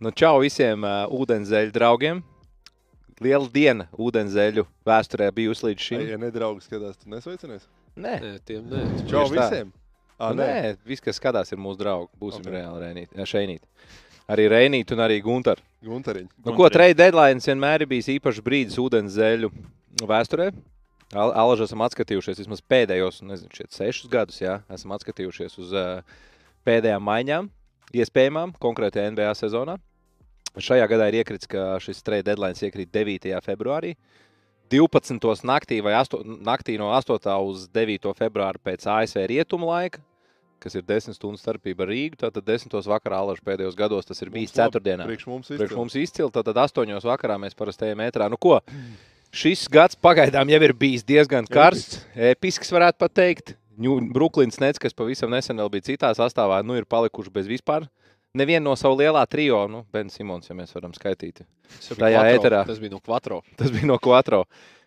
Nu, čau visiem uh, ūdenzēļu draugiem. Liela diena ūdenzēļu vēsturē bijusi līdz šim. Ja nedraugi skatās, tad nesveicinies. Nē, Nē, tiem nē. Čau Tieši tā. visiem! À, Ā, nē. nē viss, kas skatās, ir mūsu draugi. Būsim Ok. okay. reāli Reinīt, ja, šeinīt. Arī Reinīt un arī Gunter. Guntariņ. Nu, ko trade deadline vienmēr ir bijis īpašs brīdis ūdenzēļu vēsturē. Al- Alaži esam atskatījušies vismaz pēdējos, nezinu, šeit sešus gadus, jā, esam atskatījušies uz uh, pēdējām maiņām, iespējamām, konkrēti NBA sezonā. Šajā gadā ir iekritis, ka šis trade deadline iekrīt 9. februārī. 12. naktī vai 8, naktī no 8. uz 9. februāra pēc ASV rietumu laika, kas ir 10 stundu starpība ar Rīgu. Tātad 10. vakarā Alaži pēdējos gados tas ir bijis ceturtdienā. Priekš mums Priekš izcili. mums izcili, tad 8. vakarā mēs parasti ejam metrā. Nu, ko? Šis gads pagaidām jau ir bijis diezgan karsts, episks, varētu teikt. Brooklyns Nets, kas pavisam nesen vēl bija citā sastāvā, nu ir palikuši bez vispār. Nevienu no savu lielā trio, nu, Ben Simons, ja mēs varam skaitīt. Tajā ēterā. Tas bija no Quattro. Tas bija no Quattro.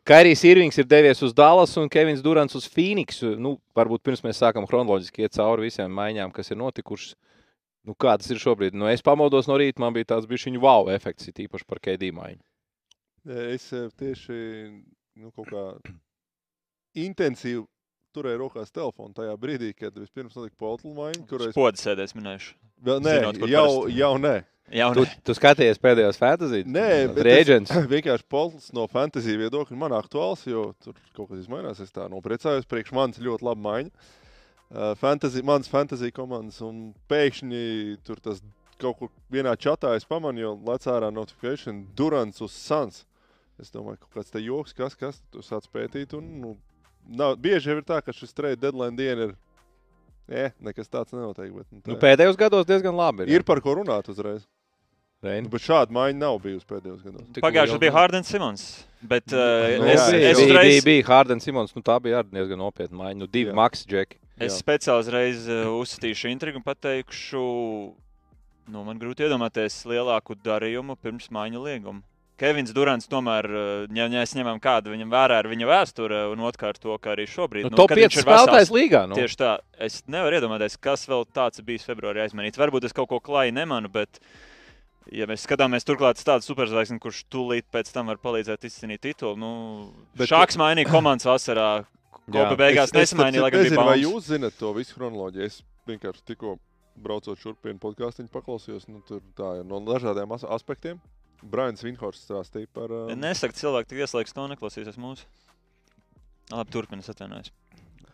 Kairijs Irvings ir devies uz Dallas un Kevins Durants uz Phoenixu. Nu, varbūt pirms mēs sākam chronoloģiski iet cauri visiem maiņām, kas ir notikušas. Nu, kā tas ir šobrīd? Nu, es pamodos no rīta, man bija tāds bišķiņu wow efekts, it īpaši par KD maiņu. Es eh, tieši nu, kaut kā intensīvi turēju rokās telefonu tajā brīdī, kad vispirms notika Poltla maiņa, kurai es Podas sēdēs minējuši. vēl nē, zinot, kur jau, parasti. jau nē. Jā, Tu, tu skaties pēdējos fantasy? Nē, bet Rēģents. vienkārši Poltls no fantasy viedokļa man aktuāls, jo tur kaut kas izmainās. Es tā nopriecājos, priekš manis ļoti laba maiņa. Uh, fantasy, mans fantasy komandas un pēkšņi tur tas kaut kur vienā čatā es pamanu, jo lec ārā notifikācija Durants uz Sans. Es domāju, ka kaut kāds te joks, kas, kas tu sāc pētīt. Un, nu, nav, bieži jau ir tā, ka šis trade deadline diena ir. Nē, nekas tāds nenotiek. Bet, nu, tā Nu, ir. pēdējos gados diezgan labi. ir par ko runāt uzreiz. Reini. Nu, bet šāda maiņa nav bijusi pēdējos gados. Pagājušajā bija Hardens Simons. Bet uh, Nu, es, jā, es, bija, uzreiz, bija, bija Hardens Simons. Nu, tā bija arī diezgan nopietna maiņa. Nu, divi Jā. Maks Džeki. es Jā. speciāli uzreiz uh, uzstīšu intrigu un pateikšu, nu, man grūti iedomāties lielāku darījumu pirms maiņa lieguma. Kevins Durants tomēr, ja mēs ņemam kādu viņam vērā ar viņa vēsture, un otrkārt to, ka arī šobrīd Nu, top kad 5 viņš ir spēlētājs līgā. Nu. Tieši tā. Es nevaru iedomāties, kas vēl tāds bijis februārī aizmanīts. Varbūt es kaut ko klāju nemanu, bet, ja mēs skatāmies turklāt tādu superzvaigzni, kurš tūlīt pēc tam var palīdzēt izcīnīt titulu, nu, Bet- šāks mainīja komandas vasarā. Kopa beigās Es- es nesamainīja, lai gan bija nezinu, vai jūs zinat to visu chronoloģiju. Es vienkārši tikko braucot šurp vienu podkāstu, paklausījos nu, tur tā, ir no dažādiem as aspektiem. Brains Vinhorsts stāstīja par. Uh, Nesaka, cilvēki tik ieslēgs to neklausīsies mūsu. Labi, turpinies atvainojas.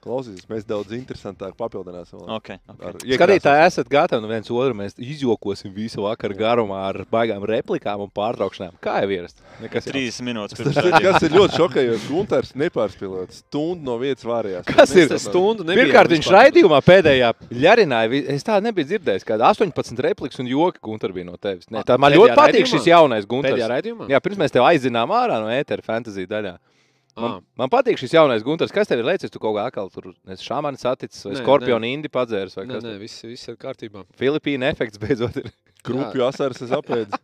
Klausīsies, mēs daudz interesantāk papildināsim. Okay, okay. ar Skatītāji, esat gatavi nu viens otru. Mēs izjokosim visu vakaru garumā ar baigām replikām un pārtraukšanām. Kā jau ierasts? Nekas jau. 30 minūtes Tas ir, kas ir ļoti šokējoši. Gunārs nepārspīlēt stundu no vietas vārījās. Kas ir? Nesapratu. Stundu nebija Pirmkārt, viņš raidījumā pēdējā ļarināja. Es tādu nebiju dzirdējis. Kāda 18 repliks un joki Gunter bija no tevis. Ne, tā man ļoti patīk raidījumā? šis jaunais raidījumā? Jā, pirms mēs tev aizinām ārā no ētera fantasy daļā. Man, Ā. man patīk šis jaunais Gunters. Kas tev ir liecis? Tu kaut kā atkal tur šāmanis atticis vai skorpionu indi padzēris vai Nē, kas? nē, viss, viss ir kārtībā. Filipīna efekts beidzot ir. Krupju asaras es apēdu.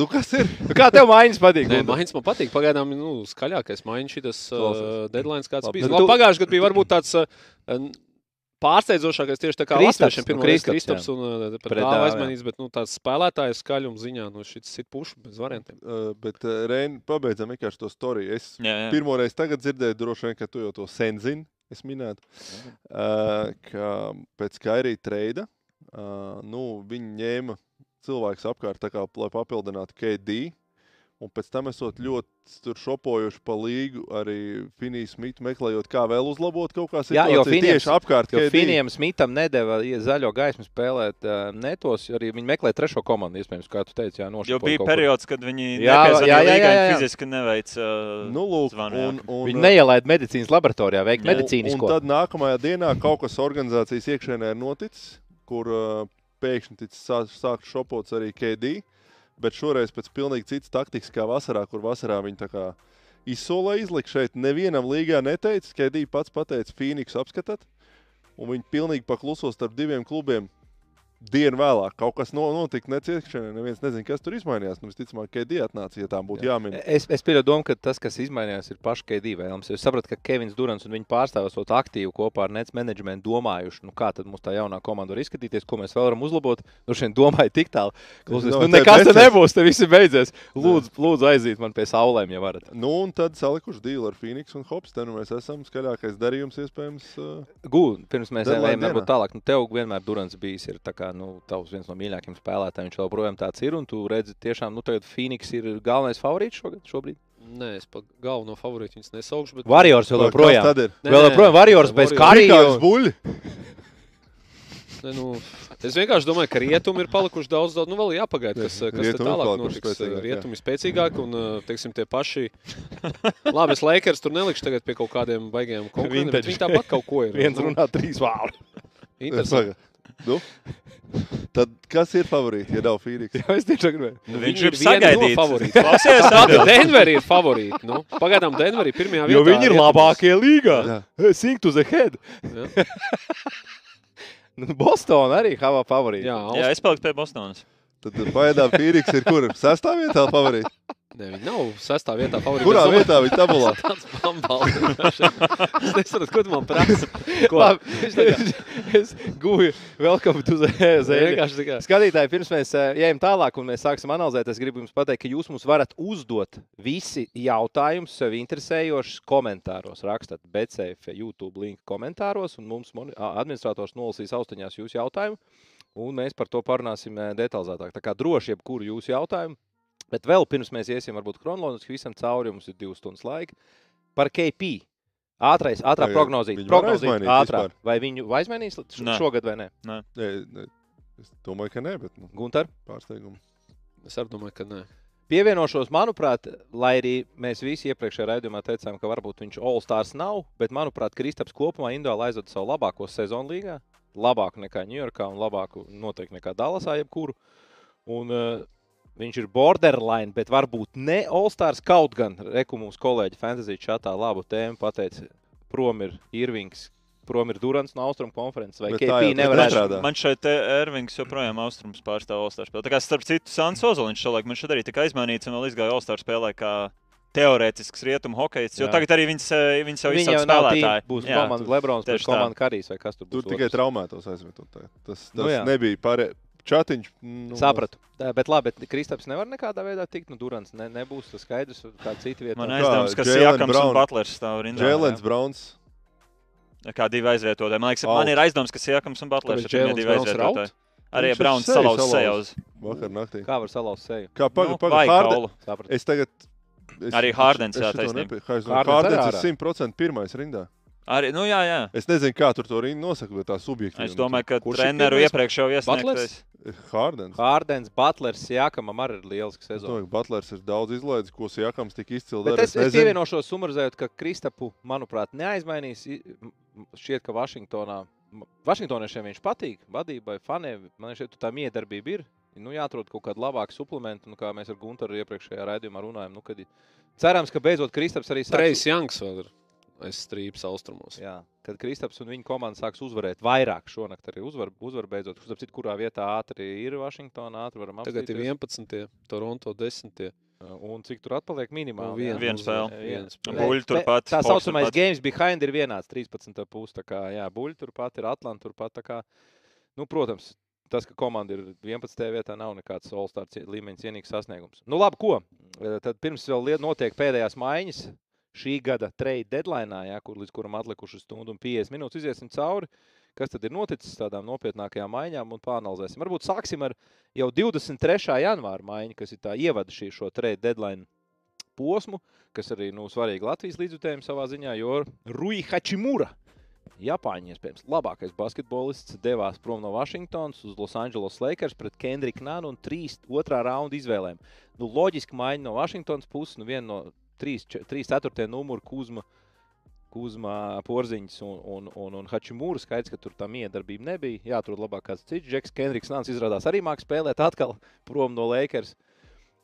nu, kas ir? Nu, Kā tev maiņas patīk? Nē? Mains man patīk. Pagaidām nu, skaļākais maiņš šis uh, deadline, kāds Labi. bija. Nu, tu- Pagājušajā gadā bija varbūt tāds uh, pārsteidzošākais tieši tā kā Kristaps, Latviešiem nu, pirmo Kristaps, reizi Kristaps un uh, Pret pret Dāvu, aizmanīts, bet nu, tāds spēlētāju skaļuma ziņā, nu, šis ir pušu bez variantiem. Uh, bet uh, Reini, pabeidzam vienkārši to storiju. Es Jā, jā. Pirmo reizi tagad dzirdēju, droši vien, ka tu jau to sen zini. Es minēju, uh, ka pēc Kairija treida uh, nu, viņi ņēma cilvēkus apkārt, tā kā, lai papildinātu KD. Un pēc tam esot ļoti tur šopojuši pa līgu arī Finijas Smita, meklējot, kā vēl uzlabot kaut kā Jā, jo situāciju. Finijam- tieši apkārt Jo. Finijam Smitam nedēva ie- zaļo gaismu spēlēt uh, netos, jo arī viņi meklē trešo komandu, iespējams, kā tu teici, jā, Jo nošķirt. bija periods, kad viņi Jā, jā, jā, jā, jā. fiziski neveica uh, Nu, lūk, zvanu, un, un, Viņi neielaida medicīnas laboratorijā, veikt. Un, medicīnisko. un tad nākamajā dienā kaut kas organizācijas iekšēnē ir noticis, kur uh, pēkšņi ticis sā- sākt šopots arī KD. Bet šoreiz pēc pilnīgi citas taktikas, kā vasarā, kur vasarā viņi tā kā izsolēja izlikt šeit. Nevienam līgā neteica, KD pats pateica, Phoenix apskatāt. Un viņi pilnīgi pakluso starp diviem klubiem dienu vēlāk kaut kas no, notika neciešana. Neviens nezina, kas tur izmainījās. Nu, visticamāk, ka Kedija atnāca, ja tā būtu jā. jāmin. Es, es pieļauju domu, ka tas, kas izmainījās, ir paši Kedija vēlams. Es sapratu, ka Kevins Durants un viņa pārstāvis to aktīvi kopā ar Nets menedžmentu domājuši, nu, kā tad mums tā jaunā komanda var izskatīties, ko mēs vēl varam uzlabot. Nu, šodien domāju tik tālu, klausies, nu, nekas te nebūs, te viss beidzies. Lūdzu, lūdzu aiziet man pie saulēm, ja varat. Nu, un tad salikuši dīlu ar Phoenix un Hopstenu. Mēs esam skaļākais darījums, iespējams. Uh, Gūda, pirms mēs ejam tālāk, nu, tev vienmēr Durants bijis ir tā kā, nu, tavs viens no mīļākajiem spēlētājiem. Viņš joprojām tāds ir, un tu redzi, tiešām, nu, tagad Phoenix ir galvenais favorīts šogad, šobrīd. Nē, es pat galveno favorītu viņus nesaukšu. Bet... Warriors vēl joprojām. Tad ir Nē, Vēl joprojām Warriors bez. Mikāls Buļļi. Ne, nu, es vienkārši domāju, ka rietumi ir palikuši daudz, daudz nu, vēl jāpagaida, kas, kas tālāk notiks. Rietumi ir spēcīgāki un, teiksim, tie paši. Labi, es Lakers tur nelikšu tagad pie kaut kādiem baigiem konkurentiem. Viņi tāpat kaut ko ir. Viens runā trīs vārdu. Interesanti. Nu? Tad kas ir favorīti, ja nav Phoenix? Jā, es tiešām gribēju. Nu, Viņš ir ir no sagaidīts. favorītiem. Klausies, atbild. Denverī ir favorīti. Nu, pagaidām Denverī pirmajā vietā. Jo viņi ir labākie līgā. Jā. Sink to the head. Nu, Bostonā arī hava favorīti. Jā, Jā, es paliku pie Bostonas. Tad pagaidām Phoenix ir kur? Sestā vietā favorīti. Ne, viņi nav sestā vietā favorīti. Kurā Es domāju, vietā viņi tabulā? Tāds bambals. Es nesaprotu, ko tu man prasa. Ko? Labi, es, es guvu welcome to the Es vienkārši tikai. Skatītāji, pirms mēs eh, ejam tālāk un mēs sāksim analizēt, es gribu jums pateikt, ka jūs mums varat uzdot visi jautājumus sev interesējošus komentāros. Rakstat BCF YouTube linku komentāros, un mums administrators nolasīs austiņās jūsu jautājumu, un mēs par to parunāsim eh, detalizētāk. Tā kā droši jebkuru jūsu jautājumu. Bet vēl pirms mēs iesim, varbūt kronoloģiski visam cauri, mums ir divas stundas laika. Par KP. Ātrais, ātrā Vai prognozīt. viņu var Prognozīt aizmainīt ātrā. vispār? Vai viņu aizmainīs š- Nē. šogad vai nē? Nē, nē, es domāju, ka nē, bet nu, Gunter? pārsteigumu. Es arī domāju, ka nē. Pievienošos, manuprāt, lai arī mēs visi iepriekšējā raidījumā teicām, ka varbūt viņš All-Stars nav, bet, manuprāt, Kristaps kopumā individuāli aizvada savu labāko sezonu līgā. Labāku nekā Ņujorkā un labāku noteikti nekā Dallasā, jebkuru. Un, uh, viņš ir borderline, bet varbūt ne All-Stars. Kaut gan, reku mums kolēģi Fantasy chatā labu tēmu pateica, prom ir Irvings, prom ir Durants no Austrum konferences, vai KP nevarētu. Man šeit te Ervings joprojām austrums pārstāv All-Star spēlē. Tā kā starp citu Sans Ozoliņš šolaik man šeit arī tika aizmainīts un vēl izgāja All-Star spēlē kā teorētisks rietumu hokejs, jo Jā. tagad arī viņas, eh, viņas jau tīm, spēlētāji. būs komanda Lebrons, tieši komanda Karijs vai kas tur būs. Tur tikai traumētos aizvietot. Tas, tas Nu jā. nebija pārējais. Čatiņš. Nu, Sapratu. Tā, Bet, labi, bet Kristaps nevar nekādā veidā tikt. Nu, Durants ne, nebūs tas skaidrs, kā cita vieta. Man aizdevums, ka Jalen Sijakams un Brown. Butlers stāv rindā. Jēlens Browns. Kā divi aizvietotāji. Man liekas, Out. man ir aizdoms, ka Sijakams un Butlers ir divi Browns ir out? aizvietotāji. Arī seju salauz salauz. sejauz. Vakar naktī. Kā var salauzt seju? Kā Nu, vai pagaidi. kaulu. Sapratu. Es tagad. Es, Arī Hardens, jā, taisnība. ārā. ir 100% pirmais rindā. Arī, nu jā, jā. Es nezinu, kā tur to rindu nosaka, bet tā subjektīvi. Es domāju, ka treneru iepriekš jau iesniegtais. Hardens. Hārdens, Butlers, Jākamam arī ir lielisks Es sezons. domāju, ka Butlers ir daudz izlaidis, ko Sijakams tik izcili Bet dara. es, es pievienošos summarizējot, ka Kristapu, manuprāt, neaizmainīs. Šķiet, ka Vašingtonā, Vašingtoniešiem viņš patīk, vadībai, faniem. Man šeit tā miedarbība ir. Nu, jāatrod kaut kāda labāka suplementa, nu, kā mēs ar Gunteru iepriekšējā raidījumā runājām. Nu, kad, cerams, ka beidzot Kristaps arī sāks. Trejs Janks vēl ir aiz strīpas austrumos. Jā, kad Kristaps un viņa komanda sāks uzvarēt vairāk šonakt, arī uzvar, uzvar beidzot. Kurš, citu, kurā vietā ātri ir Vašingtonā, ātri varam Tagad ir apstīties. 11, Toronto 10. Un cik tur atpaliek minimāli? Viena jā? Uzvara, spēle. viena Jā. spēle. Buļļi turpat, Tā saucamais games behind ir vienāds 13. puse. Tā kā jā, buļļi turpat ir Atlanta turpat. tā Kā, nu, protams, tas, ka komanda ir 11. vietā, nav nekāds All-Star līmeņa cienīgs sasniegums. Nu, labi, ko? Tad pirms vēl notiek pēdējās maiņas šī gada trade deadline, jā, kur līdz kuram atlikušas stundu un 50 minūtes, iziesim cauri. Kas tad ir noticis tādām nopietnākajām maiņām un pāranalizēsim. Varbūt sāksim ar jau 23. janvāra maiņu, kas ir tā ievada šī šo trade deadline posmu, kas arī nu, svarīgi Latvijas līdzjutējiem savā ziņā, jo Rui Hachimura, Japāņu iespējams labākais basketbolists, devās prom no Vašingtonas uz Los Angeles Lakers pret Kendriku Nānu un trīs otrā raunda izvēlēm. Nu, loģiski maiņa no Vašingtonas puses, nu viena no trīs, čet- trīs ceturtajā numuru Kuzma. Kuzma, Porziņš un, un, un, un Hačimūra skaidrs, ka tur tā miedarbība nebija. Jā, tur labāk kāds cits. Džeks Kendriks Nāns izrādās arī mākslinieks spēlēt atkal prom no Lakers.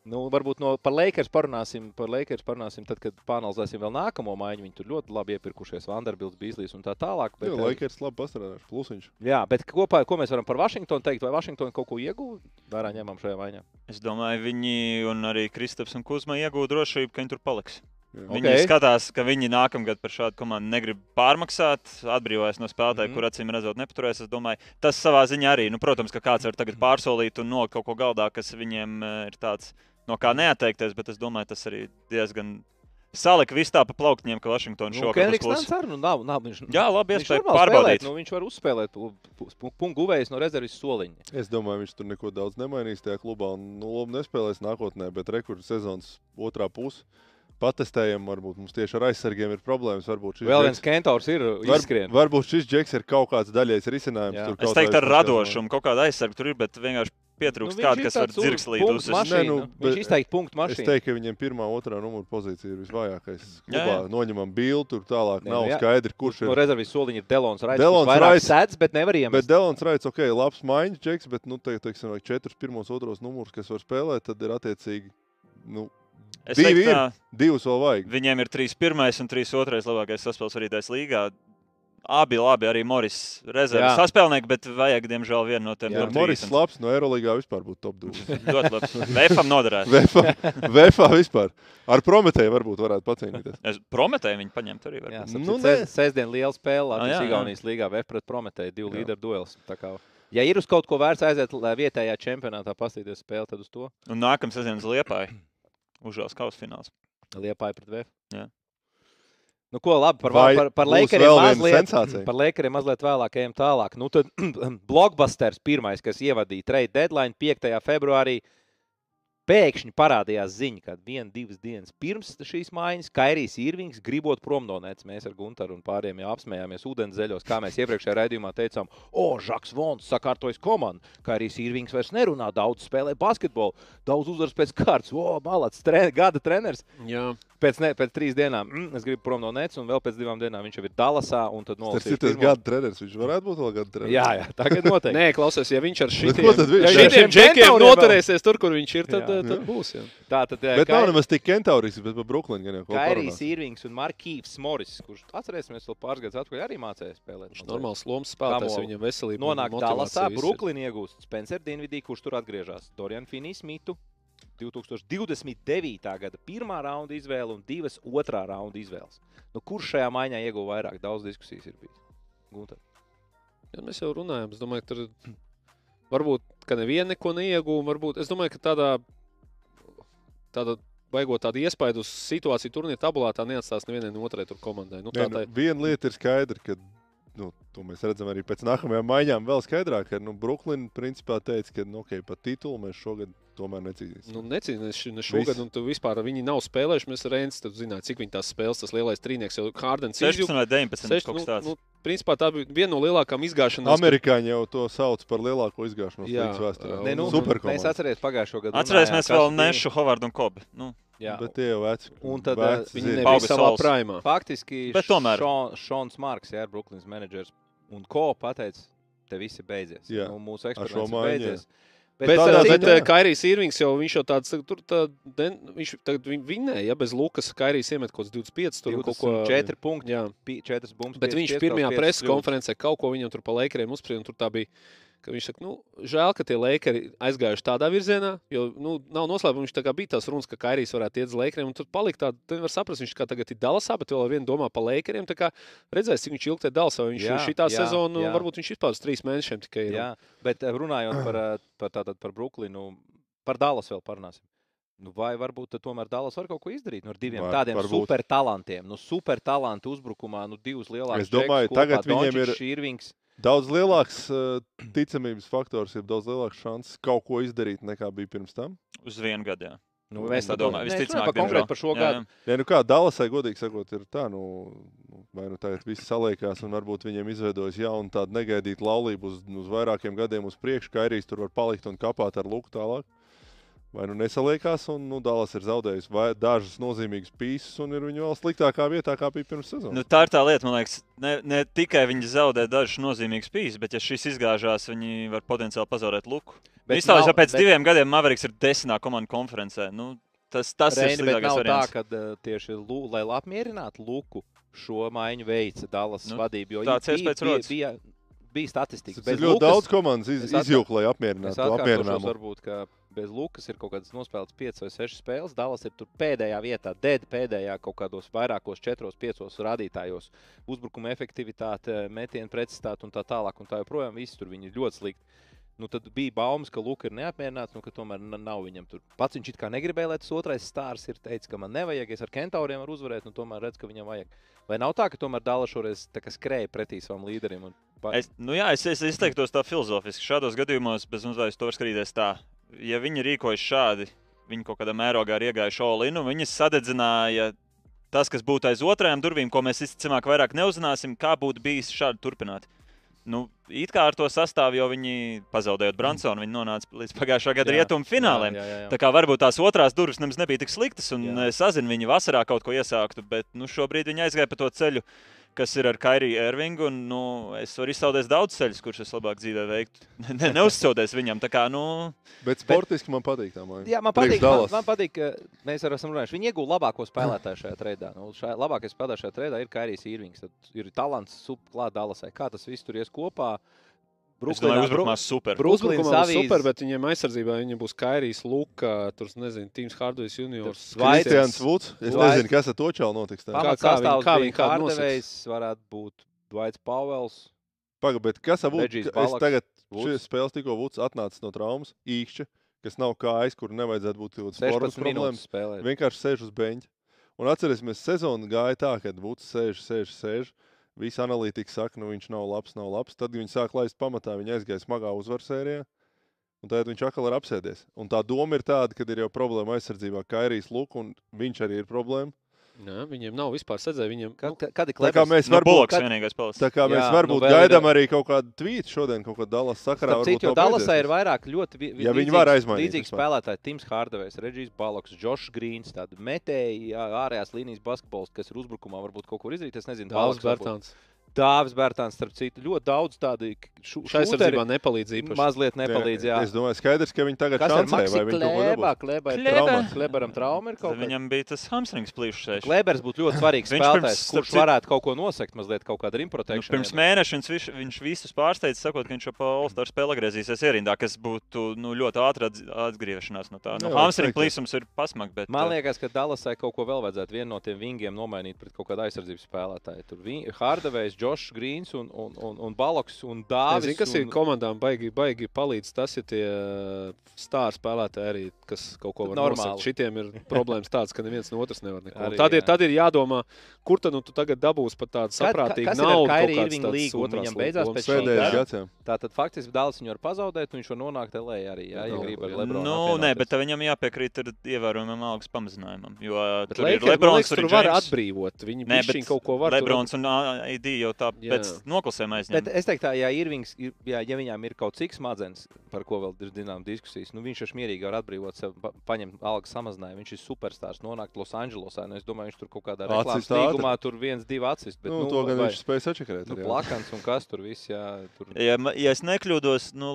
Nu, varbūt no, par Lakers parunāsim, par Lakers parunāsim tad, kad panalizēsim vēl nākamo maiņu. Viņi tur ļoti labi iepirkušies, Vanderbilts, Bīslīs un tā tālāk. Bet, jā, eh, Lakers labi pastrādājuši, plusiņš. jā, bet kopā, ko mēs varam par Vašingtonu teikt? Vai Vašingtona kaut ko ieguva? Vērā ņemam šajā maiņā. Es domāju, viņi un arī Kristaps un Kuzma iegūta drošību, ka viņi tur paliks. Jā. Viņi Ok. okay. skatās, ka viņi nākamgad par šādu komandu negrib pārmaksāt, atbrīvojas no spēlētāja, Mhm. mm -hmm. kur acīm redzot nepaturēs. Es domāju, tas savā ziņā arī, nu, protams, ka kāds var tagad pārsolīt un nolikt kaut ko galdā, kas viņiem eh, ir tāds, no kā neatteikties, bet es domāju, tas arī diezgan salika viss tā pa plauktņiem, ka Vašingtona Nu, šogad Kenriks būs Nants arī nu, nav. nav viņš, Jā, labi, viņš iespēja pārbaudīt. spēlēt, Nu, viņš var uzspēlēt pu- pu- pu- punktu guvējus no rezerves soliņa. Es domāju, viņš tur neko daudz nemainīs tajā klubā. Un, nu, labi, nespēlēs nākotnē, bet rekords sezonas otrā pusē. Patestējam, varbūt mums tieši ar aizsargiem ir problēmas. Varbūt šis Vēl viens kentaurs ir var, izskrien. varbūt šis džeks ir kaut kāds daļais risinājums. Es teiktu, ar radošumu kaut kāda aizsarga tur ir, bet vienkārši pietrūkst Nu, kāda, viņš kas var dzirkslīt punktu uzsist. mašīna. Nē, nu, Viņš bet- izteikti punktu Es mašīnu. teiktu, ka viņiem pirmā, otrā numura pozīcija ir visvājākais. Jā, jā. noņemam bildi, tur tālāk Nē, nav nu jā. skaidrs, kurš No ir. rezerves soliņa ir Delons Raits. Delons Raits sēdz, bet nevar iemest. Bet Delons Raits, ok, labs maiņas džeks, bet, nu, te, teiksim, vajag četrus pirmos, otros numurus, kas var spēlēt, tad ir attiecīgi, nu, Es Divi teiktu, ir. tā, divus vēl vajag. Viņiem ir 3-1 un 3-2 labākais saspēlētājs līgā. Abi labi, arī Moris rezerves Jā. saspēlnieki, bet vajag, diemžēl, vienu no tiem. Jā, Moris 30. labs no Eirolandā vispār būtu top 2. Ļoti labs. Vēfam noderētu. Vēfā, vēfā vispār. Ar Prometēju varbūt varētu pacīnīties. Es prometēju viņu paņemt arī. Jā, varbūt. Nu, nu, nē. Sēdesdien liela spēle Latvijas jā. Igaunijas līgā VF pret Prometēju, divu līderu duels. Tā kā, Ja ir uz kaut ko vērts aiziet, lai vietējā čempionātā paskatīties spēli, tad uz to Un nākamā sezona Liepāja. Užās kausa fināls. liepāja pret VF. Jā. Nu, ko labi par, Vai par, par Lakeriem mazliet, par Lakeriem mazliet vēlāk ejam tālāk. Nu, tad Blockbusters pirmais, kas ievadīja trade deadline 5. februārī, pēkšņi parādījās ziņa, ka viena, divas dienas pirms šīs maiņas Kairijs Irvings gribot prom no Nets. Mēs ar Gunteru un pārējiem jau apsmējāmies ūdens zeļos, kā mēs iepriekšējā raidījumā teicām, o, Žaks Vons sakārtojas komandu. Kairijs Irvings vairs nerunā, daudz spēlē basketbolu, daudz uzvaras pēc kārtas, o, malāts, tre, gada treneris. Jā, Pēc, ne, pēc trīs dienām mm, es gribu prom no Nets, un vēl pēc divām dienām viņš jau ir Dallasā. un tad Tas ir tas gada treneris. Viņš varētu būt vēl gada treneris. Jā, jā, tagad noteikti. Nē, klausies, ja viņš ar šitiem, viņš- ja šitiem džekiem noturēsies tur, kur viņš ir, tad, Jā. Tad, tad būs. Jā. Tā tad Bet nav nemaz tik kentauris, bet par Brooklynu gan jau kaut Kairijs kā. Irvings un Markīvs Moris, kurš atcerēsimies vēl pāris gadus atpakaļ, arī mācījās spēlēt. Viņš normāls lomas spēlētājs, viņam veselība. Nonāk Dallasā. Brooklyn iegūst Spencer Dinvidī, kurš tur atgriežas. Dorian Finney Smitu. 2029. gada pirmā raunda izvēle un divas otrā raunda izvēles. Nu, kurš šajā maiņā ieguva vairāk? Daudz diskusijas ir bijis. Gunter. Jā, mēs jau runājam. Es domāju, ka tur varbūt ka neviena neko neiegūma. Varbūt, es domāju, ka tādā, tādā baigot tādu iespaidu uz situāciju turnīra tabulā, tā neatstās nevienai no otrai tur komandai. Nu, tā, Nē, nu, tā, viena lieta ir skaidra, ka nu, to mēs redzam arī pēc nākamajām maiņām. Vēl skaidrāk, ka nu, Brooklyna principā teica, ka nu, okay, par titulu mēs šogad tomēr necīnīsim. Nu, necīnīties ne šogad, un tu vispār viņi nav spēlējuši. Mēs Rēns zināmām, cik viņi tās spēles, tas lielais trīnieks, jau Hārdens 16 vai 19. Seš, kaut nu, kas tāds. nu, principā tā bija viena no lielākajām izgāšanām. Amerikāņi jau to sauc par lielāko izgāšanos līdz vēsturē. Nē, nu, Superkomanda. Mēs atceramies pagājušo gadu. Atcerēsimies vēl Nešu, Hovardu un Kobi. Nu, Jā, Bet tie jau veci. Un tad, veci Viņi zina. nebija Paugas savā sols. primā. Faktiski Bet tomēr. Šon, Šons Marks, jā, ir Brooklynas menedžers. Un ko pateica, te viss ir beidzies. Jā, nu, mūsu eksperiments ir maiņu, jā. beidzies. Bet, tādā bet, bet eh, Kairijs Irvings jau viņš jau tāds tur tā, den, viņš vinnēja, ja bez Lukas Kairijs iemet kaut kāds 25 tur un kaut ko 4 punkti, Jā, 4 bumbas. bet viņš pirmajā preses konferencē kaut ko viņam tur pa laikiem uzspriež, un tur tā bija. Ka Viņš saka, nu, žēl, ka tie Lakers aizgājuši tādā virzienā, jo nu, nav noslēpums. Viņš tā bija tas runas, ka Kairijs varētu iet uz Lakeriem. Tur palika tāda, tad var saprast, viņš kā tagad ir Dallasā, bet vēl ar vienu domā par Lakeriem. Tā kā Redzēs, cik viņš ilgi te Dallasā. vai Viņš Jā, šī tā jā, sezonu, jā. varbūt viņš vispār uz trīs mēnešiem tikai ir. Jā, bet eh, runājot par, eh, par, tātad, par Brooklynu, par Dallas vēl parunāsim. Nu, vai varbūt tomēr Dallas var kaut ko izdarīt no diviem Var- tādiem varbūt. supertalantiem? Nu, supertalantu uzbrukumā, nu, divus lielākus. Es domāju, tagad viņiem ir- Irvings. Daudz lielāks uh, ticamības faktors, ir daudz lielāks šans kaut ko izdarīt nekā bija pirms tam. uz vienu gadu. jā. Nu, Es mēs tā domājam, visticamāk, par konkrēti par šo Jā, gadu. jā. Ja, nu kā Dallasai, godīgi sakot, ir tā, nu, nu, vai nu tagad viss saliekās, un varbūt viņiem izveidojas jauna tāda negaidīta laulība uz, uz vairākiem gadiem uz priekšu, ka arī tur var palikt un kapāt ar luku tālāk. Vai nu nesaliekās, un nu, Dālas ir zaudējis vai- dažas nozīmīgas pīsas, un ir viņa vēl sliktākā vietā, kā bija pirms sezonas. Nu, tā ir tā lieta, man liekas, ne, ne tikai viņi zaudē dažus nozīmīgus pīzes, bet, ja šis izgāžās, viņi var potenciāli pazaudēt luku. Bet Izstāsta, nav- ka pēc bet- diviem gadiem Mavericks ir desmitā komanda konferencē. Nu, tas tas ir Reini, bet sliktākais nav tā, variants. ka uh, tieši, Lu- lai apmierinātu Luku, šo maiņu veica Dallas Nu, nu, vadība. jo tāds bija- iespējas bija, rodas. bija, bija statistika. Tas ir ļoti daudz komandas iz, izjūgt, lai apmierinātu to apmierinājumu. varbūt, ka bez Lukas ir kaut kādas nospēlētas 5 vai 6 spēles. Dallas ir tur pēdējā vietā, dead pēdējā kaut kādos vairākos, 4, 5 rādītājos. Uzbrukuma efektivitāte, metienu precizitāte un tā tālāk. Un tā joprojām viss tur viņi ir ļoti slikti. Nu, tad bija baumas, ka Luka ir neapmierināts, nu, ka tomēr nav viņam tur. Pats viņš it kā negribēja, lai tas otrais stārs ir teicis, ka man nevajag, es ar kentauriem varu uzvarēt, nu tomēr redz, ka viņam vajag. Vai nav tā, ka tomēr Dāla šoreiz skrēja pretī savam līderim? Un... Es, nu jā, es, es izteiktos tā filozofiski. Šādos gadījumos bez mazliet to skatīties tā. Ja viņi rīkojas šādi, viņi kaut kādā mērogā ir iegājuši olinu, viņi sadedzināja tas, kas būtu aiz otrajām durvīm, ko mēs visticamāk vairāk neuzzināsim, kā būtu bijis šādi turpināt. Nu, it kā ar to sastāvu jau viņi pazaudējot Bransonu, viņi nonāca līdz pagājušā gada rietumu fināliem. Jā, jā, jā. Tā kā varbūt tās otrās durvis nemaz nebija tik sliktas, un Jā. es sazinu, viņi vasarā kaut ko iesāktu, bet nu, šobrīd viņi aizgāja pa to ceļu, kas ir ar Kairiju Ervingu. Un, nu, es varu izsaudēt daudz ceļus, kurus es labāk dzīvē veiktu. Ne, neuzsauties viņam. Kā, nu, Bet sportiski man patīk tā maiņa. Jā, man patīk, man, man patīk, ka mēs arī esam runājuši. Viņi iegūta labāko spēlētāju šajā trījā. Nu, šajā, labākais spēlētājs šajā trījā ir Kairijs Irvings. Tad ir talants klāt Dallasai. Kā tas viss tur ies kopā? Es domāju, uzbrukumā super. Būs avīzes. super, bet viņiem aizsardzībā viņiem būs Kairijs, Luka, tur nezinu, Tīms Hardvejs juniors. Vai- Kristians Vuds. Es Vai- nezinu, kas ar to čalu notiks. tā. Kā- kā kā bija viņi kādu nosauks? Hardevejs, varētu būt Dvaits Pāvels. Pagaid, bet kas ar? Regijs Es tagad Vuds. šīs spēles tikko Vuds atnācis no traumas, īkšķa, kas nav kājas, kur nevajadzētu būt kaut kādas 16 formas problēmas. spēlē. Vienkārši sēž uz beņķa. Un atcerēsimies, sezona gāja tā, ka Vuds sēž, sēž, sēž. Visi analītiķi saka, nu viņš nav labs, nav labs. Tad viņi sāk laist pamatā, viņi aizgāja smagā uzvaras sērijā. Un tad viņš atkal ir apsēdies. Un tā doma ir tāda, ka ir jau problēma aizsardzībā, kā arī Luka, un viņš arī ir problēma. Jā, viņiem nav vispār sedzēja. Viņiem, Kad, kad, kad ir Tā kā mēs Nu, varbūt, Buloks kad- vienīgais palicis. tā kā mēs Jā, varbūt nu vēl ir- gaidām arī kaut kādu tvītu šodien, kaut kādā Dallas sakarā. Starp citu, jo beidzies. ir vairāk ļoti vi- Ja viņi līdzīgs- var aizmainīt Līdzīgi spēlētāji, Tims Hārdevējs, Reģijs Baloks, Džošs Grīns, tādi metēji, jā, ārējās līnijas basketbols, kas ir uzbrukumā, varbūt kaut kur izdarīt. Es nezinu, Dāvs Baloks varbūt. Dāvis Bērtāns, starp citu, ļoti daudz tādu šu, Šai aizsardzībā nepalīdz īpaši. mazliet nepalīdz. Jā. Es domāju, skaidrs, ka viņi tagad šancē, vai viņi kaut ko Klēbā? ir trauma. Kleberam trauma ir kaut kas. Viņam bija tas hamstrings plīšs. Klebers būtu ļoti svarīgs spēlētājs, kurš varētu kaut ko nosegt, mazliet kaut kādu Nu, rimprotekciju. pirms mēneša viņš, viņš, visus pārsteidza, sakot, ka viņš jau pa All-Star spēlē atgriezīsies ierindā, kas būtu nu, ļoti ātri atgriešanās no tā. Nu, Hamstring plīsums ir pasmag, bet Man eh, liekas, ka Dallasai kaut ko vēl vajadzētu vienu no tiem vingiem nomainīt pret kaut kādu aizsardzības spēlētāju. Tur Hārdevējs, Džošs Grīns un, un, un, un Baloks un Dāvis. Zinu, kas un... ir komandām, baigi, baigi palīdz. Tas ir tie stāra spēlētāji, arī, kas kaut ko var Normāli. nosaukt. Šitiem ir problēmas tādas, ka neviens no otras nevar neko. Arī, Tad ir, tad ir jādomā, kur tad nu, tu tagad dabūsi pat tādu saprātīgu kas ir ar naudu. Kairi kaut kāds Irvinga tāds līgumu? otrās Viņam beidzās pēc Pēdējais gads. Tātad faktiski Dallas viņu var pazaudēt, un viņš var nonākt LA arī. Jā, ja Nu, grib ar. Lebronu. Nu, nē, bet viņam jāpiekrīt ar ievērojamam algas pamazinājumam. Jo tur ir Lebrons, tur ir var atbrīvot. Viņi bišķiņ kaut ko var. Lebrons un AID jau tā Jā. pēc noklusēm Bet aizņem. es teiktu, tā, ja Irvings, ir, jā, ja viņām ir kaut cik smadzenes, par ko vēl ir zināmas diskusijas, nu viņš taču mierīgi var atbrīvot sev, pa, paņemt algas samazinājumu. Viņš ir superstarps, nonākt Losandželosā. Nu, es domāju, viņš tur kaut kādā reklāmas līgumā tur viens, divi acis. Bet, Nu, to gan vai- viņš spēja sačakarēt. Nu, plakans un kas tur viss, jā. Tur... Ja, ja es nekļūdos, nu,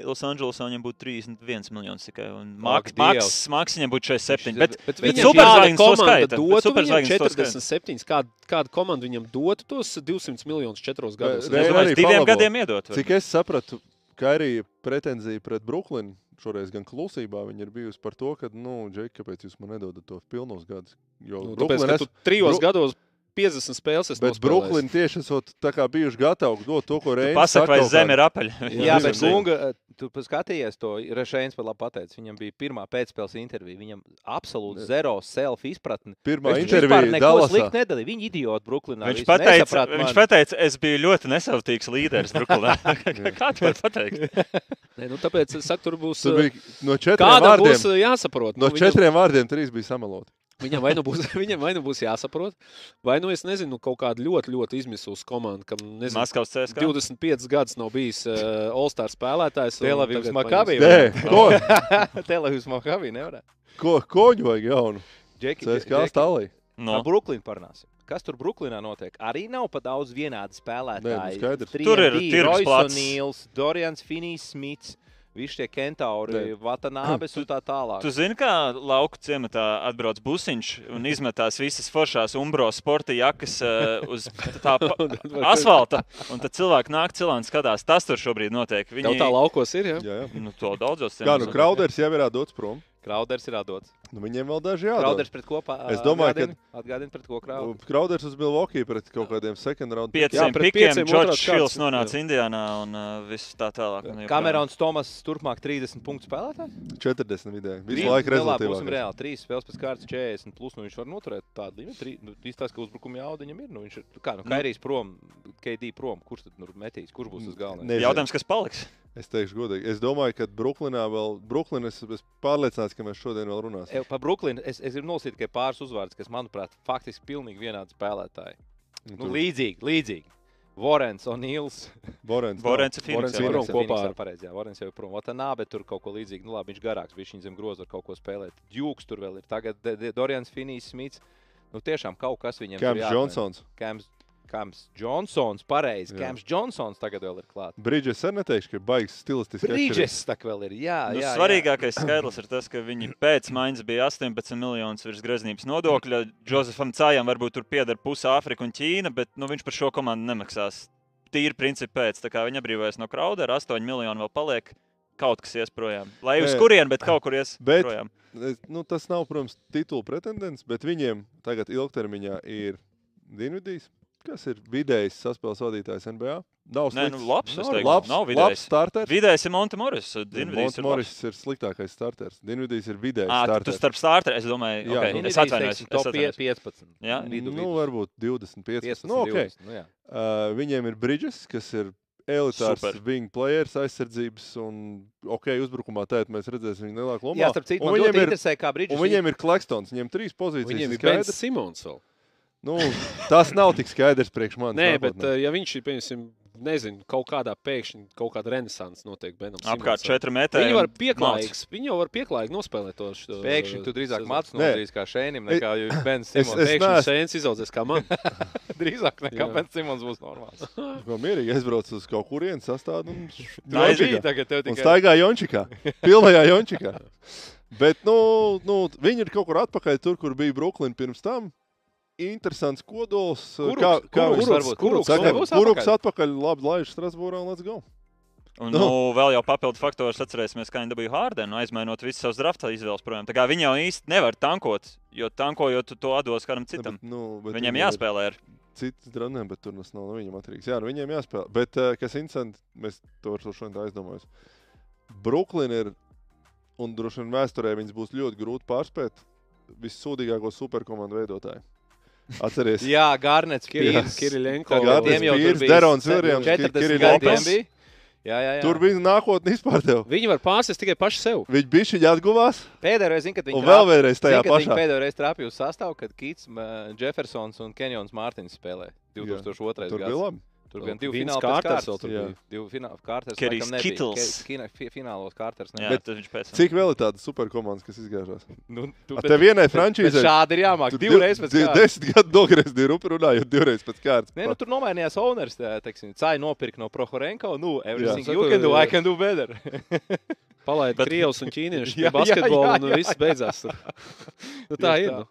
Losandželosā viņam būtu 31 miljonus tikai. Un Ak, Maks. Maks, Maks viņam būtu 47. Viņš- Bet, Bet Bet kāda superzvaigznes to komanda skaita, bet dotu superzvaigznes to skaita. 47, kāda, kāda komanda viņam dotu tos 200 miljonus četros gados? Re- es Re- domāju, arī diviem palabo. gadiem iedot. var. Cik es sapratu, ka arī pretenzija pret Brooklynu šoreiz gan klusībā viņa ir bijusi par to, ka, nu, Džek, kāpēc jūs man nedodat to pilnos gadus? Jo Nu, tāpēc, Brooklyn ka es- tu trijos Bru- gados 50 spēles Bet nospēlējis. Brooklyn tieši esot tā kā bijuši gatavi dot to, ko Reinis Pasaka, vai zeme ir apaļa. Jā, bet Zem. Gunga, tu skatījies to, Rešēns pat labi pateica, viņam bija pirmā pēcspēles intervija, viņam absolūti zero self izpratni. Pirmā Viņš intervija neko slikti nedalīja, viņi idioti Brooklynā. Viņš pateica, viņš pateica, es biju ļoti nesautīgs līderis Brooklynā. Kā tu vari pateikt? Nē, nu, tāpēc es saku, tur būs. Tur bija no četriem vārdiem. būs jāsaprot? No Nu, viņam- četriem vārdiem trīs bija samaloti. Viņam vai nu būs, viņam vai nu būs jāsaprot, vai nu es nezinu, kaut kāda ļoti, ļoti izmisusi komanda, kam nezinu, Maskavas CSK. 25 gadus nav bijis uh, All-Star spēlētājs. Maccabi. paņems- Nē, ko, Televīzijas Makavī nevarētu. ko, koņu vajag jaunu? Džeki, CSK stālī. No. Par Brooklynu parunāsim. Kas tur Brooklynā notiek? Arī nav pa daudz vienādu spēlētāju. Nē, nu skaidrs. Tur ir tirgus plats. Nīls, Dorians, Finijs, Smits, visi šie kentauri. Vatanābes un tā tālāk. Tu zini, kā lauku ciematā atbrauc busiņš un izmetās visas foršās umbro sporta jakas uh, uz tā pa- asfalta. Un tad cilvēki nāk, cilvēki skatās. Tas tur šobrīd notiek. Viņi tā laukos ir. Ja? Jā, jā. Nu, to daudzos Kā nu. Krauders jau ir dots prom? Krauders ir atdots. Nu, viņiem vēl daži jādod. Krauders pret kopā. Es domāju, ka- Atgādini pret ko Krauders. Krauders uz Milwaukee pret kaut kādiem second round. Jā, Pieciem pret pikiem pieciem kārtas. Šils nonāca Indiānā un uh, viss tā tālāk. Kamerons Tomas turpmāk 30 punktu spēlētājs. 40 vidēji. Visu laiku nu, labi, Būsim rezultātā. reāli. Trīs spēles pēc kārtas 40. Plus, nu, viņš var noturēt tādu līmeni. Nu, Izstāsta, ka uzbrukuma jauda viņam ir. Nu, viņš ir kā, nu, Kairijs prom, KD prom. Kurš tad nu, metīs? Kurš būs tas galvenais? Ne- Jautājums, kas paliks? Es teikšu godīgi. Es domāju, ka Brooklynā vēl. Brooklyn, es esmu pārliecināts, ka mēs šodien vēl runāsim. E, Par Brooklynu es, es gribu nolasīt tikai pāris uzvārdus, kas, manuprāt, faktiski pilnīgi vienādi spēlētāji. Nu, tur līdzīgi, līdzīgi. Vorens un Nils. Borens ir ir prom kopā ar- Pareizi, jā, Vorens jau ir prom. Otanā, bet tur kaut ko līdzīgu. Nu, labi, viņš garāks, viņš zem groza var kaut ko spēlēt. Djūks tur vēl ir. Tagad Dorians Finijs Smits. Nu, tiešām kaut kas viņam Kams jāatmaina. Džonsons. Kams, Kams Džonsons, pareizi. Jā. Kams Džonsons tagad vēl ir klāts. Bridges arī neteikšu, ka baigs stilistiski. Brīdžes tā vēl ir. Jā, Nu, jā, jā. svarīgākais skaidrs ir tas, ka viņi pēc maiņas bija 18 miljonus virs greznības nodokļa. Džozefam Cājam varbūt tur pieder puse Āfrika un Ķīna, bet nu, viņš par šo komandu nemaksās. Tīri principi pēc. Tā kā viņi atbrīvojas no Kraudera, 8 miljoni vēl paliek. Kaut kas ies projām. Lai uz kurien, bet kaut kur ies Bet- projām. Es- Nu, tas nav, protams, titula pretendents, bet viņiem tagad ilgtermiņā ir Dienvidīs, kas ir vidējs saspēles vadītājs NBA. Nav Nē, nu, labs, es Nav teiktu, labs, nav labs vidējs. starters. Vidējais ir Monte Moris. Dienvidīs ir labs. Ir sliktākais starters. Dienvidīs ir vidējs Ā, tu- tu starters. starp starteri, es domāju, Jā, okay, nu, es atvainojos. es Top atvainojos. 15. Jā. Vidu, Nu, varbūt 20, 15. 15, Nu, okay. 20, nu, jā. uh, viņiem ir Bridges, kas ir elitārs wing players aizsardzības un ok, uzbrukumā tēt mēs redzēsim viņu lielāku lomu. Jā, starp citu, man ļoti ir, interesē, kā Brīdžers. un viņiem ir Klekstons, viņiem trīs pozīcijas. Viņiem ir skaidrs. Simons. Vēl. Nu, tas nav tik skaidrs priekš manis. Nē, bet nākotnē. uh, ja viņš ir, piemēram, nezinu, kaut kādā pēkšņi kaut kāda renaissance notiek Benam. Apkārt Simonsam. 4 metri. Viņi var pieklājīgs, viņi jau var pieklājīgi nospēlēt to. šo- Pēkšņi tu drīzāk Nē. nodarīt kā Šēnim, nekā Bens es- Simons. es Pēkšņi neesmu- sēns izaudzies kā man. Drīzāk nekā. Bens Simons būs normāls. Ko mierīgi aizbraucu uz kaut kurienes un, Tā ir Jončikā. bija tagad tev un tikai. staigā Jončikā. Pilnajā Jončikā. Bet nu, nu, viņi ir kaut kur atpakaļ tur, kur bija Brooklyn pirms tam. Interesants kodols. Kuruks, kā kā varbūt, Kuruks Tagad būs Kuruks atpakaļ. labi, laiž Strasbūrā un let's go. Un, Nu. nu, vēl jau papildu faktors atcerēsimies, kā viņi dabūja Hārdenu, aizmainot visus savus drafta izvēles projām. Tā kā viņi jau īsti nevar tankot, jo tankojot tu to atdos kādam citam. Bet, nu, bet Viņiem ir jāspēlē ar Cits droniem, bet tur tas nav no viņiem atkarīgs. Jā, nu viņiem jāspēlē. Bet, uh, kas interesanti, mēs to varam šodien tā aizdomājamies. Brooklyn ir, un droši vien vēsturē viņas būs ļoti grūti pārspēt, vissūdīgāko superkomandu veidotāju. Atcerieties, Jā. Tagad Garnets tiem jau Pīrs, bija Derons Viljams, 40 Kiriļ gadiem bija. Jā, jā, jā. tur bija nākotne vispār. Tev. Viņi var pārsist tikai paši sev. Viņi bija šī atguvās, Pēdējo reizi, zinu, kad viņi un vēl vienreiz tajā viņi pašā. pēdējo reizi trāpīja uz sastāvu, kad Kits, Jeffersons un Kenjons Mārtiņš spēlē 2002. Tur bija gads. labi. Tur bija divi Kārters kārtas. Divi fināli kārtas. Kerijs Kittls. Finālos kārtas. Jā, Bet viņš pēc tam. Cik vēl ir tādas superkomandas, kas izgāžās? Nu, tu, Ar te vienai bet frančīzei. šādi ir jāmāk. Divreiz pēc kārtas. Desmit gadu nogriezt divu rupu runājot divreiz pēc kārtas. Nē, nu, tur nomainījās owners. Teiksim, Cai nopirka no Prohorenko. Nu, everything Jā. you can do, I can do better. Palaid Bet- Krievs un Ķīnieši pie basketbola, un jā, viss beidzās. tur. Nu, tā ir. Nu.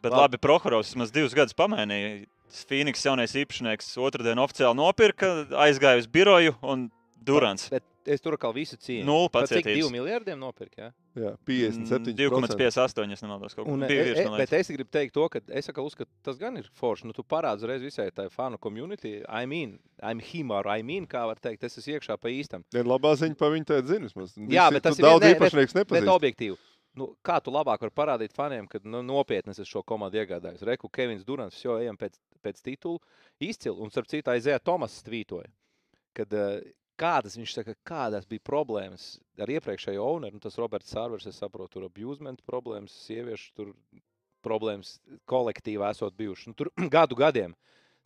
Bet Labi. labi, Prohorovs vismaz divus gadus pamainīja. Fīniks jaunais īpašnieks otrdien oficiāli nopirka, aizgāja uz biroju un Durants. Bet es tur atkal visu cīnu. Nulle Pat Cik pacietības. 2 miljardiem nopirka? Ja? Jā, 57. 2,58. es nemaldos. Kaut kā e, bija e, man bet es gribu teikt to, ka es atkal uzskatu, tas gan ir forši. Nu, tu parādi uzreiz visai tai fanu community. I mean, I'm him or I mean, kā var teikt, es esmu iekšā pa īstam. Ir labā ziņa par viņu tādu zinu. vismaz. Jā, bet tas ir daudz ne- ne- īpašnieks Bet nepazīst. objektīvi. Nu, kā tu labāk vari parādīt faniem, ka nu, nopietni es šo komandu iegādājos? Reku, Kevins Durants, jau ejam pēc, pēc titula izcili. Un, starp citu, aizēja Tomas tvītoja, kad uh, kādas viņš saka, kādas bija problēmas ar iepriekšējo owneru. Nu, tas Roberts Sārvers, es saprotu, tur abusement problēmas, sieviešu tur problēmas kolektīvā esot bijušas. Nu, tur gadu gadiem.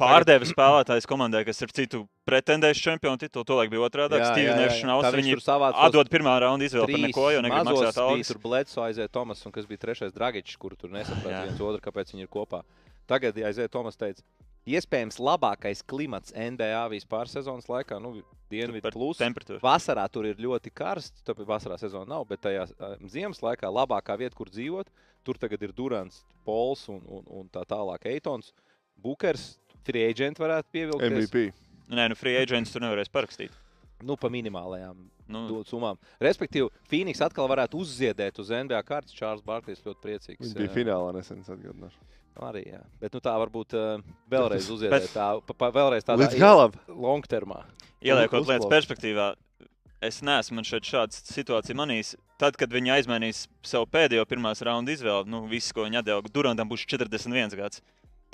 Pārdeva spēlētājs komandai, kas ir citu pretendējuši čempionu titulu. Tolaik bija otrādi. Steve's Nešanaus. Viņi atdod pirmā raunda izvēli par neko, jo negrib maksāt algas. Tur Bledso aiziet Tomas, un kas bija trešais Dragičs, kuru tur nesaprata viens otru, kāpēc viņi ir kopā. Tagad, ja aiziet Tomas, teica, iespējams labākais klimats NBA vispār sezonas laikā. Nu, Dienvidu plus. Temperatūra. Vasarā tur ir ļoti karsts, tāpēc vasarā sezona nav, bet tajā um, ziemas laikā labākā vieta, kur dzīvot, tur tagad ir Durants, Pols un, un, un tā tālāk Eitons, Bukers, free agent varētu pievilkt. MVP. Nē, nu free agents tur nevarēs parakstīt. Nu, pa minimālajām Nu, summām. Respektīvi, Phoenix atkal varētu uzziedēt uz NBA kārtas. Čārlis Barklīs ļoti priecīgs. Viņš bija finālā nesen, atgādināšu. Arī, jā. Bet nu, tā varbūt uh, vēlreiz Bet- uzziedēt. Tā, pa, pa, vēlreiz tādā Līdz galam. long termā. Ieliekot lietas perspektīvā, es neesmu man šeit šāda situācija manīs. Tad, kad viņi aizmainīs savu pēdējo pirmās raunda izvēli, nu, viss, ko viņi atdeva, Durantam būs 41 gads.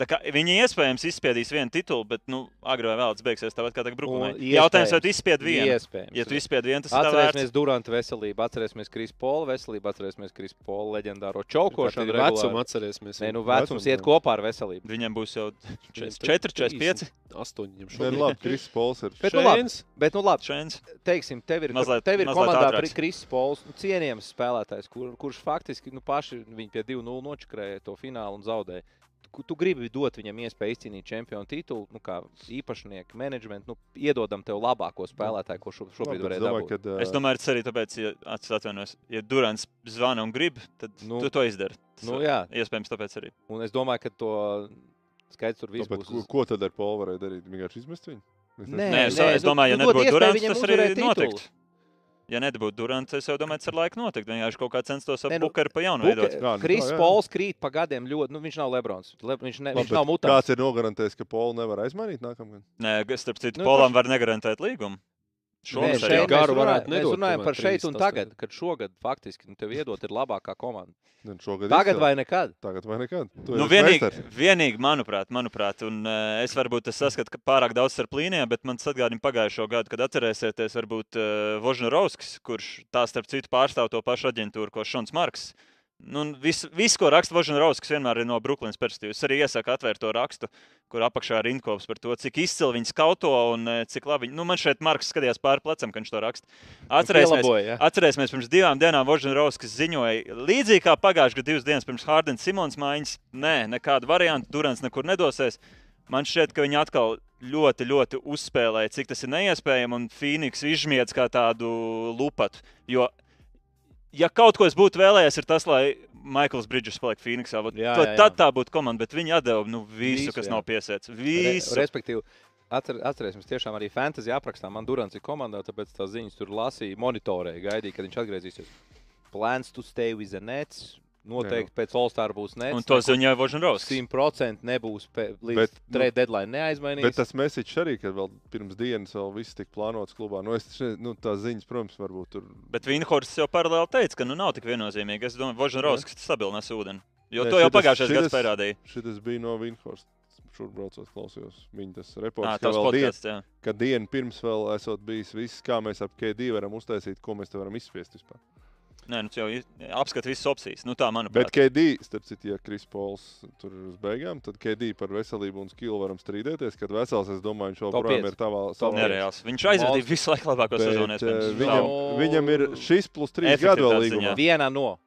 Viņi iespējams izspiedīs vienu titulu, bet, nu, agrāk vai vēlāk beigsies tāpat kā Brooklynā. Un Jautājums, vai tu izspied vienu? Iespējams. Ja tu izspied vienu, tas Atcerēsimies Duranta veselību, atcerēsimies Krisa Pola veselību, atcerēsimies Krisa Pola leģendāro čaukošanu. Vecumu regulāri. atcerēsimies. Nē, nu Vecums, vecums iet jā. kopā ar veselību. Viņam būs jau Viņam 4, tur 45. 8 viņam Nē, nu labi, Kris Pols ir. Bet, nu, labi, Šeins. bet, nu, labi, Šēns. teiksim, tev ir, Mazliet- tev ir komandā. Kris Pols, nu, cienījams spēlētājs, kur, kurš faktiski nu, paši viņi pie 2-0 nočakrēja to finālu un zaudēja. Tu, tu gribi dot viņam iespēju izcīnīt čempionu titulu, nu, kā īpašnieki, menedžmentu, nu, iedodam tev labāko spēlētāju, ko šo, šobrīd Labi, varētu es domāju, dabūt. ka Es domāju, tas arī tāpēc, ja ats- atvainojos, ja Durants zvana un grib, tad Nu, nu, tu to izdari. Tas Nu, jā, Iespējams, tāpēc arī. un es domāju, ka to skaits tur viss Tāpēc, būs. ko, ko tad ar Polu varēja darīt? Vienkārši izmest viņu? Es Nē, nezinu. Nē, es, nē, es domāju, ja nu, dod nebūtu iespēju Durants, tas arī notiktu. Ja nebūtu Durants, es jau domāju, tas ar laiku notiktu. Vienkārši kaut kā censtos ap Nē, nu, Bukaru pa jaunu veidot. Nu Kris. Pols krīt pa gadiem ļoti. Nu, viņš nav Lebrons. Le, viņš ne, Labi, viņš nav mutāts. Kāds ir nogarantējis, ka Polu nevar aizmainīt nākamgad? Nē, starp citu, Nu, Polam var negarantēt līgumu. Šobrīd arī mēs garu runājam, varētu mēs nedot runājam tomēr par šeit un 38. tagad, kad šogad faktiski nu, tev iedot ir labākā komanda. Tagad izcili. vai nekad? Tagad vai nekad? Tu Nu, vienīgi, meistars. vienīgi, manuprāt, manuprāt un, uh, es varbūt tas saskatu ka pārāk daudz ar plīniem, bet man atgādina pagājušo gadu, kad atcerēsieties, varbūt uh, Vožņarovskis, kurš tā starp citu pārstāv to pašu aģentūru, ko Šons Marks. Nu, Viss, vis, ko raksta Vožņarovskis, vienmēr ir no Brooklynas perspektīvas. Es arī iesaku atvērt to rakstu, kur apakšā ir rindkops par to, cik izcili viņi skauto un eh, cik labi. viņi- Nu, man šeit Marks skatījās pāri plecam, kad viņš to raksta. Atcerēsimies, ja? Atcerēsimies, pirms divām dienām Vožņarovskis ziņoja, līdzīgi kā pagājušajā gadā, divas dienas pirms Hārdens Simons maiņas. Nē, nekādu variantu, Durants nekur nedosies. Man šķiet, ka viņi atkal ļoti, ļoti uzspēlēja, cik tas ir neiespējami, un Phoenix izžmiedz kā tādu lupatu. Jo, ja kaut ko es būtu vēlējies, ir tas, lai Maikls Bridges paliek Phoenixā. Vot Jā, jā. Tad tā būtu komanda, bet viņi atdeva nu, visu, Visu, kas jā. nav piesiets. Re, Visu. respektīvi, atcer, atcerēsimies, tiešām arī fantasy aprakstā man Durants ir komandā, tāpēc tās ziņas tur lasīja, monitorēja, gaidīja, kad viņš atgriezīsies. Plans to stay with the nets. Noteikti pēc All-Star būs nets. Un to ziņoja Vožņarovskis. 100% nebūs līdz Bet, nu, trade deadline neaizmainīs. Bet tas mēsīčs arī, kad vēl pirms dienas vēl viss tika plānots klubā. Nu, es, nu, tās ziņas, protams, varbūt tur. Bet Vinhorsts jau paralēli teica, ka nu nav tik viennozīmīgi. Es domāju, Vožņarovskis stabili nes ūdeni. Jo Nē, to jau šitas- pagājušajā gadā šitas- parādīja. Šis bija no Vinhorsta. Šur braucot, klausījos viņa tas reports, ka tas vēl diena, podcasts, jā. ka diena pirms vēl esot bijis viss, kā mēs ap KD varam uztaisīt, ko mēs te varam izspiest vispār. Nē, nu, jau apskati visas opcijas. Nu, tā, manuprāt. Bet KD, starp citu, ja Kris Pols tur ir uz beigām, tad KD par veselību un skilu varam strīdēties, kad vesels, es domāju, viņš joprojām ir tavā savā- Nereāls. Viņš aizvadīja visu laiku labāko sezonu. eh, iespējams. Viņam, viņam ir šis plus trīs gadu ziņā. Viena no.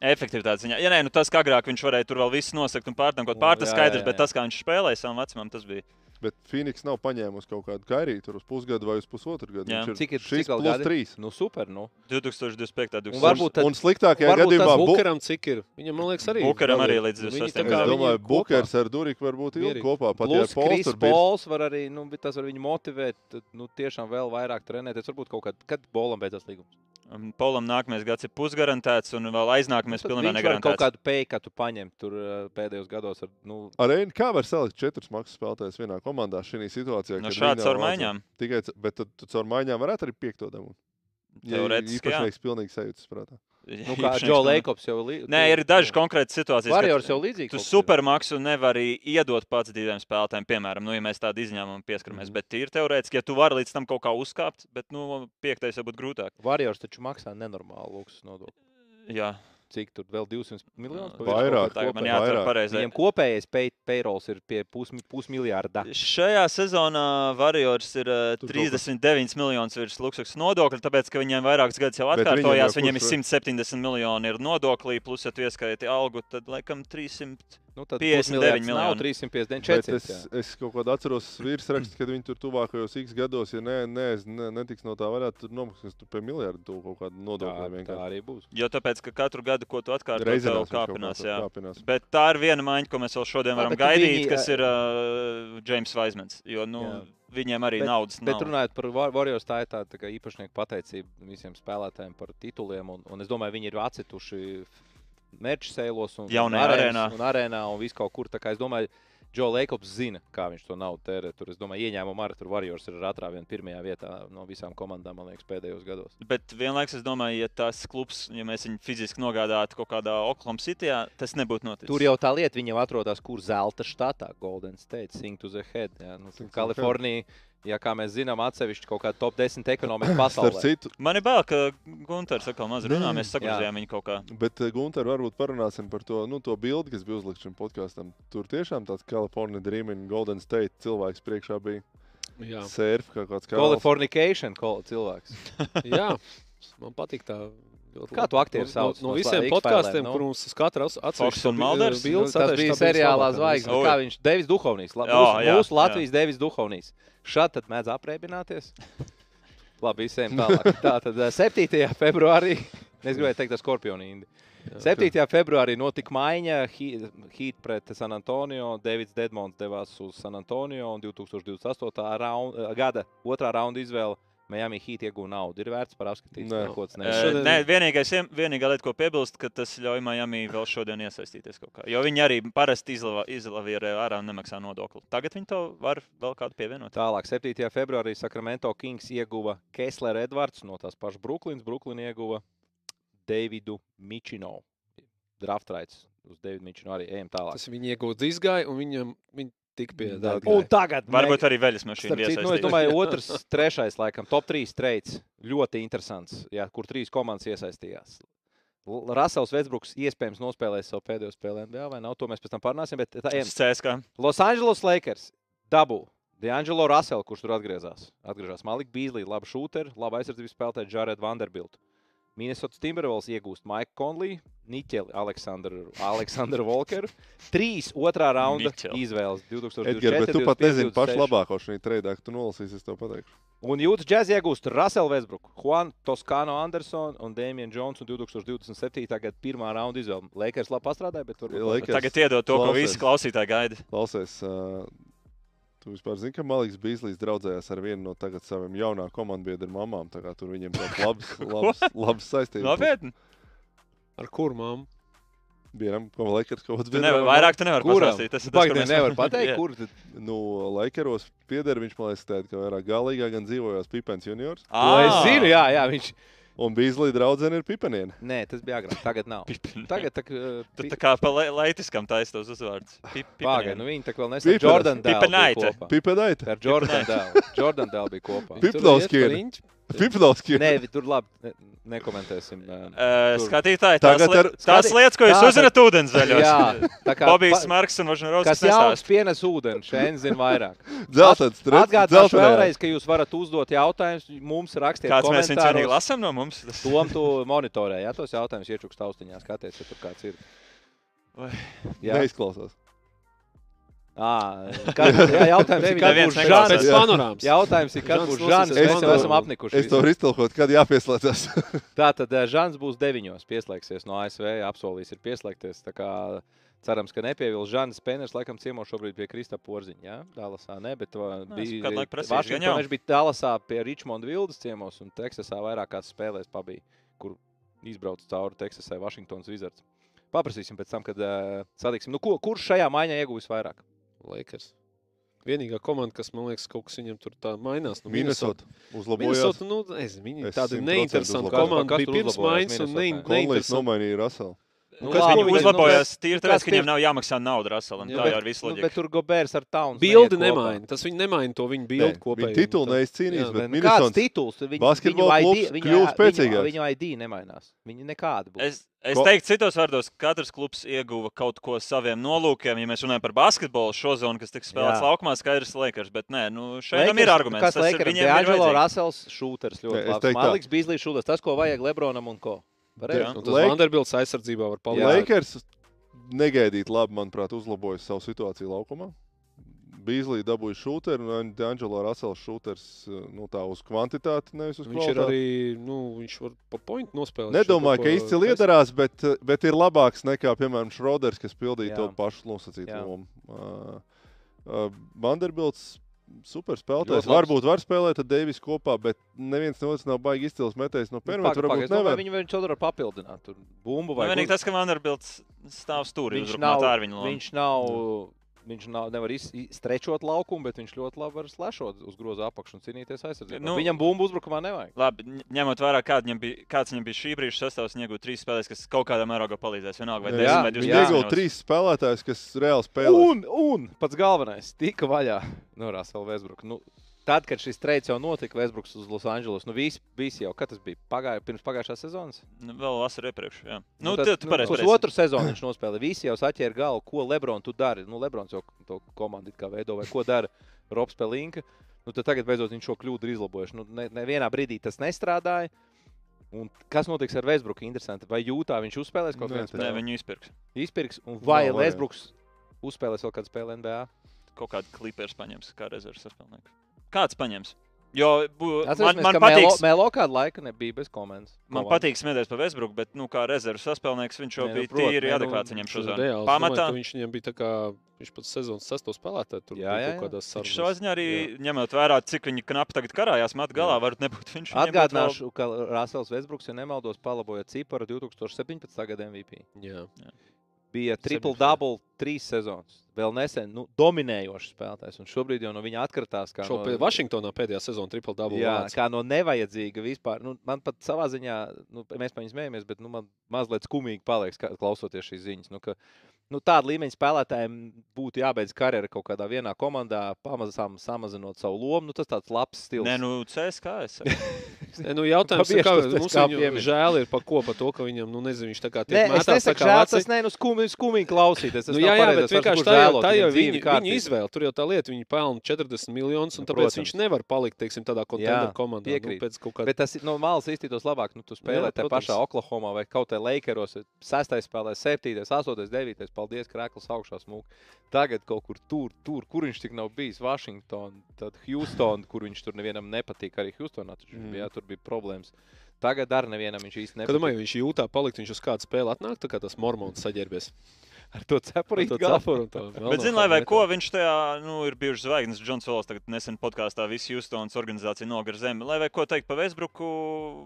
Efektivitātes ziņā. Ja nē, nu tas, kā agrāk viņš varēja tur vēl visu nosakt un pārtankot, O, pārtas skaidrs, bet tas, kā viņš spēlēja savam vecumam, tas bija. Bet Phoenix nav paņēmusi kaut kādu kairītu tur uz pusgadu vai uz pusotru gadu. Jā. Viņš Cik ir šis plus gadi? trīs. Nu, super. Nu. 2025. Un 2026. varbūt tad- Un sliktākajā varbūt gadījumā Bu- Bukaram cik ir? Viņam, man liekas, arī. Bukaram arī ir. līdz Viņi 28. tā Es gadam. domāju, Bukers ar Duriku var būt ilgi kopā. Pat ja Plus Pols tur bija. Pols var arī, nu, bet tas var viņu motivēt, nu, tiešām vēl vairāk trenēties. Varbūt kaut kad, kad Bolam beidzas līgums. Un Polam nākamais gads ir pusgarantēts, un vēl aiznākamais Tad pilnībā viņš var kaut negarantēts. kādu peikatu paņemt tur uh, pēdējos gados. Ar, nu, Arēni, kā var salikt četrus maksas spēlētājus vienā komandā šī situācijā? Viņi ar nav maiņām. Tikai, bet tad tu caur maiņām varētu arī piekto dabūt. Ja Teorētiski, jā. īpašnieks pilnīgi sajūtas prātā. nu, kā Džo Leikops jau līdzi. Nē, ir dažas konkrētas situācijas. Varjors jau līdzīgi. Tu supermaksu nevari iedot pats diviem spēlētājiem, piemēram, nu, ja mēs tādu izņēmumu pieskaramies. Mhm. Bet ir teorētiski, ja tu vari līdz tam kaut kā uzkāpt, bet nu, piektais jau būtu grūtāk. Varjors taču maksā nenormālu luksus nodokli. Jā, cik tur vēl 200 miljonus. virsmu Vairāk, kā man jāatver pareizi. Viņiem kopējais pay- payrolls ir pie pus, pusmiljārda. Šajā sezonā Warriors ir uh, Tur kaut kas- 39 miljonus virs luksus nodokļa, tāpēc, ka viņiem vairākus gadus jau Bet viņiem atkārtojās. jau Viņiem ir kurš 170 miljoni ir nodoklī, plus, ja tu ieskaiti algu, tad laikam 300. Nu, tad 59 pusmiljards nav miljoni. 359, Bet 400. es, es kaut kādā atceros virsrakstu, kad viņi tur tuvākajos x gados, ja ne, ne, ne, netiks no tā, varētu tur nomaksāt tur pie miljardu tu kaut kādu Tā, nodokli. tā vienkārši. arī būs. Jo tāpēc, ka katru gadu, ko tu atkārto, Reizēs tev kāpinās. Jā. kāpinās. Bet tā ir viena maiņa, ko mēs vēl šodien Jā, varam bet gaidīt, viņi, kas ir uh, James Vaismans. Jo nu, Jā. viņiem arī Bet- naudas Bet nav. runājot par War- Warriors, tā ir tā, tā kā īpašnieku pateicība visiem spēlētājiem par tituliem. Un, un es domāju, viņi ir atcituši merču sēlos un, un arēnā. Un arēnā un vis kaut kur. Tā kā es domāju, Džo Leikops zina, kā viņš to naudu tērē. Tur, es domāju, ieņēmumu arī tur Warriors ir atrāvieni pirmajā vietā no visām komandām, man liekas, pēdējos gados. Bet vienlaikus es domāju, ja tas klubs, ja mēs viņu fiziski nogādātu kaut kādā Oklahoma City, tas nebūtu noticis. Tur jau tā lieta, viņam atrodas kur zelta štatā, Golden State, Sing to the Head. Jā, nu, Kalifornija, ja kā mēs zinām, atsevišķi kaut kāda top 10 ekonomika pasaulē. citu, Man ir bail, ka Gunārs atkal maz runā. Mēs Jā. sagrozījām viņu kaut kā. Bet, Gunter, varbūt parunāsim par to, nu, to bildi, kas bija uzlikts šim podkāstam. Tur tiešām tāds California Dreaming, Golden State cilvēks priekšā bija Jā, surf kā kāds. Californication cilvēks. jā. man patīk tā. Kā tu aktieru No- sauc No, no no visiem podkāstiem, nu? kur mums uz katra Fox un Mulders? Nu, tas bija seriālā zvaigznes. Kā viņš Devis Duhovnīs. La, Jā, mūsu, jā, mūsu Latvijas Devis Duhovnīs. Šādi tad mēdz aprēķināties. Labi, visiem tālāk. Tā tad eh, 7. februārī. Es gribēju teikt, tas skorpionu indi. 7. februārī notika maiņa Heat pret San Antonio. Davids Dedmons devās uz San Antonio un 2028. Raun, eh, gada otrā raunda izvēle. Miami Heat iegūta naudu. Ir vērts par apskatīt. Nē. Neko tas. Šodien- Nē, vienīgais, vienīgā lieta, ko piebilst, ka tas ļauj Miami vēl šodien iesaistīties kaut kā. Jo viņi arī parasti izlava- izlavīja ārā un nemaksā nodokli. Tagad viņi to var vēl kādu pievienot. Tālāk, 7. februārī Sacramento Kings ieguva Kessler Edvards no tās pašas Brooklynas. Brooklyn ieguva Davidu Mičino. Draftraits uz Davidu Mičino arī ejam tālāk. Tas viņa iegūta izgāja, un viņam viņa tika pie Da- darba. Un tagad Varbūt arī veļas mašīna. Citu, nu, es domāju, otrs, trešais, laikam, top 3 treids. Ļoti interesants, jā, kur trīs komandas iesaistījās. Rasels Vecbruks iespējams nospēlēs savu pēdējo spēli NBA, vai nav? To mēs pēc tam parunāsim. Bet tā, ejam. CSK. Los Angeles Lakers dabū D'Angelo Russell, kurš tur atgriezās. Atgriežas Malika Bīslī, labi šūteri, labi aizsardzības spēlētāji Jared Vanderbilt. Minnesota Timberwolves iegūst Maiku Konlī, Niķeli, Aleksandru, Aleksandru Volkeru. Trīs otrā raunda Niķeli. izvēles 2024. Edgars, bet tu pat nezini pašu 26. labāko šajā treidā, ka tu nolasīsi, es tev pateikšu. Un Jūtas džēzi iegūst Russell Westbrook, Juan Toskano Anderson un Dēmijs Jones un 2027. gada pirmā raunda izvēle. Lakers labi pastrādāja, bet varbūt Lakers- Tagad iedod to, ko visi klausītāji gaida. Klausies, uh, tu vispār zini, ka Maliks Bīslīs draudzējās ar vienu no tagad saviem jaunā komandbiedru mamām. Tā kā tur viņiem tāds labs, labs, labs saistības. Nopietni. Ar kur māmu? Vienam, ko Lakers kaut kāds Tu nevar, vairāk tu nevari Kuram? pastāstīt. Tas ir tas, Pagaid, ko mēs- nevar pateikt, kur tad Nu, Lakeros pieder viņš, man liekas, teikt, ka vairāk galīgā gan dzīvojās Pipens juniors. To es zinu, jā, jā, viņš. Un Bīslī draudzene ir Pipeniena. Nē, tas bija agrāk, tagad nav. Tagad tā, uh, Tu tā kā pa leitiskam taisa tos uzvārdus. Pip- Pagaid, nu viņi tā kā vēl nesen. Jordan Dēl kopā. Pipenaita. Ar Jordan Dēl. Jordan Dēl bija kopā. Pip- Ir. Pipnovski. Nē, vi- tur labi, ne, nekomentēsim. Uh, Tur. skatītāji, tās, Tagad li ar- tās lietas, ko jūs uzzināt ūdenszaļos. Jā, tā kā Bobijs Marks un Vožņarovs. Kas jauns pienes ūdeni, šeit zina vairāk. Dzeltens, Atgādināšu vēlreiz, ka jūs varat uzdot jautājumus, mums rakstiet Kāds mēs viņus vienīgi lasām no mums? Tom tu monitorē, ja tos jautājumus iečuks taustiņā, skaties, ja tur kāds ir. Vai. Jā, Neizklausās. Jautājums ir, kad Neviens būs Žans. panorāmas. Jautājums ir, kad Žans būs Žans. Mēs jau esam apnikuši. Es to varu iztulkot, kad jāpieslēdzas. Tā tad eh, Žants būs deviņos, pieslēgsies no ASV, apsolīs ir pieslēgties. Tā kā Cerams, ka nepievils Žants Spēners, laikam ciemo šobrīd pie Krista Porziņa. Jā, Dallasā ne, bet Nē, bija Vašingtonā. Viņš bija Dallasā pie Richmonda Vildas ciemos un Teksasā vairākās spēlēs pabija, kur izbrauca cauri Teksasai Vašingtonas Wizards. Paprasīsim pēc tam, kad uh, sadīksim. Nu, ko, kurš šajā maiņā ieguvis vairāk? Lakers. Vienīgā komanda, kas man liekas, kaut kas viņam tur tā mainās. Nu, Minnesota uzlabojās. Minnesota, nu, viņi Es tādi 100% neinteresanti uzlabojos. komandi Kas bija pirms maiņas un Minnesotā? ne, Konlīs neinteresanti. nomainīja Raselu. Nu, Kas labi, nu, uzlabojās bet- tīri nu, tāpēc, ka pirms- nav jāmaksā nauda Raselam. Jā, Tā jau ir visu Nu, loģiku. bet tur Gobērs ar Towns. Bildi nemaina. Tas viņi nemaina to viņu Nē, bildi kopēji. Viņi titulu neizcīnīs, Jā, bet nu, kāds Minnesota tituls? Viņu, basketbola viņu klubs ID, kļūst viņu, spēcīgāks. viņu, viņu ID nemainās. Viņi nekādi būs. Es, es teiktu, citos vārdos, ka katrs klubs ieguva kaut ko saviem nolūkiem. Ja mēs runājam par basketbolu, šo zonu, kas tiks spēlēts Jā. laukumā, skaidrs Lakers. Bet nē, nu, šeit Lakers- ir arguments. Kas Lakers? viņiem ir. Russells šūters ļoti labs. Maliks Bīslīs šūters. Tas, ko vajag Lebronam un ko. Jā. Un tas Lake- Vanderbilts aizsardzībā var palīdzēt. Lakers negaidīt labi, manuprāt, uzlabojas savu situāciju laukumā. Bīslī dabūja šūteru, un D'Angelo Russells šūters nu, tā uz kvantitāti, nevis uz Viņš ir kvalitāti. arī, nu, viņš var pa pointu nospēlēt. Nedomāju, ka izcili iedarās, bet, bet ir labāks nekā, piemēram, Šroders, kas pildīja Jā. to pašu nosacītu lomu. Uh, uh, Vanderbilts super spēlētājs. Varbūt var spēlēt ar Deivisu kopā, bet neviens no otras nav baigi izcils metējs no Nu, paga, Varbūt nevar. Viņu viņš tur var papildināt. Tur bumbu vai Vienīgi tas, ka Vanderbilts stāv stūrī viņš nav, tā ir viņa loma. viņš nav, viņš nav, nevar iz- i- strečot laukumu, bet viņš ļoti labi var slēšot uz groza apakšu un cīnīties aizsardzībā. Nu- Viņam bumbu uzbrukumā nevajag. Labi, ņemot vērā, kāda viņam bija, kāds viņam bija šī brīža sastāvs, viņa iegūta trīs spēlēs, kas kaut kādā mērogā palīdzēs. Vienalga, vai Jā, 10 vai Viņi 20 ieguva minūtes. trīs spēlētājus, kas reāli spēlē. Un, un pats galvenais, tika vaļā no Rasela Vēsbruka. Nu, tad, kad šis treids jau notika, Vēsbruks uz Losandželos, nu visi, visi jau, kad tas bija pagāju, pirms pagājušās sezonas. Nu, vēl vasarā iepriekš. Jā. Nu, tad, tad, tu pareizi. pareizi. Pusotru sezonu viņš nospēlēja. Visi jau saķēra galvu, ko Lebrons tu dari. Nu, Lebrons jau to komandu it kā veido, vai ko dara Robs Pelinka. Nu, tad tagad beidzot viņš šo kļūdu ir izlabojuši. Nu, ne, nevienā brīdī tas nestrādāja. Un kas notiks ar Vēsbruku? Interesanti. Vai jūtā viņš uzspēlēs kaut Nē, kādu Nē, spēli? viņu izpirks. Izpirks, un vai variantu. Vēsbruks uzspēlēs vēl kādu spēli NBA? Kaut kādu klipers paņems kā rezerves sastāvnieku. Kāds paņems? Jo bu, man, Atcerieties, man ka Melo, patīk. Melo kādu laiku nebija bez komandas. Man Komandas. patīk smieties par Vēsbruku, bet, nu, kā rezerves sastāvnieks, viņš jau Nē, nu, bija prot, tīri nē, nu, adekvāts viņam šo zonu. Pamatā Domāju, Viņš viņam bija tā kā, viņš pats sezonas sesto spēlētāju. Tur Jā, bija jā, kaut kādās Viņš savā ziņā arī ņemot vērā, cik viņi knapi tagad karājās, met galā, varbūt nebūt viņš. Atgādināšu, ka Rasels Vēsbruks, ja nemaldos, palaboja ciparu 2017. gada MVP. Jā. Bija triple double trīs sezonas. Vēl nesen nu, dominējošs spēlētājs, un šobrīd jau no viņa atkritās. kā Šo no- Vašingtonā pēdējā sezonā triple double. Jā, vāc. kā no nevajadzīga vispār. Nu, man pat savā ziņā, nu, mēs par viņu smējamies, bet nu, man mazliet skumīgi paliek, ska- klausoties šīs ziņas. Nu, ka, nu, tāda līmeņa spēlētājiem būtu jābeidz karjera kaut kādā vienā komandā, pamazām samazinot savu lomu. Nu, tas tāds labs stils. Nē, nu, CSK. es. Nē, nu, jautājums ir, kā, tas mums kā piemin. žēl ir par ko, par to, ka viņam, nu, nezinu, viņš tā kā tiek es mētāts tā nesaku, kā žēl, tas nē, nu, skumīgi, skumīgi klausīties. Tas Nu, jā, jā, pareizais bet vienkārši tā jau, žēlot, tā jau viņam viņa kārtībā. izvēle. Tur jau tā lieta, viņi pelna 40 miljonus, un Nu, tāpēc protams. viņš nevar palikt, teiksim, tādā konteineru komandā. piekrīt. Nu, pēc kaut kāda Bet tas ir no malas iztītos labāk. Nu, tu spēlē protams. pašā Oklahomā vai kaut kādā Lakeros. Sestais spēlē, septītais, astotais, devītais. Paldies, krēkls augšā smūgi. Tagad kaut kur tur, tur, kur viņš tik nav bijis. Washington, tad Houston, kur viņš tur nevienam nepatīk. Arī Houstonā taču Mm. bija, tur bija problēmas. Tagad ar nevienam viņš īsti Kad nepatīk. domāju, viņš jūtā palikt, viņš uz kādu spēli atnāk, tā kā tas mormons saģērbies. Ar to cepurīti To galvā. cepuru un to Bet, zini, lai vai ko viņš tajā, nu, ir bijuši zvaigznes. Džons Vols tagad nesen podkāstā visu Houstonas organizāciju nogar zemi. Lai vai ko teikt par Vēsbruku,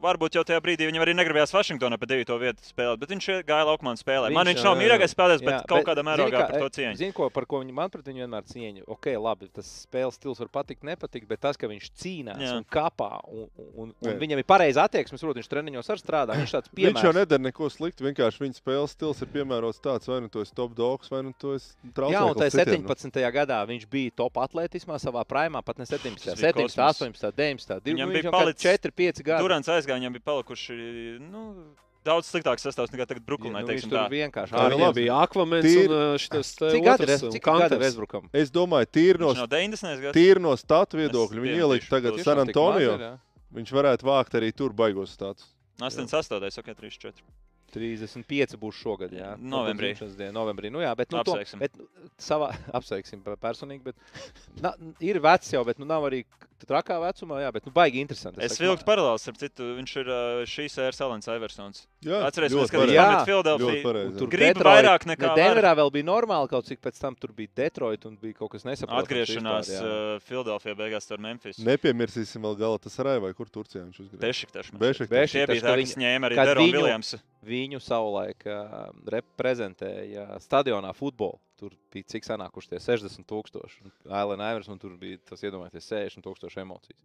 varbūt jau tajā brīdī viņam arī negribējās Vašingtonā pa 9. vietu spēlēt, bet viņš gāja laukumā un spēlēja. Man Viņš, viņš nav mīļākais spēlētājs, bet Jā, kaut bet kādā mērogā kā, par to cieņu. Zini, ko, par ko viņi man pret viņu vienmēr cieņu. Ok, labi, tas spēles stils var patikt, nepatikt, bet tas, ka viņš cīnās Jā. un kapā un, un, un Jā. viņam ir pareiza attieksme, protams, viņš treniņos arī strādā. Viņš Viņš jau nedara neko sliktu. Vienkārši viņa spēles stils ir piemērots tāds, vai nu esi top dogs, vai nu tu esi traucējis. Jā, un tajā 17. gadā viņš bija top atletismā savā primā, pat ne 17, Tas bija 17, kosmos. 18, 19. Viņam Viņam bija bija palicis 4, 5 gadi. Durants aizgāja, viņam bija palikuši nu, daudz sliktāks sastāvs nekā tagad Brooklynā. Nu, viņš tur tā. vienkārši Jā, nu Viņam labi. bija Aquamens Tīri- un uh, šitas te Cik gadi otrs, ir? un Cik gadi ir Kanters. Vēsbrukam? Es domāju, tīri no, nav 90. gads. tīri no statu viedokļa viņu ielikt tagad to- San Antonio. ir? Viņš varētu vākt arī tur baigos status. 88. ok, 34. 35 būs šogad. Jā, Novembrī. Dzimšanas diena, novembrī. Nu, jā, bet, nu, Apsveiksim. To, bet, nu, savā, apsveiksim pe- personīgi. Bet, na, ir vecs jau, bet nu, nav arī trakā vecumā. Jā, bet nu, baigi interesanti. Es saku, vilku paralēlus, ar citu, viņš ir šīs ēras Alans Iversons. Jā, Atcerieties, ka viņš pareizi. Jā, pamet ļoti Filadelfiju. pareizi. Tur Grib Detroit- vairāk nekā ne. Denverā vēl bija normāli, kaut cik pēc tam tur bija Detroit un bija kaut kas nesaprotams. Atgriešanās vispār, jā. uh, Filadelfijā beigās ar Memphis. Nepiemirsim vēl gala tas arī, vai kur Turcijā viņš uzgriež. Bešiktašs. Bešiktašs. Tie bija tā, viņi- kas ņēma arī viņu- Viljamsu. Viņu savulaik uh, reprezentēja stadionā futbolu. Tur bija cik sanākuši tie 60 tūkstoši. Ailēn Iverson tur bija tas iedomājieties 60 tūkstoši emocijas.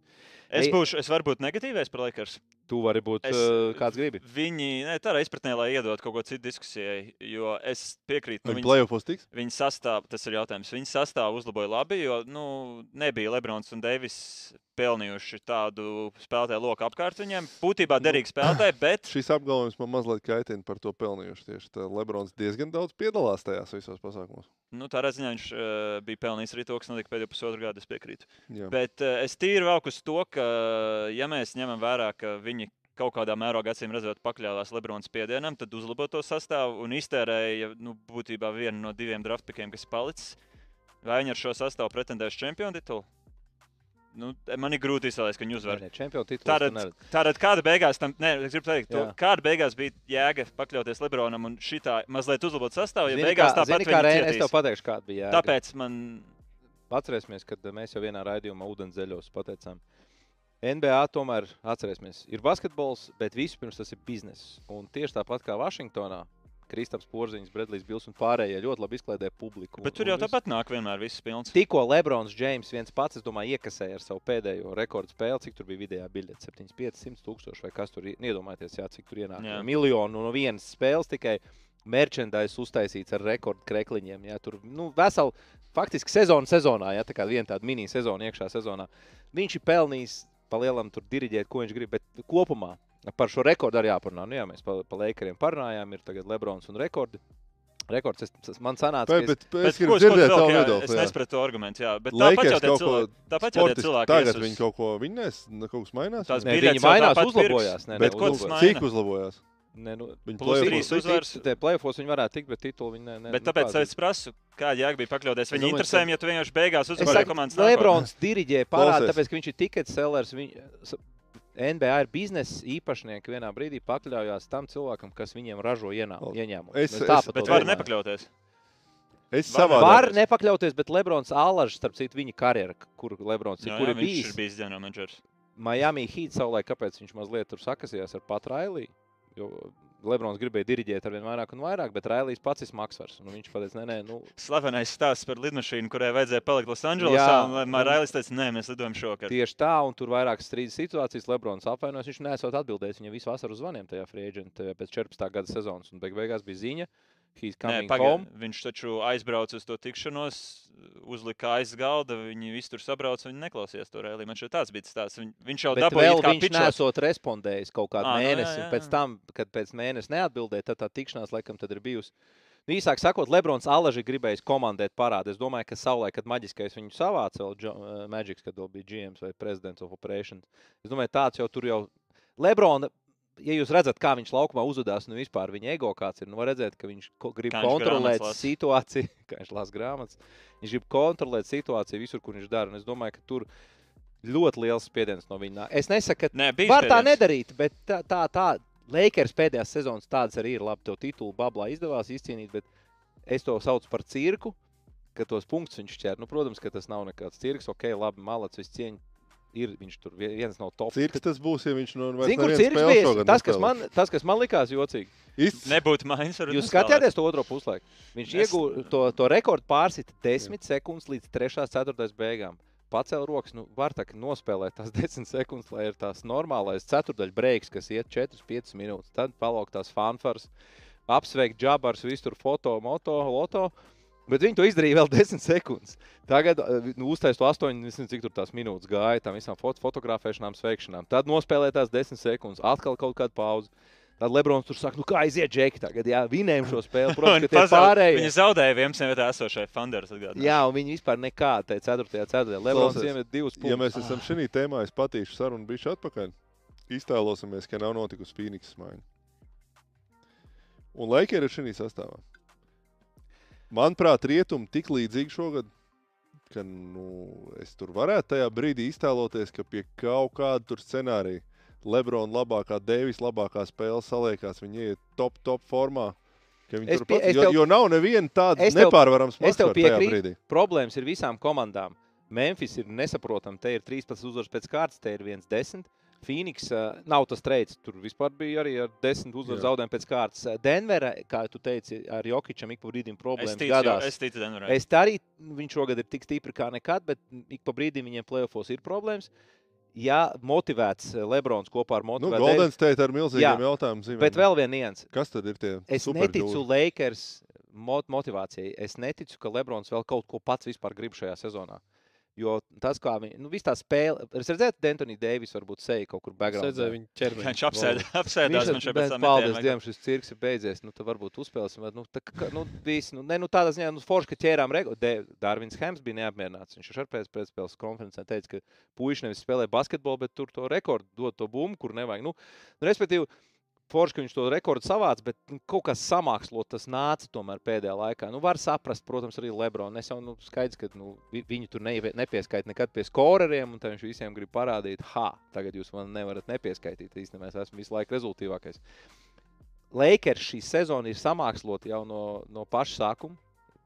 Es, Ei- būšu, es varu būt negatīvais par Lakers. Tu vari būt Es- es, kāds gribi. Viņi, ne, tā ir izpratnē, lai iedod kaut ko citu diskusijai, jo es piekrītu. Nu, plēsofos tiks. Viņa sastāvā, tas ir jautājums. Viņa sastāvā uzlaboja labi, jo nu, nebija Lebrons un Deivis pelnījuši tādu spēlētāju loku apkārt viņiem. Būtībā derīgi spēlētāji, bet Šis apgalvojums man mazliet kaitina par to pelnījuši. Tieši tā Lebrons diezgan daudz piedalās tajās visos pasākumos. nu, tādā ziņā viņš uh, bija pelnījis arī to, kas notika pēdējo pusotru gadu. Es piekrītu. Jā. Bet uh, es tīri velku uz to, ka, ja mēs ņemam vērā, ka viņi kaut kādā mērogā, acīm redzot, pakļāvās Lebrona spiedienam, tad uzlabo to sastāvu un iztērēja nu, būtībā vienu no diviem draftpikiem, kas palicis. Vai viņi ar šo sastāvu pretendēs čempionu titulu? Nu, man ir grūti izsākt, ka viņi uzvar. Tātad, tātad kāda beigās tam, nē, es gribu teikt, to, kāda beigās bija jēga pakļauties Lebronam un šitā mazliet uzlabot sastāvu, ja Zini, beigās kā- tāpat kā Reini, es tev pateikšu, kāda bija. jēga. Tāpēc man, Atcerēsimies, kad mēs jau vienā raidījumā ūdenszeļos pateicām. NBA tomēr atcerēsimies, ir basketbols, bet vispirms tas ir bizness. Un tieši tāpat kā Vašingtonā, Kristaps Porziņš, Bredlijs Bils un pārējie ļoti labi izklaidē publiku. bet tur Un- jau un viss- tāpat nāk vienmēr viss pilns. Tikko Lebrons Džeims viens pats, es domāju, iekasēja ar savu pēdējo rekordu spēli, cik tur bija vidējā biļete - 7500 tūkstoši vai kas tur ir. Iedomājieties, jā, cik tur ienāk. Jā. Miljonu no vienas spēles tikai merchandise uztaisīts ar rekordu krekliņiem. Jā, tur nu, veseli, faktiski sezona sezonā, jā, tā kā viena tāda mini sezona iekšā sezonā. Viņš ir pelnījis pa lielam tur diriģēt, ko viņš grib, bet kopumā par šo rekordu arī jāparunā. Nu, jā, mēs pa, pa Lakeriem parunājām, ir tagad Lebrons un rekordi. Rekords, es, tas man sanāca, Bet, ka es- bet es gribu dzirdēt savu jā, viedokli. Es to argumentu, jā. Bet tāpat jau tie cilvēki, tāpat jau tie cilvēki Tagad uz- viņi kaut ko viņas, kaut kas mainās. Tās Nē, viņi mainās, uzlabojās. Nē, Bet ko tas maina? Cik uzlabojās? Ne, nu, Viņi Plus trīs tik? uzvaras. Tie plēsofos viņi varētu tikt, bet titulu viņi ne. ne Bet nu, tāpēc kāds es prasu, kāda jēga bija pakļauties. Viņi domāju, interesē, ja tu vienkārši beigās uzvarēji komandas. Lebrons diriģē parādu, tāpēc, ka viņš ir ticket sellers. Viņ, NBA ir biznesa īpašnieki vienā brīdī pakļaujās tam cilvēkam, kas viņiem ražo ieņēmumu. es- Es es- tāpat Bet to var domāju. nepakļauties. Es Var savādāk. Var nepakļauties, bet Lebrons Alažs, starp citu, viņa karjera, kur Lebrons ir, Jā, kur jā, ir viņš bijis. ir bijis ģenerālmenedžers. Miami Heat savulaik, kāpēc viņš mazliet tur sakasījās ar pat Railiju. Jo Lebrons gribēja diriģēt ar vien vairāk un vairāk, bet Railijs pats ir smagsvars. Un viņš pateica, nē, nē, nu, Slavenais stāsts par lidmašīnu, kurai vajadzēja palikt Losandželosā. Jā. Marailis teica, nē, mēs lidojam šovakar. Tieši tā, un tur vairākas strīdus situācijas. Lebrons apvainojas, viņš nesot atbildējis viņam visu vasaru zvaniem tajā tajā pēc 14. gada sezonas. Un beig beigās bija ziņa, Nē, home. viņš taču aizbrauca uz to tikšanos, uzlika aiz galda, viņi visi tur sabrauca, viņi neklausījās to rēlī. Man šeit tāds bija tas. Viņ- Viņš jau dabūja it kā viņš nesot respondējis kaut kādu Ā, nu jā, mēnesi. jā, un Pēc jā. tam, kad pēc mēneša neatbildēja, tad tā tikšanās laikam tad ir bijusi. Nu, īsāk sakot, Lebrons Alaži gribējis komandēt parādu. Es domāju, ka savulaik, kad maģiskais viņu savāca, vēl Jo- uh, Magics, kad vēl bija GMs vai Presidents of Operations. Es domāju, tāds jau tur jau Lebrona. Ja jūs redzat, kā viņš laukumā uzvedās, nu vispār viņa ego kāds ir, nu var redzēt, ka viņš grib Kā viņš kontrolēt lasa. situāciju, kā viņš lasa grāmatas. Viņš grib kontrolēt situāciju visur, kur viņš dara. Un es domāju, ka tur ļoti liels spiediens no viņa. Es nesaku, ka Nē, Var tā spiediens. nedarīt, bet tā, tā, tā Lakers pēdējās sezonas tādas arī ir. Labi, tev titulu bablā izdevās izcīnīt, bet es to saucu par cirku, ka tos punktus viņš ķer. Nu, protams, ka tas nav nekāds cirks, ok, labi, malacis, viss cieņa. Ir viņš tur vie- viens no top. Cirks tas būs, ja viņš no Zini, kur cirks bija? Tas, kas man, tas, kas man likās jocīgi. Īsts. Nebūtu maiņas, varbūt Jūs skatījāties to otro puslaiku. Viņš Es- iegūta to, to rekordu pārsita 10 sekundes līdz 3. 4. beigām. Pacēla rokas, nu, var tā kā nospēlēt tās 10 sekundes, lai ir tās normālais ceturdaļa breiks, kas iet 4-5 minūtes. Tad palaukt tās fanfars, apsveikt džabars, visu tur foto, moto, loto. Bet viņi to izdarīja vēl 10 sekundes. Tagad eh, nu, uztaisīja to 8, nezinu, cik tur tās minūtes gāja tam visām foto, fotografēšanām, sveikšanām. Tad nospēlēja tās 10 sekundes, atkal kaut kāda pauze. Tad Lebrons tur saka, nu kā aiziet, Džeki, tagad jā, vinējam šo spēli. Protams, ka tie pārējie. Viņi zaudēja 11 vietā esošai Thunderas. atgādināšu. Jā, un viņi vispār nekā tajā 4. ceturtajā. Lebrons iemet divus Ja punktus. mēs esam šī tēmā, es patīšu sarunu bišķi atpakaļ. Iztēlosimies, ka nav notikusi Phoenixas maiņa. Un Lakers ir šī sastāvā. Manuprāt, rietumi tik līdzīgi šogad, ka nu, es tur varētu tajā brīdī iztēloties, ka pie kaut kāda scenārija Lebrona labākā, Deivis labākā spēle saliekās. Viņi iet top, top formā. Es pie- pat- es Jo, tev- jo nav neviena tāda nepārvarama es tev piekrītu. Problēmas ir visām komandām. Memphis ir nesaprotama. Te ir 13 uzvaras pēc kārtas, te ir 1-10. Phoenix uh, nav tas treids. Tur vispār bija arī ar desmit uzvaru zaudējumu pēc kārtas. Denverā, kā tu teici, ar Jokičam ik pa brīdim Es problēmas ticu, gadās. jo- es ticu Denverai. Es tā arī viņš šogad ir tik stipri kā nekad, bet ik pa brīdim viņiem plēsofos ir problēmas. Ja motivēts eh, Lebrons kopā ar Nu, motivētu Golden State ar milzīgiem jautājumiem. Bet vēl viens nians. Kas tad ir tie? Es neticu Lakers mot motivācijai. Es neticu, ka Lebrons vēl kaut ko pats vispār grib šajā sezonā. Jo tas, kā viņi, nu, viss tā spēle, es redzēju, Dentoni Deivis varbūt seja kaut kur Es background. redzēju viņa ķermeni. Viņš apsēd, apsēdās man šeit pēc tam. Paldies Dievam, šis cirks ir beidzies. Nu, tad varbūt uzspēlēsim. bet, Nu, tā, kā, nu, visi, nu, ne, nu, tādā ziņā, nu, forši, ka ķērām rekordu. Dārvins Hems bija neapmierināts. Viņš arī pēc pēcspēles konferencē teica, ka puiši nevis spēlē basketbolu, bet tur to rekordu dod to bumbu, kur nevajag. Nu, nu, respektīvi, Forši, ka viņš to rekordu savāca, bet nu, kaut kas samākslot, tas nāca tomēr pēdējā laikā. Nu, var saprast, protams, arī Lebronu. Es jau nu, skaidrs, ka nu, vi- viņu tur neie- nepieskaita nekad pie skoreriem, un viņš visiem grib parādīt, ha, tagad jūs man nevarat nepieskaitīt. Īstenībā es esmu visu laiku rezultātīvākais. Lakers šī sezona ir samākslota jau no, no paša sākuma,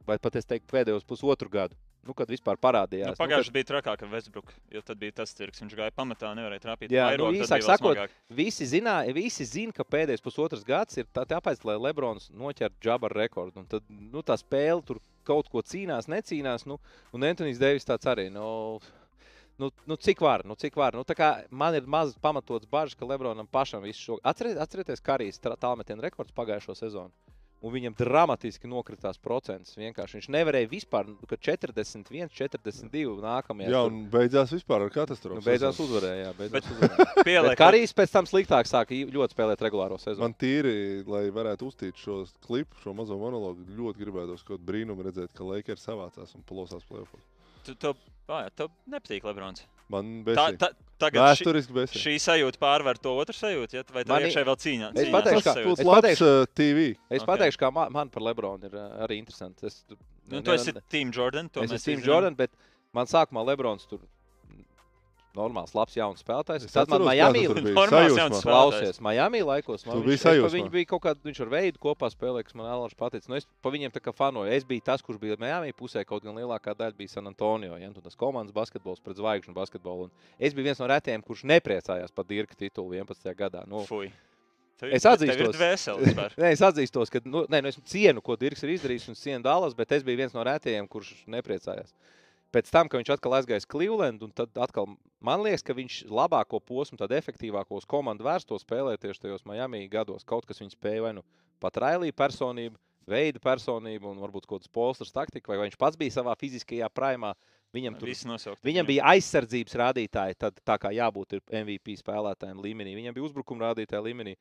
vai pat es teiktu pēdējos pusotru gadu. Nu, kad vispār parādījās. Nu, Pagājušajā bija trakāk ar Westbrook, jo tad bija tas cirks. Viņš gāja pamatā, nevarēja trāpīt. Jā, vairogu, nu, īsāk sakot, smagāk. Visi, zināja, visi zina, ka pēdējais pusotrs gads ir tā- tāpēc, lai Lebrons noķertu džabaru rekordu. Un tad nu, tā spēle tur kaut ko cīnās, necīnās. Nu, un Antonius Deivis tāds arī. Nu, Nu, nu, cik var, nu, cik var. Nu, man ir maz pamatots bažas, ka Lebronam pašam visu šo. Atcerieties, atcerieties Karijas tālmetienu rekords pagājušo sezonu. Un viņam dramatiski nokritās procents. Vienkārši viņš nevarēja vispār, nu, ka 41, 42 nākamajā. Jā, un beidzās vispār ar katastrofu. nu, beidzās uzvarēja. Jā, beidzās uzvarēja. Bet Karijs pēc tam sliktāk sāka ļoti spēlēt regulāro sezonu. Man tīri, lai varētu uztīt šo klipu, šo mazo monologu, ļoti gribētos kaut brīnumu redzēt, ka Lakers savācās un plosās plēsofos. Tu, tu, ah, jā, tev nepatīk Lebrons. Man Tā, besīja. tā, tagad šī, Vēsturiski besīja. šī sajūta pārvar to otru sajūtu, ja? vai tev Mani- iekšēji vēl cīņā? Es pateikšu, kā- es labs pateikšu- uh, TV. Es Ok. pateikšu, kā man, man par Lebronu ir uh, arī interesanti. Es, Nu, tu esi Team Jordan. to es mēs esmu Tim zinām. Jordan, bet man sākumā Lebrons tur normāls, labs, jauns spēlētājs. Es Tad man Miami sajūsmā. spēlētājs. Klausies, Miami laikos man viņš, biji es sajūsmā. viņu bija kaut kāda, viņš ar veidu kopā spēlēja, kas man Alāns pateica. Nu, es pa viņiem tā kā fanoju. Es biju tas, kurš bija Miami pusē, kaut gan lielākā daļa bija San Antonio. Ja? Nu, tas komandas basketbols pret zvaigžņu basketbolu. Un es biju viens no retiem, kurš nepriecājās par Dirka titulu 11. gadā. Nu, Fui. Tev, Es atzīstos. Nē, es atzīstos, ka nu, nē, nu, es cienu, ko Dirks ir izdarījis, un cienu Dālas, bet es biju viens no rētajiem, kurš nepriecājās. Pēc tam, kad viņš atkal aizgāja uz Cleveland, un tad atkal man liekas, ka viņš labāko posmu, tad efektīvākos komandu vērsto spēlē tieši tajos Miami gados. Kaut kas viņa spēja vai nu pat railīja personību, veida personību, un varbūt kaut kāds polsters taktika, vai viņš pats bija savā fiziskajā primā. Viņam, tur, nosaukt. viņam bija aizsardzības rādītāji, tad, tā kā jābūt ir MVP spēlētājiem līmenī. Viņam bija uzbrukuma rādītāji līmenī.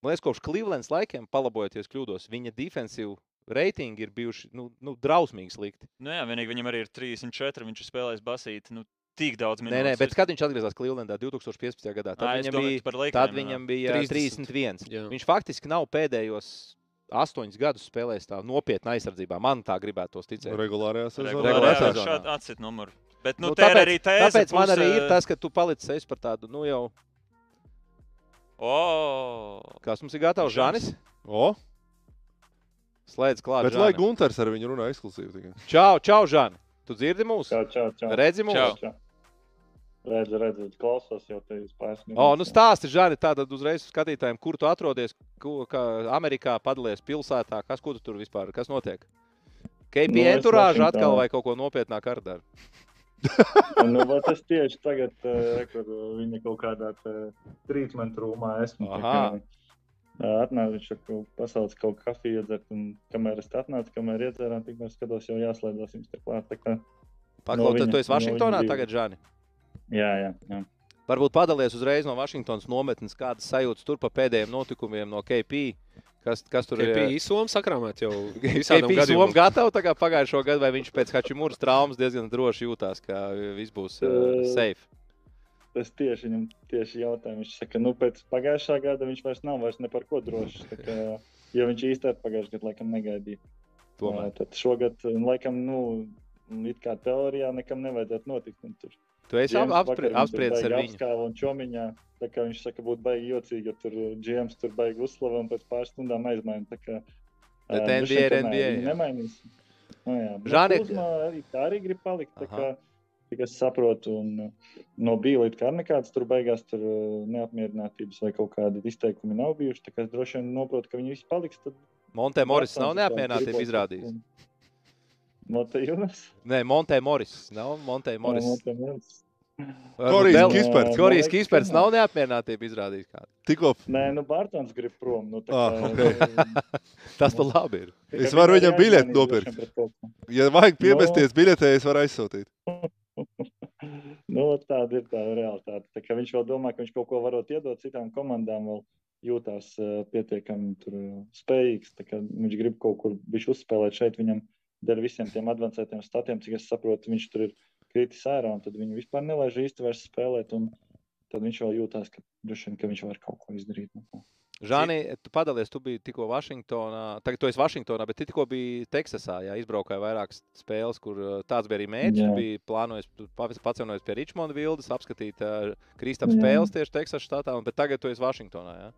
Man liekas, kopš Clevelands laikiem, palabojoties kļūdos, viņa defensīvu reitingi ir bijuši nu, nu, drausmīgi slikti. Nu, jā, vienīgi viņam arī ir 34. Viņš ir spēlējis basīt. Nu, tik daudz Nē, minūtes. nē, bet kad viņš atgriezās Clevelandā 2015. gadā, tad, es viņam, bija, Lakeriem tad viņam bija 30. 31. Jā. Viņš faktiski nav pēdējos astoņus gadus spēlējis tā nopietnā aizsardzībā. Man tā gribētos ticēt. Regulārajā sezonā. Regulārajā sezonā. atcīt numuru. Bet, nu, Nu, tā ir tāpēc- arī tēze. Tāpēc man puse- arī ir tas, ka tu palici es par tādu, nu jau, O, kas mums ir gatavs, Žanis. Žanis. O, Slēdz klāt. bet lai Žani. Gunters ar viņu runā ekskluzīvi. tikai. Čau, čau, Žani. Tu dzirdi mūs? Čau, čau, čau. Redzi mūs? Čau. čau. Redzu, redzu, klausos jau tevis pāris O, nu stāsti, Žani, tātad uzreiz skatītājiem, kur tu atrodies, ko, kā Amerikā padalies pilsētā, kas, ko tu tur vispār, kas notiek? KP Nu, Vašingtonā. atkal vai kaut ko nopietnāk ar daru? Nu, es tieši tagad, uh, kur viņa kaut kādā trīsmentu rūmā esmu. kā, Atnāca viņš jau pasaules kaut kā kafiju iedzert, un kamēr es atnācu, kamēr iedzērām, tikmēr skatos, jau jāslēdzas jums te klāt. Tā kā, Paklau, tad tu esi no Vašingtonā viņa tagad, Žani. jā, jā, jā. Varbūt padalies uzreiz no Vašingtonas nometnes, kādas sajūtas tur pa pēdējiem notikumiem no KP. Kas, kas tur ir? Bija īsoma sakrāmēt jau visādām KP Somu gadījumiem. gatava tā kā pagājušo gadu, vai viņš pēc Hačimūras traumas diezgan droši jūtās, ka viss būs uh, Eh, safe. Es tieši viņam tieši jautāju, viņš saka, nu pēc pagājušā gada viņš vairs nav vairs ne par ko drošs. tā kā, Jo viņš īstenībā pagājušajā gadā laikam negaidīja. Tomēr. Tad šogad, laikam, nu, it kā teorijā nekam nevajadzētu notikt. un Tur Tu esi ap, Džeims apspri, vakar viņu tur apspriedis ar viņu. Apskāva un čomiņā. Tā kā viņš saka, būtu baigi jocīgi, ja tur Džeims tur baigi uzslavē un pēc pāris stundām aizmaina. Tā kā, Bet ā, NBA vien ir NBA. Nemainīs. Nu, jā. Bet Žani- Kuzma arī, tā arī grib palikt. Tā Aha. kā, cik es saprotu. Un, uh, no bija līdz kā nekādas tur beigās tur uh, neapmierinātības vai kaut kādi izteikumi nav bijuši. Tā kā es droši vien saprotu, ka viņi visi paliks. Tad Montē Moris nav gribot. izrādījis. Monte Jonas. Nē, Montē Moris. Nav Montē Moris. Monte Jonas. Korijas Kisperts. Korijas Kisperts nav neapmierinātību izrādījis. kādu. Tikko Nē, nu Bārtaņs grib prom. Nu, tā Ah, kā, ok. nu, Tas pa labi ir. Es varu viņam biļeti nopirkt. Ja vajag piemesties biļetē, es varu aizsūtīt. nu, tāda ir tā realitāte. Tā viņš vēl domā, ka viņš kaut ko varot iedot citām komandām, vēl jūtās uh, pietiekami tur, uh, spējīgs. Tā Viņš grib kaut kur uzspēlēt šeit. Viņam dēļ visiem tiem advancētiem statiem, cik es saprotu, viņš tur ir kritis ārā, un tad viņu vispār nelaiž īsti vairs spēlēt. Tad viņš vēl jūtās, ka, vien, ka viņš var kaut ko izdarīt. Nu, Žāni, tu padalies, tu biji tikko Vašingtonā. Tagad tu esi Vašingtonā, bet tu tikko biji Teksasā. Jā, izbraukāji vairākas spēles, kur uh, tāds bija arī mērķis. Jā. Tu biji plānojis, pacienojis pie Richmonda vildes, apskatīt uh, Kristaps Jā. spēles tieši Teksasas štatā, un, bet tagad tu esi Vašingtonā. Jā?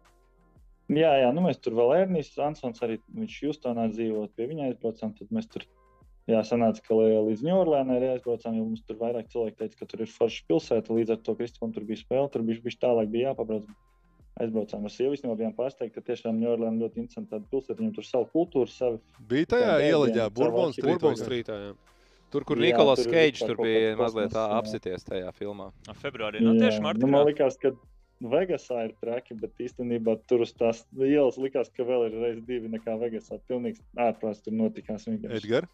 Jā, jā, nu mēs tur vēl Ernsts Ansons arī viņš Hjūstonā dzīvo, pie viņa aizbraucām. Tad mēs tur, jā, sanāca, ka līdz Ņūorlēnai arī aizbraucām, jo mums tur vairāk cilvēki teica, ka tur ir forša pilsēta. Līdz ar to Kristupam tur bija spēle, tur bija viņš tālāk bija jāpabrauc. Aizbraucām ar sievu, jau bijām pārsteigti, ka tiešām Ņūorlēna ļoti interesanta pilsēta. Viņam tur savu kultūru, savu. Bija tajā Jā, ieliņā. Jā. Tur, kur Jā, Nikolas tur bija mazliet tā apsities tajā filmā. No februārī, nu tieši martā. nu, man liekas, ka Vegasā ir traki, bet īstenībā tur uz tās ielas likās, ka vēl ir reizes divi nekā Vegasā. Pilnīgs ārprāts tur notikās. vienkārši. Edgars.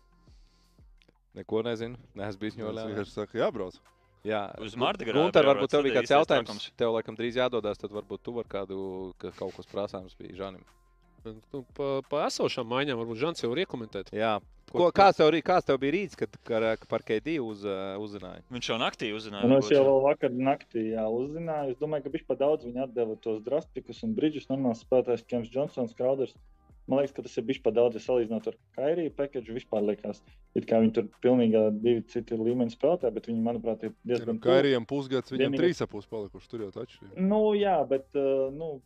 Neko nezinu. Nē, es biju Es Ņūorlēnā. vienkārši saku, jābrauc. Jā, Uz Mardi Gras Gunter, varbūt tev bija ir kāds jautājums. trakums. Tev laikam drīz jādodas, tad varbūt tu vari kādu, ka kaut kas prasāms bija Žanim. Nu, pa, pa esošām maiņām varbūt Žants jau var iekomentēt. Jā. Ko- kāds, tev, kāds tev bija rīts, kad par KD uz, uh, uzzināji? Viņš jau naktī uzzināja. Nu, es jau vēl vakar naktī jā, uzzināju. Es domāju, ka viņš pat daudz viņa atdeva tos drastikus un brīdžus. Normāls spēlētājs Kems Johnsons, Krauders. Man liekas, ka tas ir bijis pat daudz, ja salīdzinot ar Kairiju package. Vispār liekas, it kā viņi tur pilnīgi divi citi līmeņi spēlētāji, bet viņi, manuprāt, ir diezgan. Kairijam pusgads, viņam Vienīgais- trīs apus palikuši. Tur jau taču. Nu, jā, bet. Uh, nu,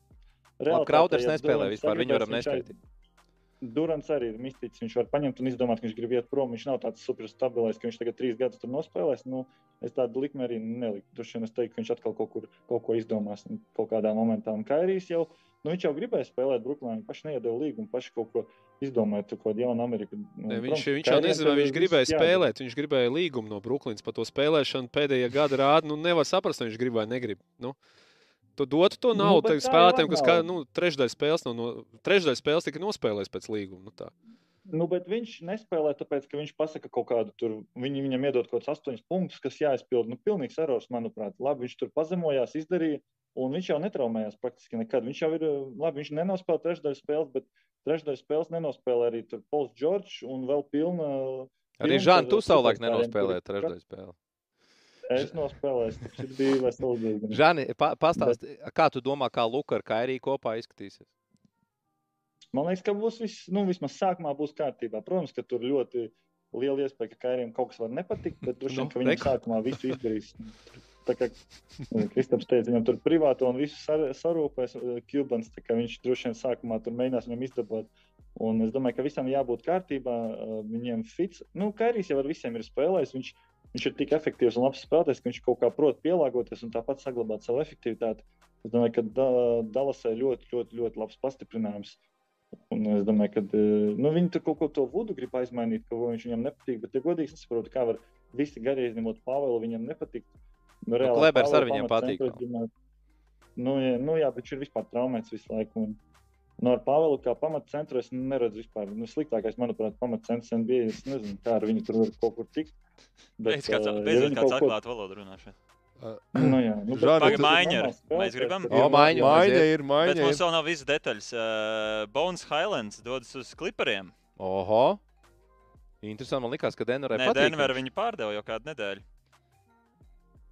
Labi, Krauders ja nespēlē Durants vispār, viņu varam nespēt. Durants arī ir mistiķis. Viņš var paņemt un izdomāt, ka viņš grib iet prom. Viņš nav tāds super stabilais, ka viņš tagad trīs gadus tur nospēlēs. Nu, es tādu likmi arī neliku. Droši vien es teiktu, ka viņš atkal kaut, kur, kaut ko izdomās un kaut kādā momentā. Un Kairijs jau, nu, viņš jau gribēja spēlēt Brooklynā. Viņš paši neiedeva līgumu, paši kaut ko izdomāja, kaut kādu jaunu Ameriku. Nu, Ne, viņš, viņš jau nezināja, viņš gribēja jādara. spēlēt. Viņš gribēja līgumu no Brooklynas par to spēlēšanu. Pēdējie gadi rāda, nu nevar saprast, vai viņš grib vai negrib. Nu, tu dotu to Nu, naudu nu, tā spēlētājiem, kas kā, nu, trešdaļa spēles, nav no, trešdaļa spēles tika nospēlēts pēc līguma. Nu, tā. Nu, bet viņš nespēlē, tāpēc, ka viņš pasaka kaut kādu tur. Viņi viņam iedod kaut kādus astoņus punktus, kas jāizpild. Nu, pilnīgs erors, manuprāt. Labi, viņš tur pazemojās, izdarīja, un viņš jau netraumējās praktiski nekad. Viņš jau ir, labi, viņš nenospēlē trešdaļu spēles, bet trešdaļu spēles nenospēlē arī Pols Džordžs un vēl pilna. Arī ar tu savulaik nenospēlēji trešdaļu spēli. Es nospēlēju, tas bija vesels diezgan. Žāni, pa, pastāst, kā tu domā, kā Luka ar Kairiju kopā izskatīsies? Man liekas, ka būs viss, nu, vismaz sākumā būs kārtībā. Protams, ka tur ļoti liela iespēja, ka Kairijam kaut kas var nepatikt, bet droši vien, Nu, ka reku. sākumā visu izdarīs. Tā kā Kristaps teica, viņam tur privāto un visu sar, sarūpēs Kubans, tā kā viņš droši vien sākumā tur mēģinās viņam izdabot. Un es domāju, ka visam jābūt kārtībā, uh, viņiem fits. Nu, Kairijs jau ar visiem ir spēlējis. Viņš, viņš ir tik efektīvs un labs spēlētājs, ka viņš kaut kā prot pielāgoties un tāpat saglabāt savu efektivitāti. Es domāju, ka da, Dallasai ļoti, ļoti, ļoti labs pastiprinājums. Un es domāju, ka nu, viņi tur kaut ko to vudu grib aizmainīt, ka viņš viņam nepatīk. Bet, ja godīgi, es saprotu, kā var visi garie izņemot Pāvelu, viņam nepatīk. Nu, reāli Klebers Pāvela ar viņiem pamatcentrus patīk Nu, jā, nu, jā, bet viņš ir vispār traumēts visu laiku. Un, nu, ar Pāvelu kā pamatcentru es neredzu vispār. Nu, sliktākais, manuprāt, pamatcentrs NBA. Es nezinu, kā ar viņu tur var kaut kur tikt. Beidz kāds, ā, ja beidzot viņi kāds kaut ko- atklāt valodu runā šeit. Nu, jā, nu, bet ir Maiņa ir. Mēs gribam? O, ir- maiņa. Maiņa ir, Bet maiņa mums ir. vēl nav visas detaļas. Uh, Bones Highlands dodas uz klipriem. Oho! Interesanti, man likās, ka Denverai Nē, patīk. Denver viņi pārdeva jau kādu nedēļu.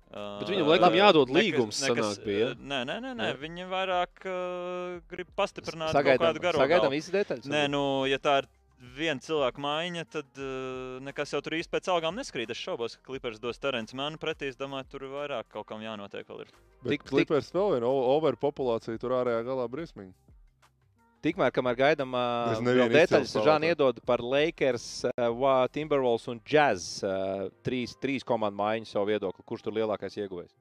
Uh, Bet viņam laikam jādod līgums, nekas, sanāk, bija, ja? uh, Nē, nē, nē, nē. Jā. viņi vairāk uh, grib pastiprināt kaut Sagaidām, kādu garu. sagaidām visas detaļas. Nē, nu, ja tā ir viena cilvēka maiņa, tad uh, nekas jau tur īsti pēc algām neskrīt. Es šaubos, ka klipers dos Terence Manu pretī. Es domāju, tur vairāk kaut kam jānotiek. vēl ir. Bet Tik- tik- Clippers vēl viena o- overpopulācija tur ārējā galā briesmīgi. Tikmēr, kamēr gaidām uh, detaļas, spēlētāju. iedod par Lakers, uh, Timberwolves un Jazz. Uh, trīs, trīs komandu maiņu savu viedokli. Kurš tur lielākais ieguvējs?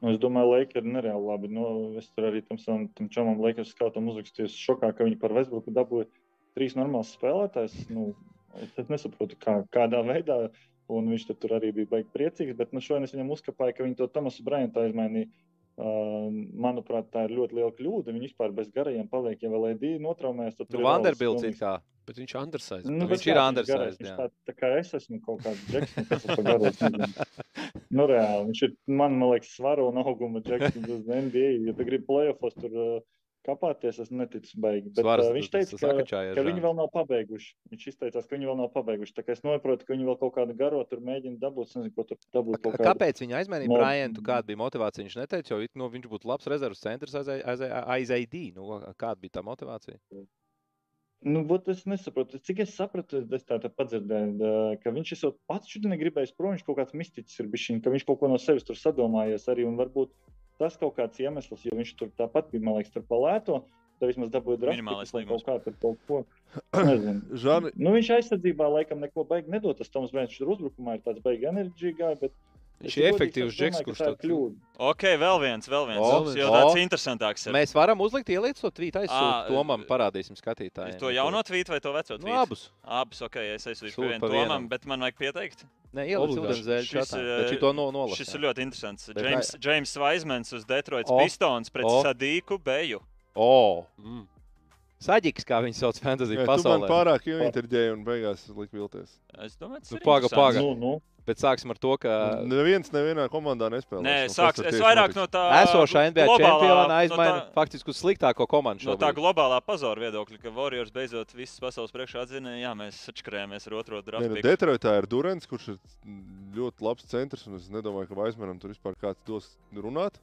Nu, es domāju, Lakers ir nereāli labi. Nu, es tur arī tam savam tam čomam Lakers skautam uzrakstīju šokā, ka viņi par Westbrooku dabūja trīs normālus spēlētājus. Nu, es, es nesaprotu, kā, kādā veidā. Un viņš tur, arī bija baigi priecīgs. Bet nu, šodien es viņam uzkāpāju, ka viņi to Tomasu Bryantu aizmainīja. Uh, manuprāt, tā ir ļoti liela kļūda. Viņi vispār bez garajiem paliek. Ja vēl Edī notraumēs, tad Nu, Vanderbilts ir kā. Bet viņš undersized. Nu, Viņš bet ir undersized, garais? Viņš. Tā, tā kā es esmu kaut kāds džeksons, kas ir nezinu. Nu, reāli. Viņš ir, man, man liekas, svara un auguma džeksons uz NBA. Ja tu gribi playoffs tur uh, kāpāties, es neticu beigi. Bet Svars, uh, viņš teica, ka, sakačājies, ka viņi Žāni. vēl nav pabeiguši. Viņš izteicās, ka viņi vēl nav pabeiguši. Tā kā es saprotu, ka viņi vēl kaut kādu garo tur mēģina dabūt. Nezinu, ko tur dabūt. kaut kādu- Kāpēc viņi aizmainīja No- Bryantu? Kāda bija motivācija? Viņš neteica, jo nu, viņš būtu labs rezerves centrs aiz, aiz, aiz AD. Nu, kāda bija tā motivācija? Nu, būt, es nesaprotu, cik es sapratu, es tā, tā padzirdēju, ka viņš esot pats šodien negribējis prom, viņš kaut kāds mistiķis ir bijis, ka viņš kaut ko no sevis tur sadomājies arī, un varbūt tas kaut kāds iemesls, jo viņš tur tāpat bija, man liekas, tur palēto, tad vismaz dabūja un līgums. kaut kā tur kaut ko. Žani, Nu, viņš aizsardzībā laikam neko baigi nedod, tas Toms viņš tur uzbrukumā ir tāds baigi enerģīgā, bet Viņš ir efektīvs džeks, kurš tāds- kļūda. Ok, vēl viens, vēl viens. O, Tas jau o. tāds interesantāks. Ir. Mēs varam uzlikt ielikt to tvītu Ā, aizsūtīt Tomam, parādīsim skatītājiem. To jauno tvītu vai to veco Nu, tvītu? abus. Abus, ok, es aizsūtīšu Sūta pie vienam. Tomam, bet man vajag pieteikt. Nē, Obligāti. ūdens zēļu Šis, čatā. eh, Bet šito no, nolas. Šis ir ļoti interesants. James, James Vaismans uz Detroitas O, Pistons pret. Sadīku Beju. O! Mm. Saģiks, kā viņi sauc fantasy jā, tu man pasaulē. pārāk ieinteresēji un beigās lika vilties. Es domāju, tas Nu, ir paga, interesants. paga. Nu, nu. Bet sāksim ar to, ka Neviens nevienā komandā nespēlē. Nē, sāks, es vairāk no tā esošā NBA globālā- čempiona no aizmaina tā- faktiski uz sliktāko komandu. No tā šobrīd. globālā pazara viedokļa, ka Warriors beidzot visas pasaules priekšā atzina, jā, mēs atšķirāmies ar otro Nē, nu, draftu. Detroitā ir Durants, kurš ir ļoti labs centrs. un Es nedomāju, ka Vaismanam tur vispār kāds dos runāt.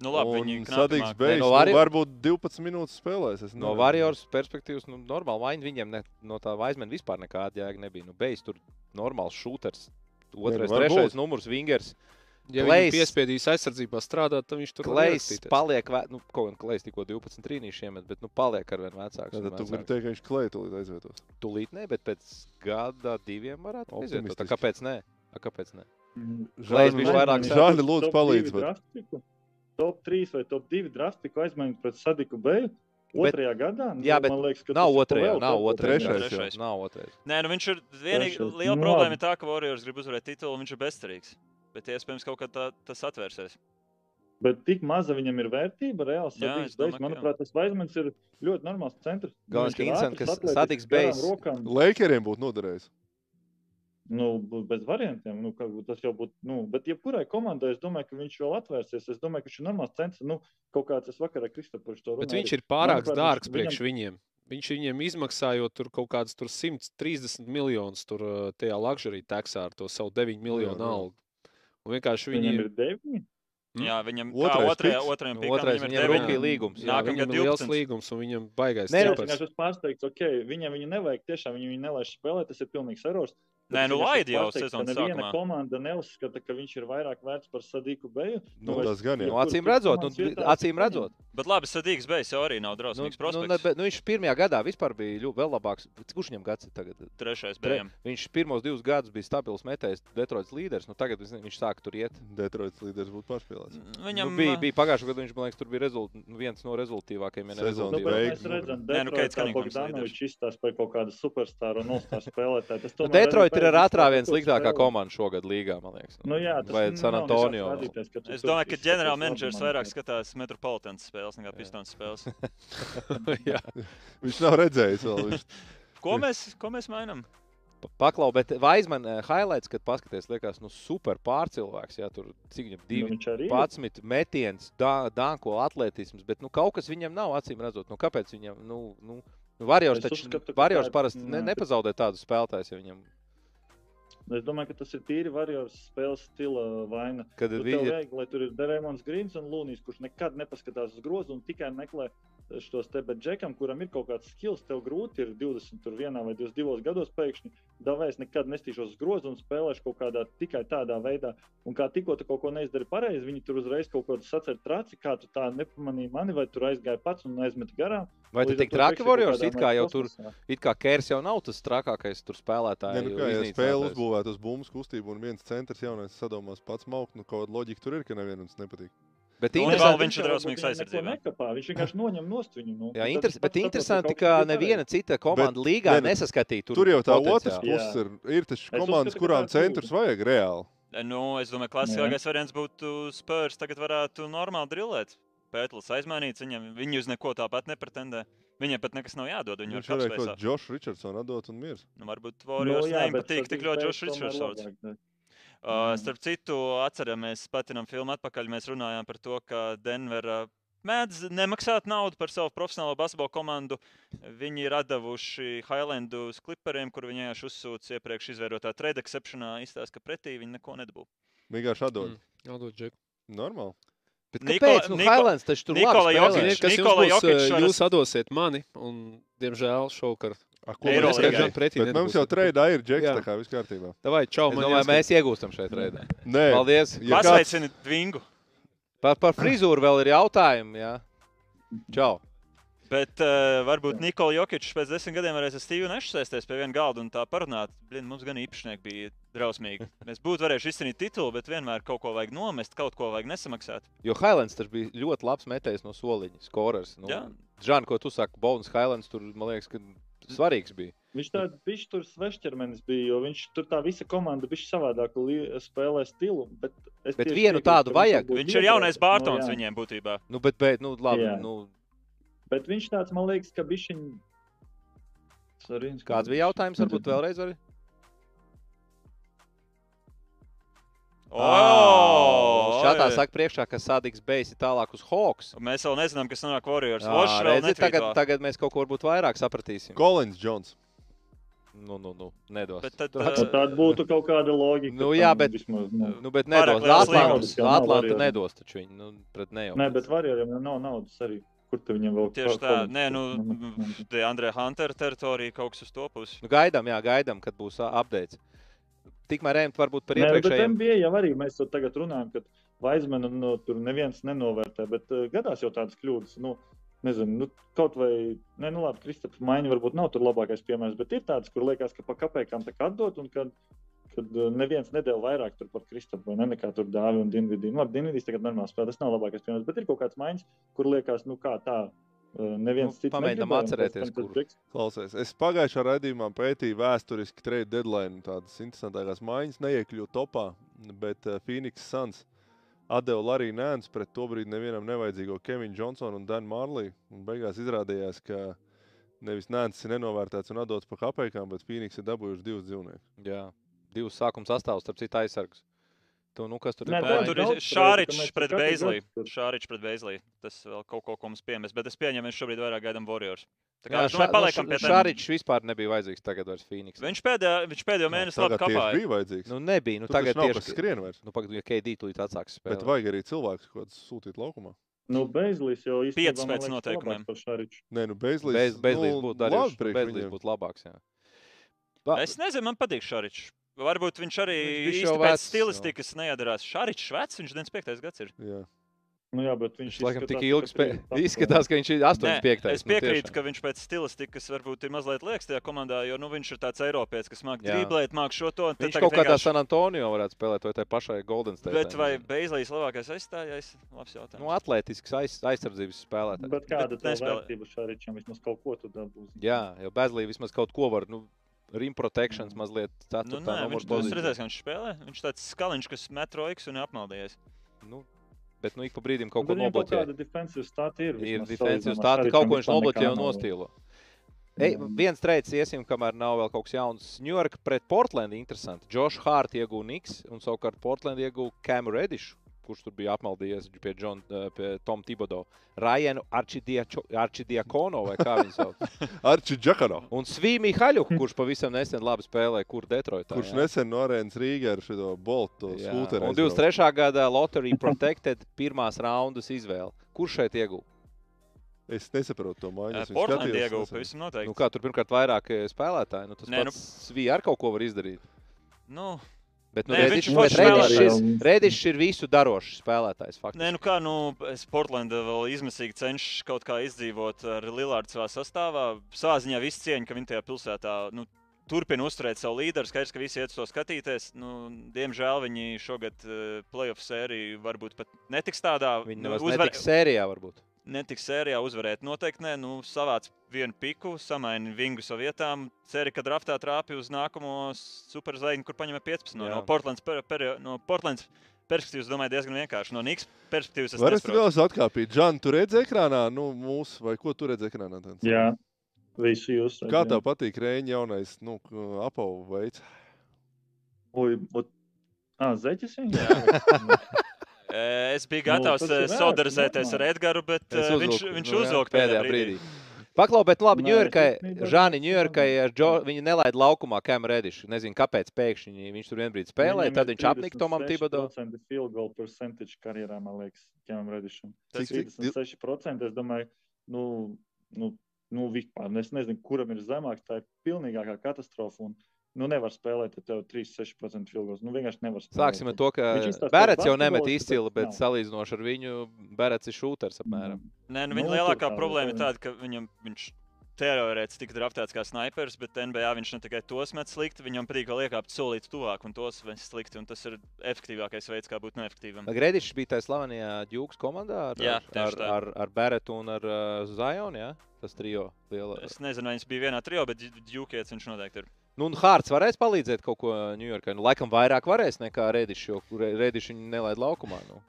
Nu, labi, viņi Sadīgs beigas. no Vari- varbūt 12 minūtes spēlēs. es No. Warriors perspektīvas, nu, normāli vaina viņiem ne, no tā aizmēra vispār nekāda jēga nebija. Nu, Beigas tur normāls šūters. Otrais, nu, varbūt. trešais numurs, Vingers. Ja viņš piespiedīs aizsardzībā strādāt, tad viņš tur ierakstīties. paliek, ve- nu, kaut gan Klais tikko 12 trīnīši iemet, bet nu, paliek ar vien vecāks. Tad tu gribi teikt, ka viņš klētulīt aizvietos. Tūlīt ne, bet pēc gada diviem varētu aizvietot. Kāpēc ne? A, kāpēc ne? Mm. Klais vairāk Žāni, lūdzu, palīdz. bet- top 3 vai top 2 draftiku aizmainīt pret Sadiku Beju. Bet- Otrajā gadā? Nu, Jā, bet man liekas, ka Nav otrajā, nav otrajā. Trešais. Nav otrais. Nē, nu viņš ir vienīgi Trešais. liela Nu, problēma ir tā, ka Warriors grib uzvarēt titulu, un viņš ir bezcerīgs. Bet iespējams, kaut kad tā, tas atvērsies. Bet tik maza viņam ir vērtība, es domāju, beigas. Manuprāt, tas Vaismans ir ļoti normāls centrs. Galvenais, ka ir interesanti, ātrs, ka atletisks, Sadiks garām beigas-. Lakeriem būtu noderējis. Nu, bez variantiem. Nu, tas jau būtu. Nu, bet, jebkurai komandai, es domāju, ka viņš vēl atvērsies. Es domāju, ka viņš ir normāls centrs. Nu, kaut kāds es vakarā Kristofers to runāju. Bet viņš ir pārāk Manuprāt, dārgs viņš- priekš viņiem. Viņš viņiem izmaksājot tur kaut kādus tur 130 miljonus tur tajā luxury taksā ar to savu 9 miljonu jā. algu. Un vienkārši viņi ir deviņi. Mm. Jā, viņam otrajā, otrajam Nu, pikam otrais viņam ir rookie līgums, jā. Viņam ir liels 12. līgums, un viņam baigais Nē, es vienkārši esmu pārsteigts, ok, viņam viņu nevajag tiešām, viņu viņu nelaiž spēlēt, tas ir pilnīgs erors. Nē, nu esmu jau sezonas sākumā. komanda neuzskata, ka viņš ir vairāk vērts par Sadīku Beju. Nu, vai- tas gan jau. Nu, acīm redzot, nu, acīm redzot. Bet labi, Sadīgs beigas jau arī nav Nu, drausmīgs nu, ne, prospekts. bet, nu, viņš pirmajā gadā vispār bija ļoti vēl labāks. Kurš viņam gads ir tagad? Trešais Tre, beigas. viņš pirmos divus gadus bija stabils metējs, Detroits līderis. Nu, tagad viņš sāka tur iet. Detroits līderis būtu pārspēlēts. Nu, Viņam bija, bija pagājušajā gadā, viņš man liekas, tur bija rezult, nu, viens no rezultātīvākajiem. ja ne Sezonas Nu, beigas, mēs nu, redzam, nu, ka Cunninghams Bogdanovičs izstāsta par kaut kādu superstāru un all-star spēlētāju. Tas Nu, tomēr Detroit ir ar atrāvienu sliktākā komanda šogad līgā, man liekas. Nu, jā, tas Vai nav San Antonio. Es domāju, ka ģenerāla menedžers vairāk skatās Metropolitānas spēles nekā Pistonas spēles. Jā. Viņš nav redzējis vēl. Viņš... Ko mēs, ko mēs mainām? Pa- Paklau, bet Vaisman uh, highlights, kad paskaties, liekas, nu super pārcilvēks. Jā, tur cik viņam Nu, divi. viņš arī ir. 11 metiens, dānko atletisms, bet nu, kaut kas viņam nav acīm redzot. Nu, kāpēc viņam? Nu, nu, nu, Varjors taču uzskatu, ka Varjors parasti ne, nepazaudē tādus spēlētājus, ja viņam, Es domāju, ka tas ir tīri varjors spēles stila vaina. kad Tur tev viņi vajag, lai tur ir Derēmons Grīns un Lūnijas, kurš nekad nepaskatās uz grozu un tikai meklē šos te, bet džekam, kuram ir kaut kāds skills, tev grūti ir 21 vai 22 gados pēkšņi. Davai es nekad nestīšos uz grozu un spēlēšu kaut kādā tikai tādā veidā. Un kā tikko tu kaut ko neizdari pareizi, viņi tur uzreiz kaut ko sacer traci, kā tu tā nepamanīji mani, vai tur aizgāji pats un aizmeti garām. Vai tu tik traki Warriors? It kā jau mērā tur, kosmosā. it kā Kērs jau nav tas trakākais tur spēlētājs. nu, kā jau spēle uzbūvēta uz bumbas kustību, un viens centrs jaunais sadomās pats maukt, nu kaut kāda loģika tur ir, ka nevienam tas nepatīk. Bet Un interesanti, viņš ir drausmīgs aizsardzībā. Viņš vienkārši noņem nost viņu. Nu. jā, interes, bet interesanti, ka neviena cita komanda līgā ne, nu, nesaskatīja tur. Tur jau tā otrs puses ir. Ir tas Es komandas, kurām centrs vajag reāli. Nu, es domāju, ka klasiskākais variants būtu Spurs. Tagad varētu normāli drillēt. Pētlis aizmainīts, viņam, viņi uz neko tāpat nepretendē. Viņiem pat nekas nav jādod. Viņi Viņš var varēja kaut kādu Džošu Richardsonu atdot un miers. Nu, varbūt Warriors Nu, jā, nu, nepatīk tik ļoti teica, Džošs Uh, starp citu, atceramies, patinam filmu atpakaļ. Mēs runājām par to, ka Denverā mēdz nemaksāt naudu par savu profesionālo basketbalu komandu. Viņi ir devuši Highlandu uz kliperiem, kur viņi vienkārši uzsūca iepriekš izvērotā trade exceptionā. Izstāsta, ka pretī viņi neko nedabū. Vienkārši atdod. Mm. Jādod džeku. Normāli. Bet Nikola- kāpēc? Nu, Niko- Highlands taču tur Nikola labi Jokic. spēlē. Nikola Jokic varas- Jūs atdosiet mani, un, diemžēl, šovakar. A, ko Eiro mēs skaidrs? pretī Bet mums jau treidā ir džeks, tā kā viss kārtībā. Davai, čau, man domāju, mēs iegūstam šeit reizē. Nē, Paldies. Ja kāds- Pasveicini Dvingu. Par, par frizūru vēl ir jautājumi. Jā. Čau. Bet uh, varbūt Nikola Jokičs pēc desmit gadiem varēs ar Stevu Nešu sēsties pie viena galda un tā parunāt. Blin, mums gan īpašnieki bija drausmīgi. Mēs būtu varējuši izcīnīt titulu, bet vienmēr kaut ko vajag nomest, kaut ko vajag nesamaksāt. Jo Highlands taču bija ļoti labs metējs no soliņa, skorers. Nu, Jā. Žān, ko tu saki, Bonas Highlands tur, man liekas, ka svarīgs bija. Viņš tāds viņš tur svešķermenis bija, jo viņš tur tā visa komanda bija savādāku li- spēlē stilu. Bet, es Bet vienu piekrītu, tādu vajag. Viņš ir jaunais Bārtons Nu, jā. viņiem būtībā. Nu, bet, bet, nu, labi, Jā. nu, Bet viņš tāds, man liekas, ka viņš ir. kāds bija jautājums? Varbūt vēlreiz var. Oh, Šādā saka priekšā, ka Sadiks Bejs ir tālāk uz Hawks. Mēs vēl nezinām, kas nonāk Warriors. Jā, Vošs vēl redzi, tagad, tagad mēs kaut ko varbūt vairāk sapratīsim. Kolins Džons. Nu, nu, nu, nedos. Bet tad, uh, Tāda būtu kaut kāda loģika. Nu, jā, bet- Vismaz, nu. Nu, bet nedos. Atlanta, Atlanta nedos taču viņu nu, pret ne jau. Nē, bet varējām nav naudas arī. Kur tu viņam vēl Tieši ko- tā, nē, nu, nu, te Andrē Hunter teritorija kaut kas uz to pusi. Nu, gaidām, jā, gaidām, kad būs update. Tikmēr ejam varbūt par Nē, iepriekšējiem. NBA jau arī mēs to tagad runājam, ka Vaismanu nu, tur neviens nenovērtē, bet uh, gadās jau tādas kļūdas. Nu, Nezinu, nu, kaut vai, ne, nu, labi, Kristofers Maiņa varbūt nav tur labākais piemērs, bet ir tāds, kur liekas, ka pa kapekām tā kā atdot, un kad, kad uh, neviens nedēļ vairāk tur par Kristofu, vai ne, nekā tur dāvi un Dienvidī. Nu, labi, Dienvidīs tagad normāli spēlē, tas nav labākais piemērs, bet ir kaut kāds maiņas, kur liekas, nu, kā tā, neviens Nu, cits. pamēģinām atcerēties, kur. Klausies, es pagājušā raidījumā pētīju vēsturiski trade deadline, tādas interesantākās maiņas, neiekļuvu topā, bet Phoenix Suns atdeva Lariju Nēns pret to brīdi nevienam nevajadzīgo Kevinu Johnsonu un Danu Marliju. Un beigās izrādījās, ka nevis Nēns ir nenovērtēts un atdots pa kapekām, bet Phoenix ir dabūjuši divus dzīvniekus. Jā, divus sākuma sastāvus, starp citu aizsargus. Tu, nu, kas tur Nē, ir? tā Nē, tur ir Šāričs pret Beizlī. Šāričs pret Beizlī. Tas vēl kaut ko, ko mums piemēs. Bet es pieņemu, mēs šobrīd vairāk gaidām Warriors. Tā kā Jā, Šā- paliekam pie tā. Šāričs vispār nebija vajadzīgs tagad vairs Phoenix. Viņš pēdējā, viņš pēdējo mēnesi labi kapāja. bija vajadzīgs. Nu, nebija. Nu, Nu, tagad tieši skrien vairs. Nu, pagaid, ja KD tūlīt atsāks Bet spēlēt. vajag arī cilvēks, ko sūtīt laukumā. Nu, Beizlis jau īstenībā, Piecas man pēc liekas, noteikumiem. Nē, nu Beizlīs. Bez, bezlīdz nu, būtu darījis. viņiem. būtu labāks. Jā. Es nezinu, man patīk Šāričs. Varbūt viņš arī Viņš īsti pēc stilistikas neiedarās. Šāričs vecs, viņš 95. gads ir. Jā. Nu, jā, bet viņš Viņš laikam tik izskatās, ilgi ka spēlē. Izskatās, ka viņš ir 85. es piekrītu, ka viņš pēc stilistikas varbūt ir mazliet liekas tajā komandā, jo nu, viņš ir tāds Eiropietis, kas māca driblēt, māca šo to. Viņš kaut kādā vienkārši- San Antonio varētu spēlēt, vai tai pašai Golden State. Bet vai Beizlīs labākais aizstājējs? Labs jautājums. Nu, atletisks aiz, aizsardzības spēlētājs. Bet kāda Bet nespēlē. vērtība Šāričam? Vismaz kaut ko tu dabūsi. Jā, jau Bezlī vismaz kaut ko var. Nu, Rim protections mazliet Nu, ceturtā nē, viņš tas pozīcijā. redzēs, ka viņš spēlē. Viņš tāds skaliņš, kas met roiks un ir apmaldījies. Nu, bet nu ik pa brīdim kaut ko Bet viņam kaut nobloķē. kāda defensīva stāta ir. Ir stāsts, Šaričam kaut ko viņš nobloķē un nostīlo. Ej, Jā. viens treids iesim, kamēr nav vēl kaut kas jauns. New York pret Portlandu interesanti. Josh Hart iegūja Niks un savukārt Portland iegūja Cam Reddish, kurš tur bija apmaldījies pie, John, eh, pie Tom Thibodeau. Ryan Arčidiakono vai kā viņš sauc. Arčī Džakano. Un Svīmi Haļuk, kurš pavisam nesen labi spēlēja, kur Detroitā. Kurš jā. nesen no arēnas Rīgā ar šo boltu Jā, skūteri. Un 23. gada Lottery Protected pirmās raundas izvēle. Kurš šeit iegūta? Es nesaprotu to viņu Portugāla ieguva pavisam noteikti. Nu, kā tur pirmkārt vairāk spēlētāji, nu, tas Nē, nu- Svija ar kaut ko var izdarīt. Nu, Bet nu, Nē, Redišs viņš bet forši Redišs spēlē. ir, visu darošs spēlētājs. Faktiski. Nē, nu kā, nu, Portlandā vēl izmisīgi cenšos kaut kā izdzīvot ar Lillardu savā sastāvā. Savā ziņā viss cieņa, ka viņi tajā pilsētā nu, turpina uzturēt savu līderu. Skaidrs, ka visi iet uz to skatīties. Nu, diemžēl viņi šogad uh, playoff sēriju varbūt pat netiks tādā. Viņi nu, nemaz netiks sērijā varbūt. Netiks sērijā uzvarēt. Noteikti nē, nu, savāc vienu piku, samaini vingu savā vietā. Ceru, ka draftā trāpi uz nākamo superzvaigzni, kur paņem 15 no, no Portlands. Per, per, no Portlands perspektīvas, domāju, diezgan vienkārši. No Niks perspektīvas es Var es nesaprotu. vēl atkāpīt? Džan, tu redzi ekrānā, nu, mūsu, vai ko tu redzi ekrānā? Tāds? Jā, visu jūs. Kā tev patīk Reņģa jaunais, nu, apavu veids? Ui, ot... Ah, zeķis viņa? E, Es biju Nu, gatavs eh, vērts, solidarizēties ar. Edgars, bet Es eh, viņš, uzvilku, viņš nu uzvilka pēdējā brīdī. Paklau, bet labi, Ņujorkai, Žāni Ņujorkai, viņi nelaid laukumā Kam Redišu. Nezinu, kāpēc pēkšņi viņš tur vienbrīd spēlēja, tad viņš apnika Tomam Tibodo. 36% field goal percentage karjerā, man liekas, Kemam Redišam. Tas Cik- cik- 36% es domāju, nu, nu, nu vispār, es nezinu, kuram ir zemāks, tā ir pilnīgākā katastrofa. Un, nu, nevar spēlēt, ja tev 36% field goals. Nu, vienkārši nevar spēlēt. Sāksim ar to, ka Berets jau nemet izcili, bet nav. salīdzinoši ar viņu Berets ir šūters apmēram. Nē, nu, Nu, viņa tur lielākā tā, problēma ir tā. tāda, ka viņam, viņš teorētiski tika draftēts kā snipers, bet NBA viņš ne tikai tos met slikti, viņam patīk vēl iekāpt solīt tuvāk un tos met slikti. Un tas ir efektīvākais veids, kā būt neefektīvam. Gredišs bija tajā slavenajā Džūkas komandā ar, Jā, ar, tā. ar, ar Beretu un ar uh, Zajonu. Ja? Tas trijo liela. Es nezinu, vai viņš bija vienā trijā, bet Džukietis viņš noteikti ir. Nu, un Hārts varēs palīdzēt kaut ko Ņujorkai. Nu, laikam vairāk varēs nekā Redišs, jo Redišs viņu nelaid laukumā. Nu.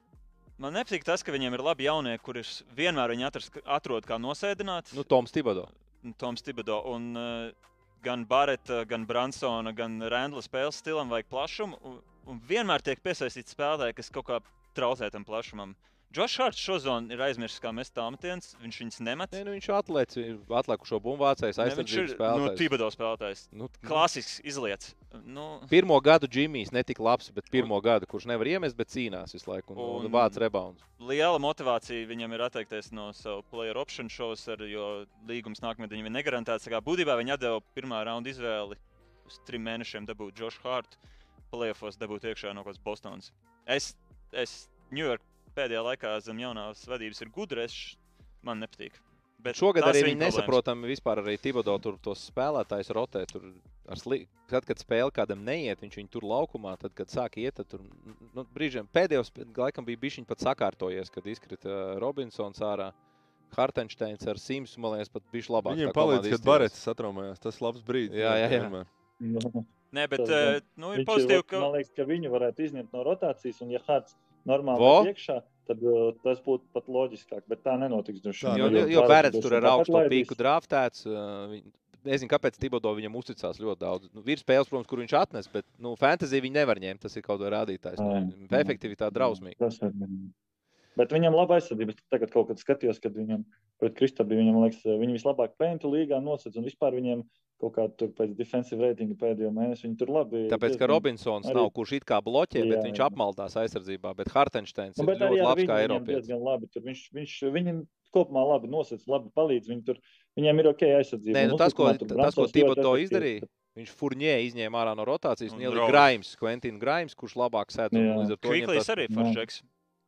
Man nepatīk tas, ka viņiem ir labi jaunie, kurus vienmēr viņi atras, atrod kā nosēdināt. Nu, Toms Tibodo. Toms Tibodo. Un, uh, gan Bareta, gan Bransona, gan Randla spēles stilam vajag plašumu. Un, un vienmēr tiek piesaistīts spēlētāji, kas kaut kā traucē tam plašumam. Džošs Hārts šo zonu ir aizmirsis, kā mest tāmetiens. Viņš viņus nemet. Nē, nu, viņš atlēc, atlikušo bumbu vācējs, Ne, viņš ir aizsardzības nu, spēlētājs. Tibodo spēlētājs. Nu, Klasisks izlietas. Nu, Pirmo gadu Džimijs netika labs, bet pirmo gadu, kurš nevar iemest, bet cīnās visu laiku un, un, Un- un vāc rebounds. liela motivācija viņam ir atteikties no savu player option šovs, jo līgums nākamajā viņam ir negarantēts. Būtībā viņi atdeva pirmā raunda izvēli uz trim mēnešiem dabūt Džošu Hārtu, playoffs dabūt iekšā no kaut kādas Bostonas. Es, es Ņujork pēdējā laikā zem jaunās vadības ir gudrs, man nepatīk. Bet Šogad arī viņi nesaprotami vispār arī Tibodo tur tos spēlētājus rotē. Tur ar sli... Tad, kad spēle kādam neiet, viņš viņu tur laukumā, tad, kad sāk iet, tad tur nu, brīžiem pēdējos laikam bija bijis pat sakārtojies, kad izkrita uh, Robinsons ārā. Hartensteins ar Simsu, man liekas, pat bija labāk. Komanda palīdz, kad. Barets satraumējās. Tas labs brīdis. Jā, jā, jā. Nu, Nē, bet Tas eh, nu, ir pozitīvi, ka Man liekas, ka viņu varētu izņemt no rotācijas, un ja Hārts normāli iekšā, tad uh, tas būtu pat loģiskāk. Bet tā nenotiks. Tā, Jo, jo, jo droši tur tāpat augstu pīku draftēts. uh, viņ- Nezinu, kāpēc Tibodo viņam uzticās ļoti daudz. Nu, ir spēles, protams, kur viņš atnes, bet nu, fantāzija viņi nevar ņemt. Tas ir kaut kāds rādītājs. Nu, efektivitāte drausmīga. Tas ir. Bet viņam laba aizsardzība. Es Tagad kaut kad skatījos, kad viņam pret Kristapu viņam liekas, viņi vislabāk pēntu līgā nosacīja. Un vispār viņiem kaut kā tur pēc defensive ratinga pēdējo mēnesi viņi tur labi. Tāpēc, ka diezgan- Robinsons arī- nav kurš it kā bloķē, bet Jā, viņš jā. apmaldās aizsardzībā. Bet Hartensteins Nu, ir bet arī ļoti labs kā viņam Eiropietis. diezgan labi. Tur viņš, viņš, viņam kopumā labi nosacīja, labi palīdz. Viņi tur, viņiem ir ok aizsardzība. Nē, Un nu, tas, ko, tas, ko Tibodo efektīvs. izdarīja, viņš furnē izņēma ārā no rotācijas un Un ielika. Grimes, Quentin Grimes, kurš labāk sēž. Jā. Līdz ar to viņam Kviklīs arī Jā.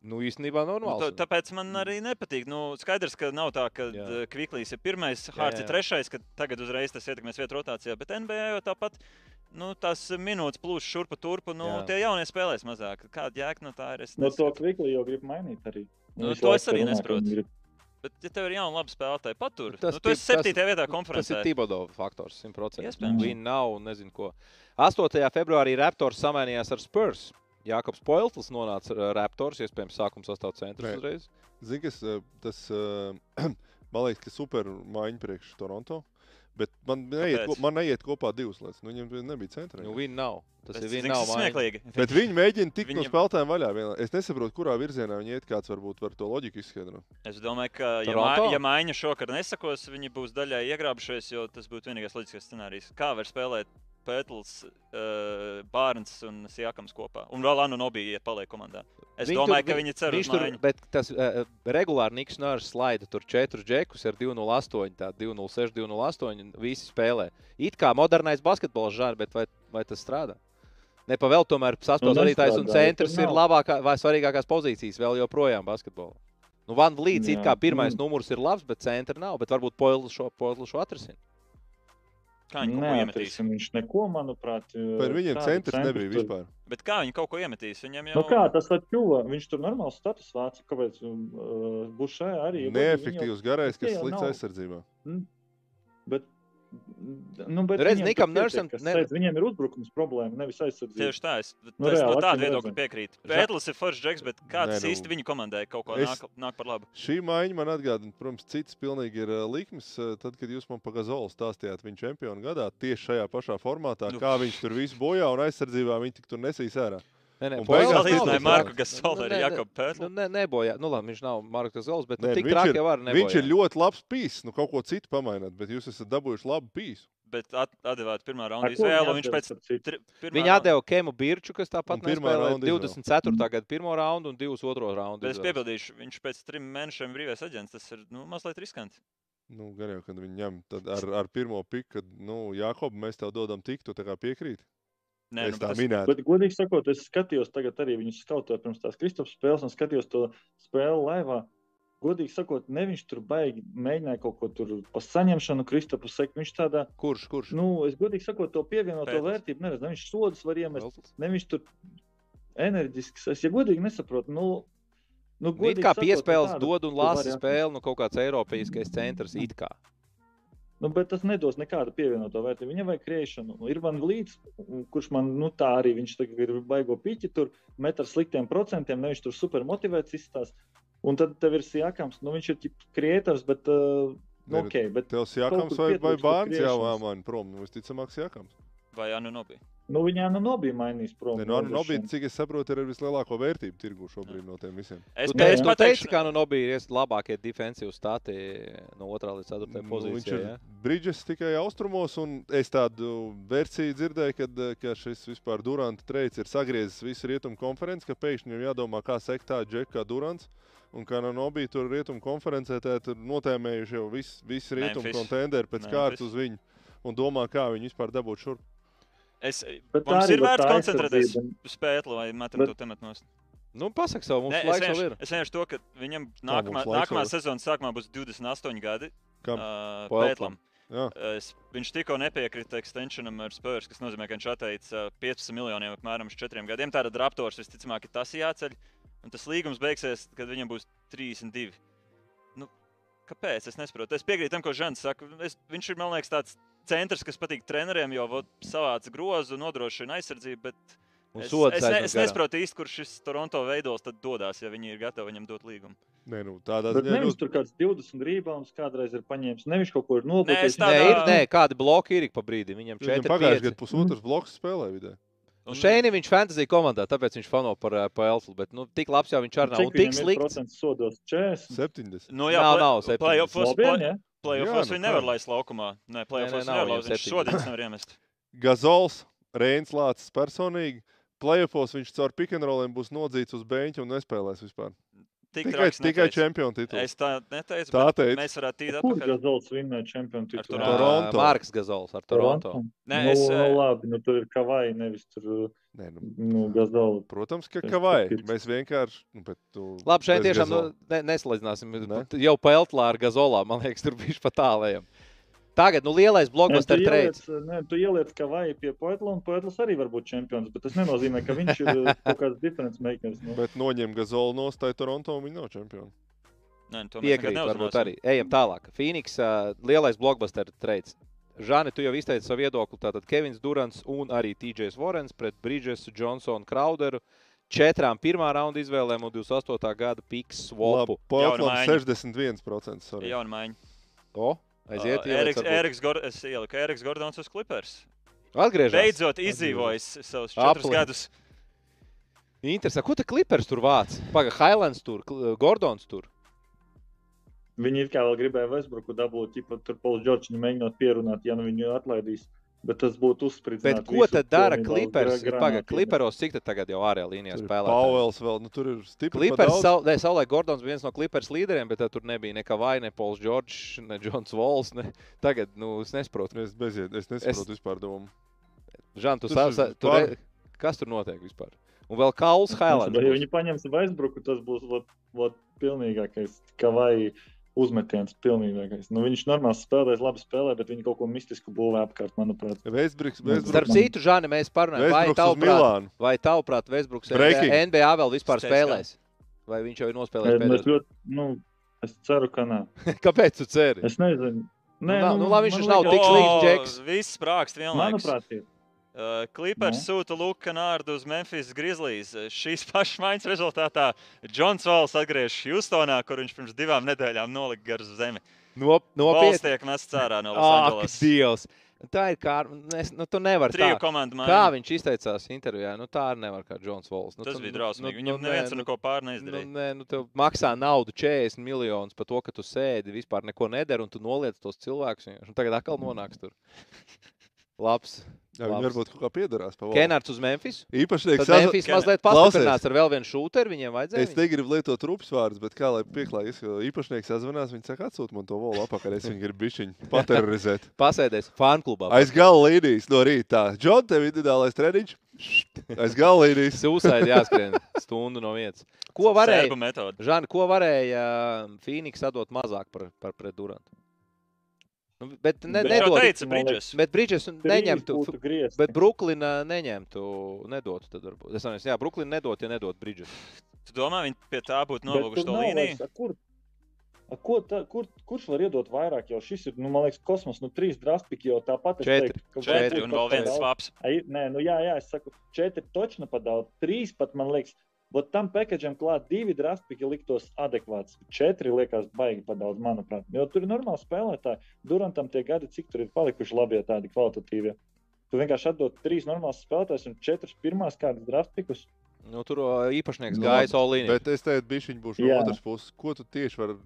Nu, īstenībā Nu, normāls. tā, tāpēc man arī nepatīk. Nu, skaidrs, ka nav tā, ka Jā. eh, Kviklīs ir pirmais, Hārts ir trešais, ka tagad uzreiz tas ietekmēs vietu rotācijā. Bet NBA jau tāpat. Nu, tās minūtes plūst šurpu turpu, nu, Jā. tie jaunie spēlēs mazāk. Kāda jēga no tā ir? Es No to neskatu. kvikli jau grib mainīt arī. Nu, to es arī nesaprotu. viņi grib- Bet, ja tev ir jauna laba spēlētāja, patur. Nu, tas Nu, tu esi tip- tas- septītajā vietā Tas ir konferencē. Tibodo faktors, 100%. Iespējams. Viņa nav, nezinu ko. 8. februārī Raptors samainījās ar Spurs. Jākops Poiltls nonāca ar Raptors, iespējams, sākuma sastāvā centrs Nē. uzreiz. Zini, kas eh, tas eh, man liekas, ka super maiņa priekš Toronto. Bet man neiet, ko- man neiet kopā divas lietas. Nu, viņam nebija centra. Nu, viņa nav. Tas Tas ir viņa nav. maiņa. smieklīgi. Bet viņi mēģina tikt no Viņam- spēlētājiem vaļā. Vienā. Es nesaprotu, kurā virzienā viņi iet. Kāds varbūt var to loģiku izskaidrot. Es domāju, ka, ja, Toronto? ma ja maiņa šokar nesakos, viņi būs daļai iegrābušies, jo tas būtu vienīgais loģiskais scenārijs. Kā var spēlēt Pētels, uh, Bārns un Sjakams kopā. Un vēl Anu Nobija paliek komandā. Es Viņi domāju, tur- ka viņi cer uz Viņš tur, maiņu. bet tas uh, regulāri Niks Nārs slaida tur četrus džekus ar 208, tā 206, 208 un visi spēlē. It kā modernais basketbols žāri, bet vai, vai tas strādā? Ne pa vēl tomēr saspēles Nu, un centrs ir labākā vai svarīgākās pozīcijas vēl joprojām basketbolā. Nu, Van Vlīts it kā pirmais Mm. numurs ir labs, bet centra nav. Bet varbūt Poils šo, Poils šo atrisina. Kā viņi kaut ko iemetīs? Neatrisin viņš neko, manuprāt. Par viņiem centrs nebija tur- vispār. Bet kā viņi kaut ko iemetīs? Viņam jau Nu kā, tas var kļūt. Viņš tur normāli status vāc. Kāpēc uh, būs šajā arī? Neefektīvs garais, tie kas jau slikts aizsardzībā. Bet, nu, bet Redz, Nikam kas ne- teica, Viņiem ir uzbrukums problēma, nevis aizsardzība. Tieši tā, es, Nu, es no reāli, tāda acīm viedokļa piekrītu. Pētlis ir foršs džeks, bet kāds Nē, nu, īsti viņu komandai kaut ko es- nāk, nāk par labu? Šī maiņa man atgādina, protams, cits pilnīgi ir uh, likmes. uh, Tad, kad jūs man par Gazolu stāstījāt viņa čempionu gadā, tieši šajā pašā formātā, Nu. kā viņš tur visu bojā un aizsardzībā viņi tik tur nesīs ārā. Nē, nē, beigās tik Marku Nu, ar nē, nē, Jakobu Nu, Pētlu. ne, nebojā. Nu, labi, viņš nav Marks Zols, bet nu, Nē, tik traki var Viņš ir ļoti labs pīs, nu kaut ko citu pamaināt, bet jūs esat dabūjuši labu pīsu. Bet at- atdevāt pirmā raunda un viņš atdeva, pēc tri- pirmā Viņa raunda- deva Kemu Birču, kas tāpat nespēlēja raunda izvēle. 24. gada pirmo raundu un divus otro raundu. Bet es piebildīšu, viņš pēc trim mēnešiem brīvais aģents. Tas ir nu, mazliet riskanti. Nu, gan jau, kad viņi ņem tad ar, ar pirmo piku, kad, nu, Jākob, mēs tev dodam tik, tu tā kā piekrīti. Nē, Es nu, tā tas, minēju. Bet, godīgi sakot, es skatījos tagad arī viņu skautoju pirms tās Kristaps spēles un skatījos to spēli laivā. Godīgi sakot, ne viņš tur baigi mēģināja kaut ko tur pa saņemšanu, Kristapu sekt. Viņš tādā, Kurš? kurš? nu, es godīgi sakot, to pievienoto vērtību neredzu. Ne viņš sodas var iemest, Veltls? ne viņš tur enerģisks. Es, ja godīgi nesaprotu, nu, nu Nu, It godīgi kā sakot, piespēles tādu dod un lasa spēli, nu kaut kāds eiropeiskais centrs. It kā. Nu, bet tas nedos nekādu pievienoto vērtību. Viņam vajag kriešanu. Ir man līdzi, kurš man nu, tā arī viņš tagad ir baigo piķi, tur met ar sliktiem procentiem, nevis tur super motivēts izstāsta. Un tad tev ir sākams, nu viņš ir krietavs, bet, uh, nu, ok, bet Tev kur vai, vai bērns kriešanas. jāvāmaina prom. Nu, visticamāk, jākams. vai Anu Nobija? Nu, viņā nu nobija mainījis prom. Nē, nu, Anu droši Nobija, cik es saprotu, ir ar vislabāko vērtību tirgu šobrīd no tiem visiem. Es, Tu Nē, teici, es teici, ka nu Nobija ir labākie defensīvi stati no 2 līdz 4 Nu, ir Ja? brīdžers tikai austrumos, un es tādu versiju dzirdēju, kad, eh, ka šis vispār Durants treids ir sagriezis visu rietumu konferenci, ka pēkšņi viņam jādomā, kā sekt tā džeka Durants. Un kā no bija tur rietumu konferencē, tad tur notēmējuši jau visi vis rietumu kontenderi pēc Memphis. kārtas uz viņu un domā, kā viņi vispār dabūt šurp. Es, Bet mums tā ir arī vērts koncentrēties uz spēli, vai metam Bet- to tematu nost. Nu, pasak savu, mums Nē, es laiks vēl vienkārši ir. es vienkārši to, ka viņam nākamā, laiks nākamā vēl sezonas sākumā būs 28 gadi. Kam? Uh. Pētlam. Es, viņš tikko nepiekrita extensionam ar Spurs, kas nozīmē, ka viņš atteica 15 miljoniem apmēram uz 4 gadiem. Tātad Raptors visticamāk ir tas jāceļ. Un tas līgums beigsies, kad viņam būs 32. Nu, kāpēc? Es nesaprotu. Es piekrītu tam, ko Žants saka. Es, viņš ir, man liekas, tāds centrs, kas patīk treneriem, jo vot, savāc grozu, nodrošina aizsardzību. Bet es, es, ne, es nesaprotu īsti, kur šis Toronto veidos tad dodas, ja viņi ir gatavi viņam dot līgumu. Nē, nu, tādā Bet ziņā nevis ļoti. tur kāds 20 rebounds kādreiz ir paņēmis. Nevis kaut ko ir Nē, es nopircis. Nē, tādā- ir, nē, kādi bloki ir ik pa brīdim. Viņam Viņam 4 pagājušajā gadā 5. pusotrs bloks spēlē vidē. Un šeit viņš fantasy komandā, tāpēc viņš fano par, ā, par Elflu. Bet nu, tik labs jau viņš arī nav. Un tik slikts. Sodos 40. 70. Nu, jā, Nav, play- nav, septiņdesmit. playoffs- Lobiem, play- ja? Playoffs Jā, nu viņi nevar laist laukumā. Nē, playoffs nav nevar laist. Viņš 70. šodien nevar iemest. Gazols, Reins Lācis personīgi. Playoffs viņš caur pikantroliem būs nodzīts uz beņķa un nespēlēs vispār. Tik Tikai, tikai čempionu titulu. Es tā neteicu. Tā bet teica. Mēs varētu tīt Kur atpakaļ. Gazols vinnēja čempionu titulu? Toronto. Toronto. Mārks Gazols ar Toronto. Nē, nu, es, nu, eh, labi, nu tur ir kavai, nevis tur, Nē, nu, nu, Gazola. protams, ka kavai. Mēs vienkārši. Nu, bet tu Labi, šeit tiešām nu, Gazola. ne, nesalīdzināsim. Ne? Jau Peltlā ar Gazolā, man liekas, tur bija pat tālējiem. Tagad, nu, lielais blockbuster trades. Nē, tu ieliec kavai pie Poetla, un Poetls arī var būt čempions, bet tas nenozīmē, ka viņš ir kaut kāds difference makers. Nu. Bet noņem Gazolu nostāju Toronto un viņi nav čempioni. Mēs Piekrīt, varbūt arī. Ejam tālāk. Phoenix, uh, lielais blockbuster trades. Žāni, tu jau izteici savu viedokli. Tātad Kevins Durants un arī TJs Vorens pret Bridges, Johnsonu, Crowderu. Četrām pirmā raunda izvēlēm un 28. gada piks. Portland maiņa. 61%. sorry. Jauna maiņa. O, aiziet, Uh, Eriks. Eriks, Gor es ieliku Eriks Gordons uz Clippers. Atgriežas. Beidzot izdzīvojis savus četrus Apli. gadus. Interesanti, ko te Clippers tur vāc? Pagaid, Highlands tur, Kl- Gordons tur. Viņi it kā vēl gribēja Westbrooku dabūt, ja tur Pols Džordžs mēģinot pierunāt, ja nu viņu atlaidīs. Bet tas būtu uzspridzināts. Bet ko tad dara Clippers? Pagaid, Clipperos cik tad tagad jau ārējā līnijā spēlē? Pauels vēl, nu tur ir stipri. Clippers, sau, ne, Saulē Gordons bija viens no Clippers līderiem, bet tur nebija ne Kavai, ne Pols Džordžs, ne Džons Vols. Ne. Tagad, nu, es nesaprotu. Es, beziet, es nesaprotu es... vispār domu. Žan, tu sa, sa, tu re... Kas tur notiek vispār? Un vēl Kauls Hailands. Ja viņi paņems Vaisbruku, tas būs vat, vat, pilnīgākais Kavai uzmetiens pilnīgākais. Nu, viņš normāli spēlēs, labi spēlē, bet viņi kaut ko mistisku būvē apkārt, manuprāt. Vēsbruks, Starp citu, Žāni, mēs parunājam, vai tavuprāt, vai tavuprāt Vēsbruks NBA vēl vispār spēlēs? Vai viņš jau ir nospēlējis pēdējos? Es, ļoti, nu, es ceru, ka nē. Kāpēc tu ceri? Es nezinu. Nē, nu, nu, nu, labi, viņš nav tik slikts džeks. Viss sprākst vienlaikus. Manuprāt, ir. Uh, Clippers no. sūta Luka Nārdu uz Memphis Grizzlies. Šīs pašas maiņas rezultātā Džons Vals atgriežas Houstonā, kur viņš pirms divām nedēļām nolika garu zemi. Nop, Nopietni. Vals tiek mests ārā no Losandželas. Dievs! Tā ir kā. Es, nu, tu nevari Triju tā. Kā viņš izteicās intervijā, nu tā arī nevar kā Džons Vols. Nu, Tas tu, bija drausmīgi. Nu, Viņam nu, neviens nē, neko pār neizdarīja. Nu, nē, nu, tev maksā naudu 40 miljonus par to, ka tu sēdi, vispār neko nedari un tu noliec tos cilvēkus. Un tagad atkal nonāks tur. Labs. Jā, viņi varbūt kaut kā piedarās. Kenārds uz Memphis. Īpašnieks Tad Memphis mazliet pastiprināts ar vēl vienu šūteru, viņiem vajadzēja. Es negribu lietot rupjas vārdus, bet kā lai pieklājas, jo īpašnieks sazvanās, viņi saka, atsūt man to volu apakaļ, es viņu gribu bišķiņu paterorizēt. Pasēdēs fanklubā. Aiz gala līnijas no rīta. Džon, tev individuālais treniņš. Aiz gala līnijas. Sūsēdi jāskrien stundu no vietas. Ko varēja? Žani, ko varēja Phoenix atdot mazāk par, par pret Durantu? Nu, bet ne, Viņš jau nedod, teica Bridges. bet Bridges neņemtu. Bet Brooklyna neņemtu, nedotu. Tad varbūt. Es nezinu, jā, Brooklyna nedot, ja nedod Bridges. Tu domā, viņi pie tā būtu Bet novilkuši to līniju? vairs- Kur, a, ko tā, kur, kurš var iedot vairāk? Jau šis ir, nu, man liekas, kosmos. Nu, trīs draftpiki jau tāpat. Četri. teiktu, ka Četri un vēl viens svaps. Nē, nu jā, jā, es saku, četri točni pat daudz. Trīs pat, man liekas, bet tam pakaļam klāt divi draftpiki liktos adekvāts. Četri liekas baigi pat daudz, manuprāt. Jo tur ir normāli spēlētāji. Durantam tie gadi, cik tur ir palikuši labie tādi kvalitatīvi. Tu vienkārši atdod trīs normālus spēlētājus un četrus pirmās kārtas draftpikus. Nu, tur īpašnieks Nu, gāja labi, Solīnu. Bet es teicu, bišķiņi būs no otras puses. Ko tu tieši vari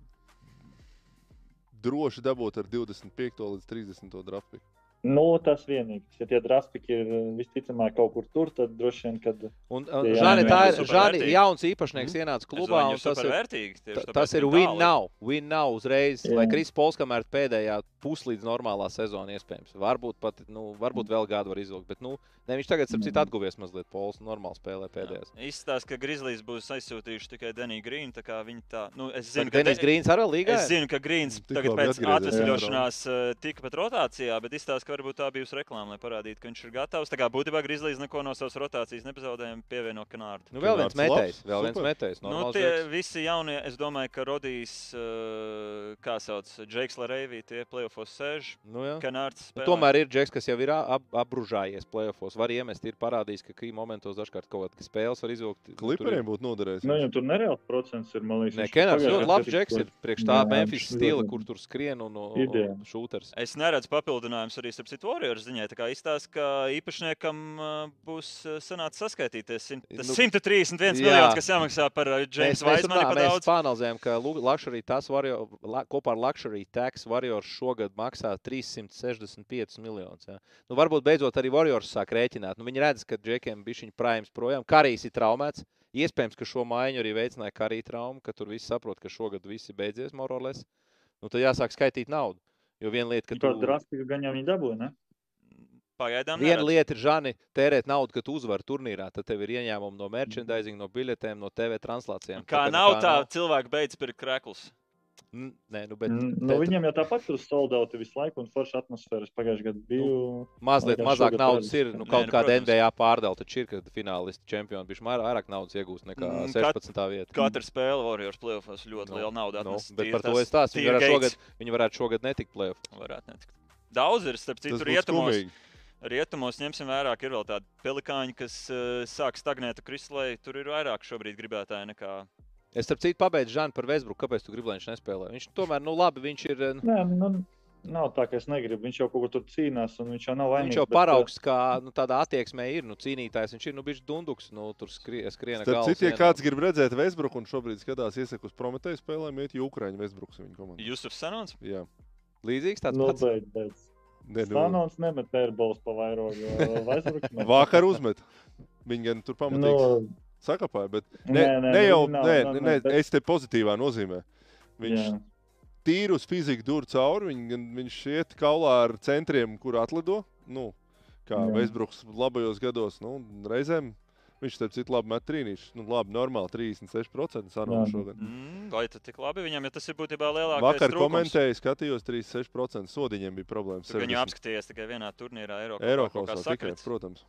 droši dabūt ar 25. līdz 30. draftpiku? Nu, tas vienīgais. Ja tie draftpiki ir eh, visticamāk kaut kur tur, tad droši vien, kad Un, un Žani, tā ir Žani, jauns īpašnieks ienāca klubā. Un Tas ir, supervērtīgi. tieši ta- tāpēc tas ir win tālu. now. Win now uzreiz, Jā. lai Kris Pols, kamēr pēdējā puslīdz normālā sezona iespējams. Varbūt pat, nu, varbūt vēl gadu var izvilkt. Bet, nu, ne, viņš tagad, starp citu, atguvies mazliet. Pols normāli spēlē pēdējās. Izstāsta, ka Grizzlies būs aizsūtījuši tikai Deniju Grīnu. tā kā Viņi tā, nu, es Zinu, zinu, ka Denis De- Grīns arī līgā. Es zinu, ka Grīns tagad pēc atvesļošanās eh, tika pat rotācijā, bet izstāsta, ka varbūt tā bijusi reklāma, lai parādītu, ka viņš ir gatavs. Tā kā būtībā Grizzlies neko no savas rotācijas nepazaudēja, pievieno Kanārdu. Nu, vēl viens metējs. Vēl viens metējs. Nu, tie džeks. visi jaunie, es domāju, ka rodīs, uh, kā sauc, Džeks Larēvī, tie playoffos sēž, Nu. Kanārds. Nu, tomēr ir džeks, kas jau ir ap, apbružājies playoffs. Var iemest, ir parādījis, ka kī momentos dažkārt kaut kādas spēles var izvilkt. Nu, Klipriem būtu noderējis. nu, viņam tur nereāls procents ir. Man liekas, Nē, Kenārs ļoti labs džeks ir priekš tā Memphis stila, kur tur skrien un, un, un šūters. Es neredzu papildinājumus arī starp citu Warriors ziņai. Izstāsta, ka īpašniekam uh, būs uh, sanācis saskaitīties simt- Nu, 131 jā. miljonus, kas jāmaksā par uh, Mēs, James mēs, Vaismanu par mēs daudz. pāranalizējam, ka Lu- Luxury tas Warrior, la, kopā ar Luxury Tax Warriors šogad maksā 365 miljonus. Ja. Nu, varbūt beidzot arī Warriors sāk rēķināt. Nu, viņi redz, ka Džekiem bija viņa prāms projām. Karijs ir traumēts. Iespējams, ka šo maiņu arī veicināja karī trauma, ka tur viss saprot, ka šogad viss ir beidzies Morales. Nu, tad jāsāk skaitīt naudu. Jo viena lieta, ka tu, drastiku gan jau viņi dabūja. Ne? Pagaidām Viena neredzu. lieta ir, Žani, tērēt naudu, kad tu uzvari turnīrā. Tad tev ir ieņēmumi no merchandising, no biļetēm, no TV translācijām. Kā Tagad nav tā, cilvēki beidz pirkt krēklus. Nē, nu, bet, Nu, bet viņiem jau tāpat tur soldauti visu laiku un forša atmosfēras pagājušajā gadā bija. mazliet Vienkārši mazāk naudas ir. Nu, Nē, kaut nu, kāda protams. NBA pārdala taču ir, kad finālisti čempioni bija vairāk naudas iegūst nekā Mm, kat- 16. vieta. Katra spēle Warriors playoffs ļoti Nu, liela nauda. Nu, atnes. bet Tīri par to es stāstu. Viņi varētu šogad, viņi varētu šogad netikt plēsoņā. Varētu netikt. Daudz ir, starp citu, rietumos. skumīgi. Rietumos ņemsim vērā, ka ir vēl tādi pelikāņi, kas uh, sāk stagnēt kristālē. Tur ir vairāk šobrīd gribētāji nekā. Es starp citu pabeidzu Žanu par Vēsbruku. Kāpēc tu gribi, lai viņš nespēlē? Viņš tomēr, nu labi, viņš ir. eh, Nē, nu, nav tā, ka es negribu. Viņš jau kaut kur tur cīnās, un viņš jau nav vainīgs. Viņš jau bet, uh, paraugs, kā nu, tādā attieksmē ir. Nu, cīnītājs viņš ir nu, bijis dunduks. Nu, tur skrie, skriena Starp citu, ja kāds grib redzēt Vēsbruku un šobrīd skatās iesaku uz Prometēju spēlēm, iet Ukraiņu Vēsbruks viņa komandā. Jusufs Sanons. Jā. Līdzīgs tāds Nu, pats. beidz, beidz. Ne, nu, Stanons nemet airballs pa vairogu. Vakar uzmet. Viņi gan tur pamatīgi Nu, sakapāja, bet ne, nē, ne, nē, ne nu, jau, nav, nē, nav, nē, nav, bet- es te pozitīvā nozīmē. Viņš jā. tīri uz fiziku dur cauri, viņ, gan viņš iet kaulā ar centriem, kur atlido. Nu, kā Jā. Veisbruks labajos gados, nu, reizēm viņš, starp citu, labi met trīnīšus. Nu, labi, normāli 36% sanāca Jā. šogad. Mm, vai tas tik labi viņam, ja tas ir būtībā lielākais Vakar trūkums? komentēju, skatījos 36% sodiņiem bija problēmas. Viņu 70. apskatījās tikai vienā turnīrā, Eiropā. Tikai, protams.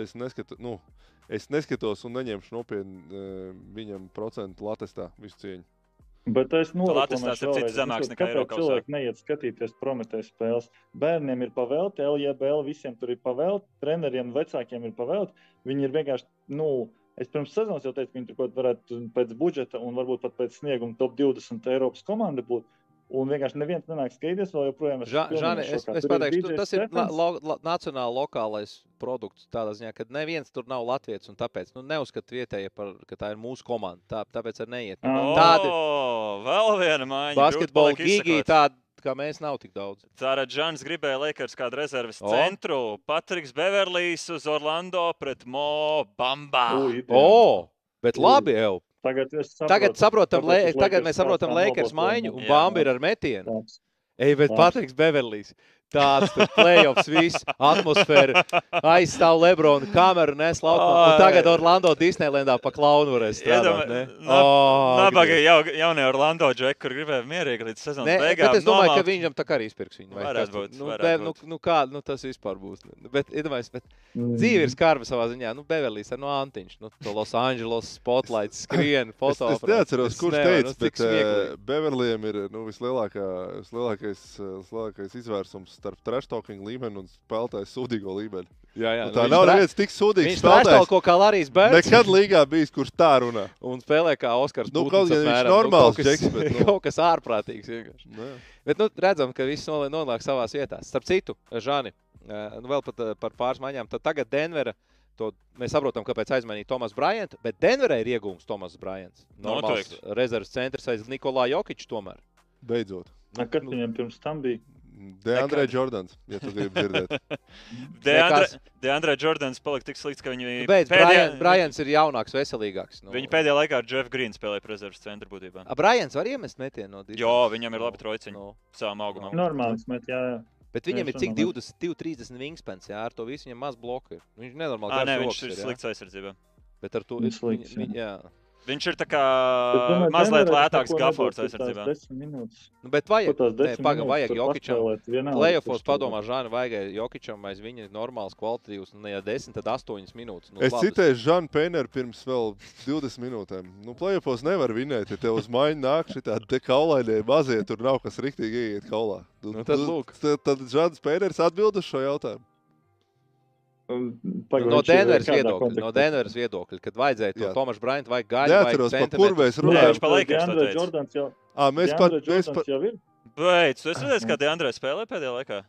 Es, neskatu, nu, es neskatos un neņemšu nopietni uh, viņam procentu latestā visu cieņu. Bet es starp citu, zemāks nekā Eirokausā. Cilvēki neiet skatīties Prometējas spēles. Bērniem ir pavēlti, LJBL visiem tur ir pavēlti, treneriem, vecākiem ir pavēlti. Viņi ir vienkārši, nu, es pirms sezonas jau teicu, ka viņi tur kaut varētu pēc budžeta un varbūt pat pēc snieguma top 20 Eiropas komanda būt. Un vienkārši neviens nenāk skatīties, vēl joprojām esmu Ža- Žani, es, es ir pateikšu, tu, tas ir la, lo, la, nacionāli lokālais produkts. Tādā ziņā, ka neviens tur nav latviečs un tāpēc nu, neuzskata vietējie, par, ka tā ir mūsu komanda. Tā, tāpēc arī neiet. Ā. Tādi Oh, vēl viena māja. basketbola gigi, tādi kā mēs, nav tik daudz. Tāra Džans gribēja Lakers kādu rezerves O. centru. Patriks Beverlijs uz Orlando pret Mo ideāli. O, bet Ui. labi jau. Tagad, saprotu, Tagad, saprotam, tagad Lakers mēs saprotam Lakers maiņu un Jā. Bamba ir ar metienu. Tāds. Ej, bet. Patriks Beverlijs. Tāds tur playoffs, viss atmosfēra, aizstāv Lebronu kameru, nes laukumā. Un tagad Orlando Disneylandā pa klaunu varēs strādāt. ne? O, Nabaga jau, jaunie Orlando džeki, kur gribēja mierīgi līdz sezonas Nē, beigām. bet es domāju, nomaukt. ka viņam tā kā arī izpirks viņu. vai Varētu būt, Nu, varētu be, nu, būt. nu, kā nu, tas vispār būs. Bet, iedomājieties, bet Mm. dzīve ir skarba savā ziņā. Nu, Beverlijs ar no Antiņš. Nu, to Los Angeles spotlight skrien, Es, foto. es neatceros, kurš teica, nu, bet uh, Beverlijam ir nu, vislielākā, vislielākais, vislielākais izvērsums starp trash talking līmeni un spēlētāju sūdīgo līmeni. Jā, jā. Un nu, tā nav tra- neviens tik sūdīgs Viņš spēlētājs. kaut kā Larijs Bērns. Nekad līgā bijis, kurš tā runā. Un spēlē kā Oskars. Nu, kaut gan viņš apmēram. normāls kaut kas, džeks, bet, nu. kaut kas ārprātīgs. vienkārši. Nē. Bet nu, redzam, ka viss nonāk savā vietā. Starp citu, Žani, eh, nu, vēl pat, eh, par pāris maiņām. Tad tagad Denvera. To mēs saprotam, kāpēc aizmainīja Tomas Bryants, bet Denverai ir iegūms Tomas Bryants. Normāls Noteikti. rezerves centrs aiz Nikolā Jokiča tomēr. Beidzot. Na, Kas viņam pirms tam bija? Deandre Jordans, ja tu gribi dzirdēt. Deandre, Nekas. Deandre Jordans palika tik slikts, ka viņi Nu, Beidz, Bryant, Bryants ir jaunāks, veselīgāks. Nu, Viņi pēdējā laikā ar Jeff Green spēlēja rezerves centru būtībā. A, Bryants var iemest metienu no Jo, viņam ir labi trojciņi Nu, savam augumam. Normāls, bet jā, jā. bet viņam ir cik runā, 20, 30 wingspans, jā, ar to visu viņam maz bloku ir. Viņš nenormāli Ā, nē, viņš ir ir, jā. slikts aizsardzībā. Bet ar to Viņš slikts, viņ- jā. Viņš ir kā domāju, mazliet lētāks Gafords aizsardzībā. Nu, bet vajag. pagaidām, minūtes vajag Jokičam. tur padomā, Žāna, vajag Jokičam aiz viņa normāls kvalitātes, un ne jau 10, tad 8 minūtes. Nu, Es labi. citēju Žanu Pēneru pirms vēl 20 minūtēm. Nu, plēsofos nevar vinēt, ja tev uz maiņu nāk šī tāda kaulainie mazie, tur nav kas riktīgi ieiet kaulā. Tu- Nu, tad. Tad, tad Žans Pēners atbild uz šo jautājumu. Un, pagaid, no Denveras viedokļa, no kontekstā? Denveras viedokļa, kad vajadzēja to Jā. Tomašu Brāntu, vajag gaļu, Neatceros, par kur mēs Nē, runājam. viņš pa Lakers to teica. À, mēs pat, mēs pat. Beidz, tu esi redzējis, kā Deandre spēlē pēdējā laikā?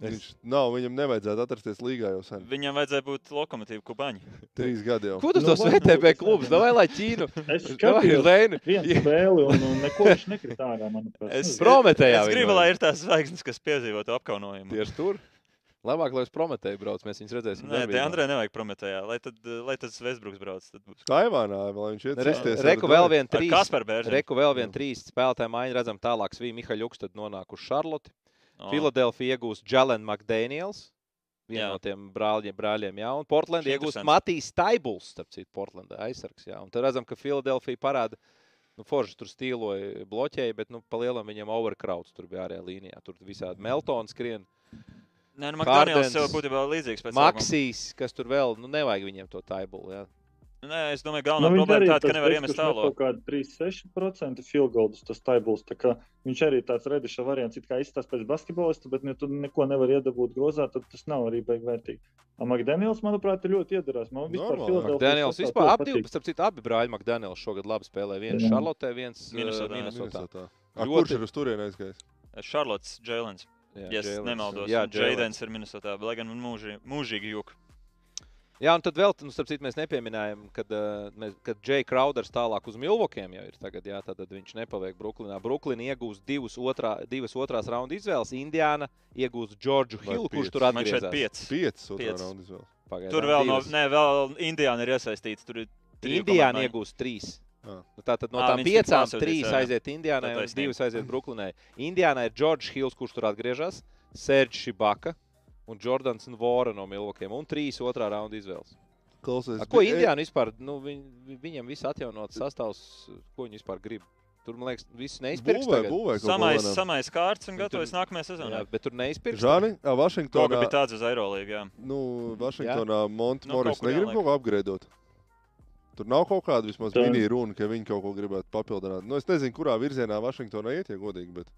viņš nav, viņam nevajadzētu atrasties līgā jau sen. Viņam vajadzēja būt lokomotīvu kubaņu. Trīs gadi jau. Ko tu Nu, tos VTB es klubus? Davai, lai Ķīnu. Es skatījos Lēni. vienu spēli, un, un neko viņš nekrita ārā, manuprāt. Es, Prometējā es gribu, lai ir tās zvaigznes, kas piedzīvo to apkaunojumu. Tieši tur. Labāk, lai uz Prometēju brauc, mēs viņus redzēsim. Nē, darbībā. Deandre nevajag prometējā. Lai tad, lai tad Vesbruks brauc. Tad būs. Taivānā, lai viņš iet ar reku vēl vien trīs. Kasparu Bērziņu. Reku vēl vien trīs spēlētāju maiņu redzam tālāk. Svī Mihaļuks tad nonāk uz Šarloti. Filadelfija iegūst Jalen McDaniels. Vienu Jā. no tiem brāļiem, brāļiem jā, un Portland Šis iegūst. Matīs Staibuls, starp citu, Portlandā aizsargs. Jā. Un tad redzam, ka Filadelfija parāda, nu, Forši tur stīloja, bloķēja, bet, nu, palielam viņam overkrauts tur bija ārējā līnijā. Tur visādi Meltons skrien, Nē, nu, Hardens, jau būtībā līdzīgs. Maksīs, kas tur vēl, nu, nevajag viņiem to Taibulu, jā. Nē, es domāju, Nu, galvenā viņš problēma arī tāda, ka nevar iemest tālo. Kaut kāda 36% field goals tas taibuls. Tā viņš arī tāds rediša variants, it kā izstāsta pēc basketbolista, bet ja tu neko nevar iedabūt grozā, tad tas nav arī beig vērtīgi. Makdaniels, manuprāt, ir ļoti iedarās. Man vispār sastāvs vispār abi, patīk. starp citu, abi brāļi Makdaniels šogad labi spēlē. Viens. Šarlotē, viens Minnesotā. Minnesotā. Minnesotā. Ļoti- Kurš ir uz turieni aizgājis? Šarlots Džēlens. Jā, Ja es Jēlens. nemaldos. Jā, Džeidens ir Minnesotā, lai gan mūžīgi, mūžīgi jūka. Jā, un tad vēl, nu, starp citu, mēs nepieminējām, kad, uh, mēs, kad Džei Krauders tālāk uz Milvokiem jau ir. Tagad, jā, tad viņš nepaliek Brooklynā. Brooklyn iegūs divas, otrā, divas otrās raunda izvēles. Indiāna iegūs Džordžu Hillu, kurš piecas? tur Man šeit atgriezās. pieci. Piecas otrā Piecas. raunda izvēles. Pagaidām Tur vēl divas. ne, vēl Indiāna ir iesaistīta. Tur ir triju Indiāna komandu iegūs trīs. Ah. Nu, Tātad no Ā, tām viņš tik piecām trīs jā, jā. aiziet Indiānai Tā un divas aiziet Brooklynai. Indiānai ir Džordžs Hills, kurš tur atgriežas, Serge Šibaka un Jordans Vora no Milvokiem un trīs otrā raunda izvēles. Klausies, A, ko bija- Indiāna vispār, nu, viņ, viņam viss atjaunots sastāvs, ko viņi vispār grib? Tur, man liekas, viss neizpirks Būvē, tagad. būvē. Samais, samais kārts un gatavojas nākamajai sezonai. Jā, bet tur neizpirks. Kaut Vašingtonā, bija tāds uz Eirolīgu. jā. nu, Vašingtonā Monte Nu, negrib kaut ko apgradot. Tur nav kaut kāda vismaz Tā- mini runa, ka viņi kaut ko gribētu papildināt. Nu, es nezinu, kurā virzienā Vašingtonā iet, ja godīgi, bet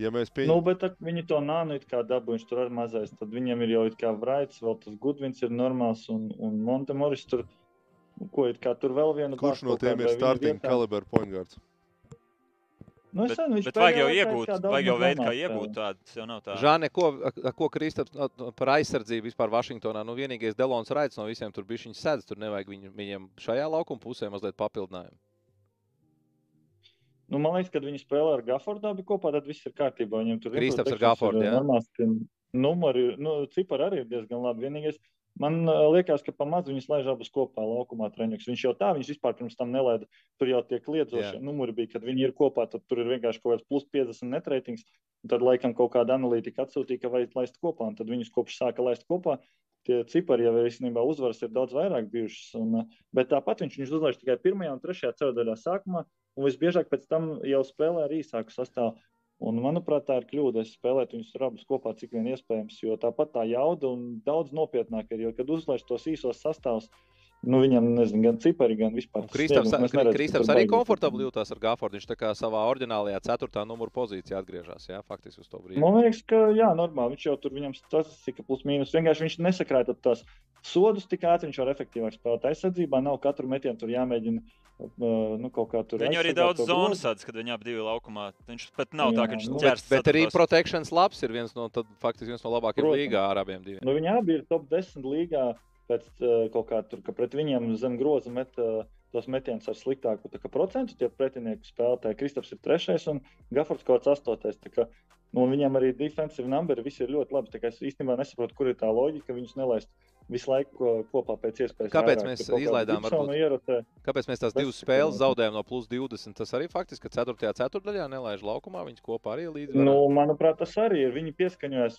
ja mēs Nu, pieņemam, bet tā, viņi to nānu it kā dabūjuši tur ar mazais. Tad viņiem ir jau it kā Vraits, vēl tas Gudvins ir normāls un, un Montemoris tur. nu, Ko it kā tur vēl viena kurš no tiem ir starting vietā. caliber point guards? Nu, Bet, viņš bet vajag jau iegūt, vajag jau veidu, kā iegūt tādu. Tas jau nav tā. Žāne, ko, a- ko Kristaps no- par aizsardzību vispār Vašingtonā? Nu, vienīgais Delons Raits no visiem tur bija viņa sēdz. Tur nevajag viņu, viņiem šajā laukuma pusē mazliet papildinājumu. Nu, man liekas, kad viņi spēlē ar Gaffordu abi kopā, tad viss ir kārtībā. Viņam tur Kristaps ar improtections Gaffordu, ir, jā? Numuri, nu, cipari arī ir diezgan labi. Vienīgais, man uh, liekas, ka pamazs viņus laiž abus kopā laukumā treniņus. Viņš jau tā, viņš vispār pirms tam nelaida. Tur jau tie kliedzošie numuri bija, kad viņi ir kopā, tad tur ir vienkārši kaut kāds plus 50 netreitings. Tad laikam kaut kāda analītika atsūtīja, ka vajag laist kopā, un tad viņus kopš sāka laist kopā. Tie cipari jau īstenībā uzvaras ir daudz vairāk bijušas. Un, uh, bet tāpat viņš viņus uzlaiž tikai pirmajā un trešajā ceturdaļā sākumā, un visbiežāk pēc tam jau spēlē ar īsāku sastāvu. Un, manuprāt, tā ir kļūda. Es spēlēju viņus abus kopā, cik vien iespējams. Jo tāpat tā jauda un daudz nopietnāk ir. Jo, kad uzlaiž tos īsos sastāvus, nu, viņam nezinu, gan cipari, gan vispār. Un Kristaps, sniegums, Kristaps arī komfortabli jūtās ar Gāfordu. Viņš tā kā savā ordinālajā ceturtā numura pozīcijā atgriežas. Jā, faktiski uz to brīdi. Man liekas, ka jā, normāli. Viņš jau tur viņam statistika plus mīnus. Vienkārši viņš nesakrāja tās sodus tik ātri, viņš var efektīvāk spēlēt aizsardzībā. Nav katru metienu tur jāmēģina uh, nu, kaut kā tur. Viņu arī daudz zonas sadz, kad viņi abi divi laukumā. Viņš pat nav tā, ka viņš Jā, nu, ķers. Bet arī ceturtos. protections labs ir viens no, tad, faktiski viens no labākajiem Protams. līgā ar abiem diviem. Nu, viņi abi ir top 10 līgā. Pēc uh, kaut kā tur, ka pret viņiem zem groza met uh, tos metienus ar sliktāku procentu. Tie pretinieku spēlētāji, Kristaps ir trešais un Gafords kāds astotais. Kā, nu, viņam arī defensive numeri viss ir ļoti labi. Es īstenībā nesaprotu, kur ir tā loģika. Viņus nelaist visu laiku ko- kopā pēc iespējas. Kāpēc vairāk. mēs izlaidām varbūt? Kāpēc mēs tās divas spēles zaudējām no plus 20? Tas arī faktiski, ka 4. ceturdaļā nelaiž laukumā, viņas kopā arī līdzi. Nu, manuprāt, tas arī ir. Viņi pieskaņojas.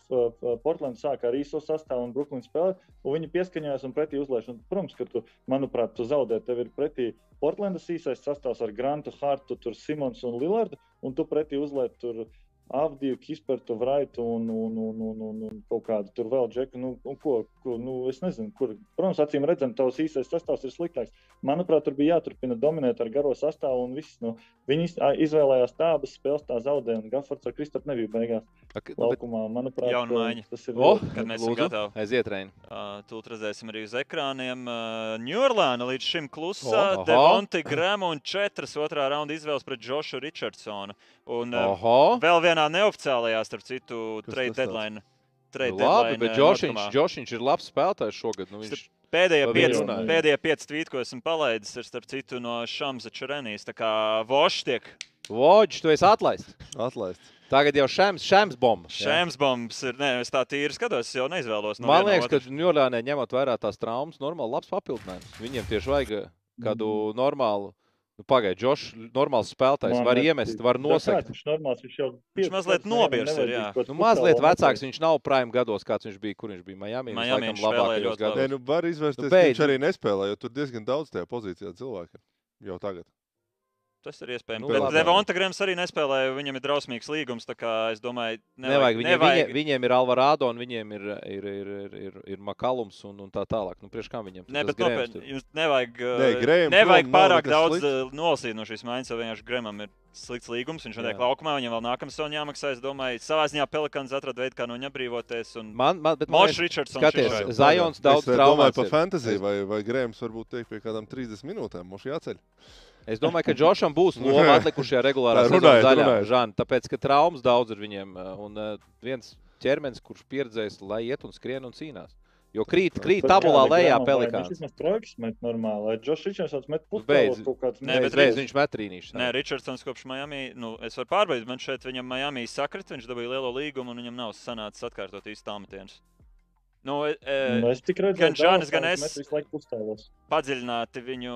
Portlands sāka ar īso sastāvu un Brooklyn spēlē, un viņi pieskaņojas un pretī uzlaiž. Un, protams, ka tu, manuprāt, tu zaudē. Tev ir pretī Portlandas īsais sastāvs ar Grantu, Hartu, tur Simons un Lillardu, un tu pretī uzlaiž tur. Avdiju, Kispertu, Vraitu un, un, un, un, un, un kaut kādu tur vēl džeku. Nu, un ko, ko, nu, es nezinu, kur. Protams, acīm redzam, tavs īsais sastāvs ir sliktāks. Manuprāt, tur bija jāturpina dominēt ar garo sastāvu un viss. Nu, viņi izvēlējās tādas spēles, tā zaudēja, un Gafords ar Kristapu nebija beigās Bet, laukumā. Manuprāt, Jauna maiņa. tas ir. Oh, Kad mēs esam gatavi. Aiziet, Reini. Uh, Tūlīt redzēsim arī uz ekrāniem. Uh, Ņūrlāna līdz šim klusā, oh, aha. Devonte Grēma un četras otrā raunda izvēles pret Džošu Richardsonu. Un uh, Oho! vēl vienā neoficiālajā, starp citu, Kas trade deadline. Trade Nu, labi, deadline, bet uh, Džošiņš. Džošiņš ir labs spēlētājs šogad. Nu, viņš... Pēdējie pieci, pēdējie pieci tvīti, ko esmu palaidis, ir starp citu no Šamza Čerenijas. Tā kā Vošs tiek Voģis, tu esi atlaists. Atlaists. Tagad jau šēms, šēms bomba. šēms bombs. Ir, nē, es tā tīri skatos, es jau neizvēlos. No Man liekas, ka. Ņūrlānē ņemot vērā tās traumas, normāli labs papildinājums. Viņiem tieši vajag kādu normālu. Nu, Pagaidiet, Džošs, normāls spēlētājs, var iemest, var kāds Viņš normāls, viņš jau Viņš mazliet jā. Nu, mazliet vecāks, viņš nav prime gados, kāds viņš bija, kur viņš bija Miami. Miami viņš ļoti labi. Nē, nu var izvērsties, Nu, viņš arī nespēlē, jo tur diezgan daudz tajā pozīcijā cilvēku jau tagad. Tas ir iespējams. Nu, bet. Devonta Grēms arī nespēlēja. Viņam ir drausmīgs līgums. Es domāju, Nevajag, viņiem, nevajag. Viņiem, viņiem ir Alvarado un viņiem ir, ir, ir, ir, ir, ir Makalums un, un tā tālāk. Nu, priekš kā viņiem tur Ne, bet Grēms nopietni, jums nevajag, Nē, uh, Graham nevajag pārāk daudz uh, nolasīt no šīs maiņas, vienkārši Grēmam ir slikts līgums. Viņš Jā. laukumā, viņam vēl nākamā sezona jāmaksā. Es domāju, savā ziņā Pelikans atrada veidu, kā no viņa brīvoties. Un Man, man, bet man Mošs Richardsons skaties. Zajons daudz es eh, domāju traumēts par fantasy, vai, vai Grēms varbūt teikt pie kādām 30 minūtēm. Mums jāceļ. Es domāju, ka Džošam būs loma atlikušajā regulārā daļā. runājiet. Žan, tāpēc, ka traumas daudz ir viņiem. uh, Un uh, viens ķermenis, kurš pieredzējis, lai iet un skrien un cīnās. Jo krīt, krīt tabulā lejā pelikāns. Viņš vismaz trojkas met normāli, vai Džošs Ričardsons met Beidz. pustālos kaut kāds. Nē, bet reiz viņš met trīnīšu. Nē, Ričardsons kopš Miami, nu, es varu pārbaudīt, man šeit viņam Miami sakrit, viņš dabūja lielo līgumu un viņam nav sanācis atkārtot īsti tālmetienus. Nu, e, Nu, e, es tik redzēju, gan Žanis, gan es- met Visu laiku pustālos. padziļināti viņu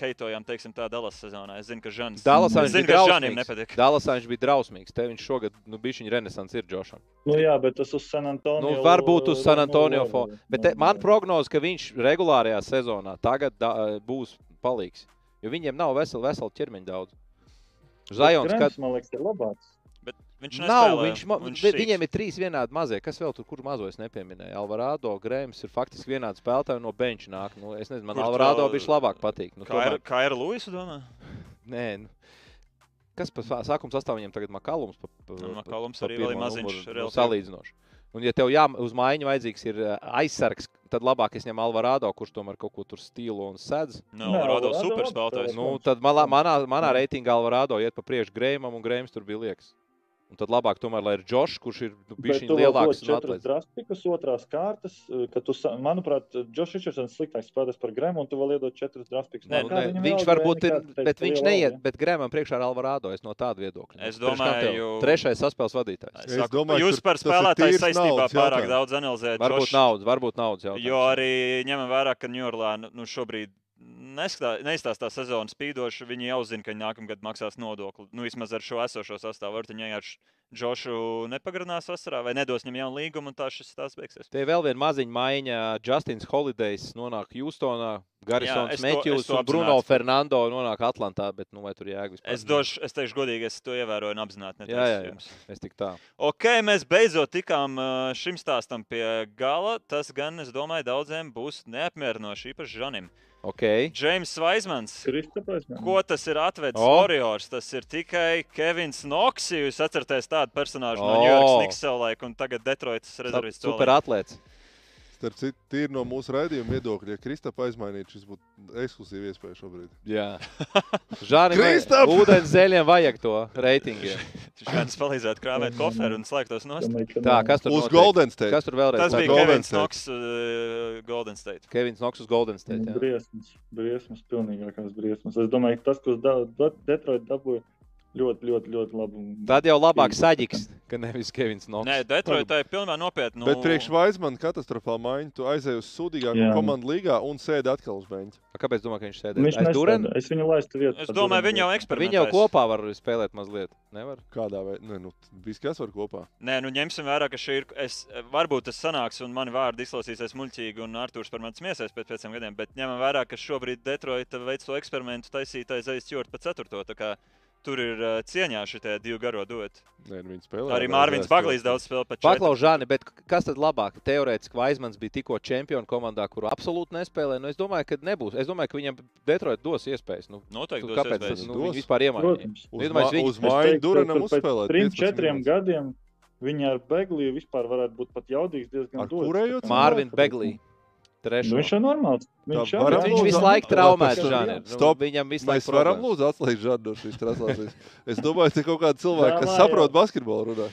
heitojām, teiksim, tā Dallas sezonā. Es zinu, ka Žanis. Dallasā es viņš zinu, ka drausmīgs. nepatīk. Dallasā viņš bija drausmīgs. Te viņš šogad, nu, bija viņa renesants ir Džošam. Nu, jā, bet tas uz San Antonio. Nu, varbūt uz San Antonio nu, fona. nu, Bet nu, te, man nu. prognoze, ka viņš regulārajā sezonā tagad da, būs palīgs. Jo viņiem nav vesela, vesela ķermeņa daudz. Zajons, kad man liekas, ir labāks. Viņš nav, viņš, ma- viņš vi- viņiem ir trīs vienādi mazie. Kas vēl tur, kur mazo es nepieminēju? Alvarado, Grēms ir faktiski vienādi spēlētāji no benča nāk. Nu, es nezinu, man Kur Alvarado vēl- bija labāk patīk. Nu, Kā ir, tomēr- kā ir Luisa domā? Nē, nu, kas par sā- sākuma sastāvā viņam tagad Makalums? Pa, pa, Nu, pa- Makalums pa arī pirmo vēl ir maziņš, nu, salīdzinoši. Un, ja tev jā, uz maiņu vajadzīgs ir ā, aizsargs, tad labāk es ņemu Alvarado, kurš tomēr kaut ko tur stilu un sedz. No, Nē, Rado Alvarado super spēlētājs. spēlē. Nu, tad malā, manā, manā reitingā Alvarado iet pa priekšu Grējumam, un Grējums tur bija liekas. Un tad labāk tomēr, lai ir Džošs, kurš ir nu, bijis dod un četrus atlētājs. drastikus otrās kārtas, eh, ka tu, manuprāt, Džošs Ričardsons sliktāks spēlētājs par Grēmu, un tu vēl iedod četrus drastikus. Nē, Nu, nē, viņš varbūt ir, bet viņš neiet, bet Grēmam priekšā ar Alvarado. Es no tāda viedokļa. Es domāju- Trešais saspēles vadītājs. Es saku, domāju, jūs par ir spēlētāju saistībā pārāk daudz analizējat. Varbūt naudas, varbūt naudas jautājums. Jo arī ņemam vērā, ka Ņujorkā nu, šobrīd neskatā- neizstāstā sezonu spīdoši. Viņi jau zina, ka nākamgad maksās nodokli. Nu, vismaz ar šo esošo sastāvu. Varbūt viņi ar Džošu nepagarinās vasarā vai nedos viņam jaunu līgumu, un tā šis tās beigsies. Tie vēl viena maziņa maiņa. Justins Holidays nonāk Hjūstonā, Garisons to un Bruno apzināti. Fernando nonāk Atlantā. Bet, nu, vai tur jēga vispār? Es, došu, es teikšu, godīgi, es to ievēroju un apzināti. Jā, jā, jā. jums. Es tik tā. Ok, mēs beidzot tikām ā, šim stāstam pie gala. Tas gan, es domāju, daudziem būs neapmierinoši, īpaši Žanim. Ok. Džeims Vaismans. Ko tas ir atvedis oh. Warriors? Tas ir tikai Kevins Noks. Jūs atceraties tādu personāžu no O. New York Knicks savulaik, un tagad Detroitas rezervists. Super atlēts. Starp citu, tīri no mūsu raidījuma viedokļa, ja Kristapā aizmainītu, šis būtu ekskluzīva iespēja šobrīd. Jā. Žāni, Kristap! ūdens zeļiem vajag to reitingiem. Viņš palīdzētu krāpēt koferu un slēgtos nost. Tā, kas tur Uz notiek? Golden State. Kas tur vēlreiz? Tas bija Golden Kevins State. Noks, uh, Golden State. Kevins Noks uz Golden State. Jā. Briesmas, briesmas, pilnīgākās briesmas. Es domāju, ka tas, ko Detroit dabūja, ļoti, ļoti, ļoti labi. Tad jau labāk saģiks, ka nevis Kevins Noks. Nē, Detroitā ir pilnībā nopietni. Nu... Bet priekš Vaismana katastrofāla maiņa. Tu aizēji uz sūdīgāko Jā. komandu līgā un sēdi atkal uz beņķa. Kāpēc domā, ka viņš sēdēs? Viņš Aiz nestāda. Es viņu laistu vietā. Es domāju, viņi jau eksperimentē. Viņi jau kopā var spēlēt mazliet. Nevar? Kādā veidā? Nē, nu, viss kas var kopā. Nē, nu ņemsim vērā, ka šī ir. Es, varbūt tas sanāks, un mani vārdi izklausīsies muļķīgi, un Arthurs par mani smiesies pēc pieciem gadiem. Bet ņemam vērā, ka šobrīd Detroita veic to eksperimentu taisītājs aizķurt pa ceturto. Tur ir uh, cieņā šie divi garo doti. Nē, nu. Arī Mārcis Baglīs daudz spēlē pa četriem. Paklaus, Žāni, bet kas tad labāk? Teorētiski Vaismans bija tikko čempionu komandā, kuru absolūti nespēlēja. Nu, es domāju, ka nebūs. Es domāju, ka viņam Detroit dos iespējas. Nu, Noteikti. tu, dos kāpēc iespējas. tas nu, vispār iemainīja? Protams. Uz, ma viņi- uz māju Duranam uzspēlēt. 15 četriem gadiem viņi ar Begliju vispār varētu būt pat jaudīgs diezgan Ar dots. kurējo? Mārvin Beglī. Trešo. Nu, viņš ir normāls. Viņš, jau- varam Viņš visu laiku traumēts. Nu, Stop. Viņam visu Mēs laiku varam problēmas. lūdzu atslēgt žādu no šīs translācijas. Es domāju, ka kaut kāda cilvēka, kas saprot basketbolu, runā.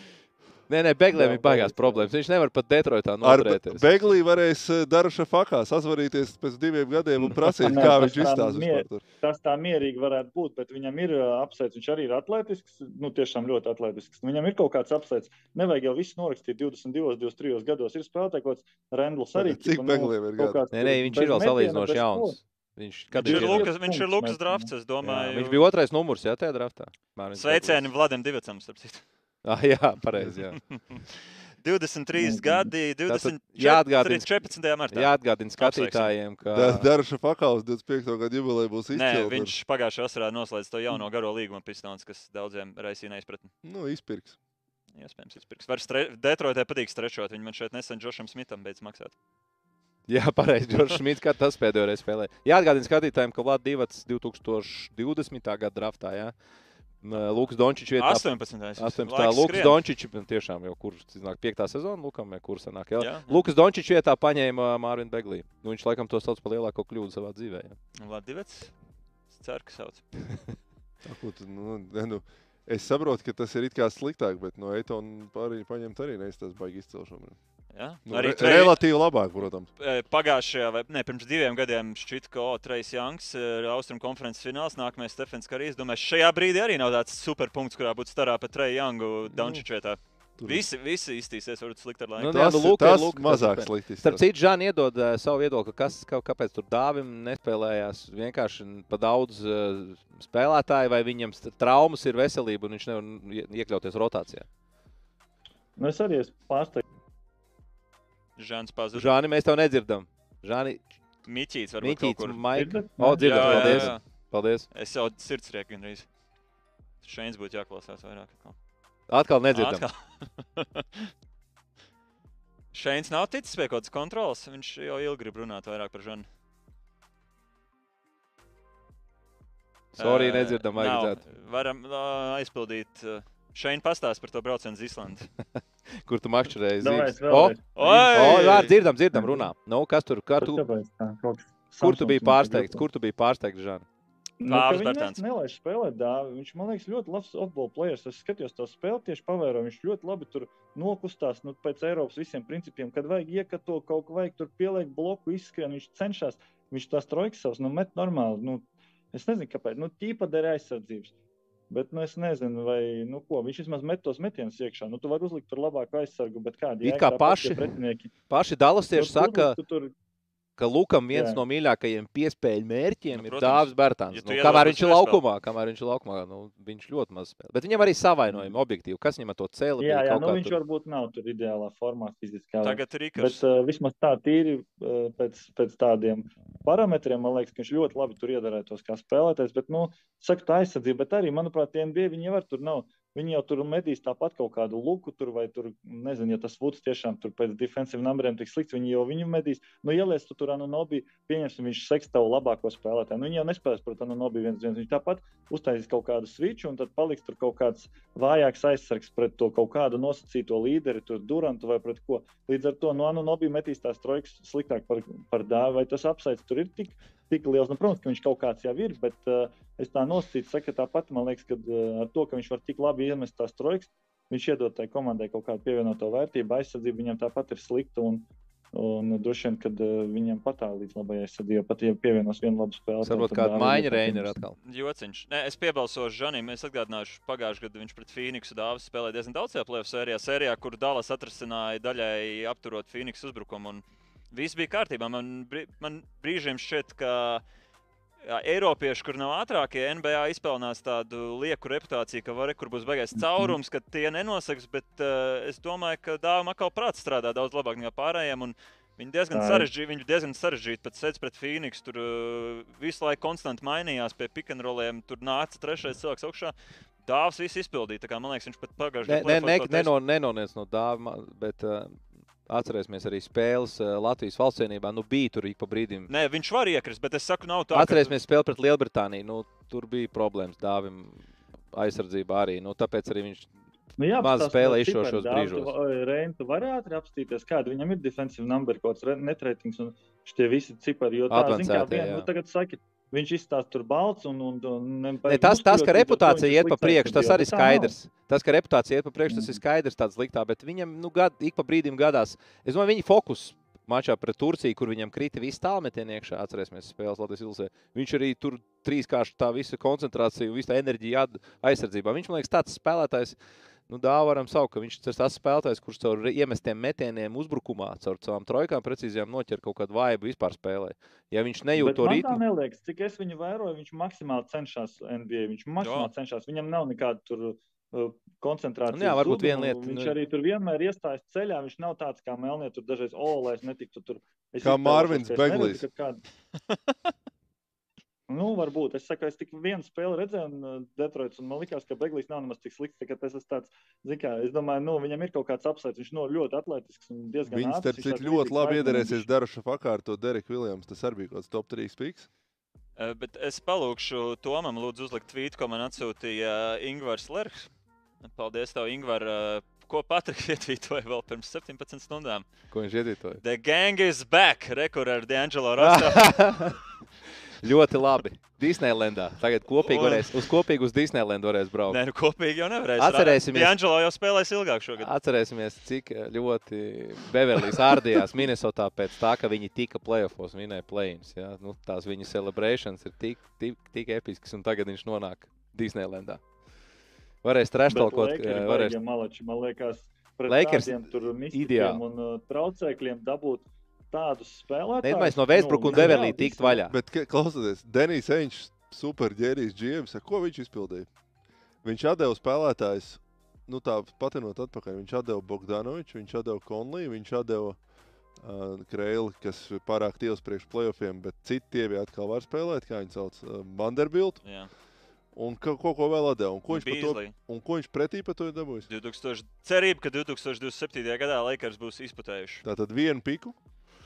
Nē, nē, Begliem Jā, ir baigās problēmas. Viņš nevar pat Detroitā Ar noturēties. Beglī varēs eh, Daraša fakā sazvanīties pēc diviem gadiem un prasīt, Nē, kā viņš tā izstāsta mie- vispār tur. Tas tā mierīgi varētu būt, bet viņam ir ā, apsveic. Viņš arī ir atletisks, nu tiešām ļoti atletisks. Viņam ir kaut kāds apsveic. Nevajag jau visu norakstīt 22, 23 gados. Ir spēlētāji, kaut kāds Rendls arī. Cik tipa, nu, Begliem ir gadi? Nē, nē, viņš ir vēl salīdzinoši jauns. ko. Viņš, kad Viņš ir Lukas, viņš ir Lukas Drafts, es Jā, domāju. viņš bija otrais numurs, jā, tajā draftā. Mārviņš Sveicieni. Vladam Divacam, starp citu. Ah, jā, pareizi. Jā. 23 gadi, 20, jāatgādina- 14. martā. Jāatgādina skatītājiem, ka fakā uz 25. gadu jubileju būs Nē, izcils. viņš pagājušajā vasarā noslēdz to jauno garo līgumu pistons, kas daudziem raisīja neizpratni. Nu, izpirks. Iespējams, izpirks. Var stre... Detroitē patīk strečot. Viņi man šeit nesen Džošam Smitam beidz maksāt. Jā, pareizi. Džordžs Šmits, kā tas pēdējo reizi spēlēja. Jāatgādina skatītājiem, ka Vlad Divats 2020. gada draftā, jā. M, Lukas Dončičs vietā. 18. 18. Laiks Lukas skrien. Dončičs tiešām jau kur iznāk 5. sezona, Lukam, vai kur sanāk. Jā. Jā. Lukas Dončičs vietā paņēma Mārviņu Beglī. Nu, viņš laikam to sauc par lielāko kļūdu savā dzīvē. Vladivets. Es ceru, ka sauc. Tā, ko tu, nu, ne, nu, es saprotu, ka tas ir it kā sliktāk, bet no Eitona arī paņemt arī neizstāsta baigi izcelšanu. Ja? Nu, Arī re, Trey- relatīvi labāk, protams. eh, pagājušajā, vai ne, pirms diviem gadiem šķita, ka oh, Trejs Janks ir Austrum konferences fināls, nākamais Stefans Karīs. Domāju, šajā brīdī arī nav tāds superpunkts, kurā būtu starā pa Treju Jangu Dončiču vietā. Tur- Visi, visi iztīsies, varbūt slikti ar laiku. Nu, Tas, jā, nu, lūk, tas lūk, tas mazāk slikti. Starp citu, Žāns iedod uh, savu viedokli, kas, kā, kāpēc tur dāvim nespēlējās. Vienkārši pa daudz uh, spēlētāju, vai viņam traumas ir veselība, un viņš nevar ie- iekļauties rotācijā. Nu, es arī esmu pārsteigts. Žāns Pazuds. Žāni, mēs tev nedzirdam. Žāni, Miķīts varbūt Miķīts, kaut kur. Maik. Dzirdat? O, dzirdam, Jā, jā, paldies. jā. Paldies. Es jau sirdsrieku gandrīz. Šeit būtu jāklausās vairāk. atkal. Atkal nedzirdam. Atkal. Šeit nav ticis pie kaut kādas kontrolas. Viņš jau ilgi grib runāt vairāk par Žanu. Sorry, nedzirdam, nav. vajadzētu. Varam ā, aizpildīt. Šeit pastāst par to braucienu uz Islandu. Kur tu makšķerēji? Zīmes? es O, o, jā, dzirdam, dzirdam, runā. Nu, kas tur, kā tu, kur tu biji pārsteigts? Kur tu biji pārsteigts, Žāni? Nu, nes- nelaiž spēlēt dāvi. Viņš man liekas ļoti labs futbola players. Es skatījos to spēli, tieši pavēroju. Viņš ļoti labi tur nokustās nu, pēc Eiropas visiem principiem. Kad vajag iekato kaut ko, vajag tur pieliekt bloku, izskrien. Viņš cenšas, viņš tās trojkas savus nu, met normāli. Nu, es nezinu, kāpēc. Nu, tīpa dara aizsardzības. Bet nu, es nezinu, vai nu, ko, viņš vismaz met tos metienus iekšā. Nu, tu vari uzlikt tur labāku aizsargu, bet kādi kā paši- pretinieki. Paši dalastieši Nu, saka, tu tur ka Lukam viens Jā. no mīļākajiem piespēļu mērķiem Nu, ir protams. Dārzs Bērtāns. Ja Nu, kamēr viņš ir laukumā, kamēr viņš ir laukumā, nu, viņš ļoti maz spēlē. Bet viņam arī savainojumi objektīvi. Kas viņam to cēlā? Jā, jā nu, viņš varbūt nav tur ideālā formā fiziskā. Tagad ir Bet Rīgas. uh, vismaz tā tīri uh, pēc, pēc tādiem parametriem, man liekas, ka viņš ļoti labi tur iedarētos kā spēlētājs. Bet, nu, saka, tā aizsardzība, bet arī, manuprāt, tie NBA viņi jau var tur nav. Viņi jau tur metīs tāpat kaut kādu luku, tur, vai tur, nezinu, ja tas Vuds tiešām pēc defensive numuriem tik slikts, viņi jau viņu metīs. Nu, ieliec tu tur Anunobi, pieņemsim, viņš seks tavu labāko spēlētāju. Nu, viņi jau nespēlēs pret Anunobi viens viens. Viņš tāpat uztaisīs kaut kādu switchu, un tad paliks tur kaut kāds vājāks aizsargs pret to kaut kādu nosacīto līderi, tur Durantu vai pret ko. Līdz ar to no Anunobi metīs tās trojkas sliktāk par, par dāvu, vai tas apsaids tur ir tik, tik liels. Nu, protams, ka viņš kaut kāds jau ir, bet uh, es tā nosacītu, saka, tāpat man liekas, ka uh, ar to, ka viņš var tik labi iemest tās trojkas, viņš iedod tai komandai kaut kādu pievienoto vērtību, aizsardzība viņam tāpat ir slikta. Un, Un droši vien, kad uh, viņam patālīdz līdz labai aizsardzībai, pat ja pievienonos vienu labu spēli. Varbūt kāda maiņa reina ir atkal. Jociņš. Nē, es piebalsošu Žanim. Es atgādināšu, pagājušajā gadā viņš pret Phoenixu dāvāts spēlēja diezgan daudz plēsoņu sērijā, sērijā, kur Dallas atrasināja daļai apturot Phoenix uzbrukumu. un Viss bija kārtībā. Man, brī- man brīžiem šķiet, ka jā, Eiropieši, kur nav ātrākie, NBA izpelnās tādu lieku reputāciju, ka var, kur būs baigais caurums, ka tie nenosaks. Bet uh, es domāju, ka dāvā atkal prāts strādā daudz labāk nekā pārējiem. Viņi diezgan sarežģīti, viņi diezgan sarežģīti pat sēdz pret Phoenix. Tur uh, visu laiku konstanti mainījās pie pikantroliem. Tur nāca trešais cilvēks augšā. Dāvs viss izpildīja. Man liekas, viņš pat Ne, pagājušajā ne, ne, neno, nenoniec no dāvā, bet uh, atcerēsimies arī spēles uh, Latvijas valsts cienībā. Nu, bija tur ik pa brīdim. Nē, viņš var iekrist, bet es saku, nav tā. ka- Atcerēsimies spēli pret Lielbritāniju. Nu, tur bija problēmas dāvim aizsardzībā arī. Nu, tāpēc arī viņš Nu, jā, Maz tas spēlē tas izšos cipari šos dāvā, brīžos. Reini, tu vari ātri apstīties, kāda viņam ir defensive number, kaut kāds netreitings un šie visi cipari. Jo tā, zin, kā vien, jā. nu, tagad saki, viņš izstāsta tur balts un, un, un ne, Ne, tas, tas, ka reputācija iet pa priekšu, tas arī skaidrs. Tas, ka reputācija iet pa priekšu, tas ir Mm. skaidrs, tāds liktā, bet viņam nu, gad, ik pa brīdim gadās. Es domāju, viņa fokus mačā pret Turciju, kur viņam krita viss tālmetieni iekšā, atcerēsimies, spēles Latvijas Ilzē. Viņš arī tur trīskārši tā visa koncentrācija, visa enerģija aizsardzībā. Viņš man liekas tāds spēlētājs. Nu, Dāvā varam saukt, ka viņš ir tas spēlētājs, kurš caur iemestiem metieniem uzbrukumā, caur savām trojkām precīzām noķer kaut kādu vājību vispār spēlē. Ja viņš nejūt Bet to man tā ritmu, neliekas, cik es viņu vēroju, viņš maksimāli cenšas NBA. Viņš maksimāli cenšas. Viņam nav nekāda tur uh, koncentrācija. Nu jā, varbūt viena lieta, Viņš nu- arī tur vienmēr iestājas ceļā. Viņš nav tāds kā Melnie. Tur dažreiz, o, lai es netiktu tur. Es Kā Marvins ka es Beglijs. nereti, ka kād- Nu, varbūt. Es saku, es tikai vienu spēli redzēju, un uh, Detroits, un man liekas, ka Beglijs nav nemaz tik slikts. tā Tas ir tāds, kā, es domāju, nu, viņam ir kaut kāds apsvērts. Viņš no ļoti atletisks un diezgan Viņš, ātrs, starp viņš citu, tāds ļoti labi iedarēsies. Daraša fakā ar to Dereku Viljams. Tas arī bija kaut kāds top 3 piks. Eh, Bet es palūkšu Tomam, lūdzu, uzlikt tvītu, ko man atsūtīja Ingūns Lerks. Paldies, tev, Ingūns. Ko Patriks ietvītoja vēl pirms 17 stundām? ko viņš iedītoja. The gang is back! Rekur ar D'Angelo Rastu. Ļoti labi. Disneylandā. Tagad kopīgi Un- varēs, uz kopīgi uz Disneylandu varēs braukt. Nē, nu kopīgi jau nevarēs. Atcerēsimies. D'Angelo jau spēlēs ilgāk šogad. Atcerēsimies, cik eh, ļoti Beverlijs ārdījās Minnesotā pēc tā, ka viņi tika playoffs, vinēja play-ins. Ja? Nu, tās viņa celebrations ir tik, tik, tik episkas, un tagad viņš nonāk Disneylandā. Varēs treštalkot, Lakers varēs malači, man liekas, pret Lakers tādiem tur mistikiem ideāli. un uh, traucēkļiem dabūt tādus spēlētājus. Nedomājies no Vēsbruka un nu, Beverlī jā, tikt vaļā. Bet, klausieties, Denijs Enčs, superģērijs GMs, ko viņš izpildīja? Viņš atdeva spēlētājus, nu tā patinot atpakaļ. Viņš atdeva Bogdanoviču, viņš atdeva Konliju, viņš atdeva uh, Kreili, kas pārāk tievs priekš playoffiem, bet citi tievi atkal var spēlēt, kā viņi sauc, uh, Vanderbilt. Jā, Un ka, ko, ko vēl atdeva? Un ko viņš, par to, un ko viņš pretī par to ir dabūjis? 2000, cerība, ka 2027. gadā Lakers būs izputējuši. Tātad vienu piku.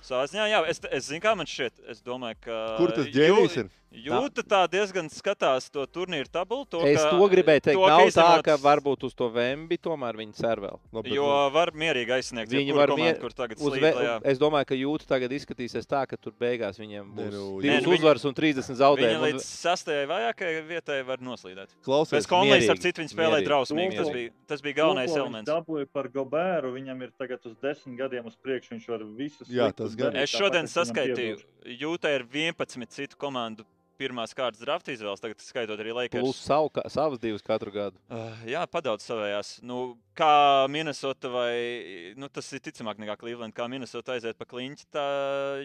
Savā ziņā, jā, es, es zinu, kā man šķiet. Es domāju, ka. Kur tas ģēnijs ir? Jūta tā diezgan skatās to turnīru tabulu. To, Es ka- to gribēju teikt. to, ka Nav tā, ka varbūt uz to Vembi tomēr viņi cer vēl. Labi, bet Jo nu, var mierīgi aizsniegt. Viņi Viņi var var mier- mierīgi, kur tagad Uz slīd ve, lejā. es domāju, ka jūta tagad izskatīsies tā, ka tur beigās viņiem būs nu, divas Nē, viņi- uzvaras un 30 Viņa zaudējumi. līdz sastajai vājākajai vietai var noslīdēt. Klausies, Pēc konflikta ar citu viņi spēlēja drausmīgi. Tas bija, tas bija galvenais elements. Dabūja par Gobēru, viņam ir tagad uz desmit gadiem uz priekšu. Viņš var visus. Jā, sliktus tas gan. darīt, Es šodien saskaitīju, piedošu. Jūta ir 11 citu komandu pirmās kārtas drafta izvēles, tagad skaitot arī Lakers. Plus savu, ka- savas divas katru gadu. Uh, jā, padaudz savējās. Nu, kā Minnesota vai nu, tas ir ticamāk nekā Cleveland, kā Minnesota aiziet pa kliņķi. Tā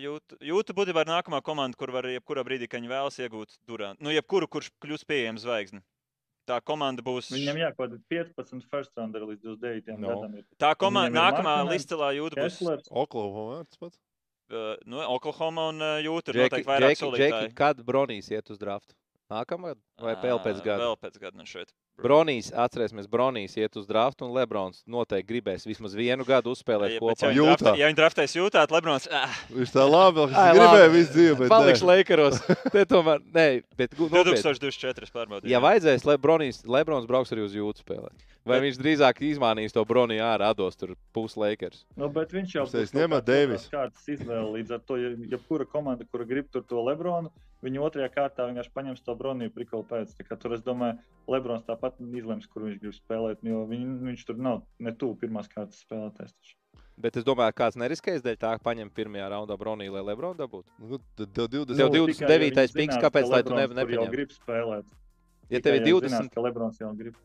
jūta, jūta būtībā ir nākamā komanda, kur var jebkurā brīdī, kad viņi vēlas iegūt durānu. Nu, jebkuru, kurš kļūs pieejams zvaigzni. Tā komanda būs. Viņam jākod 15 first rounder līdz 29 No. gadam. ir. Tā komanda, ir nākamā listelā jūta būs. Kesslers, Oklahoma vērts pats. Nu, Oklahoma un jūta ir noteikti vairāk Džeki, Džeki, solītāji. kad Bronijs iet uz draftu? Nākamā vai vēl pēc gada? Vēl pēc gada man šeit. Bronijs, atcerēsimies, Bronijs iet uz draftu, un Lebrons noteikti gribēs vismaz vienu gadu uzspēlēt Ja, kopā. ja draftē- Ja draftēs jūtā, tad Lebrons. Ah, Viņš tā labi, viņš Ai, gribēja labi. visu dzīvi, nē. Leikaros. Te tomēr, nē, bet gu- nopietni. 2024. pārbaudījām. Ja vajadzēs, Lebronijs, Lebrons brauks arī uz jūtu spēlēt. Vai Bet- viņš drīzāk izmānīs to Broniju ārā, dos tur puslēkers? Nu, bet viņš jau kaut ņemat kāds Deivis. kārtas izvēle. Līdz ar to, ja jebkura komanda, kura grib tur to Lebronu, viņa otrajā kārtā vienkārši paņems to Broniju prikolu pēc. Tur es domāju, Lebrons tāpat izlems, kur viņš grib spēlēt, jo viņ, viņš tur nav ne tuvu pirmās kārtas spēlētājs. taču. Bet es domāju, kāds neriskēs dēļ tā, ka paņem pirmajā raundā Broniju, lai Lebronu dabūtu. Nu, tad tev 20. Tev Nu, 29. tikai, ja viņi piks, zinās, kāpēc lai tu Lebrons ne- tur jau grib spēlēt. Ja tev ir ja 20, Zinās, ka Lebrons jau grib.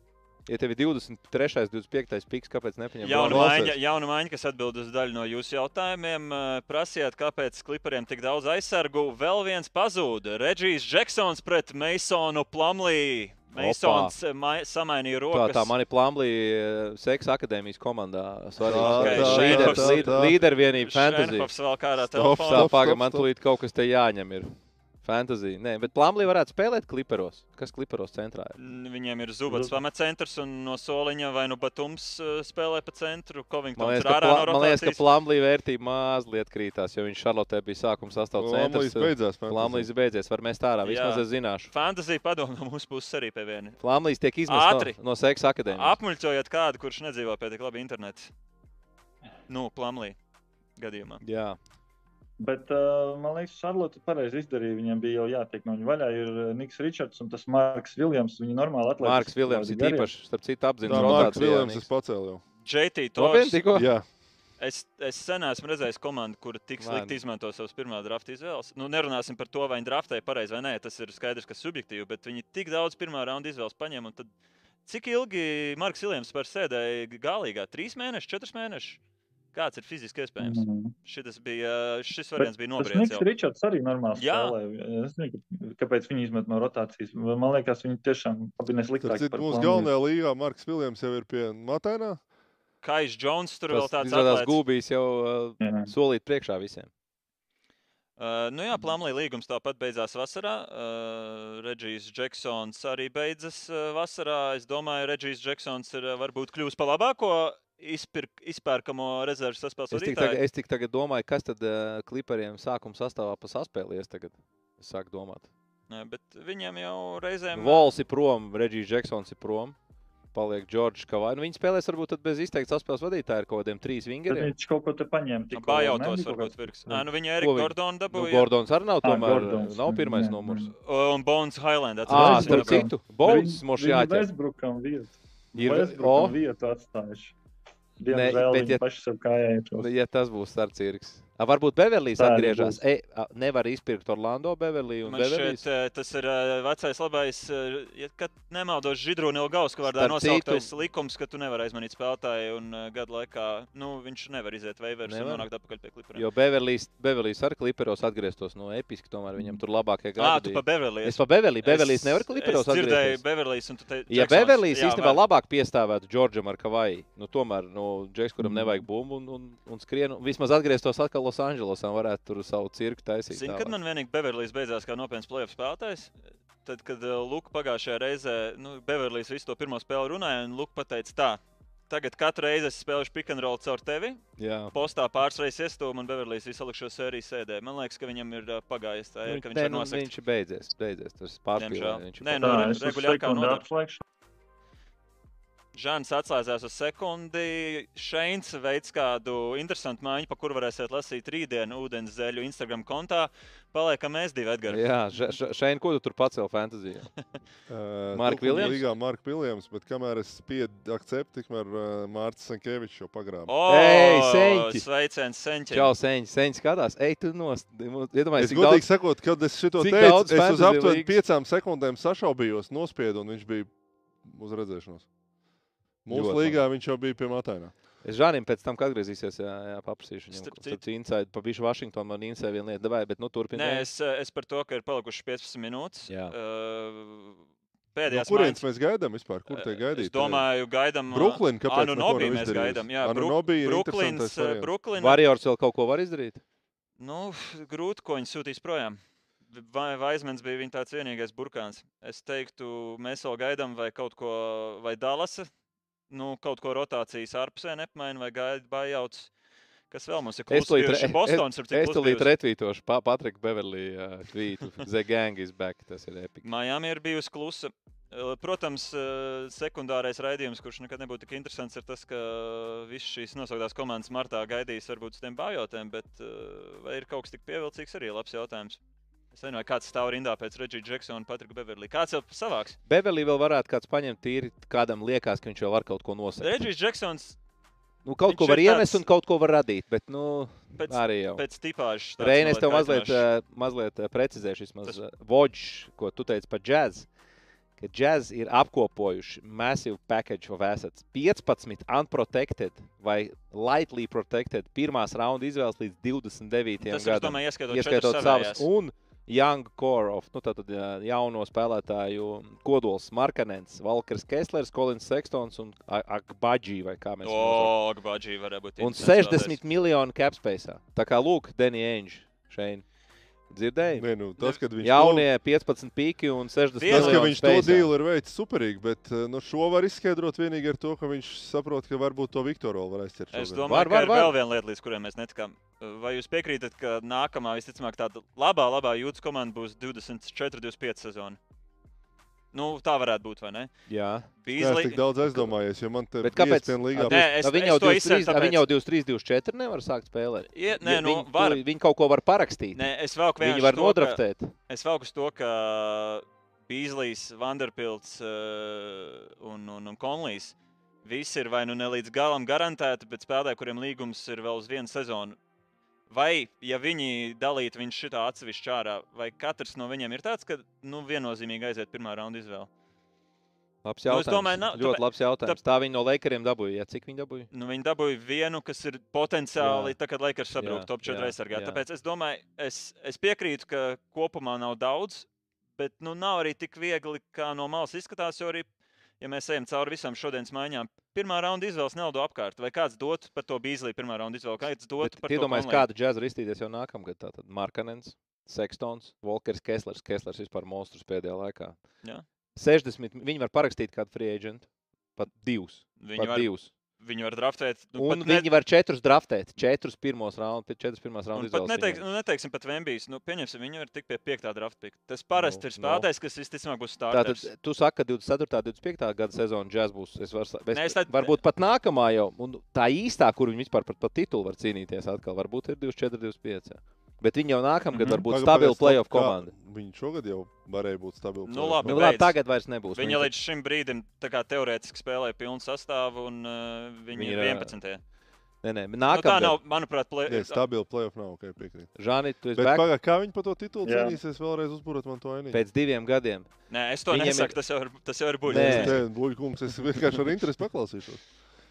Ja tev ir 23. 25. piks, kāpēc nepaņem Jauna Bronu? maiņa, jauna maiņa, kas atbild uz daļu no jūsu jautājumiem. Eh, Prasiet, kāpēc klipariem tik daudz aizsargu? Vēl viens pazūda. Reģijs Džeksons pret Masonu Plumlī. Masons eh, mai- samainīja Tā, rokas. tā mani plānblīja Seksa akadēmijas komandā. Tā, Svarīgi. tā, Līder- tā, līd- tā. Līdervienība fantasy. Šenhofs vēl kādā Stop, telefonā. Tā Stop, pagaidi, stop, man stop. tulīt kaut kas te jāņem. Ir. Fantasy. Nē, bet Plāmblī varētu spēlēt kliperos. Kas kliperos centrā ir? Viņiem ir Zubats pamatcentrs un no soliņa vai nu Batums spēlē pa centru. Liekas, ir ārā no man liekas, ka rotācijas. Plāmblī vērtība mazliet krītās, jo viņš Šarlotē bija sākuma sastāvs Lamlīs centrs. beidzās. fantasy. Plāmblīs beidzies, var mest ārā. Vismaz es zināšu. Fantasy padomu no mūsu puses arī pie viena. Plāmblīs tiek izmests no, no Seksa akadēmijas. Apmuļķojot kādu, kurš nedzīvo pie tik labi interneta. Nu, Plumlī gadījumā. Jā. Bet uh, man liekas, Šarlote pareizi izdarīja. Viņam bija jau jātiek no viņa vaļā. Ir uh, Niks Ričards un tas Marks Viljams. Viņi normāli atlaiž. Mārks Viljams ir īpaši, starp citu, apzināts. Tā, Marks Viljams, es pacēlu jau. JT Nopietni Tors. tikko? Jā, Es, es sen esmu redzējis komandu, kur tik slikti izmanto savas pirmā drafta izvēles. Nu, nerunāsim par to, vai viņi draftēja pareizi vai nē. Tas ir skaidrs, ka subjektīvi, bet viņi tik daudz pirmā raunda izvēles paņēma. un Tad, cik ilgi Marks Viljams par sēdēja galīgā? Trīs mēnešus, četrus mēnešus? Kāds ir fiziski iespējams? Mm. Šis, bija, šis variants bija Tas nobriedzis. Niks. Ričards arī normāli Jā. spēlē. Es nezinu, kāpēc viņi izmet no rotācijas. Man liekas, viņi tiešām citu par mūsu galvenajā līgā Marks Viljams jau ir pie Matēnā. Kais Jones tur vēl tāds atlēts. gūbīs jau uh, solīt priekšā visiem. Uh, nu jā, Plānlī līgums tāpat beidzās vasarā. Uh, Reģijs Džeksons arī beidzas uh, vasarā. Es domāju, Reģijs Džeksons ir uh, varbūt kļuvis par labāko izpirk, izpērkamo rezerves saspēles Es tagad, es tik tagad domāju, kas tad uh, klipariem sākuma sastāvā pa saspēlies tagad. Es sāku domāt. Nē, Bet viņam jau reizēm. Vols ir prom, Reģijs Džeksons ir prom. paliek Džordžs Kavai. Nu, viņi spēlēs varbūt tad bez izteikts atspēles vadītāja ar kaut kādiem trīs Tad vingeriem. viņš kaut ko te paņēma. tikko, Bājautos ne? Kaut varbūt kāds- pirks. Ā, nu viņi- Gordona Nu, dabūja. Gordons arī nav tomēr. Gordons. Nav pirmais Jā, numurs. Un Bones Highland. Ā, starp citu, mums Viņi jāķer. Westbrookam vietu. Ir- Westbrookam o. vietu atstājuši. Ne, Diemžēl bet viņi ja- paši sev kājā ietos. Ja tas būs starp cirks. A, varbūt arī atgriežas. E, nevar izpirkt Orlando un šķiet, Beverlijs. eh, tas ir eh, vecais labais, eh, ja, kad nemaldos Židrūna Ilgausku vārdā nosauktais citu- likums, ka tu nevari aizmanīt spēlētāju un gadu laikā, nu, viņš nevar iziet veivers un Nevar? nonākt atpakaļ pie klipriem. Jo Beverlijs, Beverlijs ar kliperos atgrieztos no episka, tomēr viņam tur labākie Ā, gadi. tu bija. pa Beverlī. Es pa Beverliju. Beverlijs nevar kliperos Es dzirdēju atgriezties. Beverlijs un tu te... Ja Jā, īstenībā labāk piestāvētu Džordžam ar Kavaju, nu tomēr nu, Džeks, kuram Mm. nevajag bumbu un, un, un skrienu, vismaz atgrieztos atkal Losandželosā un varētu tur savu cirku taisīt. Zini, kad man vienīgi Beverlijs beidzās kā nopietns playoff spēlētājs? Tad, kad uh, Luka pagājušajā reizē, nu, Beverlijs visu to pirmo spēli runāja, un Luka pateica tā. Tagad katru reizi es spēlēšu pick and roll caur tevi. Jā. Postā pāris reizes iestūmu un Beverlijs visu laiku šo sēriju sēdē. Man liekas, ka viņam ir uh, pagājis tā, ir, ka viņš ir nu, nosakts. viņš ir beidzies. beidzies. Tas ir Nē, nu, Tā, re- es uz Žants atslēdzās uz sekundi. Šeins veids kādu interesantu mājiņu, pa kuru varēsiet lasīt rītdienu ūdens zeļu Instagram kontā. Paliekam mēs divi, Edgars. Jā, Še- Še- Šein, ko tu tur pacēli fantāzijā? Uh, Mark Tukuma Williams? Līgā Mark Viljams, bet kamēr es spiedu akceptu, tikmēr uh, Mārcis Sankevičs jau pagrāba. O, Ei, Seņķi! Sveiciens, Senķi! Čau, Seņš, Seņš skatās. Ej, tu nost. Iedomājies, Es godīgi daudz. sakot, kad es cik teicu, es uz aptuveni piecām sekundēm sašaubījos, nospiedu, un viņš bija uz redzēšanos. Mūsu Ļoti līgā viņš jau bija pie Matainā. Es Žānim pēc tam, kad atgriezīsies, jā, jā paprasīšu viņam. Starp ko- citu- inside, pa bišu Vašingtonu man inside viena lieta, davai, bet nu turpināt. Nē, es, eh, es par to, ka ir palikušas 15 minūtes. Jā. Uh, No pēdējās kurienes maiņas- mēs gaidām vispār? Kur tie Eh, gaidīt? Es domāju, gaidām. Brooklyn, kāpēc Anu neko Nobī nav mēs gaidām. Jā, Anu Bru- Nobī ir Brooklyns, interesantais eh, variants. Brooklyn. Varjors vēl kaut ko var izdarīt? Nu, grūti, ko viņi sūtīs projām. Vai Vaismans bija viņa tāds vienīgais burkāns? Es teiktu, mēs vēl gaidām, vai kaut ko, vai Dallasa, nu, kaut ko rotācijas ārpusē nepamaina, vai gaida bājauts. Kas vēl mums ir Es re- Bostons ir Es cik tulīt retvītošu pa Patriku Beverlī uh, tvītu. The gang is back. Tas ir epic. Miami ir bijusi klusa. Eh, Protams, eh, sekundārais raidījums, kurš nekad nebūtu tik interesants, ir tas, ka visas šīs nosauktās komandas martā gaidīs varbūt uz tiem bājotēm, bet eh, vai ir kaut kas tik pievilcīgs, arī labs jautājums. Nezinu, vai kāds stāv rindā pēc Reģija Džeksona un Patrika Beverlī. Kāds jau savāks? Beverlī vēl varētu kāds paņemt tīri, kādam liekas, ka viņš jau var kaut ko nosaukt. Reģijs Džeksons Nu, kaut ko var ir tāds- iemest un kaut ko var radīt, bet nu, pēc, arī jau. pēc tipāžas. es tev mazliet eh, mazliet eh, precizēšu, vismaz Tas- eh, Vodžs, ko tu teici par džēzu. Ka džēzi ir apkopojuši massive package of assets. 15 unprotected vai lightly protected pirmās raunda izvēles līdz 29. Tas ir, es gadam. domāju, ieskaitot, Ieskaitot savas savējās. un young core of nu, tātad, jauno spēlētāju kodols Markanens, Valkers Kesslers, Kolins Sekstons un Akbadži vai kā mēs viņu nosaucam. O, Gbadži varētu būt. Un interesants 60 miljonu capspace. Tā kā lūk, Denny Ainge šeit. Dzirdēji? Nē, nu, tas, kad viņš Jaunie 15 pīki un 60 To, tas, ka viņš to spaceā. dīlu ir veicis superīgi, bet eh, nu, šo var izskaidrot tikai ar to, ka viņš saprot, ka varbūt to Viktoru vēl var aizķert. Es domāju, Var, var, var, ka ir var. vēl viena lieta, līdz kurai mēs netikām. Vai jūs piekrītat, ka nākamā, visticamāk, tāda labā, labā jūtas komanda būs 24, 25 sezona? Nu, tā varētu būt, vai ne? Nu, Jā. es Bīzli... tik daudz aizdomājos, jo man te Bet kāpēc? Līgā Nē, es- es jau to izceļu 23, a, tāpēc- viņi jau 23, 24 nevar sākt spēlēt. Ie, nē, nu, viņi, var. viņi kaut ko var parakstīt. Nē, es vēl Viņi var nodraftēt. Es vēl uz to, ka Bīslijs, Vanderpilts uh, un, un, un Konlijs visi ir vai nu ne līdz galam garantēti, bet spēlētāji, kuriem līgums ir vēl uz vienu sezonu. Vai, ja viņi dalītu viņu šitā atsevišķi ārā, vai katrs no viņiem ir tāds, ka nu, viennozīmīgi aiziet pirmā raunda izvēle? Labs Nu, jautājums. domāju, nav- ļoti tāpēc- labs jautājums. Tā viņi no Lakeriem dabūja. Jā, cik viņi dabūja? Nu, viņi dabūja vienu, kas ir potenciāli, Jā. tā, kad Lakers sabrūk top 4 jā, aizsargā. Tāpēc es domāju, es, es piekrītu, ka kopumā nav daudz, bet nu, nav arī tik viegli, kā no malas izskatās. Jo arī, ja mēs ejam cauri visām šodienas maiņām, pirmā raunda izvēles naudu apkārt. Vai kāds dot par to bīzlī pirmā raunda izvēli? Kāds dot par to Iedomājieties, džēza ir iztīties jau nākamgad. Tātad Markanens, Sekstons, Volkers, Kesslers. Kesslers vispār monstrs pēdējā laikā. Jā. 60. Viņi var parakstīt kādu free agent. Pat divus. Viņi Pat var, divus. Viņi var draftēt. Nu, Un viņi var četrus draftēt. Četrus pirmos raundus, četrus pirmās Un raundus. pat izvēles neteik, viņiem. nu, neteiksim, pat Vembijs. Nu, pieņemsim, viņi var tikt pie 5. draft pick. Tas parasti Nu, ir spēlētājs, kas visticamāk būs starters. Tātad, tu saki, ka 24. un 25. gada sezona džeks būs. Es varu, es, Nē, es tā- varbūt pat nākamā jau. Un tā īstā, kur viņi vispār par, par titulu var cīnīties, atkal varbūt ir 24, 25. Jā. Bet viņi jau nākamgad Mhm. var būt stabila playoff komanda. Viņi šogad jau varēja būt stabili. Nu, labi, Nu, labi, tagad vairs nebūs. Viņi Viņi- līdz šim brīdim teorētiski spēlēja pilnu sastāvu, un uh, viņi, Viņi ir ir, 11. Nē, nē, Nu, tā nākamā nav, manuprāt, play... Nē, stabili playoff nav. Okay, piekrīt. Žāni, tu esi Bet back pagaid, kā viņi par to titulu Jā. cīnīsies, vēlreiz uzbūrot man to ainu. pēc diviem gadiem. Nē, es to Viņiem nesaku. ir- Tas jau ir, tas jau ir Nē. buļbuļs. Bluļkungs, es vienkārši ar interesi paklausīšos.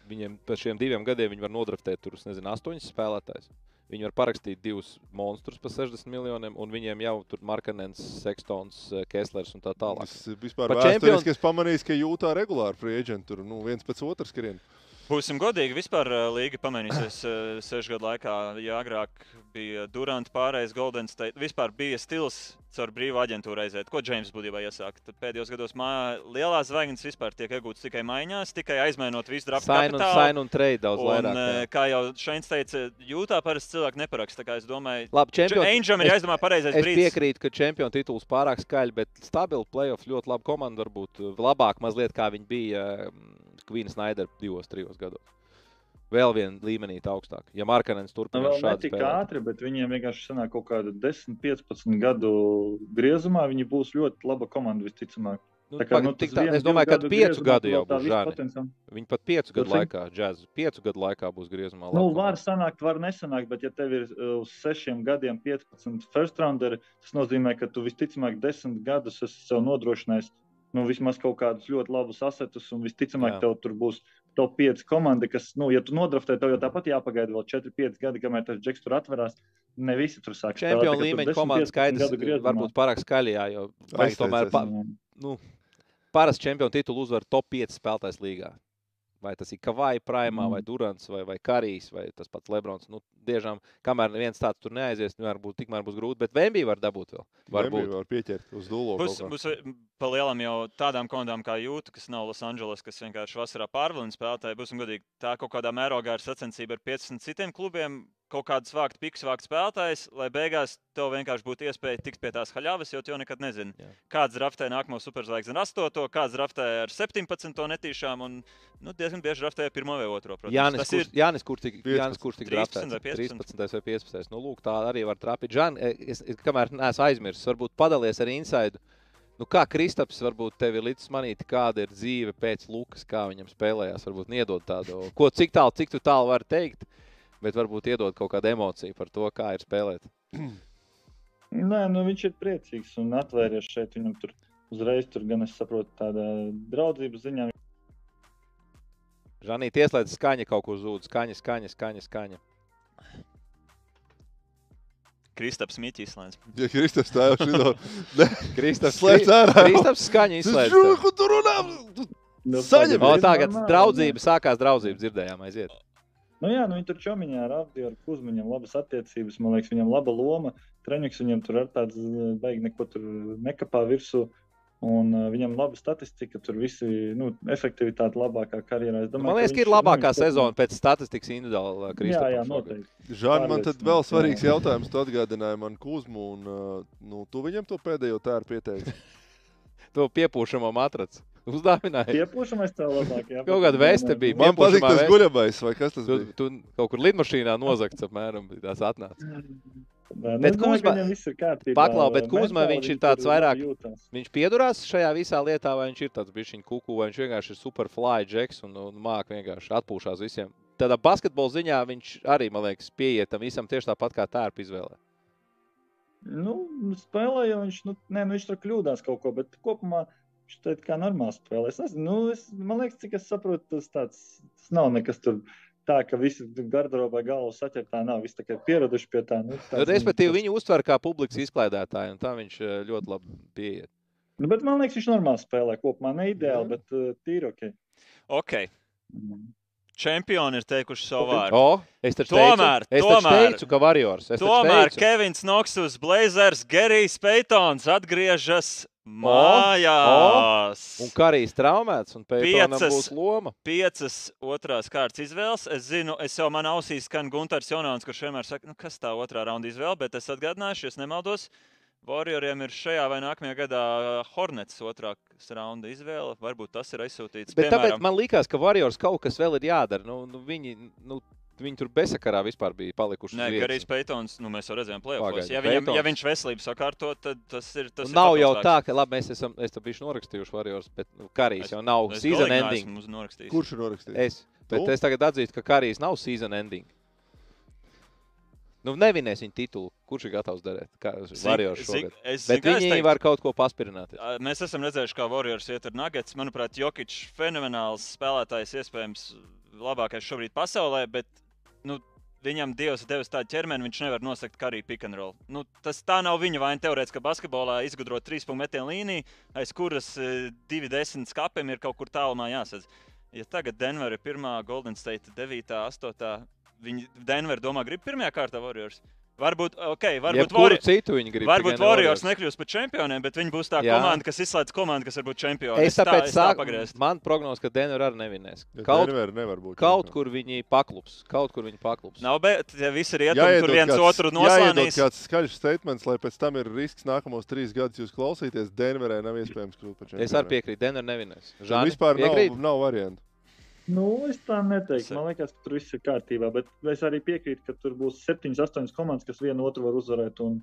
Viņiem pēc šiem diviem gadiem viņi var nodraftēt tur, es nezinu, astoņus spēlētājus. Viņi var parakstīt divus monstrus par 60 miljoniem, un viņiem jau tur Markanens, Sekstons, Kesslers un tā tālāk. Es vispār vēsturiski es pamanīju, ka jūtā regulāri free agent tur nu, viens pēc otras skrien. Būsim godīgi, vispār ā, līga pamainīsies ā, sešu gadu laikā. Ja agrāk bija Durants, pārējais Golden State, vispār bija stils caur brīvu aģentūru aiziet. Ko Džeims būtībā iesāka? Tad pēdējos gados mā, lielās zvaigznes vispār tiek iegūtas tikai maiņās, tikai aizmainot visu draft Sign un, sign un trade daudz Un, vairāk. jā. kā jau Šains teica, jūtā parasti cilvēki neparaksta. Tā kā Es domāju, Labi, čempions. Angam ir es- jāizdomā pareizais Es brīdis. piekrītu, ka čempionu tituls pārāk skaļi, bet stabili playoff ļoti laba komanda. Varbūt labāk mazliet kā viņi bija Kvīna Snaidera divos, trijos gados. Vēl viena līmenī augstāk. Ja Markanens Nu, turpina ne šādu spēlēt. ātri, bet viņiem vienkārši sanāk kaut kāda 10, 15 gadu griezumā. Viņi būs ļoti laba komanda visticamāk. Nu, Tā kā, nu, tā, es domāju, ka piecu gadu jau būs potenciāls. Viņi pat piecu gadu laikā, džēzus, piecu gadu laikā būs griezumā. Nu, var sanākt, var nesanākt, bet, ja tev ir uh, uz sešiem gadiem 15 first rounderi, tas nozīmē, ka tu visticamāk desmit gadus esi sev nodrošinājis nu, vismaz kaut kādus ļoti labus asetus, un visticamāk, Jā. tev tur būs top 5 komanda, kas, nu, ja tu nodraftē, tev jau tāpat jāpagaida vēl 4-5 gadi, kamēr tas džeks tur atverās. Ne visi tur sāk spēlēt, Čempionu līmeņa 10, komanda 15 skaidrs, varbūt pārāk skaļi, jā, jo vajag tomēr pa, nu, parasti čempionu titulu uzvar top 5 spēlētājs līgā. Vai tas ir Kavai, Prāmā, Mm. vai Durants, vai, vai Karijs, vai tas pats Lebrons. Nu, Diemžēl, kamēr viens tāds tur neaizies, nu, varbūt tikmēr būs grūti, bet Vembija var dabūt vēl. Varbūt Varbūt. var pieķert uz dūlo. Būs, būs pa lielam jau tādām komandām kā Jūta, kas nav Losandželos, kas vienkārši vasarā pārvalina spēlētāji. Būsim godīgi, tā kaut kādā mērogā ir sacensība ar 15 citiem klubiem. Kaut kādas vākt, piks vākt spēlētājs, lai beigās tev vienkārši būtu iespēja tikt pie tās haļavas, jo tu jau nekad nezini. Jā. Kāds draftē nākamo superzvaigzni ar 8, kāds draftē ar 17 netīšām, un nu, diezgan bieži draftē ar 1 vai 2. Protams. Jānis, Tas kurš, ir Jānis, kurš tik, 15, Jānis, kurš tik 13 draftēts? vai 15? 13 vai 15. Nu, lūk, tā arī var trapīt. Žan, es, es, kamēr neesmu aizmirsis, varbūt padalies ar insaidu. Nu, kā Kristaps, varbūt tev ir līdz manīt, kāda ir dzīve pēc Lukas, kā viņam spēlējās. Varbūt iedod tādu, ko cik tālu, cik tu tālu vari teikt, bet varbūt iedod kaut kādu emociju par to, kā ir spēlēt. Nē, nu, viņš ir priecīgs un atvērties šeit. Viņam tur uzreiz, tur, gan es saprotu, tāda draudzības ziņā. Žanīt, ieslēdz skaņa kaut kur zūd. Skaņa, skaņa, skaņa, skaņa. Kristaps Miķis. Lēns. Ja Kristus tā jau šito Kristaps, slēdz ārā. Kristaps skaņa izslēdz. ko tu runā? Nu, Saņem! O, tagad draudzība, sākās draudzība, dzirdējām aiziet. Nu, jā, nu, viņi tur čomiņā ar Abdiju, ar Kuzmiņam labas attiecības. Man liekas, viņam laba loma. Treniņš viņam tur ar tāds eh, beig neko tur nekapā virsū. Un uh, viņam laba statistika, tur visi nu, efektivitāte labākā karjerā. Es Man ka liekas, ka viņš- ir labākā viņš sezona pēc statistikas individuāla Jā, Kristapam. jā, šogad. noteikti. Žāni, man tad vēl svarīgs jā. jautājums. Tu atgādināji man Kuzmu, un uh, nu, tu viņam to pēdējo tēru pieteici. To piepūšamo matracu. Uzdāvināja. Piepūšamais tā labāk. Jā, Kaut kāda veste bija. Man patīk tas guļamais, vai kas tas Tu, bija? tu kaut kur lidmašīnā nozagts apmēram. Tas atnāca. Bet Bet Kuzma, Kuzma-. Paklau, bet Kuzma, viņš ir tāds vairāk- jūtas. Viņš piedurās šajā visā lietā, vai viņš ir tāds bišķiņu kuku, vai viņš vienkārši ir super fly džeks un, un māk vienkārši atpūšās visiem. Tādā basketbola ziņā viņš arī, man liekas, pieiet tam visam tieši tāpat kā tērpa izvēlē. Nu, spēlēja viņš, nu, nē, nu, viņš tur kļūdās kaut ko, bet kopumā viņš teica, kā normāli spēlē. Es nezinu, nu, es, man liekas, cik es saprotu, tas tāds, tas nav nekas tur tā, ka visi garderobā galvu saķer, tā nav, visi tikai pieraduši pie tā. Nu, tāds, Respektīvi, tas- viņu uztver kā publikas izklaidētāju, un tā viņš eh, ļoti labi pieiet. Nu, bet man liekas, viņš normāli spēlē kopumā, ne ideāli, Jā. bet uh, tīri ok. Ok, čempioni ir teikuši savu vārdu. O, es taču Tomēr, teicu, es tomēr. teicu ka Warriors. Es Tomēr teicu. Kevins Noksus, Blazers, Gerijs Peitons atgriežas Mājās! Un Karijs traumēts, un Piecas. būs loma. piecas otrās kārtas izvēles. Es zinu, es jau man ausīs skan Gunārs Jonāns, kurš vienmēr saka, nu, kas tā otrā raunda izvēle, bet es atgādināšu, ja nemaldos. Warrioriem ir šajā vai nākamajā gadā Hornets otrā raunda izvēle. Varbūt tas ir aizsūtīts. Bet tāpēc man liekas, ka Warriors kaut kas vēl ir jādara. Nu, nu, viņi, nu, viņi tur bezsakarā vispār bija palikuši. Nē. Garijs Peitons, nu, mēs jau redzējām. Pagaidi, Ja, viņam, ja viņš veselību sakārto, tad tas ir. Tas ir nav jau pabalstāks. tā, ka labi, mēs esam es tam bijuši norakstījuši Warriors, bet nu, Karijs Es- jau nav season ending. Kurš ir norakstījis? Es, bet Tu? es tagad atzīstu, ka Karijs nav season ending. Nu, nevinēs viņa titulu. Kurš ir gatavs darīt? Zin- šogad. es Bet viņi teiktu. var kaut ko paspirināt. Mēs esam redzējuši, kā Warriors iet ar Nuggets. Manuprāt, Jokic fenomenāls spēlētājs, iespējams, labākais šobrīd pasaulē, bet nu, viņam Dievs ir devis tādu ķermeni, viņš nevar nosakt karī pick and roll. Nu, tas tā nav viņa vaina. Teorētiski, ka basketbolā izgudrot trīs punktu metienu līniju, aiz kuras eh, divi desmit skapiem ir kaut kur tālumā jāsadz. Ja tagad Denver ir pirmā, Golden State 9, 8. Viņi Denver domā, grib pirmajā kārtā Warriors. Varbūt, ok, varbūt Warriors. citu viņi grib. Varbūt Warriors nekļūs par čempioniem, bet viņi būs tā Jā. komanda, kas izslēdz komandu, kas var būt čempioni. Es tāpēc tā saku, pagriezt. man prognoz, ka Denver arī nevinēs. Kaut, Denver nevar būt. kaut kur viņi paklups. Kaut kur viņi paklups. Nav, bet ja visi ir ietumi, tur viens kāds- otru noslēnīs. kāds skaļš statements, lai pēc tam ir risks nākamos trīs gadus jūs klausīties. Denverē nav iespējams kļūt par čempionu. Es arī piekrītu, Denver nevinēs. Žani, vispār nav, piekrīt? nav variantu. Nu, es tā neteiktu. Man liekas, ka tur viss ir kārtībā. Bet es arī piekrītu, ka tur būs 7, 8 komandas, kas vienu otru var uzvarēt. Un,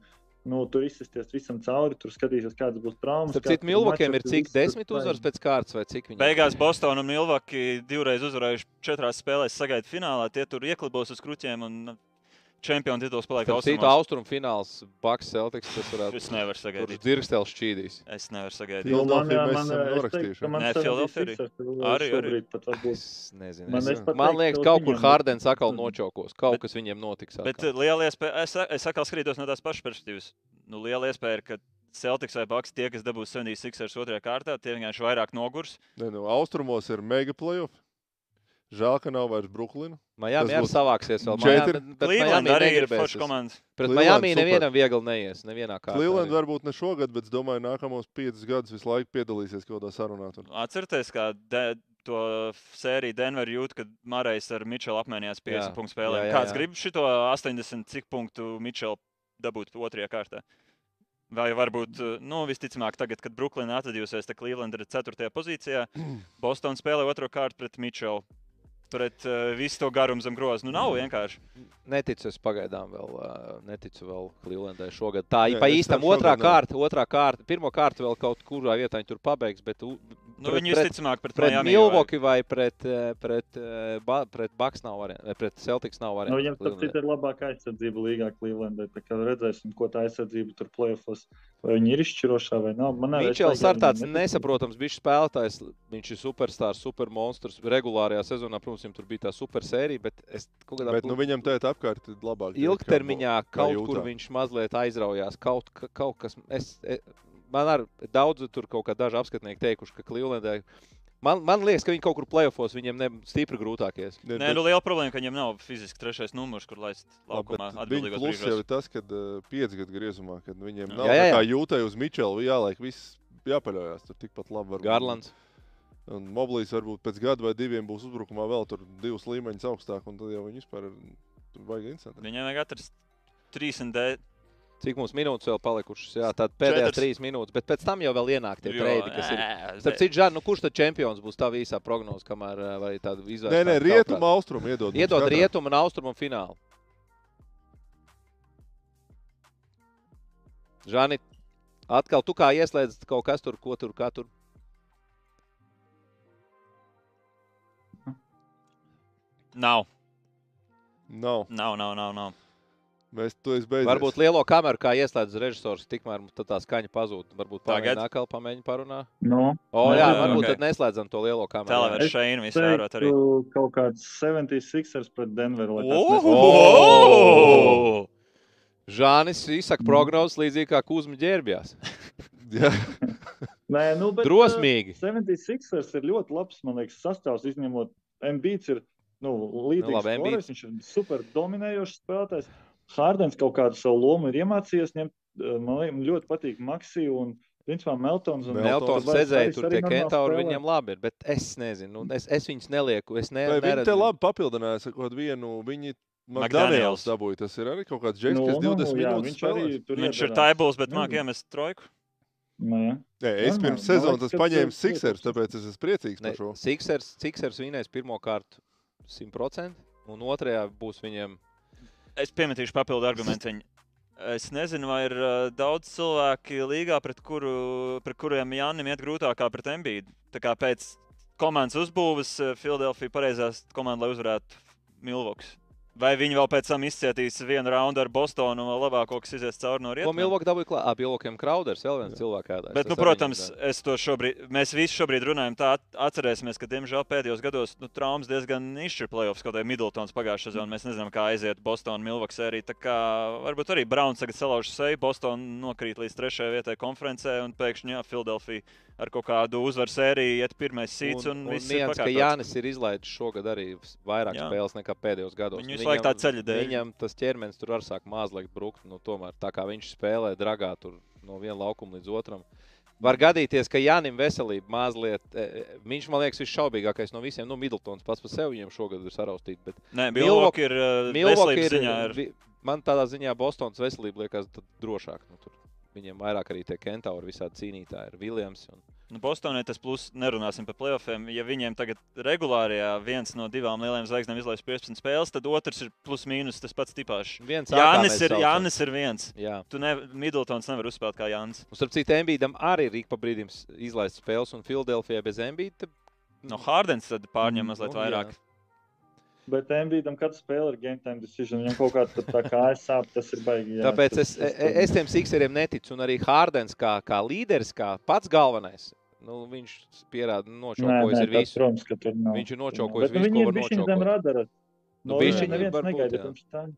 nu, tur izsisties visam cauri. Tur skatīsies, kādas būs traumas. Starp citu, Milvokiem ir cik desmit uzvaras pēc kārtas vai cik viņi? Beigās Bostonā un Milvaki divreiz uzvarējuši četrās spēlēs, sagaidīt finālā. Tie tur ieklibos uz kruķiem un čempionu tituls paliek Starp citu, austrumos. austrumu fināls Bucks Celtics, tas varētu Es nevaru Kurš sagaidīt. dirgstēls šķīdīs? Es nevaru sagaidīt. Jā, mēs esam norakstījuši, Nē, 76 Philadelphia ir Arī, arī. varbūt. Es nezinu. Man es- Man liekas, ka kaut kur Hardens atkal nočokos. Kaut Bet- kas viņiem notiks. Bet liela iespēja, es, es atkal skatos no tās pašas perspektīvas. Nu, liela iespēja ir, ka Celtics vai Bucks tie, kas dabūs 76 otrajā kārtā, tie vienkārši vairāk nogurs. Ne, nu, austrumos ir mega playoff. Žēl, ka nav vairs Brooklyna. Miami arī būs savāksies vēl. četri. Cleveland arī ir forša komanda. Pret Cleveland Miami nevienam viegli neies. Nevienā kārtā. Cleveland varbūt ne šogad, bet es domāju, nākamos piecus gadus visu laiku piedalīsies kaut kādā sarunā. Tur. Atcerieties, kā de, to sēriju Denver jūt, kad Marais ar Mičelu apmainījās 50 Jā, punktu spēlēm. jā, jā, Kāds jā. grib šito 80 cik punktu Mičelu dabūt otrajā kārtā? Vai varbūt, nu, visticamāk, tagad, kad Brooklyna atradījusies, tad Cleveland ir 4. pozīcijā. Boston spēlē otro kārtu pret Mičelu. Pret uh, visu to garumu zem groza. Nu, nav vienkārši. Neticu es pagaidām vēl, ā, neticu vēl Clevelandai šogad. Tā ir pa īstam tam otrā kārta, otrā kārta, pirmo kārtu vēl kaut kurā vietā viņi tur pabeigs, bet u- Nu, Pret- viņi pret- visticamāk pret, pret Milvoki vai pret, eh, pret, eh, ba- pret Bucks nav variants, vai pret Celtics nav Nu, variants. viņam tas ir labākā aizsardzība līgā Clevelandē. Tā kā redzēsim, ko tā aizsardzība tur plēfos. Vai viņi ir izšķirošā vai nav. Man Mičels ar tāds nesaprotams bišķi spēlētājs. Viņš ir superstars, supermonstrs. Regulārajā sezonā, protams, viņam tur bija tā super sērija, bet es kaut kādā Bet nu, viņam tā ir apkārt labāk. ilgtermiņā kā kaut kur Utah. viņš mazliet aizraujās. Kaut, ka- kaut kas, es, es, man arī daudz tur kaut kā daži apskatnieki teikuši, ka Clevelandai. Man, man liekas, ka viņi kaut kur plēsofos, viņiem ne stipri grūtākies. Ne, Nē, nu, liela problēma, ka viņam nav fiziski trešais numurs, kur laist laukumā bet atbildīgos plus jau brīžos. ir tas, ka uh, pieci gadu griezumā, kad viņiem nav Jā, jā, jā, jā. jūtai uz Mičelu jāliek, viss jāpaļaujas. Tur tikpat labi var būt. Garlands. Un Moblīs varbūt pēc gada vai diviem būs uzbrukumā vēl tur divus līmeņus augstāk, un tad jau viņi vispār ir tur vajag incidentā. Viņam vajag atrast 3 D. Cik mums minūtes vēl palikušas? Jā, tad pēdējās Četras. trīs minūtes, bet pēc tam jau vēl ienāk tie treidi, kas ir. Starp citu, Žan, nu, kurš tad čempions būs tā īsā prognoze, kamēr vai tāda izvēle? Nē, nē, rietumu, austrumu iedod. Iedod rietumu un austrumu finālu. Žani, atkal tu kā ieslēdz kaut kas tur, ko tur, kā tur. Nav, Nav. nav, nav, nav. nav. Mēs to izbeidzām. Varbūt lielo kameru kā ieslēdz režisors, tikmēr tā skaņa pazūd. Varbūt Tagad? atkal pamēģināt parunā. Nu, O, Jā, jā, jā, varbūt ok. tad neslēdzam to lielo kameru. Tēlēvēr jā. šeit visu vērot arī. kaut kāds 76ers pret Denveru. lai. Žānis izsaka prognozes līdzīgi kā Kuzma ģērbjās. Jā, Nē, nu, bet, Drosmīgi. Uh, 76ers ir ļoti labs, man liekas, sastāvs, izņemot Mbīts ir nu, līdzīgs. Nu, labi, Nu, Embiids. viņš ir super dominējošs spēlētājs. Hārdens kaut kādu savu lomu ir iemācījies ņemt. Uh, Man ļoti patīk Maksija un Principā Meltons un Meltons arī- tur arī tie kentauri viņam labi ir, bet es nezinu, nu, es, es viņus nelieku, es ne, Vai viņi te neredzu. labi papildinājās ar kaut vienu? Viņi McDaniels. Dabūja. Tas ir arī kaut kāds džeks, Nu, kas nu, 20 jā, minūtes viņš arī spēlēs. tur Viņš ir taibuls, bet māk iemest trojku. Nu, jā. Nē, es pirms Man sezonas ir Sixers, tāpēc es esmu priecīgs Ne, par šo. Sixers, Sixers vinēs pirmo kārtu 100%, un otrajā būs viņiem. Es piemetīšu papildu argumentu. Es nezinu, vai ir uh, daudz cilvēku līgā, pret, kuru, pret kuriem Jānis iet grūtāk kā pret Embīdu. Tā kā pēc komandas uzbūves Filadelfija pareizās komanda, lai uzvarētu Milvoks. Vai viņi vēl pēc tam izcietīs vienu raundu ar Bostonu un vēl labāk kaut kas izies cauri no Ko rietumiem? Milvoka dabūja klāt? Ap Milvokiem Krauders, vēl viens cilvēks ēdājs. Bet, nu, protams, es to šobrīd, mēs visi šobrīd runājam, tā at- atcerēsimies, ka, diemžēl, pēdējos gados nu, traumas diezgan izšķir playoffs, kaut kā Middletons pagājušā sezonā. Mēs nezinām, kā aiziet Bostonā, Milvoks arī. Tā kā varbūt arī Browns tagad salauž seju, Bostonā nokrīt līdz trešajai vietai konferencē, un pēkšņi, jā, Filadelfija ar kaut kādu uzvaru sēriju iet pirmais sīts, un, un, un viss ir viens, ka. Jānis ir izlaidis šogad arī vairāk Jā. spēles nekā pēdējos gados. Viņu visu laiku tā ceļa dēļ. Viņam tas ķermenis tur var sākt mazliet brukt. Nu, tomēr tā kā viņš spēlē dragā tur no viena laukuma līdz otram. Var gadīties, ka Jānis veselība mazliet, e, e, viņš man liekas visšaubīgākais no visiem. Nu, Middletons pats par sevi viņam šogad ir saraustīts. Bet Nē, Milvoki ir Milwaukee veselības ir, ziņā. Ir, vi- man tādā ziņā Bostonas veselība liekas drošāk. Nu, tur viņiem vairāk arī tie kentauri, visādi cīnītāji ir Viljams. Un... Nu, Bostonai tas plus, nerunāsim par playoffiem. Ja viņiem tagad regulārajā viens no divām lielajām zvaigznēm izlaiž 15 spēles, tad otrs ir plus mīnus tas pats kā Jānis ir. Jānis ir viens. Jā. Tu ne, Middletons nevar uzspēlēt kā Jānis. Un, starp citu, Embīdam arī ir ik pa brīdim izlaist spēles, un Filadelfijā bez Embīda. No Hārdens tad pārņem Mm, mazliet nu, vairāk. jā. Bet Embīdam katra spēle ir game time decision. Viņam kaut kā tur tā kā aizsāp, tas ir baigi. jā, Tāpēc tas- es, tas- es, es tiem Sixeriem neticu, un arī Hārdens kā, kā līderis, kā pats galvenais. Nu, viņš pierāda, nē, ir visu. Protams, ka tur nav. Viņš ir Bet, nu, visu, ko ir var bišķiņ zem radara. Nu, No bišķiņ neviens varbūt, negaidīja jā. pirms tam.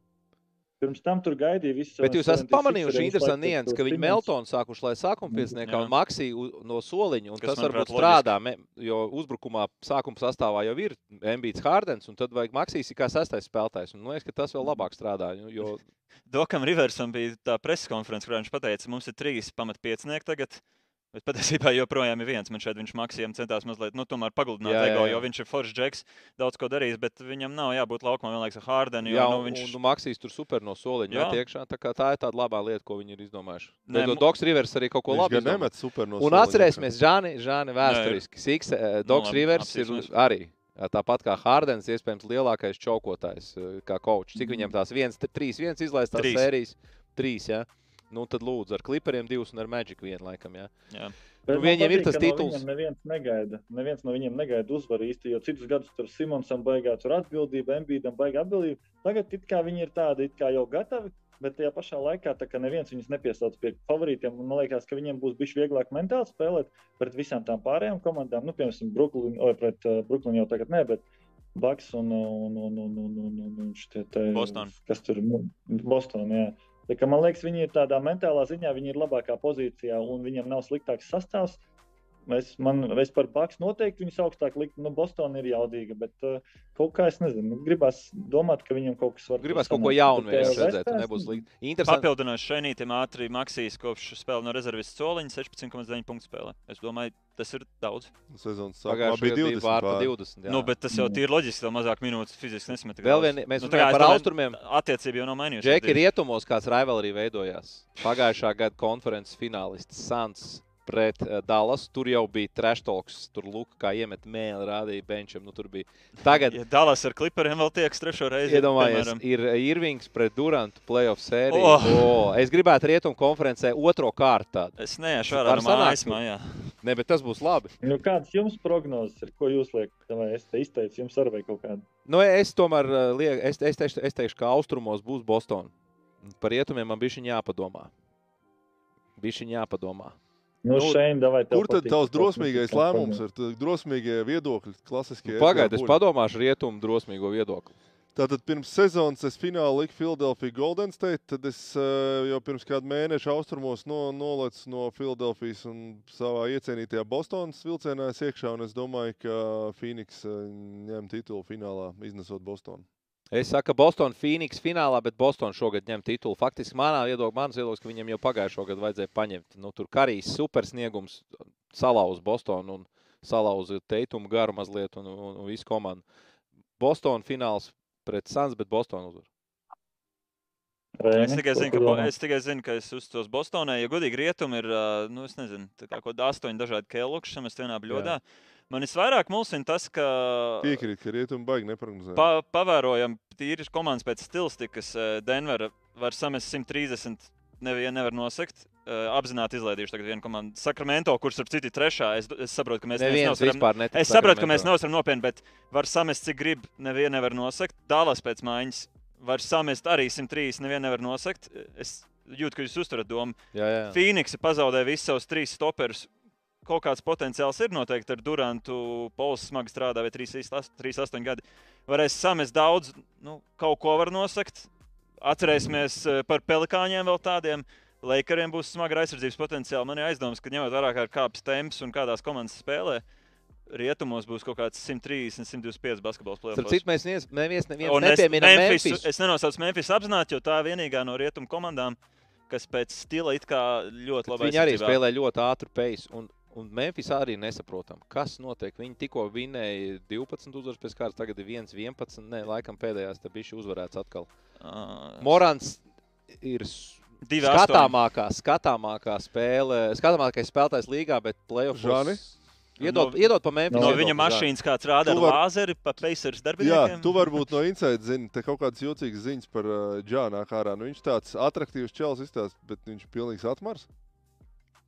Pirms tam tur gaidīja visu. Bet jūs esat pamanījuši, interesanti nianses, nianses, ka viņi Meltonu sākuši lai sākuma pieciniekā Jā. un Maksī u- no soliņa, un Kas, tas varbūt strādā, jo uzbrukumā sākuma sastāvā jau ir Embīts Hārdens, un tad vajag Maksīs ir kā sastais spēlētājs, un man liekas, ka tas vēl labāk strādā, jo- Dokam Riversam bija tā preses konference, kurā viņš teica, mums ir trīs pamatpiecinieki tagad. Bet patiesībā joprojām ir viens. Man šeit viņš maksījām centās mazliet, nu, tomēr pagludināt Jā, jā, ego, jā. jo viņš ir foršs džeks, daudz ko darījis, bet viņam nav jābūt laukumā vienlaikus ar Hārdenu. Jā, Jo, un, nu, viņš un Maksīs tur super no soliņa Jā. iekšā. Tā, kā tā ir tāda labā lieta, ko viņi ir izdomājuši. Nē, mu- Doks Rivers arī kaut ko labu nemet super no Un soliņa atcerēsimies, Žāni, Žāni vēsturiski. Siks, eh, Doks labi, Rivers ir arī. eh, Tāpat kā Hārdens, iespējams, lielākais čaukotājs, eh, kā kočs. Cik viņam tās viens, t- trīs, viens izlaistās Trīs. sērijas? Trīs, jā. Nu, tad lūdzu, ar klipriem divus un ar Magic vienu laikam, jā. Jā. Nu, viņiem ir tas tituls. No viņiem neviens negaida. Neviens no viņiem negaida uzvaru īsti, jo citus gadus tur Simonsam baigā tur atbildība, Embīdam baigā atbildība. Tagad it kā viņi ir tādi it kā jau gatavi, bet tajā pašā laikā tā kā neviens viņus nepiesauc pie favorītiem. un Man liekas, ka viņiem būs bijis vieglāk mentāli spēlēt pret visām tām pārējām komandām. Nu, piemēram, Brooklyn, vai pret uh, Brooklyn jau tagad ne, bet Baks un, un, un, un, un, un, un, un šitie te- Boston. Kas tur nu, Boston, jā. Tā man liekas, viņi ir tādā mentālā ziņā, viņi ir labākā pozīcijā un viņiem nav sliktāks sastāvs. Es, man, es par Baks noteikti viņus augstāk liktu. Nu, Bostonā ir jaudīga, bet uh, kaut kā es nezinu. Nu, gribās domāt, ka viņam kaut kas var Gribas kaut sanākt. ko jaunu uh, redzēt, nebūs slikti. Interesanti. Papildinājums šeit ātri Maksīs kopš spēlē no rezerves soliņa 16,9 punktu spēlē. Es domāju, tas ir daudz. Sezonas sākumā bija gadā 20. bija vārta pār. 20. jā. Nu, bet tas jau ir loģiski, ka mazāk minūtes fiziski nesmet. Vēl vien, mēs Nu, runājam par austrumiem. Attiecība jau nav mainījusies. Džeki, rietumos kāds rivalry veidojās. Pagājušā gada konferences finālists Sans pret uh, Dallas. Tur jau bija trash talks, tur Luka kā iemet mēli, rādīja benčam. Nu, tur bija. Tagad, Ja Dallas ar klipariem vēl tieks trešo reizi. iedomājies, piemēram. ir Irvings pret Durantu playoff sēriju. Oh! Oh! Es gribētu rietumu konferencē otro kārtu. tādu. Es neiešu sanākt. mājas mājā. Ne, bet tas būs labi. Nu, kādas jums prognozes ir? Ko jūs liekat? Es te izteicu, jums arī kaut kādu? Nu, es tomēr uh, lieku, es, es, teikšu, es teikšu, ka austrumos būs Boston. Par rietumiem man bija jāpadomā. Bija jāpadomā. Nu, Nu, Šein, davai, tev Kur tad patīk tavs drosmīgais lēmums ir? Drosmīgie viedokļi, klasiskie. Pagaidiet, Edgara es padomāšu rietumu drosmīgo viedokli. Tātad pirms sezonas es finālā liku Philadelphia Golden State. Tad es uh, jau pirms kāda mēneša austrumos no, nolaicu no Philadelphijas un savā iecienītajā Bostonas vilcienā es iekšā. un Es domāju, ka Phoenix uh, ņem titulu finālā, iznesot Bostonu. Es saku, Boston Phoenix finālā, bet Boston šogad ņem titulu. Faktiski manā viedokļā, mans viedoklis, ka viņiem jau pagājušo gadu vajadzēja paņemt. Nu, tur Karīs supersniegums salauza Bostonu un salauza Teitumu garu mazliet un, un, un visu komandu. Boston fināls pret Suns, bet Boston uzvar. Es tikai, zinu, ka, es tikai zinu, ka es uzticos Bostonai. Ja godīgi rietumi ir, nu, es nezinu, kā kaut kādi astoņi dažādi kēlukši samest vienā bļodā. Jā. Man visvairāk mulsina tas, ka. Piekrīt, ka rietumi baigi neprognozē. Pa, pavērojam, tīri komandas pēc stilistikas Denvera var samest 130. Nevienu nevar nosakt. Uh, apzināti izlaidījuši tagad vienu komandu. Sakramento, kurš ir citi trešā. Es, es saprotu, ka mēs nevaram. Es saprotu, ka mēs nevaram nopietni, bet var samest, cik grib. Nevienu nevar nosakt. Dālas pēc maiņas var samest arī 130. Nevienu nevar nosakt. Es jūtu, ka jūs uzturat domu. Phoenix pazaudēja visus savus trīs stoperus kaut kāds potenciāls ir noteikti ar Durantu. Pols smagi strādā, vai 3-8 gadi. Varēs samest daudz, nu, kaut ko var nosakt. Atcerēsimies eh, par pelikāņiem vēl tādiem. Leikariem būs smaga aizsardzības potenciāli. Man ir aizdoms, ka ņemot vērā, kā kāpjas temps un kādās komandas spēlē. Rietumos būs kaut kāds 130, 125 basketbols citu, mēs neviens, neviens, nepieminam Memphis. Memphis. Es nenosaucu Memphis apzināti, jo tā ir vienīgā no rietumu komandām, kas pēc stila it kā ļoti labi. Viņi arī spēlē ļoti ātru pace. Un Un Memphis arī nesaprotam, kas notiek. Viņi tikko vinēja 12 uzvaras pēc kārtas, tagad ir 1, 11. Nē, laikam pēdējās tam bija uzvarēts atkal. Uh, Morans ir skatāmākā, skatāmākā spēle, skatāmākais spēlētājs līgā, bet playoffs. Iedod, no, iedod pa Memphis. No viņa mašīnas kāds rāda ar var... lāzeri pa Pacers darbiniekiem. Jā, tu varbūt no inside zini, te kaut kādas jūtīgas ziņas par uh, Džānā ārā. Nu, viņš tāds attraktīvs čels izstāsta, bet viņš ir pilnīgs atmars.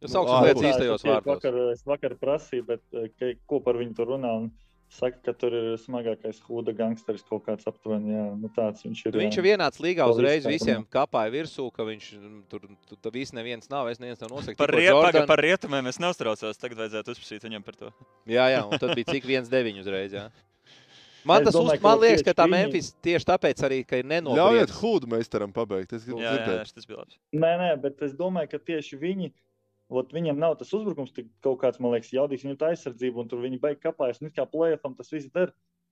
Es saukšu nu, lietas īstajos vārdos. Vakar, es vakar prasīju, bet eh, ka, ko par viņu tur runā. Un... Saka, ka tur ir smagākais huda gangsteris kaut kāds aptuveni. Jā, nu tāds viņš ir. Viņš ir vienāds līgā uzreiz visiem kapāja virsū, ka viņš mm, tur, tur, tur viss neviens nav. Es neviens nav nosakts. Par, riet, Jordan... par rietumiem es neuztraucos. Tagad vajadzētu uzprasīt viņam par to. Jā, jā, un tad bija cik viens deviņi uzreiz. Jā. Man, tas domāju, uz, man liekas, ka tā Memphis tieši tāpēc arī ir nenopietna. Ļaujiet Hudu meistaram pabeigt. Es gribu dzirdēt. Tas bija labi. Nē, nē, bet es domāju, ka tieši viņi Ot, viņam nav tas uzbrukums, tik kaut kāds, man liekas, jaudīgs. Tā aizsardzība, un tur viņi beig kapājas. Un kā plēfam tas viss der.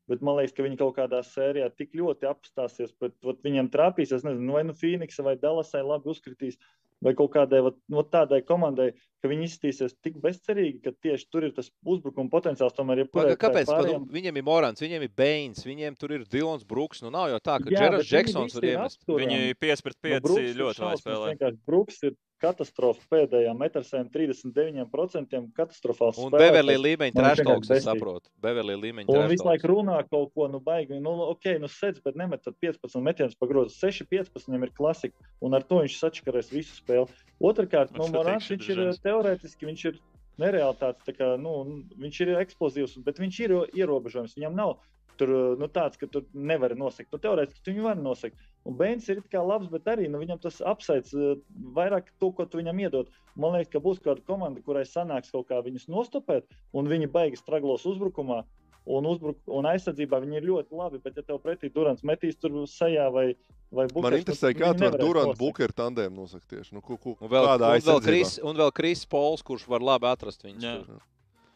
Bet man liekas, ka viņi kaut kādā sērijā tik ļoti apstāsies, bet ot, viņam trāpīs. Es nezinu, vai nu Phoenixai vai Dallasai labi uzkritīs, vai kaut kādai ot, no tādai komandai, ka viņi izskatīsies tik bezcerīgi, ka tieši tur ir tas uzbrukuma potenciāls. Tomēr, ja Paga, kāpēc? Pārējām... Nu, viņiem ir Morants, viņiem ir Bains, viņiem tur ir Dilons Brooks. Nu, nav jau tā, ka Džeras Džeksons var iemest. Viņi 5 pret 5 no, ļoti labi spēlē. Brooks ir katastrofa pēdējā metrosēm 39% katastrofāls. Un Beverlī līmeņa trešdaugs, es saprotu. Beverlī līmeņa trešdaugs. Un visu laiku runā kaut ko, nu baigi, nu ok, nu sēdz, bet nemet tad 15 metienus pa grozu. 6-15 viņam ir klasika, un ar to viņš sačakarēs visu spēli. Otrakārt, nu, Morāns, viņš ir teorētiski, viņš ir nerealitātes, kā, nu, viņš ir eksplozīvs, bet viņš ir ierobežojums. Viņam nav tur nu, tāds, ka tu nevari nosakt. Nu, teorētiski tu viņu vari nosakt. Un Bēns ir labs, bet arī nu, viņam tas apsveic uh, vairāk to, ko tu viņam iedod. Man liekas, ka būs kāda komanda, kurai sanāks kaut kā viņus nostopēt, un viņi beigas straglos uzbrukumā. Un, uzbruk, un aizsardzībā viņi ir ļoti labi, bet, ja tev pretī Durants metīs tur sejā vai, vai Bukers, Man interesē, kā tu vari Durants Bukeru tandēmu nosakt tieši. Nu, ku, ku, un vēl, un vēl, Kris, un vēl Kris Pols, kurš var labi atrast viņus tur,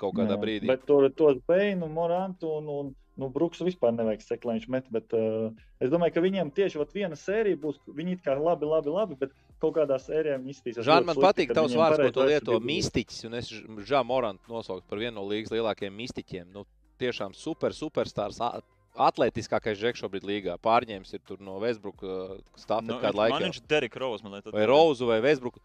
kaut kādā Jā, brīdī. Bet tur tos Beinu, Morantu un, un, nu, Brooks vispār nevajag sekot, lai viņš met. Bet, uh, es domāju, ka viņiem tieši vat, viena sērija būs, viņi it kā labi, labi, labi bet kaut kādā sērijā viņi iztīsies. Žān, man patīk tavs vārds, ko tu lieto mistiķis, un es Žānu Morantu nosaucu par vienu no līgas lielākajiem mistiķiem. Nu, tiešām super, superstarps. Atletiskākais žeks šobrīd līgā. Pārņēmis ir no Vēsbruka stāvā no, kādu laiku. Viņš ir Derek Rose, man. Vai Rozu vai Vēsbruka.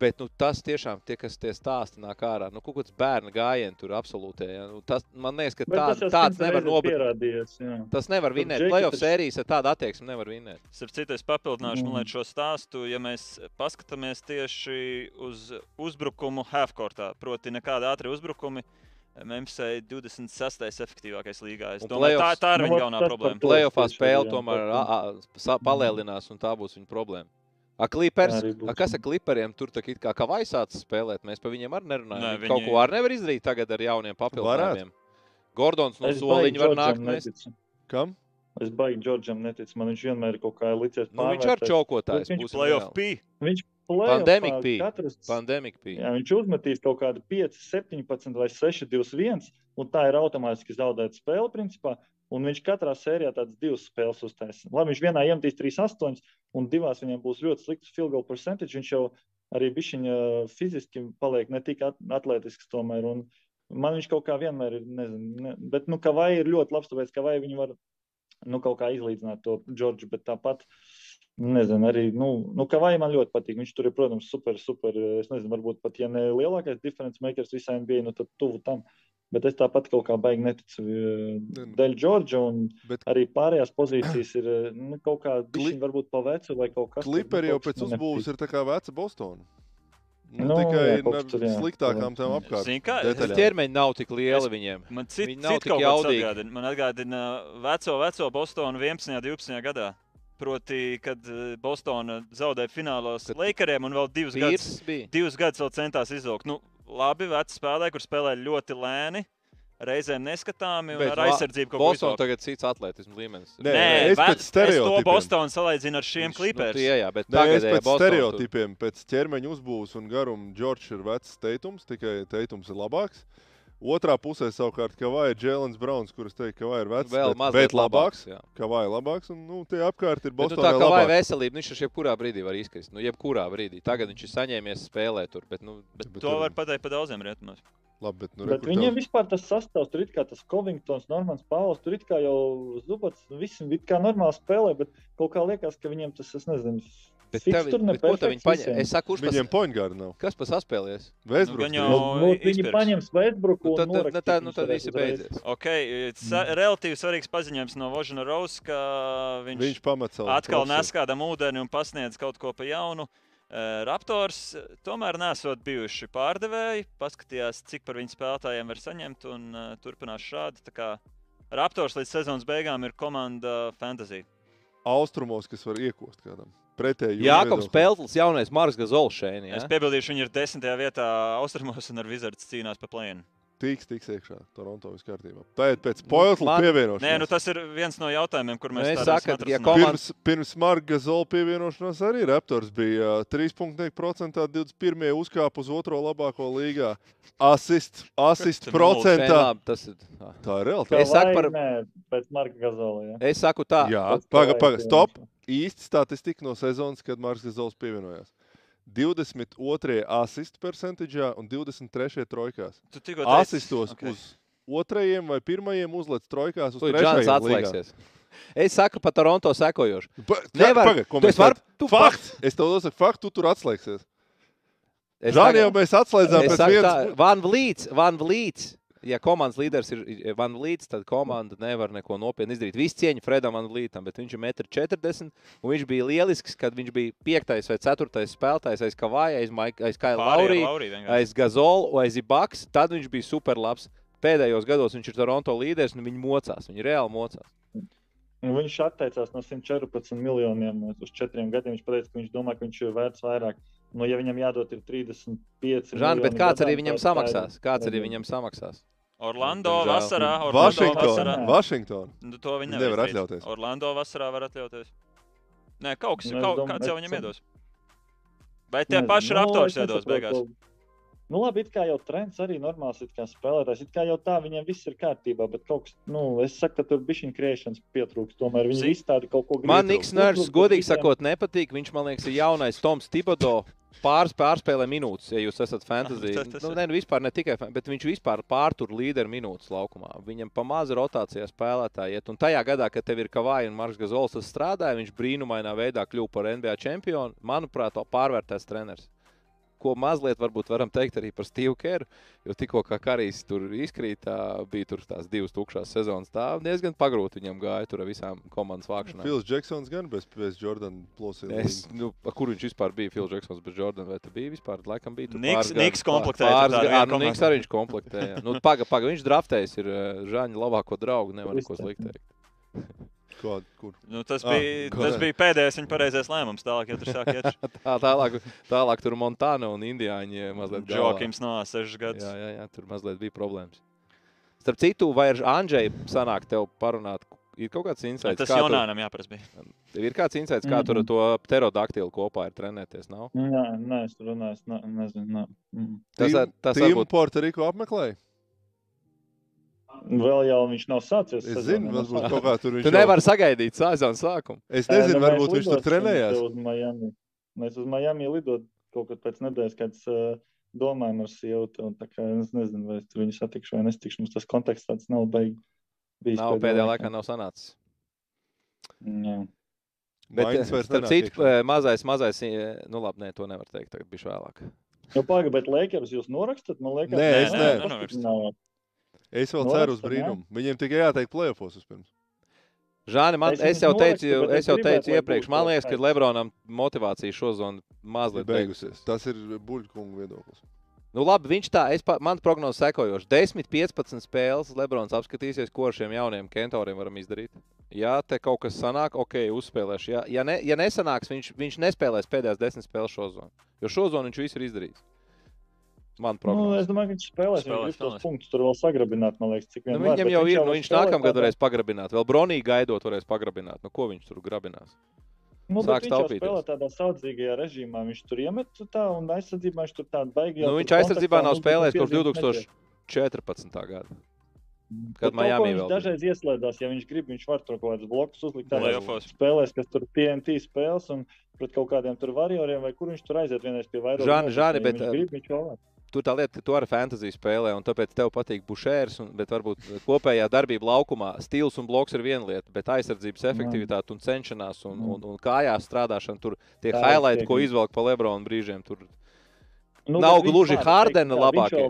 Bet nu, tas tiešām tie, kas tie stāsti nāk ārā. Nu, kaut kāds bērnu gājiens tur absolūti. Ja. Nu, tas, man liekas, ka tā, tas tāds nevar nobūt. Tas nevar vinēt. Playoff sērijas ar tādu attieksmi nevar vinēt. Starp citu, es papildināšu mm. šo stāstu. Ja mēs paskatāmies tieši uz uzbrukumu halfcourtā, proti, nekāda ātri uzbrukumi. Memphisai 26. efektīvākais līgā. Es domāju, tā, tā ir viņa nu, galvenā problēma. Playoffā spēle tomēr palielinās, un tā būs viņa problēma. A, klipers, a, kas ar kliperiem tur tā kā, kā vaisāts spēlēt? Mēs par viņiem arī nerunājam. Ne, viņi... Kaut ko arī nevar izdarīt tagad ar jauniem papildinājumiem. Gordons no soliņa var nākt. Mēs... Kam? Es baigi Džordžam neticu. Man viņš vienmēr ir kaut kā licies. Nu, viņš ar čokotājs. Viņš playoff P. Viņš Pandemic P. Katrs, Pandemic P. Jā, viņš uzmetīs kaut kādu 5, 17 vai 6, 2, 1. Un tā ir automātiski zaudēta spēle, principā. Un viņš katrā sērijā tādas divas spēles uztaisīja. Labi, viņš vienā iemetīs 3-8, un divās viņam būs ļoti slikts field goal percentage. Viņš jau arī bišķiņa fiziski paliek ne tik atletisks tomēr. Un man viņš kaut kā vienmēr ir, nezinu, ne, bet, nu, ka vai ir ļoti labs, tāpēc, ka vai viņi var, nu, kaut kā izlīdzināt to Džordžu, bet tāpat. Nezinu, arī, nu, nu ka vai man ļoti patīk. Viņš tur ir, protams, super, super. Es nezinu, varbūt pat, ja ne lielākais difference makers visā NBA, nu, tad tuvu tam. Uh, Bet es tāpat kaut kā baigi neticu Dēļ Džordža. Bet... Arī pārējās pozīcijas ir nu, kaut kā Kli... varbūt pa vecu vai kaut kas tāds. Kliperi jau pēc uzbūves ir tā kā veca Bostona. Nu, nu, tikai jā, tur, jā, sliktākām tām apkārt. Zini, kā ķermeņi nav tik lieli es, viņiem. Man cit, Viņi nav cit tik jaudīgi. Atgādina. Man atgādina veco, veco Bostonu 11. un 12. gadā. Proti, kad eh, Bostona zaudēja finālos Lakeriem un vēl divus gadus, divus gadus vēl centās izvilkt. Nu, labi veci spēlētāji, kur spēlē ļoti lēni. Reizēm neskatāmi un Bet ar aizsardzību kaut ko tādu. Bostonā tagad cits atletismu līmenis. Nē, Nē es pēc stereotipiem. Es to Bostonu salīdzinu ar šiem klipiem. Nu, jā, jā, bet Nē, es pēc Boston stereotipiem, tur... pēc ķermeņa uzbūves un garuma, Džordžs ir vecs teitums, tikai teitums ir labāks. Otrā pusē savukārt Kavai ir Jēlins Browns, kurš teica, ka Kavai ir vecs, vēl bet, bet labāks. Kavai ir labāks, un nu, tie apkārt ir Bostonā. Nu, tā Kavai veselība, viņš ir jebkurā brīdī var izkrist. Nu, jebkurā brīdī. Tagad viņš ir saņēmies spēlē tur, bet, nu, bet, bet to tur... var pateikt pa daudziem rietumos. Labi, bet, nu, bet viņiem tavs... vispār tas sastāvs, tur ir kā tas Covingtons, Normans Pauls, tur ir kā jau Zubats, visi ir kā normāli spēlē, bet kaut kā liekas, ka viņiem tas, es nezinu, Bet tev, tur nepārāk. Viņi paņem, es saku, kurš viņiem pointgārdu nav. Kas pas saspēlēs? Vēsbruks. Nu, jau, nu, viņi paņems Vēsbruku. Nu, tad, tad, nu, tā, nu, tad visi beidzies. Ok, mm. relatīvi svarīgs paziņojums no Vožana Rausa, ka viņš, viņš savu. Atkal neskādam ūdeni un pasniedz kaut ko pa jaunu. Uh, Raptors tomēr nesot bijuši pārdevēji, paskatījās, cik par viņu spēlētājiem var saņemt un uh, turpinās šādi. Raptors līdz sezonas beigām ir komanda Fantasy. Austrumos, kas var iekost kādam pretēji. Jākops Peltls, jaunais Marks Gazols šeit. Ja? Es piebildīšu, viņi ir desmitajā vietā Austrumos un ar Wizards cīnās pa plēnu. Tiks, tiks iekšā. Toronto viss kārtībā. Tā ir pēc Poitla pievienošanās. Nē, nu tas ir viens no jautājumiem, kur mēs nu, sakām, ja komandas... pirms, pirms Marka Zola pievienošanās arī Raptors bija uh, 3,2%, 21. uzkāpa uz otro labāko līgā. Asist, asist procentā. Tas ir, tā ir realitāte. Es saku par... Nē, pēc Marka Gazola. Ja. Es saku tā. Jā, paga, paga, stop. Īsti statistika no sezonas, kad Marks Gazols pievienojās. 22. asistu percentāžā un 23. trojkās. Asistos okay. uz otrajiem vai pirmajiem uzlec trojkās uz trešajiem atslēgsies. Es saku par Toronto sekojošu. Nevar, paga, ko mēs var, tu fakts. Es tev došu faktu, tu tur atslēgsies. Žāni jau mēs atslēdzām pēc vienas. Van Vlīts, Van Vlīts ja komandas līderis ir Van Līts, tad komanda nevar neko nopietni izdarīt. Viss cieņa Fredam Van Lītam, bet viņš ir 1,40 m. Viņš bija lielisks, kad viņš bija 5. vai 4. spēlētājs aiz Kavāja, aiz, Maik, aiz Kaila Laurija, aiz Gazolu, aiz Ibaks. Tad viņš bija super labs. Pēdējos gados viņš ir Toronto līderis un viņi mocās. Viņi reāli mocās. Un viņš atteicās no 114 miljoniem uz četriem gadiem. Viņš teica, ka viņš domā, ka viņš ir vērts vairāk. Nu, ja viņam jādod ir 35. Žan, bet kāds arī viņam samaksās? Kāds arī viņam samaksās? Orlando vasarā, Orlando vasarā. Washington. Nu, to viņi nevar, nevar atļauties. Orlando vasarā var atļauties. Nē, kaut kas, nu, kaut, kāds jau viņam iedos. Vai tie paši nu, Raptors iedos beigās? Nu, labi, it kā jau trends arī normāls spēlētājs. It kā jau tā viņiem viss ir kārtībā, bet kaut kas, nu, es saku, ka tur bija šī kriešanas pietrūkst. Tomēr viņi visi tādi kaut ko grib. Man Niks Nērs, godīgi sakot, nepatīk. Viņš man liekas, ir jaunais Toms Tibodo. Pāris pārspēlē minūtes, ja jūs esat fantasy. nu, ne, nu, vispār ne tikai, bet viņš vispār pārtur līderu minūtes laukumā. Viņam pa mazu rotācijā spēlētāji iet. Un tajā gadā, kad tev ir Kavai un Marks Gazols strādāja, viņš brīnumainā veidā kļuva par NBA čempionu. Manuprāt, pārvērtēs treneris ko mazliet varbūt varam teikt arī par Stevu Keru. Jo tikko kā Karijs tur izkrīt, bija tur tās divas tukšās sezonas. Tā diezgan pagrūti viņam gāja tur ar visām komandas vākšanām. Fils Džeksons gan bez, bez Jordana plosiem. Nu, kur viņš vispār bija? Fils Džeksons bez Jordana vai tas bija vispār? Laikam bija tur Niks, Niks komplektēja. Pāris, jā, nu, Niks arī viņš komplektēja. nu, paga, paga, viņš draftējis ir Žaņa labāko draugu, nevar neko slikt teikt. Kād, kur? Nu, tas, ah, bija, tas bija pēdējais viņa pareizais lēmums. Tālāk, ja tur sāk iet. tā, tālāk, tālāk tur Montāna un Indiāņi mazliet. Džokims no 6 gadus. Jā, jā, jā, tur mazliet bija problēmas. Starp citu, vai ar Andžeju sanāk tev parunāt? Ir kaut kāds insights. Tas kā Jonānam jāprasa bija. Ir kāds insights, kā mm -hmm. tur to pterodaktilu kopā ir trenēties, nav? Nē, nē, es tur runāju, es ne, nezinu. Nē. Mm. Tas, tas, tas varbūt... Puerto Rico apmeklēja? Vēl jau viņš nav sācies. Es zinu, nav varbūt kaut kā tur viņš Tu jau- nevari sagaidīt sezonu sākumu. Es nezinu, nu, mēs varbūt viņš tur trenējās. Uz Miami. Mēs uz Miami lidot kaut kad pēc nedēļas, kad uh, domājam ar sievu. un tā kā Es nezinu, vai es tur viņu satikšu vai nestikšu. Mums tas konteksts tāds nav beig. bijis Nav pēdējā laikā nav sanācis. Jā. Bet, eh, starp citu, mazais, mazais, nu labi, nē, to nevar teikt, tagad bija vēlāk. Nu, Pagaidām, bet Lakers jūs norakstat? Man liekas, Nē, es nē, pastiprināju. Es vēl Noraksta, ceru uz brīnumu. Viņiem tikai jāteikt plēfos vispirms. Žāni, man, Es es, jau teicu, bet es jau es teicu iepriekš, man liekas, ka. Lebronam motivācija šo zonu mazliet beigusies. Tas ir buļbuļsaktas viedoklis. Nu, labi, viņš tā, es, pa- man prognoze sekojoši. 10, 15 spēles Lebrons apskatīsies, ko ar šiem jauniem kentoriem varam izdarīt. Ja te kaut kas sanāk, ok, uzspēlēšu. Ja, ja, ne, ja nesanāks, viņš, viņš nespēlēs pēdējās 10 spēles šo zonu. Jo šo zonu viņš visu ir izdarījis. Man Nu, prognoze. es domāju, ka viņš spēlēs. Viņš Spēlēs, grib tos punktus tur vēl sagrabināt, man liekas, cik Nu, vien var, viņam jau ir, nu, viņš nākamgad varēs pagrabināt. Vēl Bronī gaidot, varēs pagrabināt. Nu, ko viņš tur grabinās? Nu, Sāks viņš jau taupīties. spēlē tādā saudzīgajā režīmā. Viņš tur iemet tā, un aizsardzībā viņš tur tādu baigi. Nu, viņš aizsardzībā nav spēlējis kopš 2014. gada. kad Miami vēl Viņš dažreiz ieslēdzās, ja viņš grib, viņš var tur kaut kādus blokus uzlikt. Playoffos. Spēlēs, kas tur TNT spēles un pret kaut kādiem tur varioriem, vai kur viņš tur aiziet vienreiz pie vairāk. Žāni, Žāni, bet, viņš grib, viņš vēl var. Tur tā lieta, ka tu ar fantasy spēlē, un tāpēc tev patīk bušērs, un, bet varbūt kopējā darbība laukumā stils un bloks ir viena lieta, bet aizsardzības efektivitāte un cenšanās un, un, un kājās strādāšana, tur tie Tā, highlighti, ko izvelk pa Lebronu brīžiem, tur Nu, Nav gluži viņš labākie.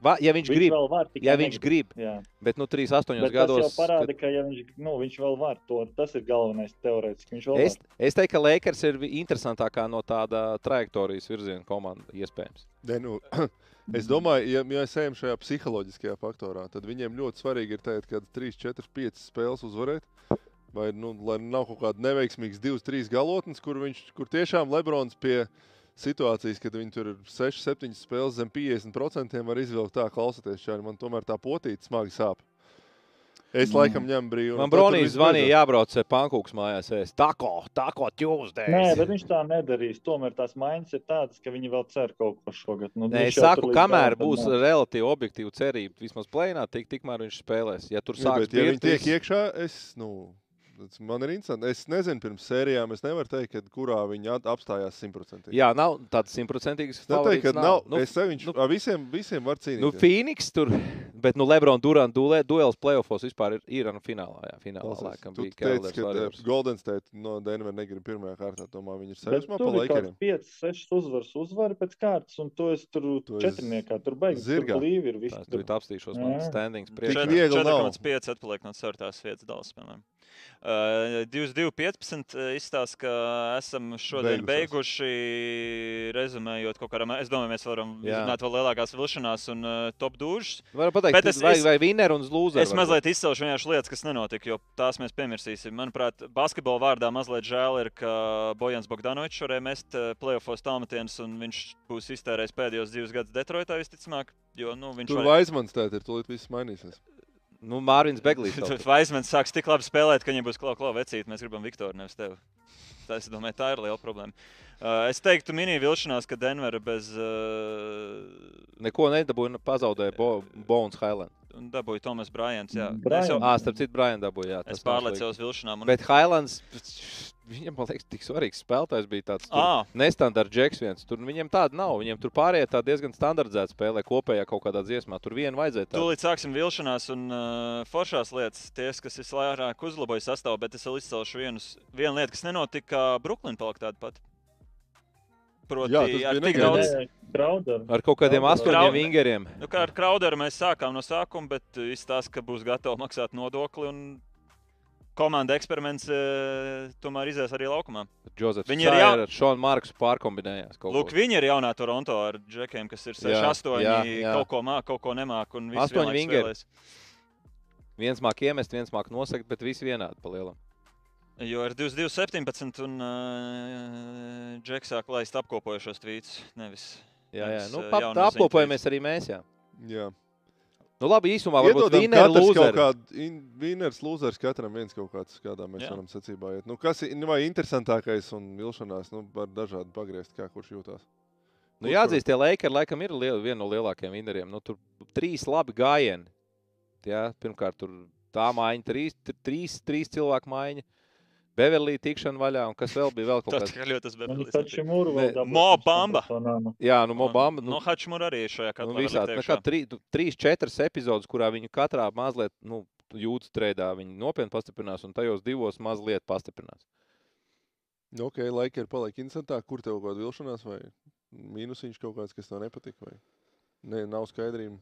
Va, ja viņš Viņš grib, vēl var, ja viņš grib, Jā. bet nu 3, 8 Bet tas gados. jau parāda, ka ja viņš, nu, viņš vēl var to. Tas ir galvenais teorētiski. Viņš vēl Es, var. es teiktu, ka Lakers ir interesantākā no tāda trajektorijas virziena komanda iespējams. Ne, nu, es domāju, ja ja mēs ejam šajā psiholoģiskajā faktorā, tad viņiem ļoti svarīgi ir teikt, ka 3, 4, 5 spēles uzvarēt. Vai nu, lai nav kaut kāda neveiksmīga 2, 3 galotnes, kur, viņš, kur tiešām Lebrons pie situācijas, kad viņi tur ir 6, 7 spēles zem 50% var izvilkt tā, klausoties šādi. Man tomēr tā potīte smagi sāp. Es Mm. laikam ņemu brīvu. Man Bronijs zvanīja, jābrauc pankūks mājās. ēst. Tako, tako, Nē, Tuesdays. bet viņš tā nedarīs. Tomēr tās maiņas ir tādas, ka viņi vēl cer kaut ko šogad. Nu, Nē, viņš es saku, kamēr būs nav. relatīvi objektīva cerība, vismaz plēnā, tik, tikmēr viņš spēlēs. Ja tur sāks bet, ja viņi tiek iekšā, es, nu, man ir interesanti. Es nezinu, pirms sērijām es nevaru teikt, kad, kurā viņi at- apstājās simtprocentīgi. jā, nav tāds simtprocentīgs Es neteiktu, ka favorīts nav. Nu, Es teiktu, viņš nu- ar visiem, visiem var cīnīties. Nu, Phoenix tur, bet nu, Lebron Durant duelē, duels playoffs vispār ir, ir nu, finālā. Jā, finālā Klausies, laikam tu bija teici, Cavaliers ka eh. Golden State no Denver negrib pirmajā kārtā. Domāju, viņi ir Bet sajūsmā pa laikiem. 5, 6 uzvaras, uzvaras pēc kārtas, un to es tur Tu esi četrniekā. Tur beigas zirgā. tur blīvi ir viss. Tur. apstīšos, man standings Tik priekšā. viegli nav. 4,5 atpaliek no ceturtās vietas Dallas. Piemēram. Uh, 22,15 izstāsta, ka esam šodien Beigušos. beiguši. Rezumējot, kaut kādā veidā, es domāju, mēs varam Jā. izrunāt vēl lielākās vilšanās un uh, top dūžas. Varu pateikt, Bet es- vai, vai winner un loser? Es mazliet izcelšu vienkārši lietas, kas nenotika, jo tās mēs piemirsīsim. Manuprāt, basketbola vārdā mazliet žēl ir, ka Bojans Bogdanovičs varēja mest playoffos tālmetienus, un viņš būs iztērējis pēdējos divus gadus Detroitā visticamāk. Jo, nu, viņš Tur var... Vaismans tēt ir, tūlīt viss mainīsies. Nu, Mārviņš Beglīs. Vaismans sāks tik labi spēlēt, ka viņam būs klau, klau vecīt. Mēs gribam Viktoru, nevis tevi. Tā, domāju, tā ir liela problēma. Uh, es teiktu, mini vilšanās, ka Denvera bez uh, Neko nedabūja, pazaudēja Bo, Bones Highland. un dabūja Tomas Bryants. Jā, Bryant. es, jau, Ah, starp citu, Brian dabūja. Jā, es pārliecos slikti. vilšanām. Un... Bet Highlands, viņam, man liekas, tik svarīgs spēlētājs bija tāds. Ah, Nestandarta džeks viens. Tur viņam tāda nav. Viņam tur pārējie tā diezgan standartizēta spēlē kopējā kaut kādā dziesmā. Tur vienu vajadzēja. tādu. Tūlīt sāksim vilšanās un uh, foršās lietas, tie, kas vislabāk uzlaboja sastāvu, bet es vēl izcelšu vienus, vienu lietu, kas nenotika. Brooklyn palika tāda pati. Proti, Jā, ar tik daudz, Crowder. Ar kaut kādiem astoņiem vingeriem. nu, kā ar Crowderu mēs sākām no sākuma, bet uh, izstāsta, ka būs gatavi maksāt nodokli. Un komanda eksperiments uh, tomēr izies arī laukumā. Džozefs Viņi Viņi ir jau- ar Šonu Marksu pārkombinējās. kaut Lūk, ko. viņi ir jaunā Toronto ar džekiem, kas ir 6, Jā, 8, jā, jā. kaut ko māk, kaut ko visi Astoņi vingeri. Viens māk iemest, viens māk nosakt, bet visi vienādi pa lielam. Jo ir 22, 17 un uh, Džeks sāk laist apkopojušos tvītus. Nevis. Jā, jā. Nevis, Nu, ā, pa, jaunu tā apkopojamies arī mēs. Jā. Jā. Nu, labi, īsumā varbūt lūzeri. kādu vinners, lūzers, katram viens kaut kāds, kādā mēs Jā. varam secībā iet. Nu, kas ir nu, vai interesantākais un vilšanās, nu, var dažādi pagriezt, kā kurš jūtās. Nu, jāatzīst, tie Lakers laikam ir liel, viena no lielākajiem vinneriem. Nu, tur trīs labi gājieni. Jā, pirmkārt, tur tā maiņa, trīs, tr- trīs, trīs cilvēku maiņa. Beverlī tikšana vaļā, un kas vēl bija? Vēl kaut Tas kas. kā ļoti tas Viņi bija. taču mūru Ne, vēl dabūs Mo Bamba. par to nāmu. Jā, nu, Mobamba. No Nu, Hačmura arī šajā nu, katlā. visādi, nekā trī, tu- trīs, četras epizodes, kurā viņi katrā mazliet nu, jūtas trēdā. Viņi nopietni pastiprinās, un tajos divos mazliet pastiprinās. Nu, Ok, laika ir paliek interesantāk, kur tev kaut kāda vilšanās vai mīnusiņš kaut kāds, kas tev nepatīk. Vai? Ne, nav skaidrība.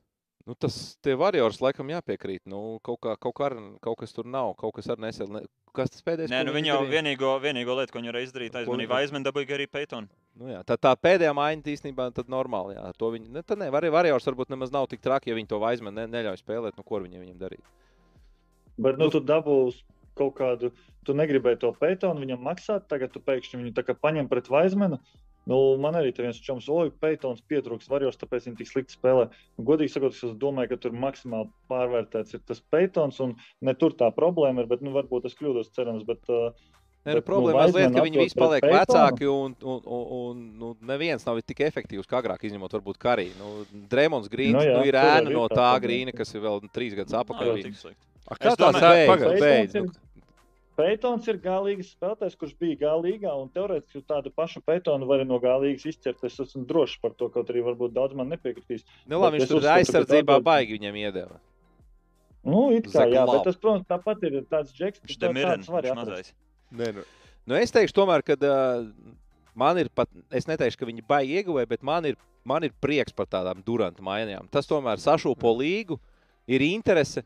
Nu, tas tie varjors laikam jāpiekrīt. Nu, kaut, kā, kaut, kā, ar- kaut kas tur nav, kaut kas ar nesel. Ne, kas tas pēdējais? Nē, nu viņi viņi jau vienīgo, vienīgo lietu, ko viņi varēja izdarīt, aizmanīja viņi- Vaismanu, dabūja arī Peitonu. Nu, jā, tā, tā pēdējā maiņa īstenībā tad normāli. Jā, to viņi, ne, tad ne, var, varjors varbūt nemaz nav tik traki, ja viņi to vaizmeni ne, neļauj spēlēt. Nu, ko ar viņiem, viņiem darīt? Bet nu, tu dabūsi kaut kādu, tu negribēji to Peitonu viņam maksāt, tagad tu pēkšņi viņu tā kā paņem pret Vaismenu. Nu, man arī te viens čoms, oi, Peitons pietrūks varjos, tāpēc viņi tik slikti spēlē. Nu, godīgi sakot, es domāju, ka tur maksimāli pārvērtēts ir tas Peitons, un ne tur tā problēma ir, bet, nu, varbūt es kļūdos, cerams, bet uh, Nē, nu, nu, problēma mazliet, Vaizmanu ka viņi visi paliek vecāki, un, un, un, un nu, neviens nav tik efektīvs kā agrāk, izņemot varbūt Karī. Nu, Drēmons Grīns Nu nu, jā, nu, ir ēna ir no tā tā grīna, kas ir vēl trīs gadus Nav atpakaļ. jau bija. tik slikti. A, Es Kā tā domāju- beidz? Pagaid. beidz? Peitons Nu, ir- galīgs spēlētājs, kurš bija galīgā, un teorētiski tādu pašu Peitonu vari no galīgas izķert. Es esmu drošs par to, kaut arī varbūt daudz man nepiekritīs. Nu, labi, viņš tur uzskatu, ka aizsardzībā tā- baigi viņam iedeva. Nu, it kā, jā, Zaglau. bet tas, protams, tāpat ir tāds džeks, kurš te ir var mazais. Nē, nu, Nu, es teikšu, tomēr, ka uh, man ir pat, es neteikšu, ka viņi baigi ieguvēja, bet man ir, man ir prieks par tādām durantu maiņām. Tas tomēr sašūpo līgu, ir interese.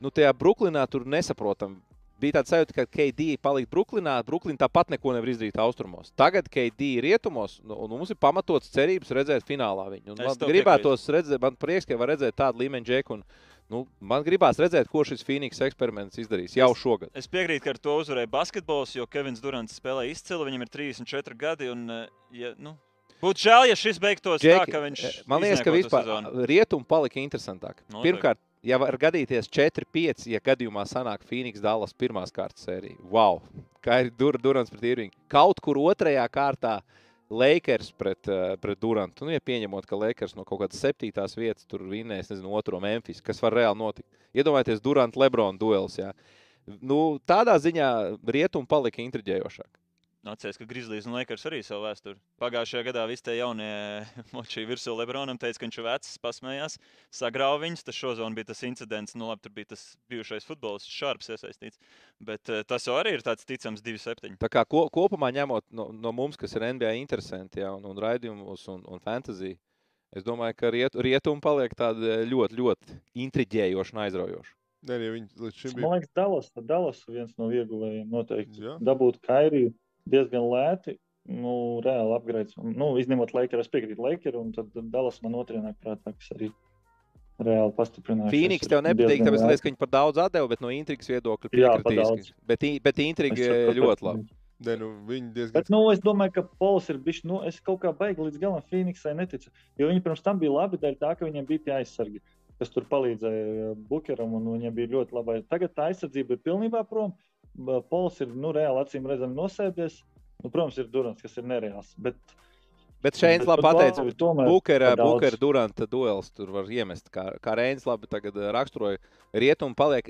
Nu, tajā Brooklynā tur nesaprotam. Bija tāds sajūta, ka KD palikt Brooklynā, Brooklyn tāpat neko nevar izdarīt austrumos. Tagad KD ir rietumos, nu, un mums ir pamatots cerības redzēt finālā viņu. Un Es Man gribētos redzēt, man prieks, ka var redzēt tādu līmeņu džeku. Un, nu, man gribās redzēt, ko šis Phoenix eksperiments izdarīs jau šogad. Es piekrītu, ka ar to uzvarēja basketbols, jo Kevins Durants spēlē izcili. Viņam ir 34 gadi. Un, eh, ja, nu, būtu žēl, ja šis beigtos Džeki, tā, ka viņš. eh, man liekas, ka vispār rietumi palika interesantāk. Noteikti. Pirmkārt, ja var gadīties 4-5, ja gadījumā sanāk Phoenix Dallas pirmās kārtas sērija. Wow! Kā ir Dur Durants pret Irvingu. Kaut kur otrajā kārtā Lakers pret, uh, pret Durantu. Nu, ja pieņemot, ka Lakers no kaut kādas septītās vietas tur vinnēs, nezinu, otro Memphis, kas var reāli notikt. Iedomājieties, Durant Lebrona duels. Jā. Nu, tādā ziņā rietumi palika intriģējošāk. Nācies, ka Grizzlies un Lakers arī savu vēsturi. Pagājušajā gadā visi tie jaunie moči virsū Lebronam teica, ka viņš ir vecs, pasmējās, sagrauja viņus. Tas šozon bija tas incidents, nu labi, tur bija tas bijušais futbolists, Šarps iesaistīts. Bet eh, tas jau arī ir tāds ticams 2-7. Tā kā ko, kopumā ņemot no, no mums, kas ir NBA interesanti ja, un, un raidījumos un, un fantasy, es domāju, ka riet, rietumi paliek tādi ļoti, ļoti intriģējoši un aizraujoši. nē, ja viņi līdz šim Man bija. liekas, Dallas, Dallas viens no ieguvējiem noteikti. Jā. Dabūt Kairiju diezgan lēti. Nu, reāli apgraids. Nu, izņemot Lakeru, es piekrītu Lakeru, un tad Dallas man otrajā nāk prātā, kas arī reāli pastiprinās. Phoenix tev nepatīk, tāpēc liekas, ka viņi par daudz atdeva, bet no intrigas viedokļa piekritīs. Bet, i- bet intriga ļoti labi. Nē, nu, diezgan. Bet, nu, es domāju, ka Pols ir bijis. Nu, es kaut kā baigi līdz galam Phoenixai neticu. Jo viņi pirms tam bija labi dēļ tā, ka viņiem bija tie aizsargi, kas tur palīdzēja Bukeram, un viņiem bija ļoti labi. Tagad tā aizsardzība ir pilnībā prom. Pols ir nu, reāli acīm redzami nosēdies. Nu, protams, ir Durants, kas ir nereāls. Bet, Bet šeit bet labi pat pateica, tomēr Bukera. Bukera Duranta duels tur var iemest. Kā, kā Reinis labi tagad eh, raksturoja, rietumi paliek.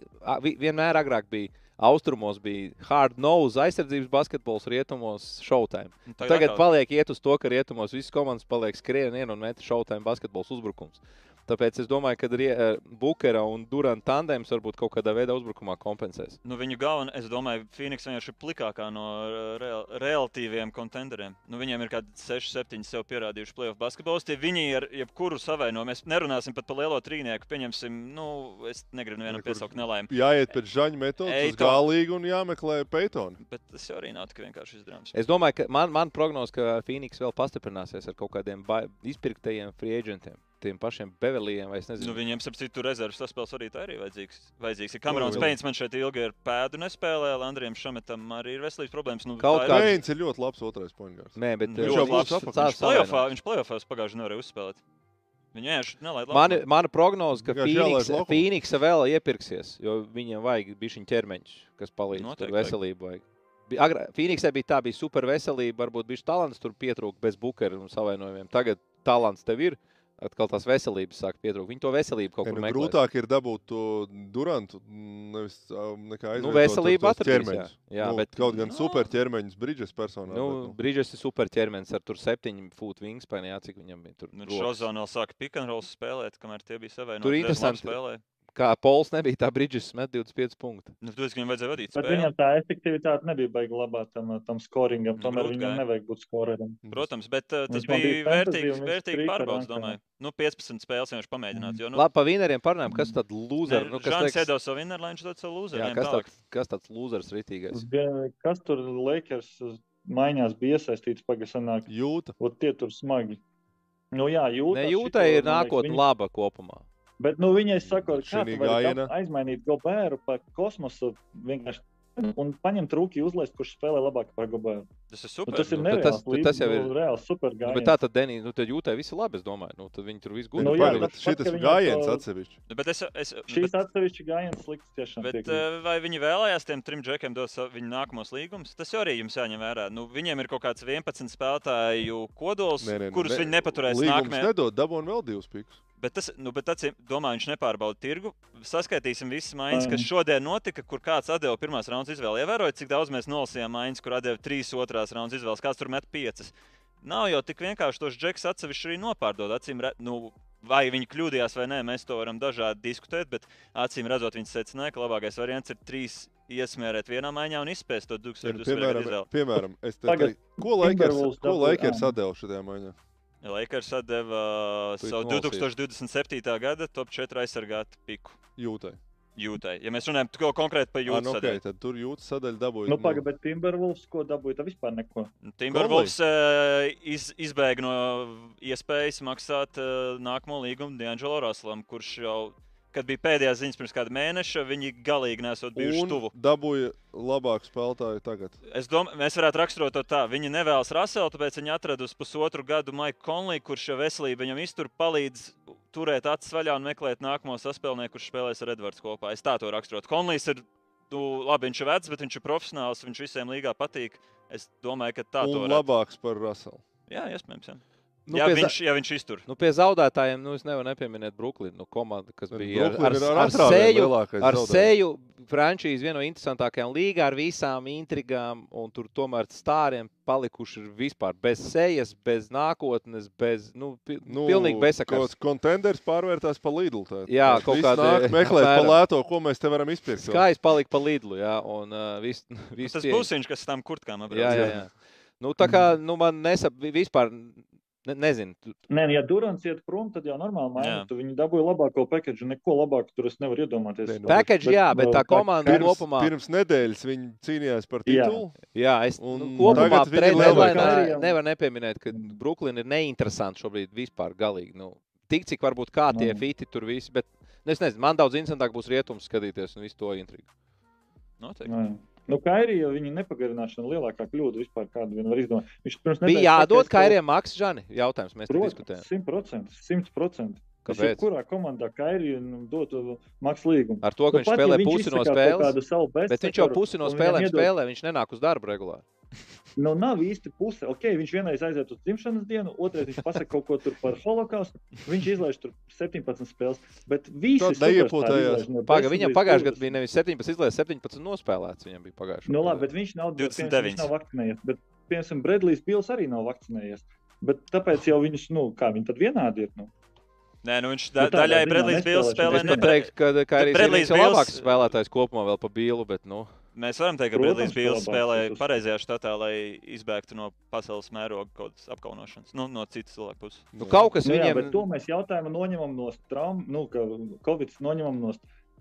Vienmēr agrāk bija. Austrumos bija hard nose aizsardzības basketbols, rietumos showtime. Nu, Tagad atkal- paliek iet uz to, ka rietumos visas komandas paliek skrien un met šautājiem basketbols uzbrukums. Tāpēc es domāju, ka eh, Bukera un Duranta tandems varbūt kaut kādā veidā uzbrukumā kompensēs. Nu, viņu galvenā, es domāju, Phoenix vienkārši ir plikākā no uh, real, relatīviem kontenderiem. Nu, viņiem ir kādi 6, 7 sev pierādījuši playoff basketbolisti. Viņi ar jebkuru savaino, mēs nerunāsim pat par lielo trīnieku. Pieņemsim, nu, es negribu nevienam piesaukt nelaimi. Jāiet pēc žaņa metodas, to- galīgi un jāmeklē Peitona. Bet tas jau arī nav tik vienkārši izdarāms. Es domāju, ka man, man prognoz, ka Phoenix vēl pastiprināsies ar kaut kādiem izpirktajiem free agentiem. Tiem pašiem Beverlijiem, vai es nezinu. Nu, viņiem, ap citu, rezerves saspēles arī tā ir vajadzīgs. vajadzīgs. Ir Kamerons. Pēns man šeit ilgi ar pēdu nespēlē, Landrijam Šametam arī ir veselības problēmas. Nu, Kaut kā- Peins ir ļoti labs otrais poingārs. Nē, bet Viņš eh, jau. Playoffā, savainot. viņš plēsofās pagājušajā nevarēja uzspēlēt. Viņa Mani, mana prognoze, ka Vienkārši jālaiž Phoenix, laukumā. Phoenix vēl iepirksies, jo viņiem vajag bišķiņu ķermeņš, kas palīdz Noteikti veselību. Vajag. Phoenixai bija tā, bija super veselība, varbūt bija talants tur pietrūka bez bukeru un savainojumiem. Tagad talants tev ir, atkal tās veselības sāk pietrūkt. Viņi to veselību kaut kur nu, meklē. grūtāk ir dabūt to durantu, nevis nekā Nu, aizvietot veselība tos atradīs, jā. Jā, nu, bet- kaut gan Nu. super ķermeņus Bridges personā. Nu, bet, nu. Brīdžers ir super ķermenis ar tur septiņu fūtu wingspan, jā, cik viņam bija tur. Nu, rokas. Šozona vēl sāka pikantrols spēlēt, kamēr tie bija savai. Tur interesanti. spēlē. Kā Pols nebija, tā Brīdžers met 25 punktus. Nu, tu esi, ka viņam vajadzēja vadīt Bet viņam tā efektivitāte nebija baigta labā tam, tam scoringam. Nu, Tomēr grūti viņam nevajag būt scoreram. Protams, bet uh, tas bija bija vērtīgs, un ar pārbaudas, domāju. Nu, 15 spēles jau viņš pamēģināt. Jo, nu, Labi, pa vineriem parunājam, kas tad lūzers? Nu, kas teiks- iedod savu vinnēru, lai viņš dod savu lūzeru. Jā, kas, tāds, kas tāds lūzers ritīgais? Kas tur Lakers uz maiņās bija iesaistīts pagasanāk? Jūta. Ot tie tur smagi. Nu jā, jūtas. Ne, jūtai ir nākotne laba kopumā. Bet nu, viņai saka, kā Šinī tu vari gājienā. kap- aizmainīt Gobēru par kosmosu vienkārši un paņemt rūkī uzlaist, kurš spēlē labāk par Gobēru. Tas ir Nu, super. tas ir nu. bet tas- nereāls. bet tas jau līdz- ir- nu, reāls super Nu, gājiens. bet tā tad, Denī, nu, tad jūtai visi labi, es domāju. Nu, tad viņi tur viss Nu, gudri. Nu, nu, jā, bet šis ka viņam gājiens to- atsevišķi. Nu, Bet es, es, Šīs bet, atsevišķi gājiens slikts tiešām. bet piekrītu. uh, vai viņi vēlējās tiem trim džekiem dot viņu nākamos līgumus? Tas jau arī jums jāņem vērā. Nu, viņiem ir kaut kāds 11 spēlētāju kodols, Nē, nē, nu, kurus ne- viņi nepaturēs nākamajā. nedod, dabūn vēl divus pikus. Bet tas, nu, bet tas, domāju, viņš nepārbauda tirgu. Saskaitīsim visas maiņas, Ai. kas šodien notika, kur kāds atdeva pirmās raundas izvēli. Ievērojot, cik daudz mēs nolasījām maiņas, kur atdeva trīs otrās raundas izvēles, kāds tur met piecas. Nav jau tik vienkārši tos džeks atsevišķi arī nopārdod. Acīm, re- nu, vai viņi kļūdījās vai nē, mēs to varam dažādi diskutēt, bet acīm redzot, viņi secināja, ka labākais variants ir trīs iesmērēt vienā maiņā un izspēst to 2020. Piemēram, piemēram es te teiktu, ko Lakers, atdeva šajā maiņā? Lakers atdeva Tu savu nolasīsi. 2027. gada top 4 aizsargātu piku. Jūtai. jūtai. Ja mēs runājam tikai konkrēti par jūtas nu, sadaļu. okay, tad tur jūtas sadaļa dabūja. Nu, pagaidi, bet Timberwolves ko dabūja? Tā vispār neko. Timberwolves uh, iz, izbēga no iespējas maksāt uh, nākamo līgumu Dienvidu Ruslam, kurš jau, kad bija pēdējās ziņas pirms kāda mēneša, viņi galīgi nesot bijuši Un tuvu. dabūja labāku spēlētāju tagad. Es domāju, mēs varētu raksturot to tā. Viņi nevēlas Raselu, tāpēc viņi atrada uz pusotru gadu Maiku Konlī, kurš jau veselība viņam iztur, palīdz turēt acis vaļā un meklēt nākamo saspēlnieku, kurš spēlēs ar Edvards kopā. Es tā to raksturot. Konlīs ir, nu, labi, viņš ir vecs, bet viņš ir profesionāls, viņš visiem līgā patīk. Es domāju, ka tā varētu. labāks par Raselu. Jā, iespējams. Jā. Nu, ja, viņš, ja viņš iztur. Nu, pie zaudētājiem nu, es nevaru nepieminēt Brooklynu nu, komandu, kas bija ar, Brooklyn ar, ar, ar seju. Ar zaudējums. seju frančīzi viena no interesantākajām līgā, ar visām intrigām, un tur tomēr stāriem palikuši ir vispār bez sejas, bez nākotnes, bez, nu, pi, nu, pilnīgi bezsakars. Kontenders pārvērtās par Lidlu. tā. Jā, Viss kaut kādi- nāk meklēt pa apmēram. lēto, ko mēs te varam izpirkt. Skaisti palika pa Lidlu, jā, un uh, viss vis Tas būs viņš, kas tam kurtkām Jā, apbrauc. jā, jā. Nu, tā kā, nu, man nesap, vispār, ne, nezinu, tu- Nē, ja Durants iet prom, tad jau normāli Jā. maina. Tu viņi dabūja labāko paketu, neko labāku tur es nevaru iedomāties. Nu, package, jā, bet tā komanda Pirms, kopumā, pirms nedēļas viņi cīnījās par Jā. titulu. jā, es Un nu, kopumā arī- nevar nepieminēt, ka Brooklyn ir neinteresanti šobrīd vispār galīgi. Nu, tik cik varbūt kā tie Nu. fiti tur visi, bet nu, es nezinu, man daudz interesantāk būs rietums skatīties un visu to intrigu. Noteikti. Nē. Nu, Kairī jau viņa nepagarināšana lielākā kļūda vispār, kādu vien var izdomāt. Viņš pirms Bija nedēļas jādod pateica, ka- Kairiem Maks, Žani, jautājums, mēs te diskutējam. Simt procenti, simt procenti. Kāpēc? Kurā komandā Kairī dotu maksu līgumu? Ar to, ka Nu, viņš spēlē viņš pusi no spēles, bet viņš jau pusi no spēlēm spēlē, viņš nenāk uz darbu regulāri. Nu, nav īsti puse. Okay, viņš vienreiz aiziet uz dzimšanas dienu, otrreiz viņš pasakā kaut ko tur par holokaustu. Viņš izlaiž tur 17 spēles. Bet visi Tad superstāri neiepūtējās. no Paga, 10 viņam pagājušajā 20. gadā bija nevis 17 izlaists, 17 nospēlēts. Viņam bija pagājušajā Nu, labi, bet viņš nav, 29. viņš nav vakcinējies. Bet, piemēram, Bredlijs Bils arī nav vakcinējies. Bet tāpēc jau viņus, nu, kā viņi tad vienādi ir. Nu. Nē, nu viņš Nu, da, tādā daļai Bils nespēlēšana. spēlē Es teiktu, ka Kairijs ir Bradley's viens Bills- labākais spēlētājs kopumā vēl pa bīlu, bet, nu, Mēs varam teikt, ka ka Bils labāk spēlē pareizajā štatā, lai izbēgtu no pasaules mēroga kaut kādas apkaunošanas. Nu, no citas cilvēku puses. nu kaut kas Nu, jā, viņiem bet to mēs jautājumu noņemam no traumas, nu, ka Covid noņemam no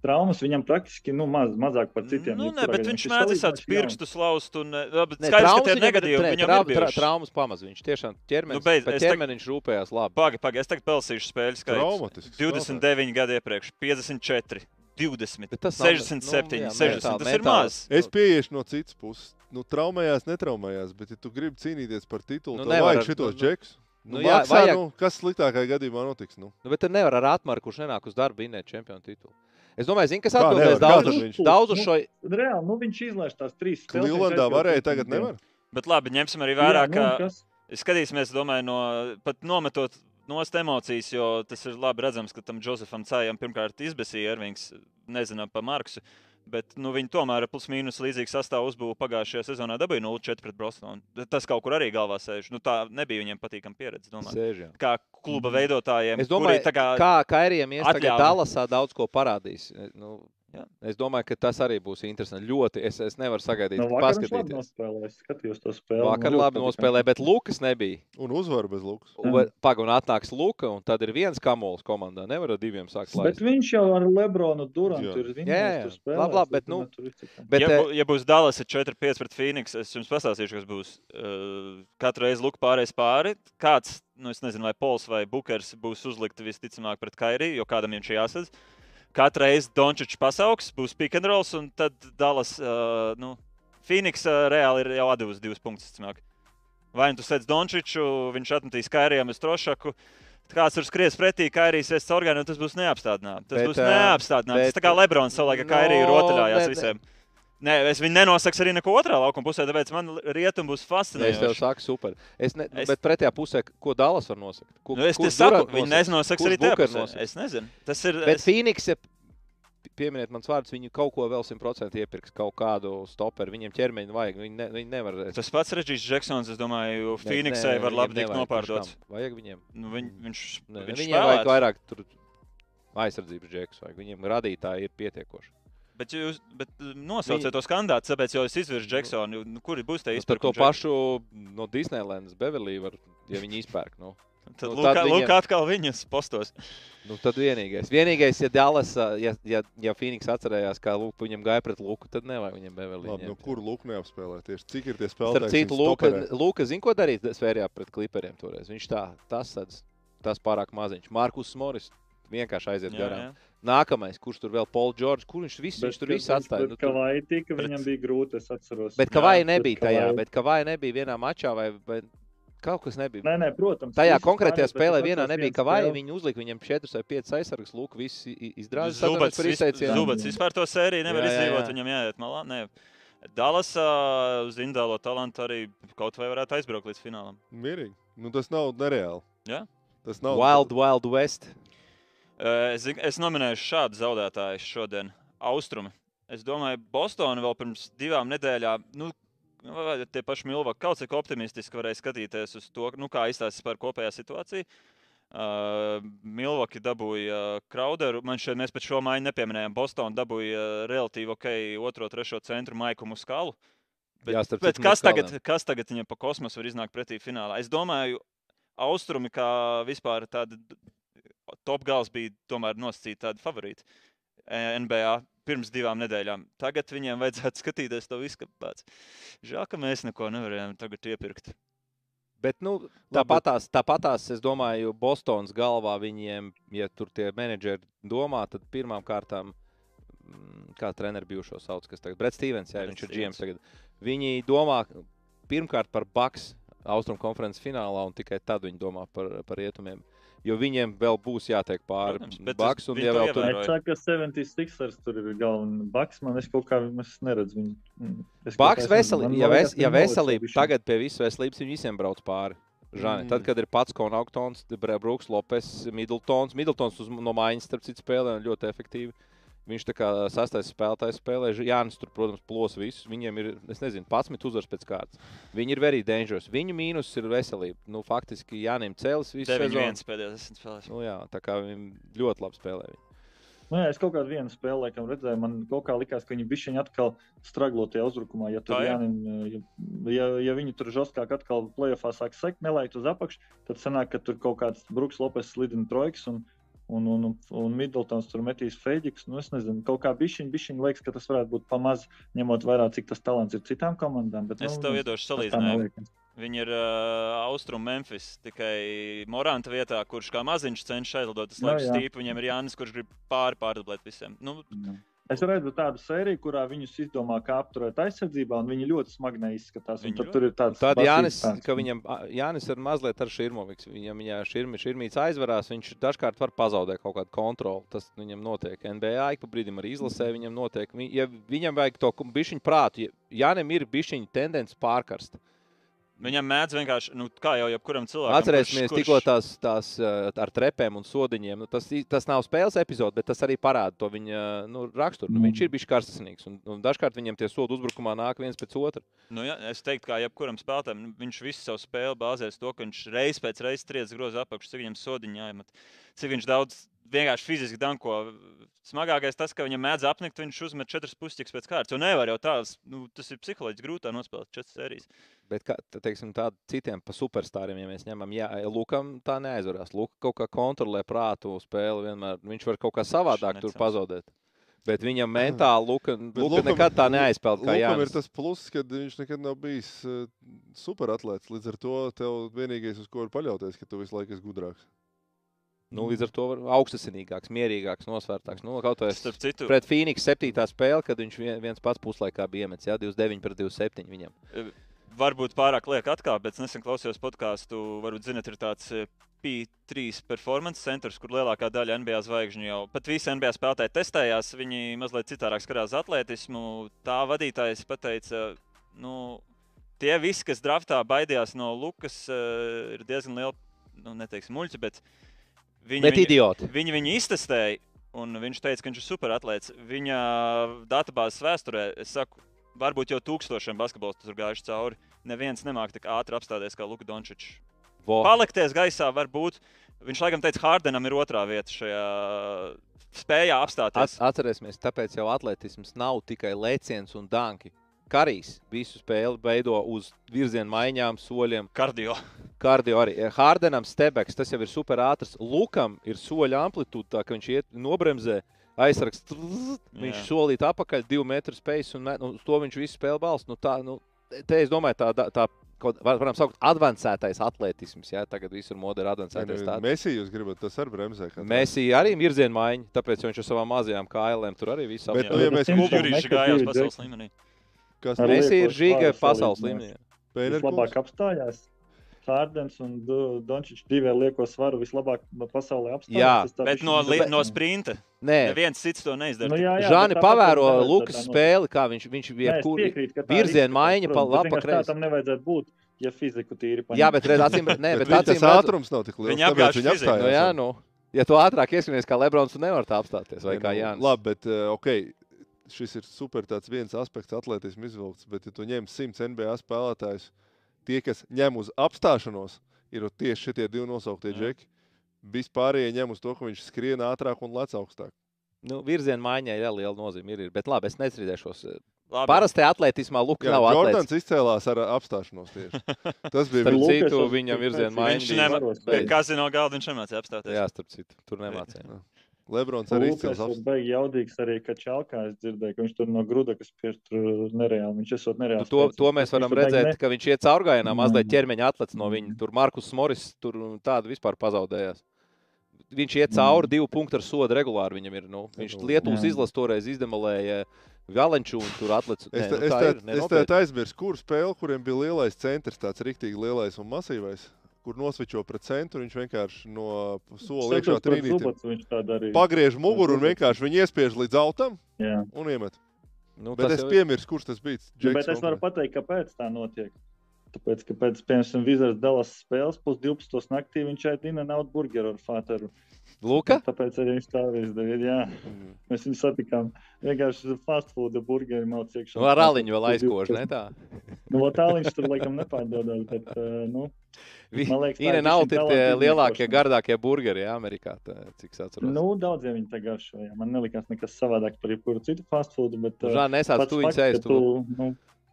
traumas viņam praktiski nu, maz, mazāk par citiem. Nu, jebkurā bet viņš ir mēdz visādus pirkstus laust. Un, eh, labi, Ne, skaidrs, ka tie ir negatīvi. ne, Viņam ir tra- bijušas. traumas pamaz. Viņš tiešām ķermenis, Nu, beidz, par es tag- ķermeni viņš rūpējās labi. Pagaid, pagaid, es tagad pelsīšu spēļu skaitu. Traumatisks. 29 gadi iepriekš, 54, 20, Bet tas nav- 67, nu, jā, 60. mentāli- Tas ir mentāli. maz. Es pieiešu no citas puses. Nu, traumējās, netraumējās, bet, ja tu gribi cīnīties par titulu, Nu, nu, tad vajag šitos nu, džekus. nu, Nu, jā, maksā, vajag- nu, kas sliktākajā gadījumā notiks? Nu? Nu, bet tur nevar ar atmaru, kurš nenāk uz darbu, vinēt čempionu titulu. Es domāju, zin, kas atbildēs daudz, uz- daudz uz Nu, šo. Reāli, nu, viņš izlaiž tās trīs spēles. Klilandā varēja, tagad nevar. Bet labi, ņemsim arī Jā, vērā, nu, ka kas? skatīsimies, domāju, no pat nometot nost emocijas, jo tas ir labi redzams, ka tam Josefam Cājam pirmkārt izbēsīja Ervings, nezinu par Marksu. Bet nu, viņi tomēr plus mīnus līdzīgu sastāvu uzbūvēja pagājušajā sezonā. Dabūja 0-4 pret Bostonu. Tas kaut kur arī galvā sēž. Nu, tā nebija viņiem patīkama pieredze. Domāju. Sēž, jā. Kā kluba veidotājiem. Es domāju, kuri kā, kā Kairijam ies tagad atļauj. Dallasā daudz ko parādīs. Nu, Jā. es domāju, ka tas arī būs interesanti. Ļoti es, es nevaru sagaidīt, No labi paskatīties. nospēlēja. Es skatījos to spēli. Vakar labi nospēlēja, bet Lukas nebija. Un uzvaru bez Lukas. Pagaidām, atnāks Luka, un tad ir viens kamols komandā. Nevar ar diviem sākt Bet laist. viņš jau ar Lebronu Durantu Jā. ir Jā, jā, jā. spēlējis. Labi, labi, bet, nu. Bet, ja, eh, ja būs Dallas 4-5 pret Phoenix, es jums pastāstīšu, kas būs. Uh, katru reizi Luka pārējais pāri. Kāds, nu, es nezinu, vai Pols vai Bukers būs uzlikti visticamāk pret Kairiju, jo kādam viņš jāsadz. Katru reizi Dončičs pasaugs, būs pick and rolls, un tad Dallas, uh, nu, Phoenix uh, reāli ir jau devusi divus punktus. visticamāk. Vai nu tu sēdi Dončiču, viņš atmetīs Kairijam uz Trošaku. Kāds tur skries pretī, Kairijs es orgānu, un tas būs neapstādināts. Tas Bet, būs neapstādināts. Tas bet- tā kā Lebrons savulaik, ka Kairija No, rotaļājās ne- ne- visiem. Nē, es viņu nenosakšu arī neko otrā laukuma pusē, tāpēc man rietum būs Es tev fascinējoši. saku, super. Es ne, Es-. Bet pretējā pusē, ko Dallas var nosakt? Ko, Nu, es te saku, viņi Kurš arī tajā pusē. nosakt? Es nezinu. Tas ir. Bet es, Phoenix, ja pieminiet mans vārds, viņi kaut ko vēl simtprocentīgi iepirks, kaut kādu stoperu. Viņiem ķermeņi vajag, viņi, ne, viņi nevar. tas pats Reģis Džeksons, es domāju, Phoenixai var labi tikt nopārdots. Vajag viņiem. Nu, viņ, viņš Ne, viņš viņiem vajag spēlētu. vairāk tur aizsardzības džekus. Vajag. Viņiem radītāji ir pietiekoši. Bet jūs bet, uh, nosauciet tos kandidātus, tāpēc jau es izvirzu Džeksonu. Nu, Kuri būs tie Nu, Tad to pašu no Disneylandas Beverly var, ja viņi izpērk. Nu. Tad nu, Lūk, tad lūk viņiem- atkal viņas postos. Nu, tad vienīgais. Vienīgais, ja Dallas, ja, ja, ja Phoenix atcerējās, kā Luka viņam gāja pret Luku, tad nevajag viņam Beverly. Labi, nu, kur Luka neapspēlē? Tieši cik ir tie Starp spēlētāji? citu, Luka, Luka zina, ko darīt sfērijā pret kliperiem toreiz. Viņš tā, tas, sadz, tas pārāk maziņš. Markus Moris vienkārši aiziet Jā, garām. jā. Nākamais, kurš tur vēl Paul George, kur viņš, visu, viņš tur visu atstāja. Nu, Kā tur, vai tika, Pret- viņam bija grūti, es atceros. bet Kavai Jā, nebija bet tajā, Kawhi- bet Kavai nebija vienā mačā vai, vai kaut kas nebija. Nē, nē, protams. Tajā konkrētajā bet spēlē vienā nebija Kavai, viņi uzlika viņam 4 vai 5 aizsargus, lūk, visi izrādās. Zubats. Zubats vispār to sēriju nevar Jā, jā, izdzīvot, jā. viņam jāiet malā. Nē. Dallasā uz indālo talantu arī kaut vai varētu aizbraukt līdz finālam. Mierīgi. Nu, tas nav nereāli. Jā. Tas nav Wild, Wild West. Eh, Es, es nominēšu šādu zaudētāju šodien, Austrumi. Es domāju, Bostonā vēl pirms divām nedēļām, nu, vai tie paši Milvaki kaut cik optimistiski varēja skatīties uz to, nu, kā izstāstīs par kopējā situāciju. Uh, Milvaki dabūja Krauderu. Man šeit mēs pēc šo maiņu nepieminējām. Bostonā dabūja relatīvi ok, otro, trešo centru Maiku Muskalu. Bet, Jā, bet kas, tagad, kas tagad viņam pa kosmosu var iznākt pretī finālā? Es domāju, Austrumi kā vispār tāda top gals bija tomēr nosacīti tādi favorīti eh, NBA pirms divām nedēļām. Tagad viņiem vajadzētu skatīties to visu pēc. Žēl, ka mēs neko nevarējām tagad iepirkt. Bet, nu, tāpatās, tāpatās, es domāju, Bostonas galvā viņiem, ja tur tie menedžeri domā, tad pirmām kārtām, mm, kā treneris bijušo sauc, kas tagad, Brett Stevens, jā, Brett viņš ir Stevens. GM tagad. Viņi domā pirmkārt par Baks Austrum konferences finālā, un tikai tad viņi domā par, par rietumiem. Jo viņiem vēl būs jātiek pāri Baks, es- un vēl tur. Es saku, ka 76ers tur ir galvenais. Baks man es kaut kā es neredzu viņu. Mm, es Baks veselība, ja, ves, ja veselība tagad pie visu veselības, viņi visiem brauc pāri. Žani, Mm. tad, kad ir pats Konaktons, Brooks, Lopes, Middletons. Middletons uz, no mājas, starp citu, spēlē un ļoti efektīvi. Viņš tā kā sastais spēlētājs spēlē. Jānis tur, protams, plos visus. Viņiem ir, es nezinu, 11 uzvaras pēc kārtas. Viņi ir very dangerous. Viņu mīnus ir veselība. Nu, faktiski Jānim cēlis visu 9-1 pēdējās desmit spēlēs. Nu, jā, tā kā viņi ļoti labi spēlē. Viņi. Nu, jā, es kaut kādu vienu spēli laikam redzēju. Man kaut kā likās, ka viņi bišķiņi atkal straglo tajā uzbrukumā. Ja, tur. Jānim, ja, ja, ja viņi tur žoskāk atkal plēsoņā sāk sekt, nelaikt uz apakšu, tad sanāk, ka tur kaut kāds Brooks Lopes slidina trojks. Un, Un, un, un, Middletons tur metīs Fēģiks. Nu, es nezinu, kaut kā bišķiņ, bišķiņ liekas, ka tas varētu būt pamaz, ņemot vērā, cik tas talants ir citām komandām. Bet, Es nu, tev iedošu tas tā salīdzinājumu. Viņi ir uh, Austrum Memphis, tikai Moranta vietā, kurš kā maziņš cenšas aizlidot Nu, leju jā. stīpu. Viņiem ir Jānis, kurš grib pāri pārdublēt visiem. Nu, Jā. Es redzu tādu sēriju, kurā viņus izdomā, kā apturēt aizsardzībā, un viņi ļoti smagi neizskatās. Viņi tur ir tāds basīts Jānis, tāds. ka viņam Jānis ir mazliet ar šurmoviks. Viņam, ja šurmi, šurmīts aizvarās, viņš dažkārt var pazaudēt kaut kādu kontroli. Tas viņam notiek. NBA ik pa brīdim arī izlasē viņam notiek. Vi- Ja viņam vajag to bišķiņu prātu, ja Jānim ir bišķiņu tendence pārkarst. Viņam mēdz vienkārši, nu, kā jau jebkuram cilvēkam. Atcerēsimies kurš, tikko tās, tās ar trepēm un sodiņiem. Nu, tas, tas nav spēles epizode, bet tas arī parāda to viņa nu, raksturu. Nu, viņš ir bijis karstasinīgs. Un, un dažkārt viņam tie sodi uzbrukumā nāk viens pēc otra. Nu, ja, es teiktu, ka jebkuram spēlētājam nu, viņš visu savu spēli bāzēs to, ka viņš reiz pēc reizes triec groza apakšu, cik viņam sodiņā jāiemet. Cik viņš daudz vienkārši fiziski danko. Smagākais tas, ka viņam mēdz apnikt, viņš uzmet četras pustikas pēc kārtas. Un nevar jau tās, nu, tas ir psiholoģiski grūtāk nospēlēt četras sērijas. Bet kā, te- teiksim, tādu citiem pa superstariem, ja mēs ņemam, jā, Lukam tā neaizvarās. Luka kaut kā kontrolē prātu spēli vienmēr. Viņš var kaut kā savādāk tur pazaudēt. Bet viņam mentāli Luka, Luka Lukam- nekad tā neaizpeld. Kā Lukam ir Jānis. tas pluss, ka viņš nekad nav bijis uh, superatlēts. Līdz ar to tev vienīgais, uz ko var paļauties, ka tu visu laiku esi gudrāks. Nu, līdz ar to augstasinīgāks, mierīgāks, nosvērtāks. Nu, kaut vai Starp citu, pret Phoenix septītā spēle, kad viņš vien- viens pats puslaikā bija iemetis. Jā, 29 pret 27 viņam. varbūt pārāk liek atkal, bet es nesen klausījos podkāstu. Varbūt zinat, ir tāds eh, P3 performance centrs, kur lielākā daļa NBA zvaigžņu jau pat visi NBA spēlētāji testējās. Viņi mazliet citādāk skatās atletismu. Tā vadītājs pateica, nu, tie visi, kas draftā baidījās no Lukas, eh, ir diezgan liela, nu, neteiksim, muļķi, bet viņi, Bet viņi, idioti. Viņi viņu iztestēja, un viņš teica, ka viņš ir superatlēts. Viņa datubāzes vēsturē, es saku, varbūt jau tūkstošiem basketbolistu tur gājuši cauri. Neviens nemāķi tik ātri apstāties kā Luka Dončičs. Palikties gaisā var būt. Viņš laikam teica, Hārdenam ir otrā vieta šajā spējā At, apstāties. atcerēsimies, tāpēc jau atletisms nav tikai lēciens un danki. Karīs visu spēli veido uz virziena maiņām, soļiem. Kardio. Kardio arī. Hārdenam stebeks, tas jau ir super ātrs. Lukam ir soļa amplitūda, tā ka viņš iet nobremzē. Aizsargs, viņš solīt apakaļ, divu metru spējas, un met- nu, uz to viņš visu spēli balsts. Nu, tā, nu, te es domāju, tā, tā, kaut, var- varam saukt, avansētais atletisms. Jā, tagad visur modē ir avansētais. Mēs jūs gribat, tas arī bremzē. Mēs arī ir virziena maiņa, tāpēc viņš ar savām mazajām kājām tur arī viss Bet, Jā. nu, ja mēs gājās divi pasaules līmenī. Kas Mēs ir žīga pasaules līmenī. Vislabāk apstājās. Hārdens un Dončičs divi lieko svaru vislabāk pasaulē apstājās. Jā, Bet no, li, no sprinta Nē, neviens cits to neizdara. Nu, jā, jā, Žāni pavēro Lukas ka tā spēli, kā viņš, viņš jebkur izskatās, maiņa pa vienkārši kreisi. Tā tam nevajadzētu būt, ja fiziku tīri paņem. Jā, bet redz, acīm, ne, Bet acīm tas redz, ātrums nav tik liels. Viņa tāpēc apgāž viņa apstājās. nu, jā, nu, ja tu ātrāk ieskries kā Lebrons, tu nevar tā apstāties, vai kā nu, Jānis. Labi, bet uh, ok. Šis ir super tāds viens aspekts atletismu izvilkts, bet ja tu ņem 100 NBA spēlētājus, tie, kas ņem uz apstāšanos, ir tieši šie divi nosauktie Jā. džeki. Vispārējie ņem uz to, ka viņš skrien ātrāk un lec augstāk. Nu, virziena maiņai ir liela nozīme. Ir, ir. Bet labi, es nestrīdēšos. Labi. Parasti atletismā Luka Jā, nav Jordans atlētis. izcēlās ar apstāšanos tieši. Tas bija Starp. Lukas citu, viņam virziena maiņa Viņš varos Pie teikt. kazino galda viņš nemācīja apstāties. Jā, starp citu, tur nemācīja. Lebrons arī ir apstāšanos. baigi jaudīgs arī, ka Čalkā es dzirdēju, ka viņš tur no gruda, kas spiež tur nereāli. Viņš esot Nu, nereāli. to, spēcīgs. to mēs Viņš varam redzēt, ne- ka viņš iet caurgājienā, mazliet Mm. ķermeņa atlec no viņa. Tur Markus Moris tur tādu vispār pazaudējās. Viņš iet cauri divu punktu ar sodu regulāri. Viņam ir. Nu, viņš Nu, Lietuvas izlases toreiz izdemolēja Valenču un tur. Es, te, nu, es, tā ir, es nenopietni. te aizmirsu, kur spēle, kuriem bija lielais centrs, tāds rīktīgi lielais un masīvais, kur nosvičo pret centru. Viņš vienkārši no sola iekšā arī. Pagriež muguru un vienkārši viņu iespiež līdz autam Jā. un iemet. Nu, Bet tas es jau ir- piemirsu, kurš tas bija. Nu, Bet es varu pateikt, kāpēc tā notiek. Tāpēc, ka pēc piemēram Vizards Dallas spēles pus 12. naktī viņš šeit ina nav burgeru ar Fāteru. Luka? Tāpēc arī viņš tā izdarīja. Jā, Mhm. mēs viņu satikām. Vienkārši fast food burgeri mācīja iekšā. Nu, ar aliņu vēl aizkož, ne tā? Nu, vot tāliņš tur laikam nepārdodas, bet, uh, nu, Man liekas, tā nav tie talantīga lielākie, gardākie burgeri jā, Amerikā, tā, cik es atceros. nu daudziem viņi tā garšo. Jā. Man nelikās nekas savādāk par jebkuru citu fast food, bet uh, Žān, nesāc pats tu viņus ēst, tu nu,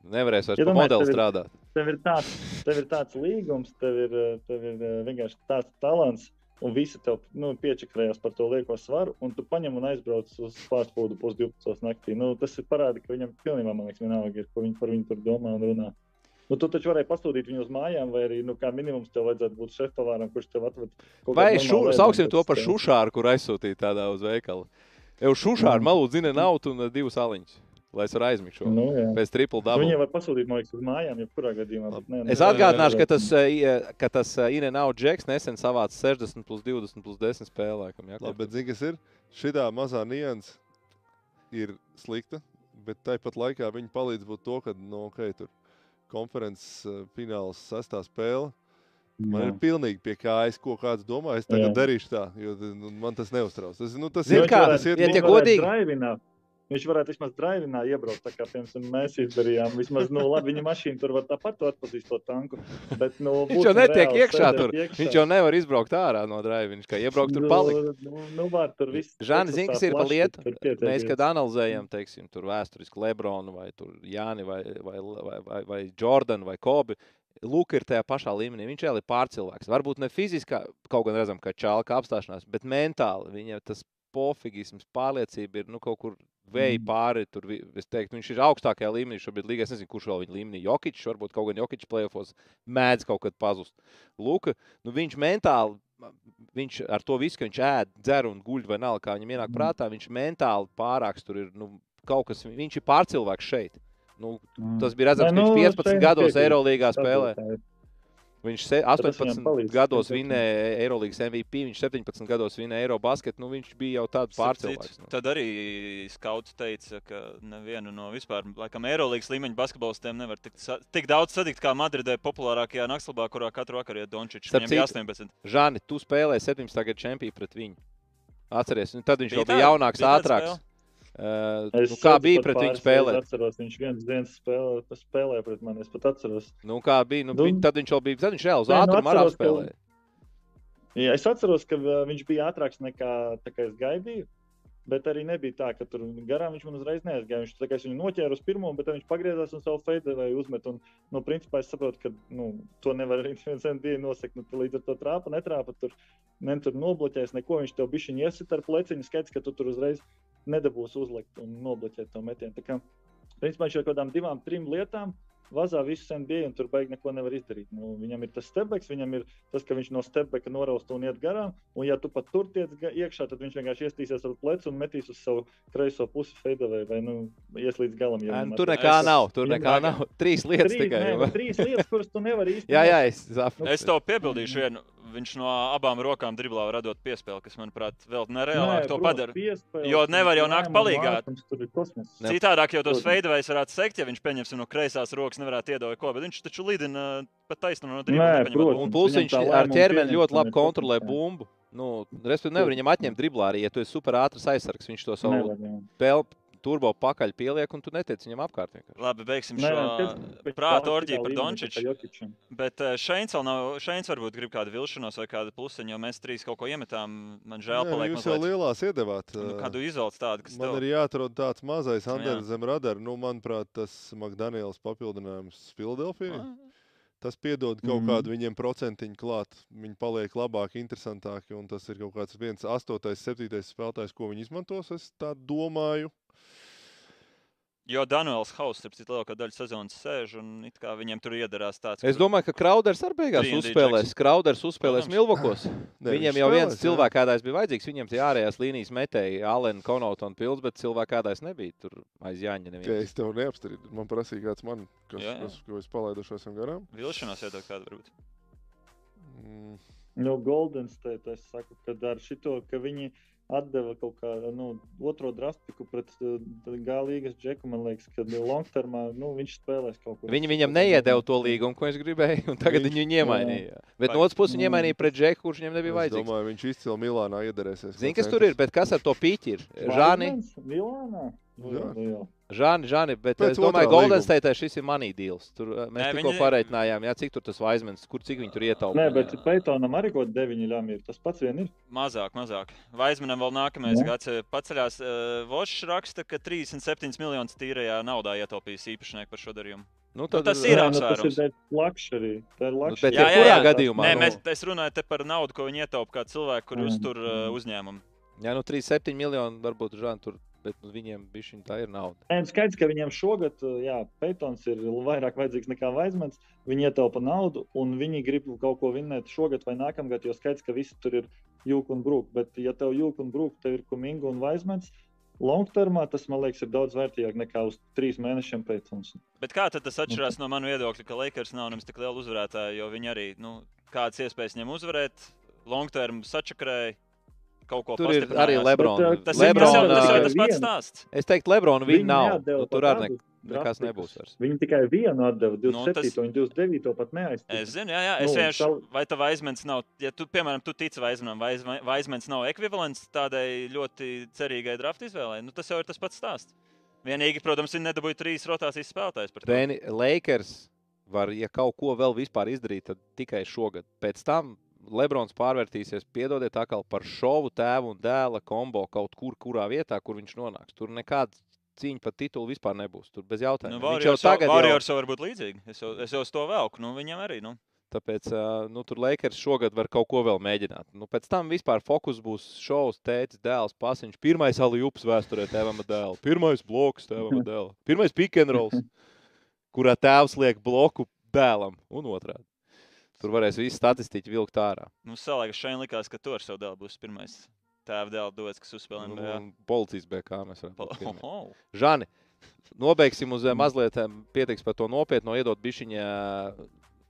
nevarēsi vairs Ja pa domāju, modeli tev ir- strādāt. tev ir tāds, tev ir tāds līgums, tev ir, eh, tev ir eh, vienkārši tāds talants, un visi tev nu, piečakrējās par to lieko svaru, un tu paņem un aizbrauc uz fast food pus 12. naktī. Nu, tas ir parādi, ka viņam pilnībā, man liekas, vienalga ir, ko viņi par viņu tur domā un runā. Nu, tu taču varēji pasūtīt viņu uz mājām, vai arī, nu, kā minimums, tev vajadzētu būt šefpavāram, kurš tev atved kaut Vai kādu šu, normālu sauksim to par šušāru, kur aizsūtīt tādā uz veikalu? Jau šušāru Mm. malu zina naudu un divas aliņas, lai es varētu aizmigt šo. Nu, jā. Pēc triple double. Viņiem var pasūtīt, man liekas, uz mājām, jebkurā gadījumā. bet Ne, Es atgādināšu, ne- ka tas, uh, i- ka tas Ine nav Džeks nesen savāca 60 plus 20 plus 10 spēlē. laikam, jā, Labi, bet zini, kas ir? Šitā mazā nianses ir slikta, bet tāpat laikā viņi palīdz būt to, ka, nu, ok, tur konferences uh, fināls sestā spēle. Man Jā. ir pilnīgi pie kājas, ko kāds domā. Es tagad Jā. darīšu tā, jo nu, man tas neuztrauc. Tas, nu, tas Zini ir kā, tas ir. ja godīgi- Viņš varētu vismaz draivinā iebraukt, kā piemēram, mēs izdarījām. Vismaz, nu, labi, viņa mašīna tur var tāpat to atpazīt to tanku. Bet, nu, Viņš jau netiek iekšā tur. iekšā. Viņš jau nevar izbraukt ārā no drāva. Viņš kā iebraukt tur palikt. Nu, nu, var tur viss. Žāni, zini, kas ir pa lietu? Mēs, kad analizējam, teiksim, tur vēsturiski Lebronu vai Jāni vai, vai, vai, vai, vai Jordanu vai Kobi, Luka ir tajā pašā līmenī. Viņš jau ir pārcilvēks. Varbūt ne fiziski, kaut gan redzam, ka čālka apstāšanās, bet mentāli viņam tas pofigisms, pārliecība ir nu, kaut kur vēja Mm. pāri. Tur, es teiktu, viņš ir augstākajā līmenī šobrīd. Līga. Es nezinu, kurš vēl viņa līmenī. Jokičs, varbūt kaut gan Jokičs plēsofos mēdz kaut kad pazust. Luka, nu, viņš mentāli. Viņš ar to visu, ka viņš ēd, dzer un guļ, vai nav, kā viņam ienāk Mm. prātā, viņš mentāli pārāks tur ir nu, kaut kas. Viņš ir pārcilvēks šeit. Nu, Mm. tas bija redzams, ka viņš 15 šeit gados. Eirolandā spēlē. Tā ir. Viņš se- tas 18 viņam palīdz. gados vinēja Eirolandes MVP, viņš 17 gados vinēja Eirobasketu. Nu, viņš bija jau tāds citu, Nu. Tad arī skauts teica, ka nevienu no vispār, laikam, Eirolandes līmeņa basketbolistiem nevar tik, tik daudz satikt kā Madridē populārākajā naktsklubā, kurā katru vakaru Dončičs. Starp Viņam bija citu, 18. Žani, tu spēlēji 17 gadu čempionu pret viņu. Atceries, un tad viņš jau Bija bija tāda? jaunāks, Bija ātrāks. spēle? Uh, Es nu, kā bija pret viņu spēlēt? reizes Atceros, viņš viens dienas spēlē, spēlēja pret mani. Es pat atceros. Nu, kā bija? Nu, Nu, vi- tad viņš jau bija, tad viņš reāli uz nu, ātrumu arī atceros, ka- spēlēja. Jā, es atceros, ka uh, viņš bija ātrāks nekā kā es gaidīju. Bet arī nebija tā, ka tur garām viņš man uzreiz neaizgāja. Viņš es viņu noķēru uz pirmo, bet viņš pagriezās un savu vai uzmet. Un, nu, principā es saprotu, ka nu, to nevar arī viens NBA nosakt. Nu, līdz ar to trāpa, netrāpa. Tur, ne, tur nobloķēs neko. Viņš tev bija viņa iesit ar pleciņu. Skaidrs, ka tu tur uzreiz nedabūsi uzlikt un nobloķēt to metienu. Tā kā, principā viņš kaut kādām divām, trim lietām vazā visu NBA un tur baigi neko nevar izdarīt. Nu, viņam ir tas stepbacks, viņam ir tas, ka viņš no stepbacka norausta un iet garām. Un, ja tu pat tur tiec iekšā, tad viņš vienkārši iestīsies ar plecu un metīs uz savu kreiso pusi feidavai vai nu, ies līdz galam. ja viņam nu, Tur nekā Es- nav. Tur nekā nav. Trīs lietas Trīs, tikai. nē, jau. nu, trīs lietas, kuras tu nevari īstenībā. Jā, jā, es saprotu. Es tev piebildīšu vienu. Viņš no abām rokām driblā var radot piespēli, kas, manuprāt, vēl nereālāk to padara. Jo nevar jau nākt palīgā. Citādāk jau tos Protams. veidojus varētu sekt, ja viņš pieņemsim no kreisās rokas, nevarētu iedot ko, bet viņš taču lidina pat taisnu no Nē, dribla. protams. Un plus viņš ar ķermeni ļoti labi kontrolē bumbu. Nu, Respektīvi, nevar viņam atņemt driblā arī, ja tu esi super ātrs aizsargs. Viņš to savu Nevar, jā. pel, turbo pakaļ pieliek, un tu netiec viņam apkārt. vienkārši. Labi, beigsim Nē, šo tā orģiju par Dončiču. Bet eh, Šeins vēl nav. Šeins varbūt grib kādu vilšanos vai kādu plusiņu, jo mēs trīs kaut ko iemetām. Man žēl, paliek jūs jau lielās iedevāt. Nu, ā, kādu izolāciju tādu, kas Man tev ir jāatrod tāds mazais. Andrēs zem radara. Nu, manuprāt, tas Makdaniels papildinājums Filadelfijai. Ah, Tas piedod kaut Mhm. kādu viņiem procentiņu klāt. Viņi paliek labāki, interesantāki. Un tas ir kaut kāds viens, astotais, septītais spēlētājs, ko viņi izmantos. Es tā domāju. Jo Danuels Hauss, starp citu, lielākā daļa sezonas sēž un it kā viņiem tur iedarās tāds. Es domāju, ka Krauders arī beigās uzspēlēs. Krauders uzspēlēs. Milvokos. Nē, Viņam jau viens cilvēks kādais bija vajadzīgs. Viņam tie ārējās līnijas metēji, Alena, Konauta un Pils, bet cilvēks kādais nebija. Tur aiz Jāņa. Neviens. es tev neapstrīdu. Man prasīja kāds man, kas, Jā, jā. kas, ko es palaidušu esam garām. Vilšanos iedod kādu varbūt. Mm, Nu, Golden State, es saku, ka ar šito, ka viņi atdeva kaut kādu nu, otro drastiku pret uh, Gālīgas džeku, man liekas, kad longtermā nu, viņš spēlēs kaut kur. Viņi viņam neiedeva to līgumu, ko es gribēju, un tagad Viņš- viņi viņu iemainīja. Bet Vai- no otras puses viņi Jā. iemainīja pret Džeku, kurš viņam nebija es vajadzīgs. domāju, viņš izcili Milānā iedarēsies. Zini, kas tur ir, centrs. bet kas ar to pīķi ir? Žāni, Milānā? Nu, Jā. jā, jā. Žāni, Žāni, bet Pēc es domāju, otrā Golden. State šis ir money deals. Tur uh, mēs Nē, tikko viņi- pareiķinājām, jā, cik tur tas vaizmens, kur cik viņi tur ietaupīja. Nē, bet Peitonam arī kaut kāda deviņi ļami ir. Tas pats vien ir. Mazāk, mazāk. Vaismanam vēl nākamais Nu? gads eh, paceļās. Uh, Vošs raksta, ka 37 miljonus tīrajā naudā ietaupījis īpašnieki par šo darījumu. nu, tas ir Jā, nu, tas ir apsvērums. dēļ luxury. Tā ir bet luxury. Jā, jebkurā gadījumā, Nē, nu- mēs es runāju te par naudu, ko viņi ietaupa kā cilvēki, kur Mm, uztur uh, uzņēmumu. Jā, nu 3,7 miljoni varbūt Žāni tur, bet nu, viņiem bija tā ir nauda. Nē, nu, skaidrs, ka viņiem šogad, jā, Peitons ir vairāk vajadzīgs nekā Vaismans. Viņi ietaupa naudu, un viņi grib kaut ko vinnēt šogad vai nākamgad, jo skaidrs, ka visi tur ir jūka un brūk. Bet, ja tev jūka un brūk, tev ir kuminga un Vaismans, longtermā tas, man liekas, ir daudz vērtīgāk nekā uz trīs mēnešiem Peitons. Bet kā tad tas atšķirās no manu viedokļa, ka Lakers nav nemaz tik liela uzvarētāja, jo viņi arī, nu, kādas iespējas viņam uzvarēt, long term sačakrēja. Kaut ko Tur ir arī Lebrona. Bet, uh, Tas ir, tas, jau, Lebrona, tas jau Lebrona- tas pats stāsts. Es teiktu, Lebrona viņa nav. Nu, tur arī tādu- nekas draft nebūs vairs. Viņi tikai vienu atdeva, Nu, 27. tas- un 29. pat neaizstāja. Es zinu, jā, jā es Nu, vienkārši. savu- Vai tā aizmens nav, ja tu, piemēram, tu tici Vaismanam, vai aizmens nav ekvivalents tādai ļoti cerīgai drafta izvēlei, nu tas jau ir tas pats stāsts. Vienīgi, protams, viņi nedabūja trīs rotācijas spēlētājus par to. Beni, Lakers var, ja kaut ko vēl vispār izdarīt, tad tikai šogad. Pēc tam Lebrons pārvērtīsies, piedodiet, atkal par šovu tēvu un dēla kombo kaut kur, kurā vietā, kur viņš nonāks. Tur nekāda cīņa par titulu vispār nebūs. Tur bez Nu, jautājuma. viņš jau tagad jau, jau var būt līdzīgi. Es jau, es jau uz to velku. Nu, viņam arī. Nu. tāpēc nu, tur Lakers šogad var kaut ko vēl mēģināt. Nu, pēc tam vispār fokus būs šovs, tētis, dēls, pasiņš. Pirmais aliups vēsturē tēvam dēlam. Pirmais bloks tēvam dēlam. Pirmais pick and rolls, kurā tēvs liek bloku dēlam un otrādi. Tur varēs visu statistiku vilkt ārā. Nu, Salāga šeit likās, ka tu ar savu dēlu būs pirmais tēva dēla dots, kas uzspēlē. NBA. Nu, Policijas BK mēs varam Pa- būt pirmie. Oho. Žani, nobeigsim uz eh, mazliet eh, pietiks par to nopietno, iedot bišķiņa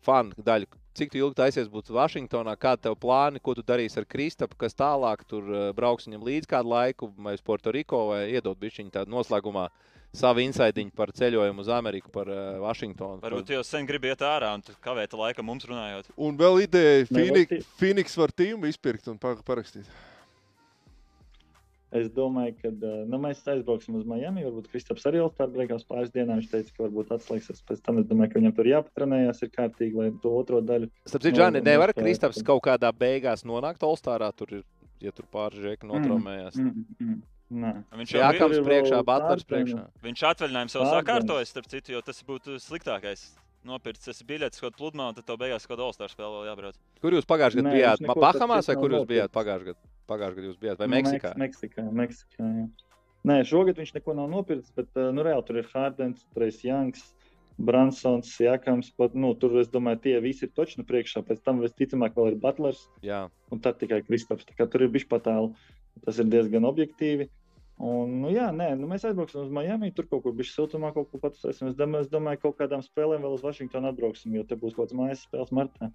fanu daļu. Cik ilgi taisies būt Vašingtonā, kādi tev plāni, ko tu darīsi ar Kristapu, kas tālāk tur eh, brauks viņam līdz kādu laiku, vai uz Puertoriko, vai iedot bišķiņu tādu noslēgumā savu insaidiņu par ceļojumu uz Ameriku, par uh, Vašingtonu. Varbūt tu jau sen gribi iet ārā un kavēt laika mums runājot. Un vēl ideja, Phoenix, Phoenix var tīmu izpirkt un pa- parakstīt. Es domāju, ka nu, mēs aizbrauksim uz Miami. Varbūt Kristaps arī beigās pāris dienās. Viņš teica, ka varbūt atslēgsies pēc tam. Es domāju, ka viņam tur jāpatrenējas ir kārtīgi, lai to otro daļu. Starp citu, Nu, Žani, nevar. Kristaps kaut kādā beigās nonākt Olstārā, tur ir, ja tur pāržēka notraumējās. Mm, mm, nē. Viņš jau Jā, bija- kāds ir priekšā, Butlers priekšā. Viņš atvaļinājumu sev sakārtojas, starp citu, jo tas būtu sliktākais. Nopirkt tas biļetes kaut kādā pludmā, un tad tev beigās kaut kāda All-Star spēle vēl jābrauc. Kur jūs pagājušajā gadā bijāt? Bahamās vai kur jūs bijāt pagājušajā gadā? Pagājušajā gadā jūs bijāt vai Nu, Meksikā? Meks- Meksikā, Meksikā jā. Nē, šogad viņš neko nav nopircis, bet uh, nu, reāli tur ir Hārdens, Trejs Janks, Bransons, Jakams. Pat, nu, tur, es domāju, tie visi ir točni priekšā. Pēc tam, visticamāk, vēl ir Butlers Jā. un tad tikai Kristaps. Tā kā Tur ir bijis patālu. Tas ir diezgan objektīvi. Un, nu, jā, nē, nu, mēs aizbrauksim uz Miami. Tur kaut kur bija siltumā, kaut ko patusēsim. Es domāju, es domāju, ka kaut kādām spēlēm vēl uz Vašingtonu atbrauksim, jo te būs kaut kāds mājas spēles martā.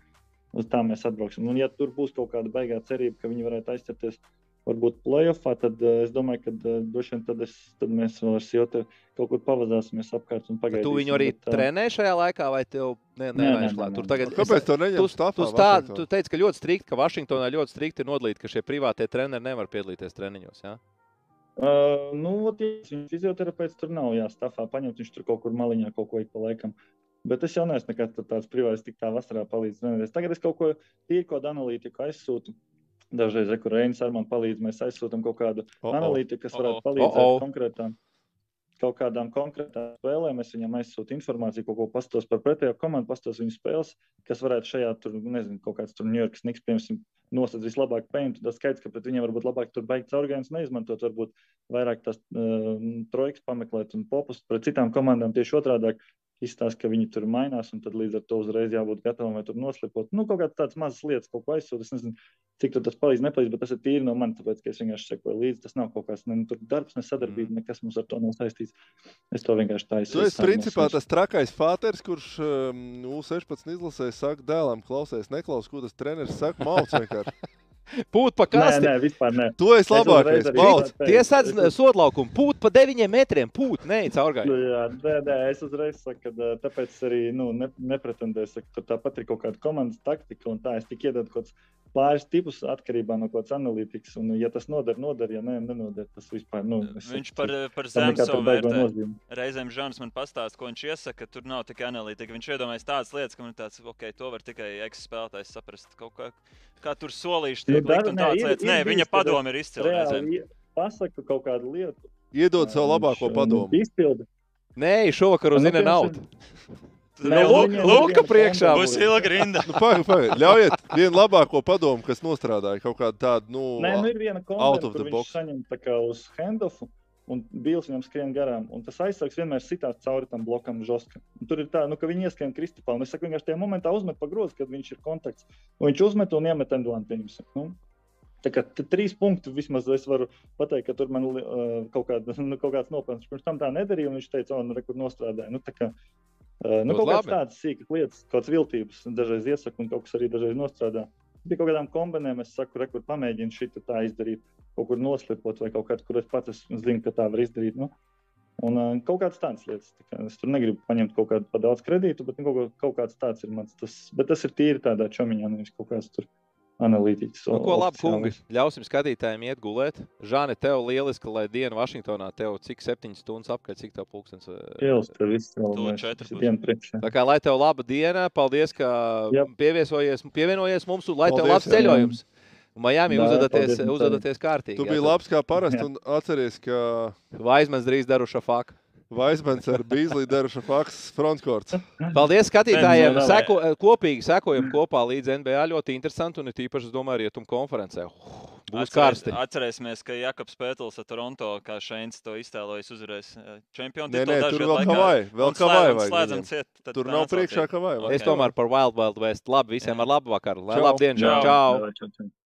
Uz tā mēs atbrauksim. Un, ja tur būs kaut kāda baigā cerība, ka viņi varētu aizķerties varbūt playoffā, tad uh, es domāju, ka uh, droši vien tad, es, tad mēs vēl ar Sjotu kaut kur pavazāsimies apkārt un Bet pagaidīsim. Tu viņu arī bet, ā, trenē šajā laikā, vai tev ne, Nē, nevajag nē, klāt? nē, Tur nē. tagad Kāpēc to neņemt Tu, stāvā? tu, stā, tu teici, ka ļoti strikti, ka Vašingtonā ļoti strikti ir nodalīti, ka šie privātie treneri nevar piedalīties treniņos. Ja? Uh, nu, ot, fizioterapeits tur nav jāstāvā paņemt, viņš tur kaut kur maliņā kaut ko ik pa laikam. Bet es jau neesmu nekad tāds privāts, tik tā vasarā palīdz. trenēties. Tagad es kaut ko tīri kādu analītiku aizsūtu. Dažreiz, Reinis ar mani palīdz, mēs aizsūtām kaut kādu O, o. analītiku, kas varētu palīdzēt O-o. konkrētām. Kaut kādām konkrētām spēlēm es viņam aizsūtu informāciju, kaut ko pastos par pretējo komandu, pastos viņu spēles, kas varētu šajā, tur, nezinu, kaut kāds tur New York Snigs, piemēram, nosacīt vislabāk paintu. Tas skaidrs, ka pret viņiem varbūt labāk tur beigt caurgājums neizmantot, varbūt vairāk tās uh, trojkas pameklēt un popus pret citām komandām tieši otrādāk. Izstāsta, ka viņi tur mainās, un tad līdz ar to uzreiz jābūt gatavam vai tur noslēpot. Nu, kaut kādas tādas mazas lietas, ko aizsūtīt. Es nezinu, cik tas palīdz, nepalīdz, bet tas ir tīri no manis, tāpēc, es vienkārši sekoju līdzi. Tas nav kaut kāds ne, nu, darbs, ne sadarbība, nekas mums ar to nav saistīts. Es to vienkārši tā Tu esi izsāku no principā tas trakais fāters, kurš um, U16 izlasē, saka, dēlam, klausies, neklaus, ko tas treneris saka. Mauc vienkārši. Pūt pa Nē, kasti! nē, vispār nē. Tu esi Es labākais. arī Mauc. gribētu Tie teikt, sēdz es uz- sodlaukumu, pūt pa deviņiem metriem, pūt, nē, caurgāj. Nu, jā, nē, nē, es uzreiz saku, ka ā, tāpēc arī nu, ne, nepretendēju. Saku, tur tāpat ir kaut kāda komandas taktika, un tā es tikai iedodu kaut kādus pāris tipus atkarībā no kaut kādas analītikas. Un, ja tas noder, noder, ja nē, nenoder, tas vispār. Nu, es Viņš par, par tam zemu savu tur baigo vērtē. nozīme. Reizēm Žants man pastāsta, ko viņš iesaka. Tur nav tikai analītika. Viņš iedomājas tādas lietas, ka man tāds, ok, to var tikai ekspēlētājs saprast. Kaut kā, kā tur solīši Nu, tiek dara- likt un ir- lietas. Nē, viņa padomi ir izcila pasaku kaut kādu lietu. Iedod savu labāko padomu. Izpildu. Nē, šovakar uz Nu, Zina naudu. Viena priekšā Būs ilga rinda. Nu, Pagaidiet, pagaidiet. Ļaujiet vienu labāko padomu, kas nostrādāja kaut kādu tādu, nu, Nē, nu ir viena of kur the viņš box. saņem tā kā uz handofu. Un Bils viņam skrien garām, un tas aizsargs vienmēr sitās cauri tam blokam, žoskam. Un Tur ir tā, nu, ka viņi ieskrien Kristupā, un es saku, vienkārši tajā momentā uzmet pa grozu, kad viņš ir kontakts. Un viņš uzmet un iemet enduānu, pieņemsim. Nu, Tā kā trīs punkti vismaz es varu pateikt, ka tur man uh, kaut, kāda, nu, kaut kāds nopelns. Pirms tam tā nedarīja, un viņš teica, oh, nu, kur nostrādāja. Nu, kā, uh, nu, kaut kādas tādas sīkas lietas, kādas viltības dažreiz iesaka, un kaut kas arī dažreiz nostrādā. Pie kaut kādām kombinēm es saku, re, kur pamēģinu šī tā izdarīt, kaut kur noslēpot, vai kaut kādā, kur es pats zinu, ka tā var izdarīt. Nu, Un uh, kaut kādas tādas lietas. Tā kā es tur negribu paņemt kaut kādu par daudz kredītu, bet nu, kaut, kaut kāds tāds ir mans. Tas, bet tas ir tīri tādā čomiņā, nevis kaut kāds tur analītiķis. Nu, ko labi, kungi? Ļausim skatītājiem iet gulēt. Žāne, tev lieliski, lai diena Vašingtonā tev cik septiņas stundas apkārt, cik tev pulkstens. eh, Ielas tev viss visi būs. dienu priekšā. Tā kā lai tev laba diena, paldies, ka Jep. pieviesojies, pievienojies mums, un lai tev Paldies, labs jā. ceļojums. Miami Jā, uzvedaties, uzvedaties kārtīgi. Tu jā, biji labs kā parasti, Jā. un atceries, ka Vaismans drīz daruša faka. Vaismans ar Bīslī deruša faksu frontkorts. Paldies skatītājiem. Nē, nē, nē. Seko, kopīgi sekojam kopā līdz NBA. Ļoti interesanti un ir tīpaši, es domāju, rietumu konferencē. Būs karsti. Atcerēsimies, ka Jakobs Pētels ar Toronto, kā Šeins to iztēlojas, uzvarēs eh, čempionu Nē, titulu. nē, tur dažgadu vēl. Kavai, vēl Kavai slēdzam- vajag Slēdzam viņiem. ciet. Tur nav priekšā Kavai. Es tomēr par Wild Wild West. Labi, visiem ar labu vakaru. Lai labu dienu, Čau. Čau, čau.